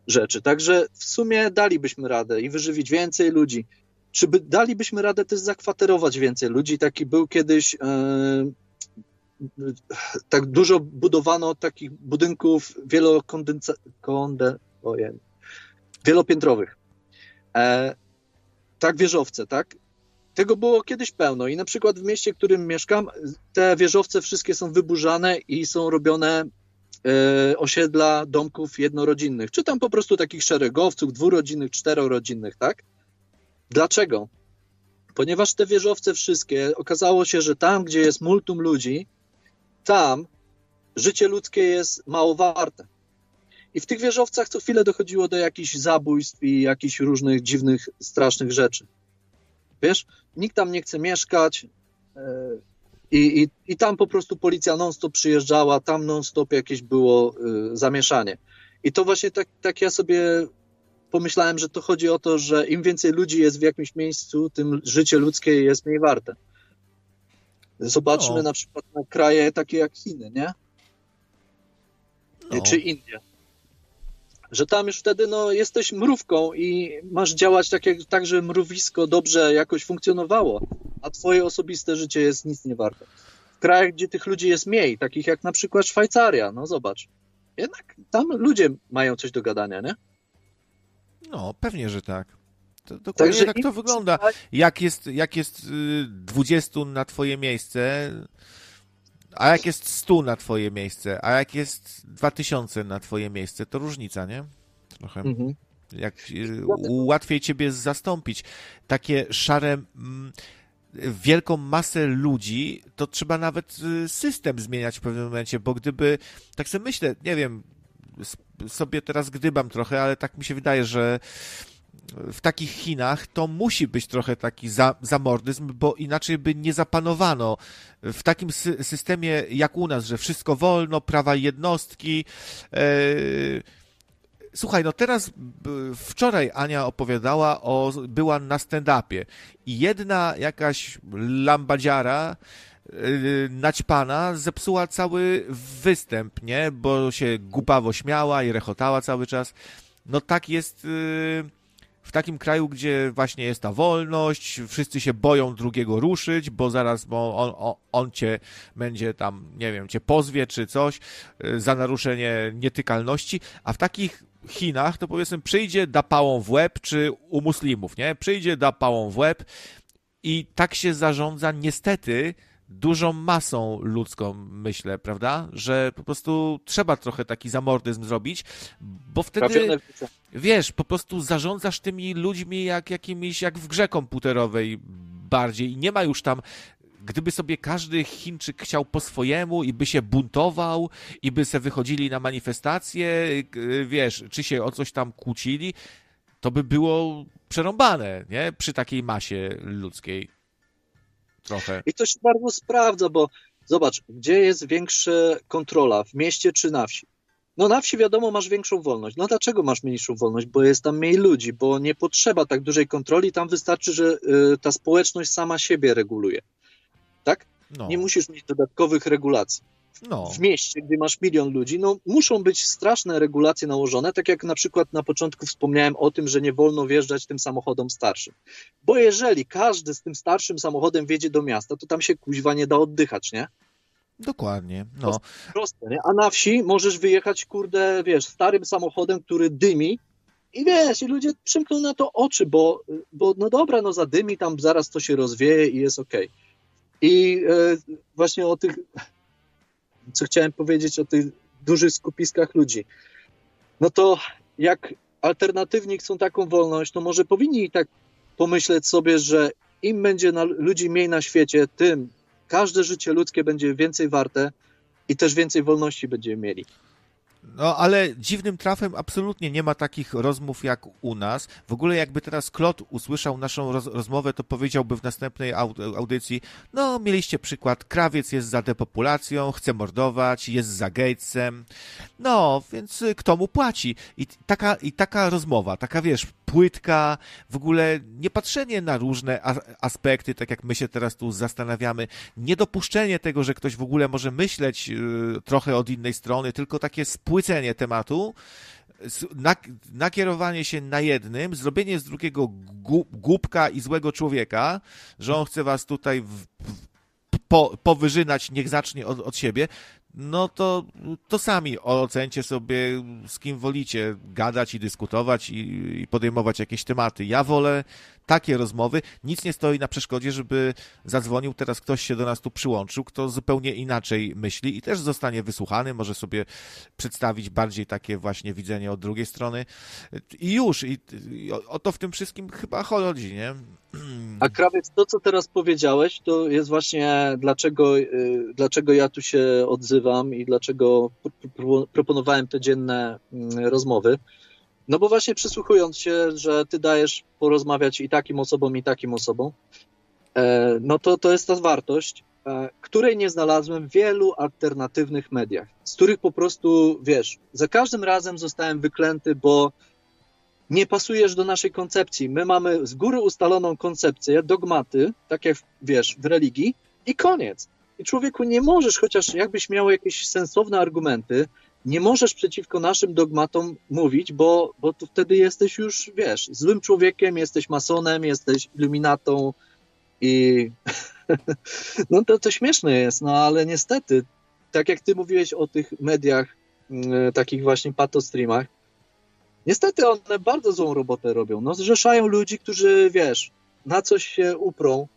rzeczy. Także w sumie dalibyśmy radę i wyżywić więcej ludzi. Czy by, dalibyśmy radę też zakwaterować więcej ludzi? Taki był kiedyś e, tak dużo budowano takich budynków wielokondensa, konde, ojej, wielopiętrowych. E, tak, wieżowce, tak? Tego było kiedyś pełno i na przykład w mieście, w którym mieszkam, te wieżowce wszystkie są wyburzane i są robione e, osiedla domków jednorodzinnych, czy tam po prostu takich szeregowców, dwurodzinnych, czterorodzinnych, tak? Dlaczego? Ponieważ te wieżowce wszystkie, okazało się, że tam, gdzie jest multum ludzi, tam życie ludzkie jest mało warte. I w tych wieżowcach co chwilę dochodziło do jakichś zabójstw i jakichś różnych dziwnych, strasznych rzeczy. Wiesz, nikt tam nie chce mieszkać e, i, i, i tam po prostu policja non-stop przyjeżdżała, tam non-stop jakieś było e, zamieszanie. I to właśnie tak, tak ja sobie pomyślałem, że to chodzi o to, że im więcej ludzi jest w jakimś miejscu, tym życie ludzkie jest mniej warte. Zobaczmy No. na przykład na kraje takie jak Chiny, nie? No. Czy Indie. Że tam już wtedy no, jesteś mrówką i masz działać tak, jak, tak, żeby mrówisko dobrze jakoś funkcjonowało, a twoje osobiste życie jest nic nie warte. W krajach, gdzie tych ludzi jest mniej, takich jak na przykład Szwajcaria, no zobacz. Jednak tam ludzie mają coś do gadania, nie? No, pewnie, że tak. To dokładnie Także tak to wygląda. Jak jest, jak jest y, 20 na twoje miejsce, a jak jest 100 na twoje miejsce, a jak jest 2000 na twoje miejsce, to różnica, nie? Trochę. Mhm. Jak y, łatwiej ciebie zastąpić. Takie szare, wielką masę ludzi, to trzeba nawet y, system zmieniać w pewnym momencie, bo gdyby, tak sobie myślę, nie wiem, sobie teraz gdybam trochę, ale tak mi się wydaje, że w takich Chinach to musi być trochę taki za, zamordyzm, bo inaczej by nie zapanowano w takim sy- systemie jak u nas, że wszystko wolno, prawa jednostki. E, Słuchaj, no teraz wczoraj Ania opowiadała o, była na stand-upie i jedna jakaś lambadziara yy, naćpana zepsuła cały występ, nie? Bo się głupawo śmiała i rechotała cały czas. No tak jest yy, w takim kraju, gdzie właśnie jest ta wolność, wszyscy się boją drugiego ruszyć, bo zaraz bo on, on, cię będzie tam, nie wiem, cię pozwie czy coś yy, za naruszenie nietykalności, a w takich Chinach to powiedzmy przyjdzie, da pałą w łeb, czy u muslimów, nie? Przyjdzie, da pałą w łeb i tak się zarządza niestety dużą masą ludzką, myślę, prawda? Że po prostu trzeba trochę taki zamordyzm zrobić, bo wtedy, wiesz, po prostu zarządzasz tymi ludźmi jak jakimiś, jak w grze komputerowej bardziej i nie ma już tam gdyby sobie każdy Chińczyk chciał po swojemu i by się buntował i by se wychodzili na manifestacje, wiesz, czy się o coś tam kłócili, to by było przerąbane, nie? Przy takiej masie ludzkiej. Trochę. I to się bardzo sprawdza, bo zobacz, gdzie jest większa kontrola, w mieście czy na wsi? No na wsi wiadomo, masz większą wolność. No dlaczego masz mniejszą wolność? Bo jest tam mniej ludzi, bo nie potrzeba tak dużej kontroli, tam wystarczy, że y, ta społeczność sama siebie reguluje. Tak? No. Nie musisz mieć dodatkowych regulacji. No. W mieście, gdzie masz milion ludzi, no muszą być straszne regulacje nałożone, tak jak na przykład na początku wspomniałem o tym, że nie wolno wjeżdżać tym samochodom starszym. Bo jeżeli każdy z tym starszym samochodem wjedzie do miasta, to tam się kuźwa nie da oddychać, nie? Dokładnie, no. Proste, nie? A na wsi możesz wyjechać, kurde, wiesz, starym samochodem, który dymi i wiesz, i ludzie przymkną na to oczy, bo, bo no dobra, no zadymi, tam zaraz to się rozwieje i jest okej. I e, właśnie o tych, co chciałem powiedzieć, o tych dużych skupiskach ludzi. No to jak alternatywni chcą taką wolność, to może powinni tak pomyśleć sobie, że im będzie na, ludzi mniej na świecie, tym każde życie ludzkie będzie więcej warte i też więcej wolności będziemy mieli. No, ale dziwnym trafem absolutnie nie ma takich rozmów jak u nas. W ogóle jakby teraz Klot usłyszał naszą roz rozmowę, to powiedziałby w następnej aud audycji, no mieliście przykład, krawiec jest za depopulacją, chce mordować, jest za Gatesem, no, więc y, kto mu płaci? I taka, i taka rozmowa, taka wiesz, płytka, w ogóle nie patrzenie na różne aspekty, tak jak my się teraz tu zastanawiamy, niedopuszczenie tego, że ktoś w ogóle może myśleć y, trochę od innej strony, tylko takie spłycenie tematu, nakierowanie się na jednym, zrobienie z drugiego głupka i złego człowieka, że on chce was tutaj w, po, powyżynać, niech zacznie od, od siebie, no to, to sami ocencie sobie, z kim wolicie gadać i dyskutować i, i podejmować jakieś tematy. Ja wolę takie rozmowy. Nic nie stoi na przeszkodzie, żeby zadzwonił teraz ktoś się do nas tu przyłączył, kto zupełnie inaczej myśli i też zostanie wysłuchany, może sobie przedstawić bardziej takie właśnie widzenie od drugiej strony. I już, i, i o, o to w tym wszystkim chyba chodzi, nie? A krawiec, to co teraz powiedziałeś, to jest właśnie dlaczego, y, dlaczego ja tu się odzywam i dlaczego pr- pr- proponowałem te dzienne mm, rozmowy. No bo właśnie przysłuchując się, że ty dajesz porozmawiać i takim osobom, i takim osobom, e, no to to jest ta wartość, e, której nie znalazłem w wielu alternatywnych mediach, z których po prostu, wiesz, za każdym razem zostałem wyklęty, bo nie pasujesz do naszej koncepcji. My mamy z góry ustaloną koncepcję, dogmaty, tak jak wiesz, w religii, i koniec. I człowieku nie możesz, chociaż jakbyś miał jakieś sensowne argumenty, nie możesz przeciwko naszym dogmatom mówić, bo, bo to wtedy jesteś już, wiesz, złym człowiekiem, jesteś masonem, jesteś iluminatą i [laughs] no to, to śmieszne jest, no ale niestety, tak jak ty mówiłeś o tych mediach, mm, takich właśnie patostreamach, Niestety one bardzo złą robotę robią. No, zrzeszają ludzi, którzy, wiesz, na coś się uprą,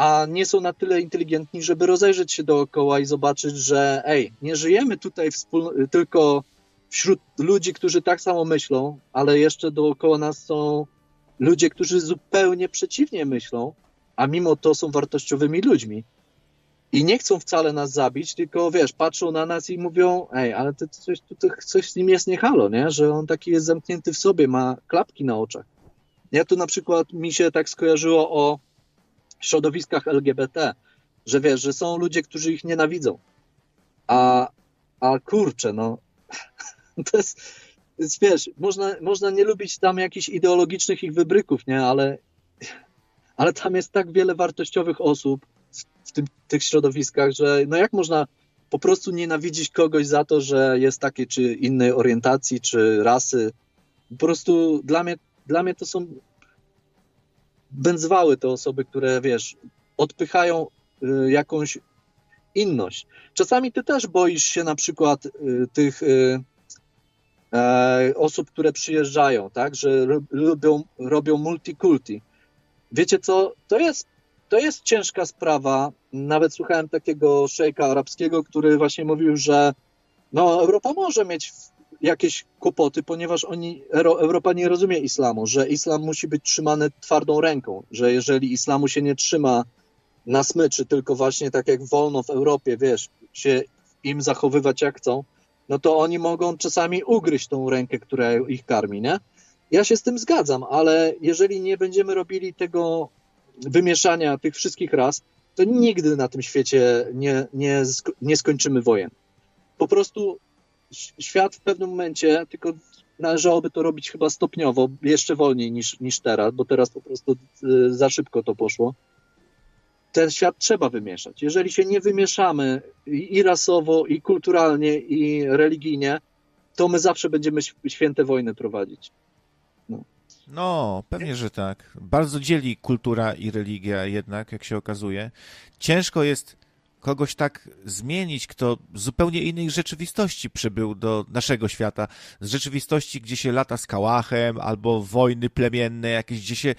a nie są na tyle inteligentni, żeby rozejrzeć się dookoła i zobaczyć, że ej, nie żyjemy tutaj wspól- tylko wśród ludzi, którzy tak samo myślą, ale jeszcze dookoła nas są ludzie, którzy zupełnie przeciwnie myślą, a mimo to są wartościowymi ludźmi. I nie chcą wcale nas zabić, tylko wiesz, patrzą na nas i mówią, ej, ale to coś, coś z nim jest nie halo, nie? Że on taki jest zamknięty w sobie, ma klapki na oczach. Ja tu na przykład mi się tak skojarzyło o środowiskach LGBT, że wiesz, że są ludzie, którzy ich nienawidzą. A, a kurczę, no, [laughs] to jest, to jest wiesz, można, można nie lubić tam jakichś ideologicznych ich wybryków, nie, ale, ale tam jest tak wiele wartościowych osób w tym, tych środowiskach, że no jak można po prostu nienawidzić kogoś za to, że jest takiej czy innej orientacji, czy rasy. Po prostu dla mnie, dla mnie to są będzwały te osoby, które, wiesz, odpychają y, jakąś inność. Czasami ty też boisz się na przykład y, tych y, e, osób, które przyjeżdżają, tak, że ro- robią, robią multikulti. Wiecie co, to jest, to jest ciężka sprawa. Nawet słuchałem takiego szejka arabskiego, który właśnie mówił, że no, Europa może mieć jakieś kłopoty, ponieważ oni, Euro- Europa nie rozumie islamu, że islam musi być trzymany twardą ręką, że jeżeli islamu się nie trzyma na smyczy, tylko właśnie tak jak wolno w Europie, wiesz, się im zachowywać jak chcą, no to oni mogą czasami ugryźć tą rękę, która ich karmi, nie? Ja się z tym zgadzam, ale jeżeli nie będziemy robili tego wymieszania tych wszystkich ras, to nigdy na tym świecie nie, nie, nie skończymy wojen. Po prostu świat w pewnym momencie, tylko należałoby to robić chyba stopniowo, jeszcze wolniej niż, niż teraz, bo teraz po prostu y, za szybko to poszło. Ten świat trzeba wymieszać. Jeżeli się nie wymieszamy i, rasowo, i kulturalnie, i religijnie, to my zawsze będziemy święte wojny prowadzić. No, pewnie, że tak. Bardzo dzieli kultura i religia jednak, jak się okazuje. Ciężko jest kogoś tak zmienić, kto z zupełnie innej rzeczywistości przybył do naszego świata. Z rzeczywistości, gdzie się lata z kałachem, albo wojny plemienne jakieś, gdzie się,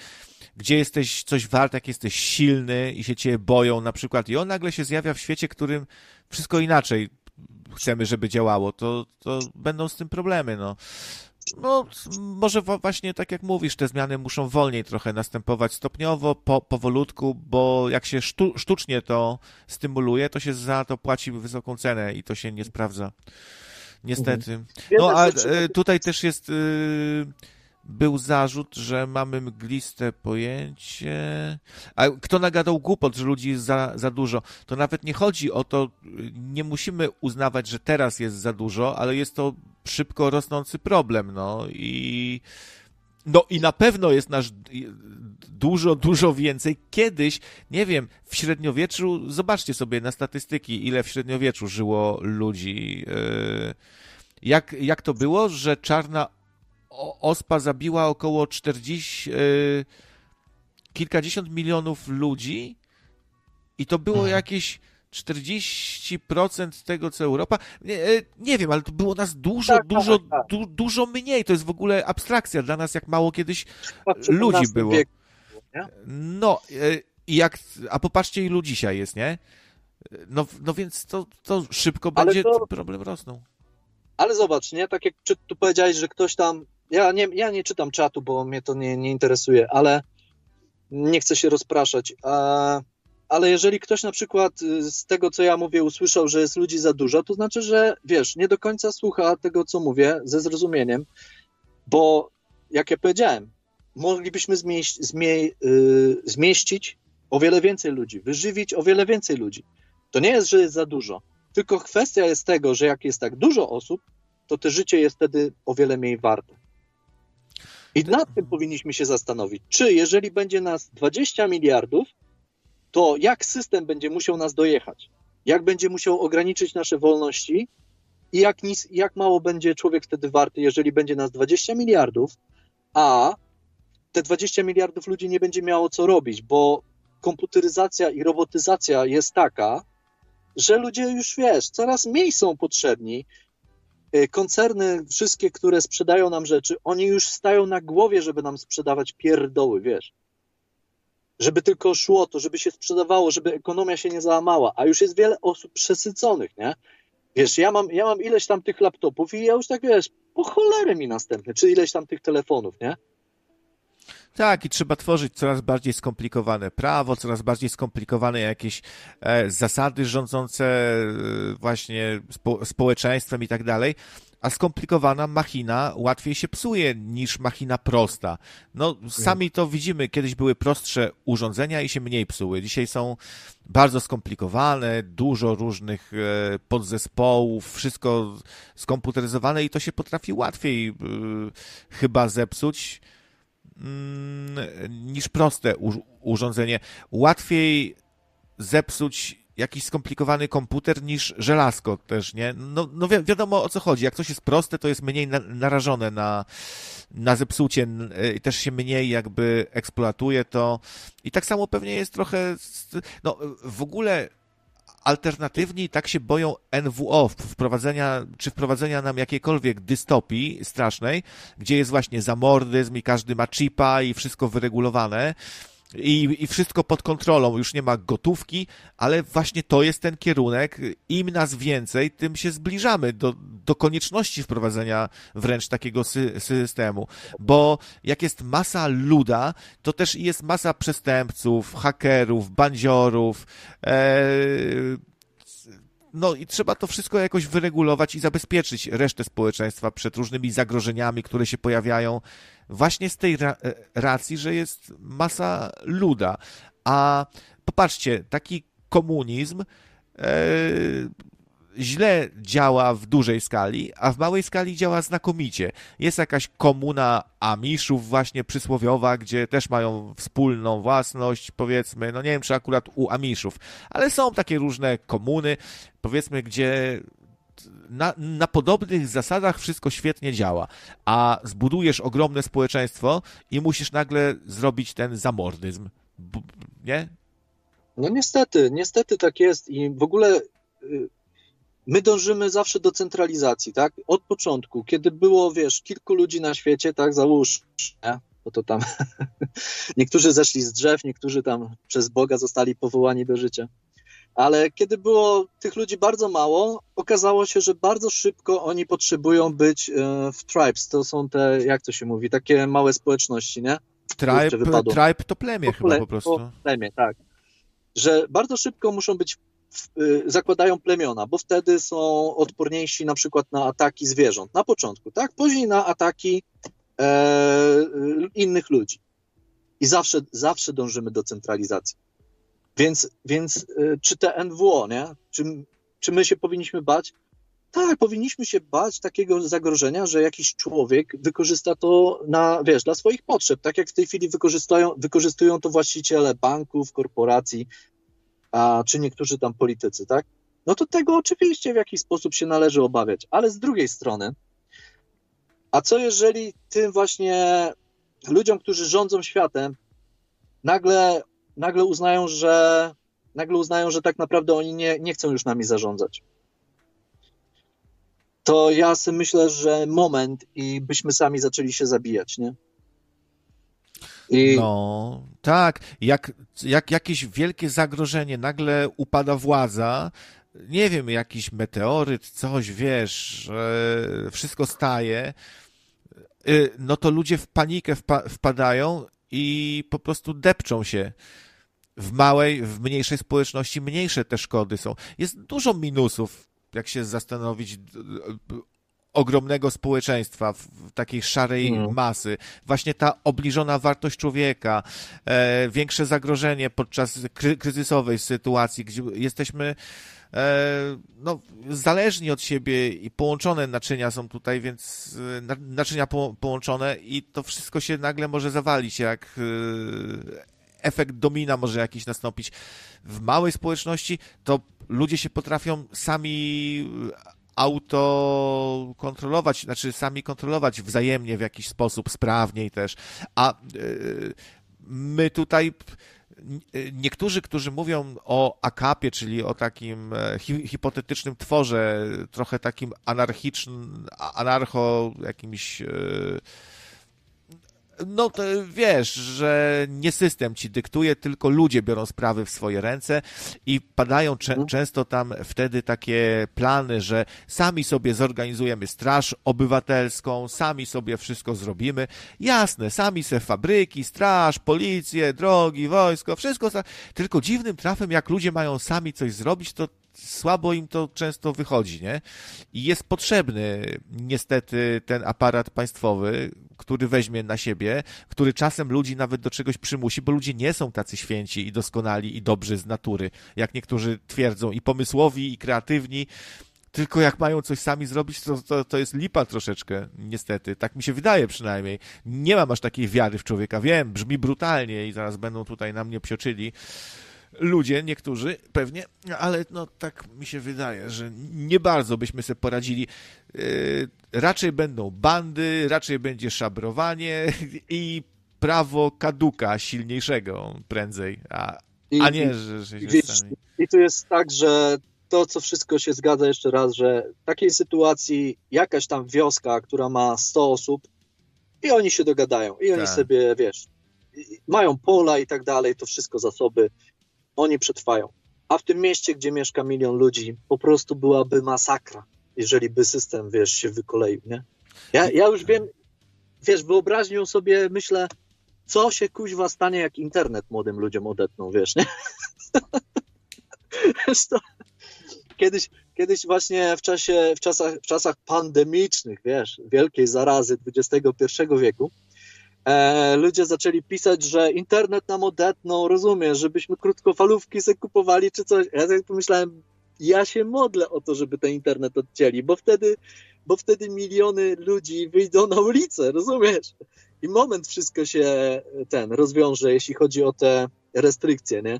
gdzie jesteś coś wart, jak jesteś silny i się cię boją na przykład. I on nagle się zjawia w świecie, którym wszystko inaczej chcemy, żeby działało. To, to będą z tym problemy, no. No, może właśnie tak jak mówisz, te zmiany muszą wolniej trochę następować stopniowo, po, powolutku, bo jak się sztu, sztucznie to stymuluje, to się za to płaci wysoką cenę i to się nie sprawdza. Niestety. Mhm. No, a e, tutaj też jest, e, był zarzut, że mamy mgliste pojęcie. A kto nagadał głupot, że ludzi jest za, za dużo? To nawet nie chodzi o to, nie musimy uznawać, że teraz jest za dużo, ale jest to szybko rosnący problem, no i no i na pewno jest nasz dużo, dużo więcej. Kiedyś, nie wiem, w średniowieczu, zobaczcie sobie na statystyki, ile w średniowieczu żyło ludzi. Yy, Jak, jak to było, że czarna ospa zabiła około 40, yy, kilkadziesiąt milionów ludzi i to było jakieś 40% tego, co Europa. Nie, e, nie wiem, ale to było nas dużo, Tak, tak, dużo, tak. Du, dużo mniej. To jest w ogóle abstrakcja dla nas, jak mało kiedyś w ludzi było. wieku? No, e, i jak, a popatrzcie, ilu dzisiaj jest, nie? No, no więc to, to szybko Ale będzie to- problem rosnął. Ale zobacz, nie? Tak jak czy, tu powiedziałeś, że ktoś tam. Ja nie, ja nie czytam czatu, bo mnie to nie, nie interesuje, ale nie chcę się rozpraszać. A, ale jeżeli ktoś na przykład y, z tego, co ja mówię, usłyszał, że jest ludzi za dużo, to znaczy, że wiesz, nie do końca słucha tego, co mówię, ze zrozumieniem, bo jak ja powiedziałem, moglibyśmy zmie, y, zmieścić o wiele więcej ludzi, wyżywić o wiele więcej ludzi. To nie jest, że jest za dużo. Tylko kwestia jest tego, że jak jest tak dużo osób, to te życie jest wtedy o wiele mniej warte. I nad tym powinniśmy się zastanowić, czy jeżeli będzie nas 20 miliardów, to jak system będzie musiał nas dojechać? Jak będzie musiał ograniczyć nasze wolności i jak, nis, jak mało będzie człowiek wtedy warty, jeżeli będzie nas 20 miliardów, a te 20 miliardów ludzi nie będzie miało co robić, bo komputeryzacja i robotyzacja jest taka, że ludzie już wiesz, coraz mniej są potrzebni. y, koncerny, wszystkie, które sprzedają nam rzeczy, oni już stają na głowie, żeby nam sprzedawać pierdoły, wiesz. Żeby tylko szło to, żeby się sprzedawało, żeby ekonomia się nie załamała, a już jest wiele osób przesyconych, nie? Wiesz, ja mam, ja mam ileś tam tych laptopów i ja już tak, wiesz, po cholerę mi następny, czy ileś tam tych telefonów, nie? Tak, i trzeba tworzyć coraz bardziej skomplikowane prawo, coraz bardziej skomplikowane jakieś e, zasady rządzące e, właśnie spo, społeczeństwem i tak dalej. A skomplikowana machina łatwiej się psuje niż machina prosta. No, sami to widzimy. Kiedyś były prostsze urządzenia i się mniej psuły. Dzisiaj są bardzo skomplikowane, dużo różnych e, podzespołów, wszystko skomputeryzowane i to się potrafi łatwiej e, chyba zepsuć mm, niż proste urządzenie. Łatwiej zepsuć jakiś skomplikowany komputer niż żelazko też, nie? No, no wi- wiadomo o co chodzi. Jak coś jest proste, to jest mniej na, narażone na, na zepsucie y, i też się mniej jakby eksploatuje to. I tak samo pewnie jest trochę, no w ogóle alternatywni tak się boją NWO wprowadzenia, czy wprowadzenia nam jakiejkolwiek dystopii strasznej, gdzie jest właśnie zamordyzm i każdy ma chipa i wszystko wyregulowane i, i wszystko pod kontrolą, już nie ma gotówki, ale właśnie to jest ten kierunek. Im nas więcej, tym się zbliżamy do, do konieczności wprowadzenia wręcz takiego sy systemu. Bo jak jest masa luda, to też jest masa przestępców, hakerów, bandziorów, e, no i trzeba to wszystko jakoś wyregulować i zabezpieczyć resztę społeczeństwa przed różnymi zagrożeniami, które się pojawiają właśnie z tej ra racji, że jest masa luda. A popatrzcie, taki komunizm e, źle działa w dużej skali, a w małej skali działa znakomicie. Jest jakaś komuna Amiszów właśnie przysłowiowa, gdzie też mają wspólną własność, powiedzmy, no nie wiem, czy akurat u Amiszów, ale są takie różne komuny, powiedzmy, gdzie na, na podobnych zasadach wszystko świetnie działa, a zbudujesz ogromne społeczeństwo i musisz nagle zrobić ten zamordyzm, nie? No niestety, niestety tak jest i w ogóle y, my dążymy zawsze do centralizacji, tak? Od początku, kiedy było, wiesz, kilku ludzi na świecie, tak, załóż, nie? Bo to tam [laughs] niektórzy zeszli z drzew, niektórzy tam przez Boga zostali powołani do życia. Ale kiedy było tych ludzi bardzo mało, okazało się, że bardzo szybko oni potrzebują być e, w tribes. To są te, jak to się mówi, takie małe społeczności, nie? Tribe, tribe to plemię chyba ple- po prostu. po plemię, tak. Że bardzo szybko muszą być, zakładają plemiona, bo wtedy są odporniejsi na przykład na ataki zwierząt. Na początku, tak? Później na ataki e, y, innych ludzi. I zawsze, zawsze dążymy do centralizacji. Więc, więc y, czy te NWO, nie? Czy, czy my się powinniśmy bać? Tak, powinniśmy się bać takiego zagrożenia, że jakiś człowiek wykorzysta to na, wiesz, dla swoich potrzeb, tak jak w tej chwili wykorzystują to właściciele banków, korporacji, a, czy niektórzy tam politycy, tak? No to tego oczywiście w jakiś sposób się należy obawiać, ale z drugiej strony, a co jeżeli tym właśnie ludziom, którzy rządzą światem, nagle, nagle uznają, że nagle uznają, że tak naprawdę oni nie, nie chcą już nami zarządzać. To ja sobie myślę, że moment i byśmy sami zaczęli się zabijać, nie? I No, tak. Jak, jak jakieś wielkie zagrożenie, nagle upada władza, nie wiem, jakiś meteoryt, coś, wiesz, że wszystko staje, y, no to ludzie w panikę wpa wpadają i po prostu depczą się. W małej, w mniejszej społeczności mniejsze te szkody są. Jest dużo minusów, jak się zastanowić, ogromnego społeczeństwa, w takiej szarej Mm. masy. Właśnie ta obliżona wartość człowieka, e, większe zagrożenie podczas kry kryzysowej sytuacji, gdzie jesteśmy e, no, zależni od siebie i połączone naczynia są tutaj, więc e, na- naczynia po połączone i to wszystko się nagle może zawalić, jak e, efekt domina może jakiś nastąpić. W małej społeczności to ludzie się potrafią sami autokontrolować, znaczy sami kontrolować wzajemnie w jakiś sposób, sprawniej też. A yy, my tutaj y, niektórzy, którzy mówią o akapie, czyli o takim e, hi, hipotetycznym tworze, trochę takim anarchicznym, anarcho jakimś e, no to wiesz, że nie system ci dyktuje, tylko ludzie biorą sprawy w swoje ręce i padają cze- często tam wtedy takie plany, że sami sobie zorganizujemy straż obywatelską, sami sobie wszystko zrobimy. Jasne, sami se fabryki, straż, policję, drogi, wojsko, wszystko. Tylko dziwnym trafem, jak ludzie mają sami coś zrobić, to słabo im to często wychodzi, nie? I jest potrzebny niestety ten aparat państwowy, który weźmie na siebie, który czasem ludzi nawet do czegoś przymusi, bo ludzie nie są tacy święci i doskonali i dobrzy z natury, jak niektórzy twierdzą, i pomysłowi, i kreatywni. Tylko jak mają coś sami zrobić, to, to, to jest lipa troszeczkę, niestety. Tak mi się wydaje przynajmniej. Nie mam aż takiej wiary w człowieka. Wiem, brzmi brutalnie i zaraz będą tutaj na mnie psioczyli ludzie, niektórzy pewnie, ale no tak mi się wydaje, że nie bardzo byśmy sobie poradzili. Yy, raczej będą bandy, raczej będzie szabrowanie i prawo kaduka silniejszego prędzej, a, a nie, że, że się wiesz, sami... I tu jest tak, że to, co wszystko się zgadza jeszcze raz, że w takiej sytuacji jakaś tam wioska, która ma 100 osób i oni się dogadają i oni Tak. sobie, wiesz, mają pola i tak dalej, to wszystko zasoby, oni przetrwają. A w tym mieście, gdzie mieszka milion ludzi, po prostu byłaby masakra, jeżeli by system, wiesz, się wykoleił, nie? Ja, ja już wiem, wiesz, wyobraźnią sobie myślę, co się kuźwa stanie, jak internet młodym ludziom odetną, wiesz, nie? [laughs] To kiedyś, kiedyś właśnie w, czasie, w, czasach, w czasach pandemicznych, wiesz, wielkiej zarazy XXI wieku, e, ludzie zaczęli pisać, że internet nam odetną, rozumiesz, żebyśmy krótkofalówki sobie kupowali czy coś. Ja tak pomyślałem, ja się modlę o to, żeby ten internet odcięli, bo wtedy, bo wtedy miliony ludzi wyjdą na ulicę, rozumiesz? I moment wszystko się ten rozwiąże, jeśli chodzi o te restrykcje, nie?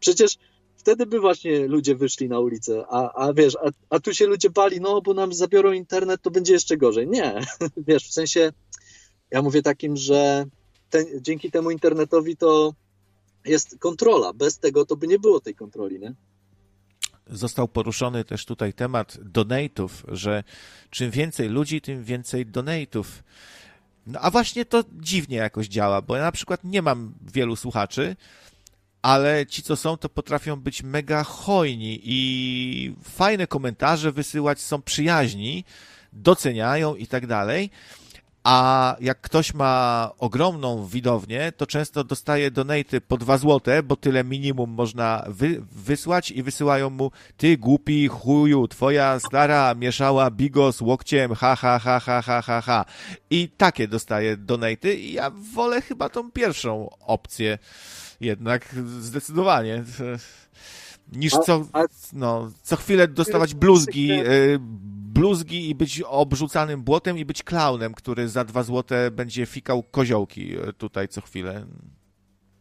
Przecież wtedy by właśnie ludzie wyszli na ulicę, a, a wiesz, a, a tu się ludzie bali, no bo nam zabiorą internet, to będzie jeszcze gorzej. Nie, [laughs] wiesz, w sensie ja mówię takim, że ten, dzięki temu internetowi to jest kontrola. Bez tego to by nie było tej kontroli, nie? Został poruszony też tutaj temat donate'ów, że czym więcej ludzi, tym więcej donate'ów. No a właśnie to dziwnie jakoś działa, bo ja na przykład nie mam wielu słuchaczy, ale ci, co są, to potrafią być mega hojni i fajne komentarze wysyłać, są przyjaźni, doceniają i tak dalej. A jak ktoś ma ogromną widownię, to często dostaje donaty po 2 złote, bo tyle minimum można wy, wysłać i wysyłają mu ty głupi chuju, twoja stara mieszała bigos łokciem, ha ha ha ha ha ha ha. I takie dostaje donaty i ja wolę chyba tą pierwszą opcję jednak zdecydowanie. Niż co, no, co chwilę dostawać bluzgi, y, bluzgi i być obrzucanym błotem i być klaunem, który za dwa złote będzie fikał koziołki y, tutaj co chwilę.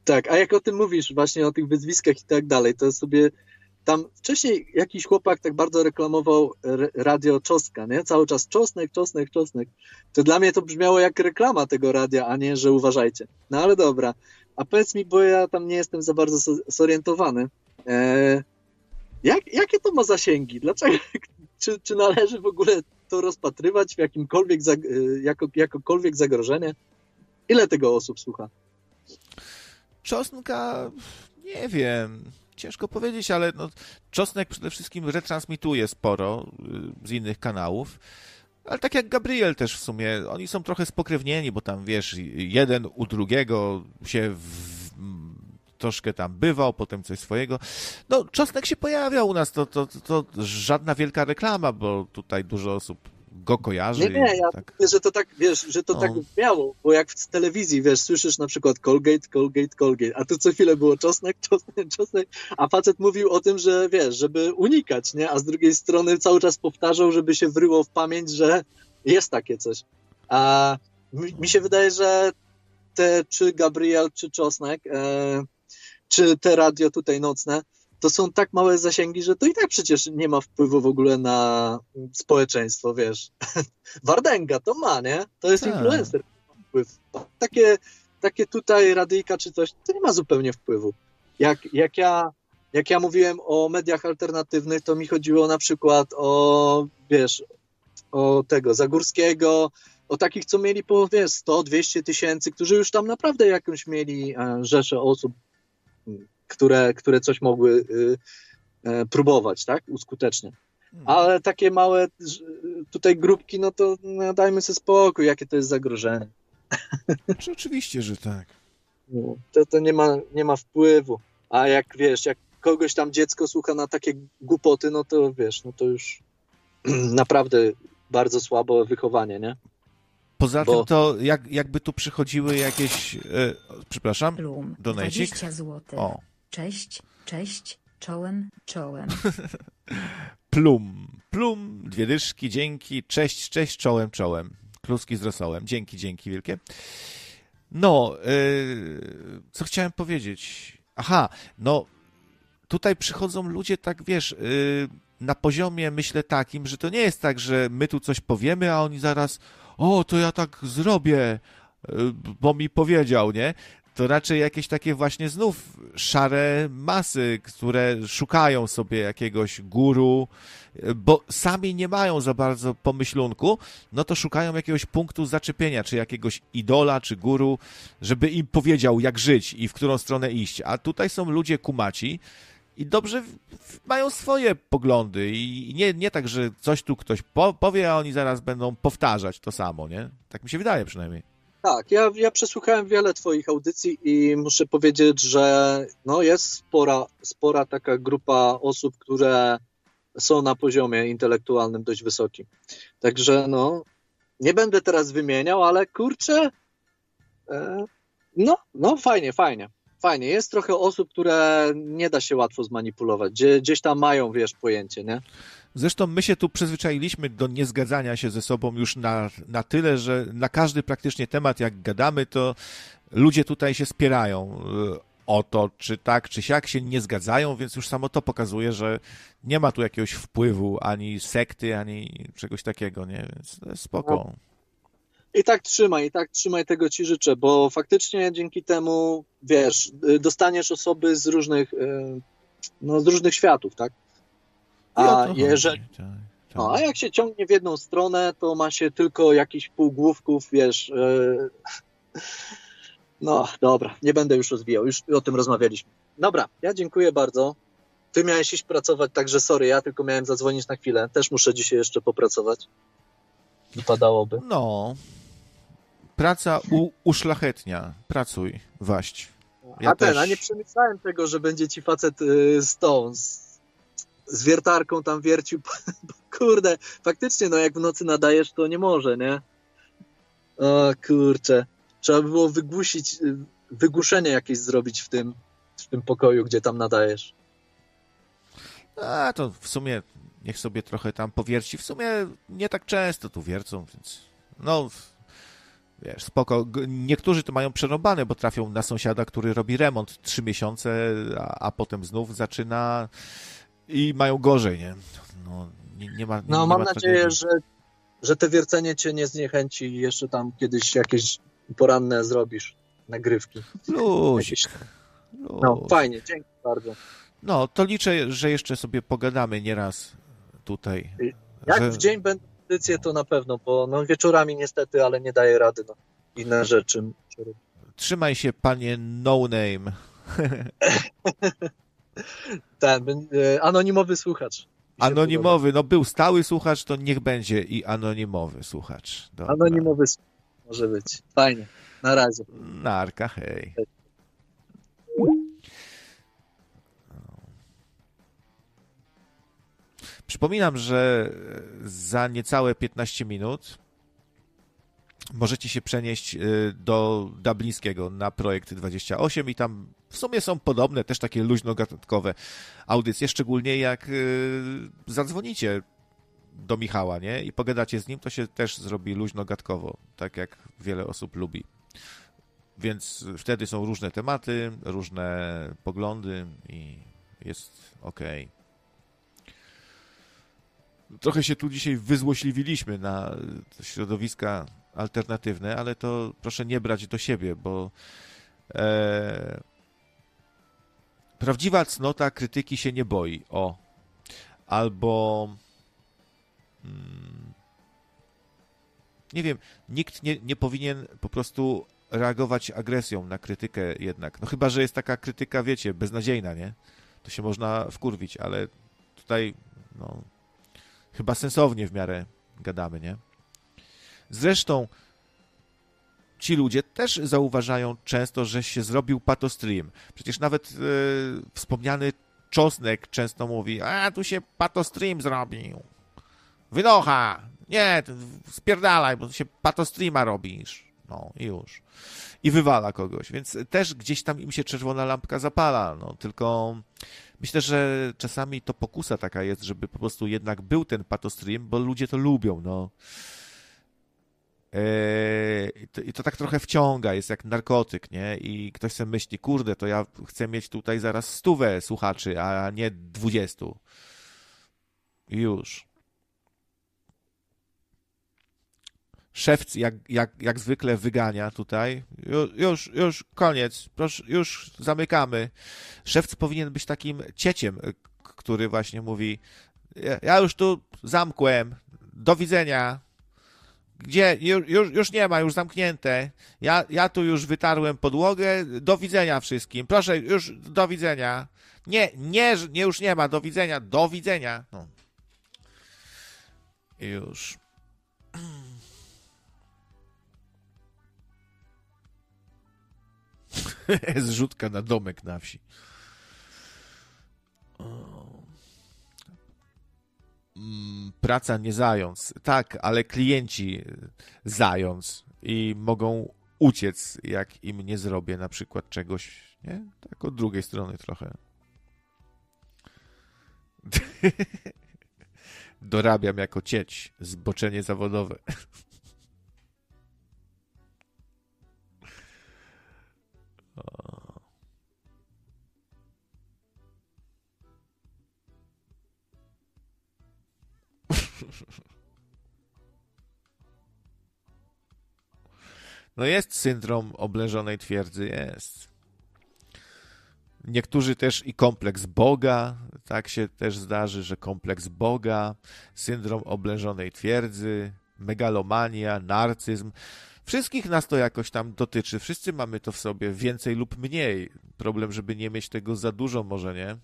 Tak, a jak o tym mówisz, właśnie o tych wyzwiskach i tak dalej, to sobie tam wcześniej jakiś chłopak tak bardzo reklamował r- radio Czostka, nie? Cały czas czosnek, czosnek, czosnek. To dla mnie to brzmiało jak reklama tego radia, a nie, że uważajcie. No ale dobra. A powiedz mi, bo ja tam nie jestem za bardzo zorientowany. E, jak, jakie to ma zasięgi? Dlaczego? Czy, czy należy w ogóle to rozpatrywać w jakimkolwiek, e, jako, jakokolwiek zagrożenie? Ile tego osób słucha? Czosnka, nie wiem, ciężko powiedzieć, ale no, Czosnek przede wszystkim retransmituje sporo y, z innych kanałów. Ale tak jak Gabriel też w sumie, oni są trochę spokrewnieni, bo tam wiesz, jeden u drugiego się troszkę tam bywał, potem coś swojego. No, Czosnek się pojawiał u nas, to, to, to, to żadna wielka reklama, bo tutaj dużo osób go kojarzy. Nie, nie, ja tak. mówię, że to tak, wiesz, że to No. tak miało, bo jak w telewizji, wiesz, słyszysz na przykład Colgate, Colgate, Colgate, a tu co chwilę było czosnek, [laughs] czosnek, czosnek, a facet mówił o tym, że wiesz, żeby unikać, nie, a z drugiej strony cały czas powtarzał, żeby się wryło w pamięć, że jest takie coś. A mi, mi się wydaje, że te, czy Gabriel, czy Czosnek, e, czy te radio tutaj nocne, to są tak małe zasięgi, że to i tak przecież nie ma wpływu w ogóle na społeczeństwo, wiesz. [laughs] Wardęga to ma, nie? To jest Tak. influencer. Wpływ. Takie, takie tutaj radyjka czy coś, to nie ma zupełnie wpływu. jak, jak, ja, jak ja mówiłem o mediach alternatywnych, to mi chodziło na przykład o, wiesz, o tego Zagórskiego, o takich, co mieli po wiesz, 100-200 tysięcy, którzy już tam naprawdę jakąś mieli e, rzeszę osób, które, które coś mogły y, e, próbować, tak, uskutecznie. Ale takie małe ż- tutaj grupki, no to no, dajmy sobie spokój, jakie to jest zagrożenie. Znaczy, oczywiście, że tak. No, To, to nie, ma, nie ma wpływu. A jak wiesz, jak kogoś tam dziecko słucha na takie głupoty, no to wiesz, no to już [clears throat] naprawdę bardzo słabo wychowanie, nie? Poza Bo- tym to jak, jakby tu przychodziły jakieś... E, przepraszam, Plum, donajcik? 20 zł. O, Cześć, cześć, czołem, czołem. [laughs] plum, plum, dwie dyszki, dzięki, cześć, cześć, czołem, czołem. Kluski z rosołem, dzięki, dzięki wielkie. No, e, co chciałem powiedzieć? Aha, no tutaj przychodzą ludzie tak, wiesz, y, na poziomie myślę takim, że to nie jest tak, że my tu coś powiemy, a oni zaraz, o, to ja tak zrobię, y, bo mi powiedział, nie? To raczej jakieś takie właśnie znów szare masy, które szukają sobie jakiegoś guru, y, bo sami nie mają za bardzo pomyślunku, no to szukają jakiegoś punktu zaczepienia, czy jakiegoś idola, czy guru, żeby im powiedział, jak żyć i w którą stronę iść. A tutaj są ludzie kumaci, i dobrze mają swoje poglądy i nie, nie tak, że coś tu ktoś po, powie, a oni zaraz będą powtarzać to samo, nie? Tak mi się wydaje przynajmniej. Tak, ja, ja przesłuchałem wiele Twoich audycji i muszę powiedzieć, że no jest spora, spora taka grupa osób, które są na poziomie intelektualnym dość wysokim. Także no, nie będę teraz wymieniał, ale kurczę, e, no, no fajnie, fajnie. Fajnie. Jest trochę osób, które nie da się łatwo zmanipulować. Gdzie, gdzieś tam mają, wiesz, pojęcie, nie? Zresztą my się tu przyzwyczailiśmy do niezgadzania się ze sobą już na, na tyle, że na każdy praktycznie temat, jak gadamy, to ludzie tutaj się spierają y, o to, czy tak, czy siak się nie zgadzają, więc już samo to pokazuje, że nie ma tu jakiegoś wpływu ani sekty, ani czegoś takiego, nie? Więc spoko. I tak trzymaj, i tak trzymaj, tego ci życzę, bo faktycznie dzięki temu, wiesz, dostaniesz osoby z różnych, y, no, z różnych światów, tak? I o A jeżeli, chodzi, tak, no, a jak się ciągnie w jedną stronę, to ma się tylko jakiś półgłówków, wiesz, y, [laughs] no, dobra, nie będę już rozwijał, już o tym rozmawialiśmy. Dobra, ja dziękuję bardzo. Ty miałeś iść pracować, także sorry, ja tylko miałem zadzwonić na chwilę. Też muszę dzisiaj jeszcze popracować. Wypadałoby. No. Praca u, uszlachetnia. Pracuj, waść. Ja a ten, też. a nie przemyślałem tego, że będzie ci facet y, z tą, z, z wiertarką tam wiercił. [laughs] Kurde, faktycznie, no jak w nocy nadajesz, to nie może, nie? O kurczę. Trzeba by było wygłusić, y, wygłuszenie jakieś zrobić w tym, w tym pokoju, gdzie tam nadajesz. A to w sumie niech sobie trochę tam powierci. W sumie nie tak często tu wiercą, więc no wiesz, spoko. Niektórzy to mają przerąbane, bo trafią na sąsiada, który robi remont trzy miesiące, a, a potem znów zaczyna i mają gorzej, nie? No, nie, nie ma nie, No nie mam ma nadzieję, tragedii. że, że te wiercenie cię nie zniechęci i jeszcze tam kiedyś jakieś poranne zrobisz nagrywki. Luzik. Jakieś- No fajnie, dzięki bardzo. No, to liczę, że jeszcze sobie pogadamy nieraz tutaj. Jak że... w dzień będą edycje, to na pewno, bo no, wieczorami niestety, ale nie daję rady. No. Inne rzeczy. Trzymaj się, panie No Name. [laughs] Ten, e, anonimowy słuchacz. Anonimowy, no był stały słuchacz, to niech będzie i anonimowy słuchacz. Dobra. Anonimowy słuchacz może być. Fajnie. Na razie. Narka, hej. Przypominam, że za niecałe 15 minut możecie się przenieść y, do Dublińskiego na projekt 28 i tam w sumie są podobne, też takie luźno-gatunkowe audycje, szczególnie jak y, zadzwonicie do Michała, nie? I pogadacie z nim, to się też zrobi luźno-gatkowo, tak jak wiele osób lubi. Więc wtedy są różne tematy, różne poglądy i jest okej. Trochę się tu dzisiaj wyzłośliwiliśmy na środowiska alternatywne, ale to proszę nie brać do siebie, bo e, prawdziwa cnota krytyki się nie boi. O. Albo. Mm, nie wiem, nikt nie, nie powinien po prostu reagować agresją na krytykę jednak. No chyba, że jest taka krytyka, wiecie, beznadziejna, nie? To się można wkurwić, ale tutaj, no, chyba sensownie w miarę gadamy, nie? Zresztą ci ludzie też zauważają często, że się zrobił patostream. Przecież nawet e, wspomniany Czosnek często mówi, a tu się patostream zrobił. Wynocha! Nie, spierdalaj, bo tu się patostreama robisz. No i już. I wywala kogoś, więc też gdzieś tam im się czerwona lampka zapala, no tylko myślę, że czasami to pokusa taka jest, żeby po prostu jednak był ten patostream, bo ludzie to lubią, no. Eee, I to, I to tak trochę wciąga, jest jak narkotyk, nie? I ktoś sobie myśli, kurde, to ja chcę mieć tutaj zaraz stówę słuchaczy, a nie dwudziestu. Już. Szewc jak, jak, jak zwykle wygania tutaj. Ju, już, już, koniec. Proszę, już zamykamy. Szewc powinien być takim cieciem, k- który właśnie mówi ja, już tu zamkłem. Do widzenia. Gdzie? Już, już, nie ma, już zamknięte. Ja, ja tu już wytarłem podłogę. Do widzenia wszystkim. Proszę, już do widzenia. Nie, nie, nie już nie ma. Do widzenia. Do widzenia. No. Już. [clears throat] [laughs] Zrzutka na domek na wsi. Mm, Praca nie zając. Tak, ale klienci zając i mogą uciec, jak im nie zrobię na przykład czegoś, nie? Tak od drugiej strony trochę. [laughs] Dorabiam jako cieć, zboczenie zawodowe. [laughs] No jest syndrom oblężonej twierdzy, jest. Niektórzy też i kompleks Boga, tak się też zdarzy, że kompleks Boga, syndrom oblężonej twierdzy, megalomania, narcyzm. Wszystkich nas to jakoś tam dotyczy. Wszyscy mamy to w sobie, więcej lub mniej. Problem, żeby nie mieć tego za dużo, może nie?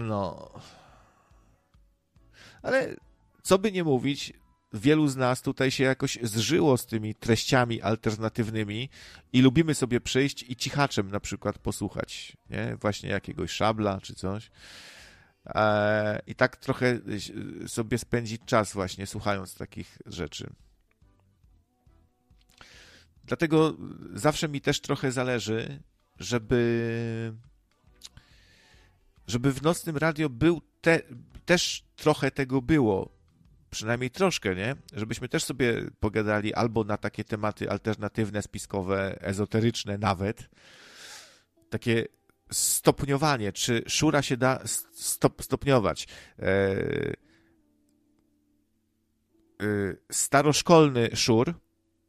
No. Ale co by nie mówić, wielu z nas tutaj się jakoś zżyło z tymi treściami alternatywnymi i lubimy sobie przyjść i cichaczem na przykład posłuchać, nie? Właśnie jakiegoś szabla czy coś. E, I tak trochę sobie spędzić czas właśnie słuchając takich rzeczy. Dlatego zawsze mi też trochę zależy, żeby żeby w nocnym radio był te, też trochę tego było, przynajmniej troszkę, nie? Żebyśmy też sobie pogadali albo na takie tematy alternatywne, spiskowe, ezoteryczne nawet, takie stopniowanie, czy szura się da stop, stopniować. E, staroszkolny szur,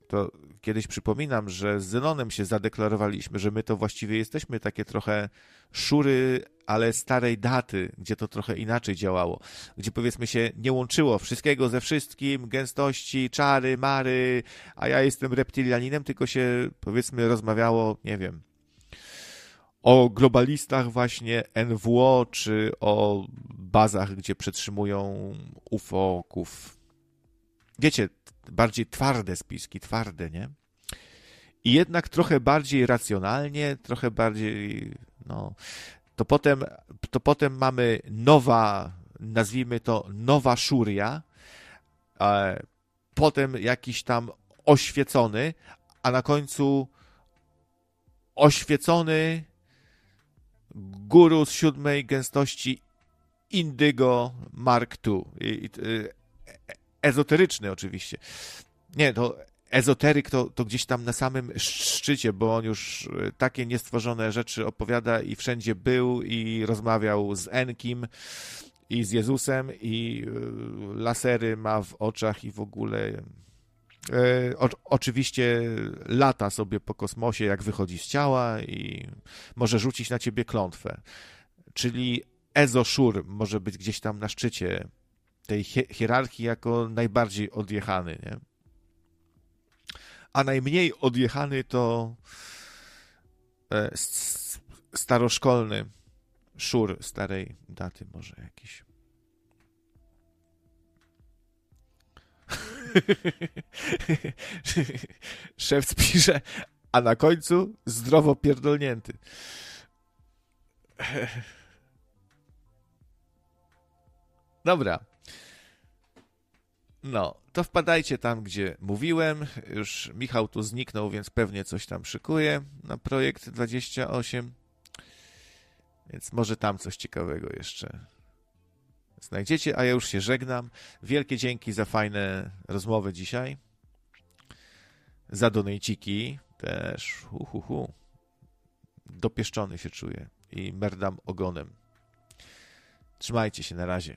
to kiedyś przypominam, że z Zenonem się zadeklarowaliśmy, że my to właściwie jesteśmy takie trochę szury, ale starej daty, gdzie to trochę inaczej działało, gdzie powiedzmy się nie łączyło wszystkiego ze wszystkim, gęstości, czary, mary, a ja jestem reptilianinem, tylko się powiedzmy rozmawiało, nie wiem, o globalistach właśnie NWO, czy o bazach, gdzie przetrzymują UFO-ków. Wiecie, bardziej twarde spiski, twarde, nie? I jednak trochę bardziej racjonalnie, trochę bardziej, no, to potem, to potem mamy nowa, nazwijmy to nowa szuria, e, potem jakiś tam oświecony, a na końcu oświecony guru z siódmej gęstości Indygo Mark II. I, i, ezoteryczny oczywiście. Nie, to ezoteryk to, to gdzieś tam na samym szczycie, bo on już takie niestworzone rzeczy opowiada i wszędzie był i rozmawiał z Enkim i z Jezusem i lasery ma w oczach i w ogóle E, o, oczywiście lata sobie po kosmosie, jak wychodzi z ciała i może rzucić na ciebie klątwę. Czyli Ezo Shur może być gdzieś tam na szczycie tej hi- hierarchii jako najbardziej odjechany, nie? A najmniej odjechany to e, staroszkolny szur starej daty może jakiś. [laughs] Szewc pisze, a na końcu zdrowo pierdolnięty. [laughs] Dobra. No, to wpadajcie tam, gdzie mówiłem. Już Michał tu zniknął, więc pewnie coś tam szykuje na projekt 28. Więc może tam coś ciekawego jeszcze znajdziecie, a ja już się żegnam. Wielkie dzięki za fajne rozmowy dzisiaj. Za donejciki też. Hu, hu, hu. Dopieszczony się czuję i merdam ogonem. Trzymajcie się, na razie.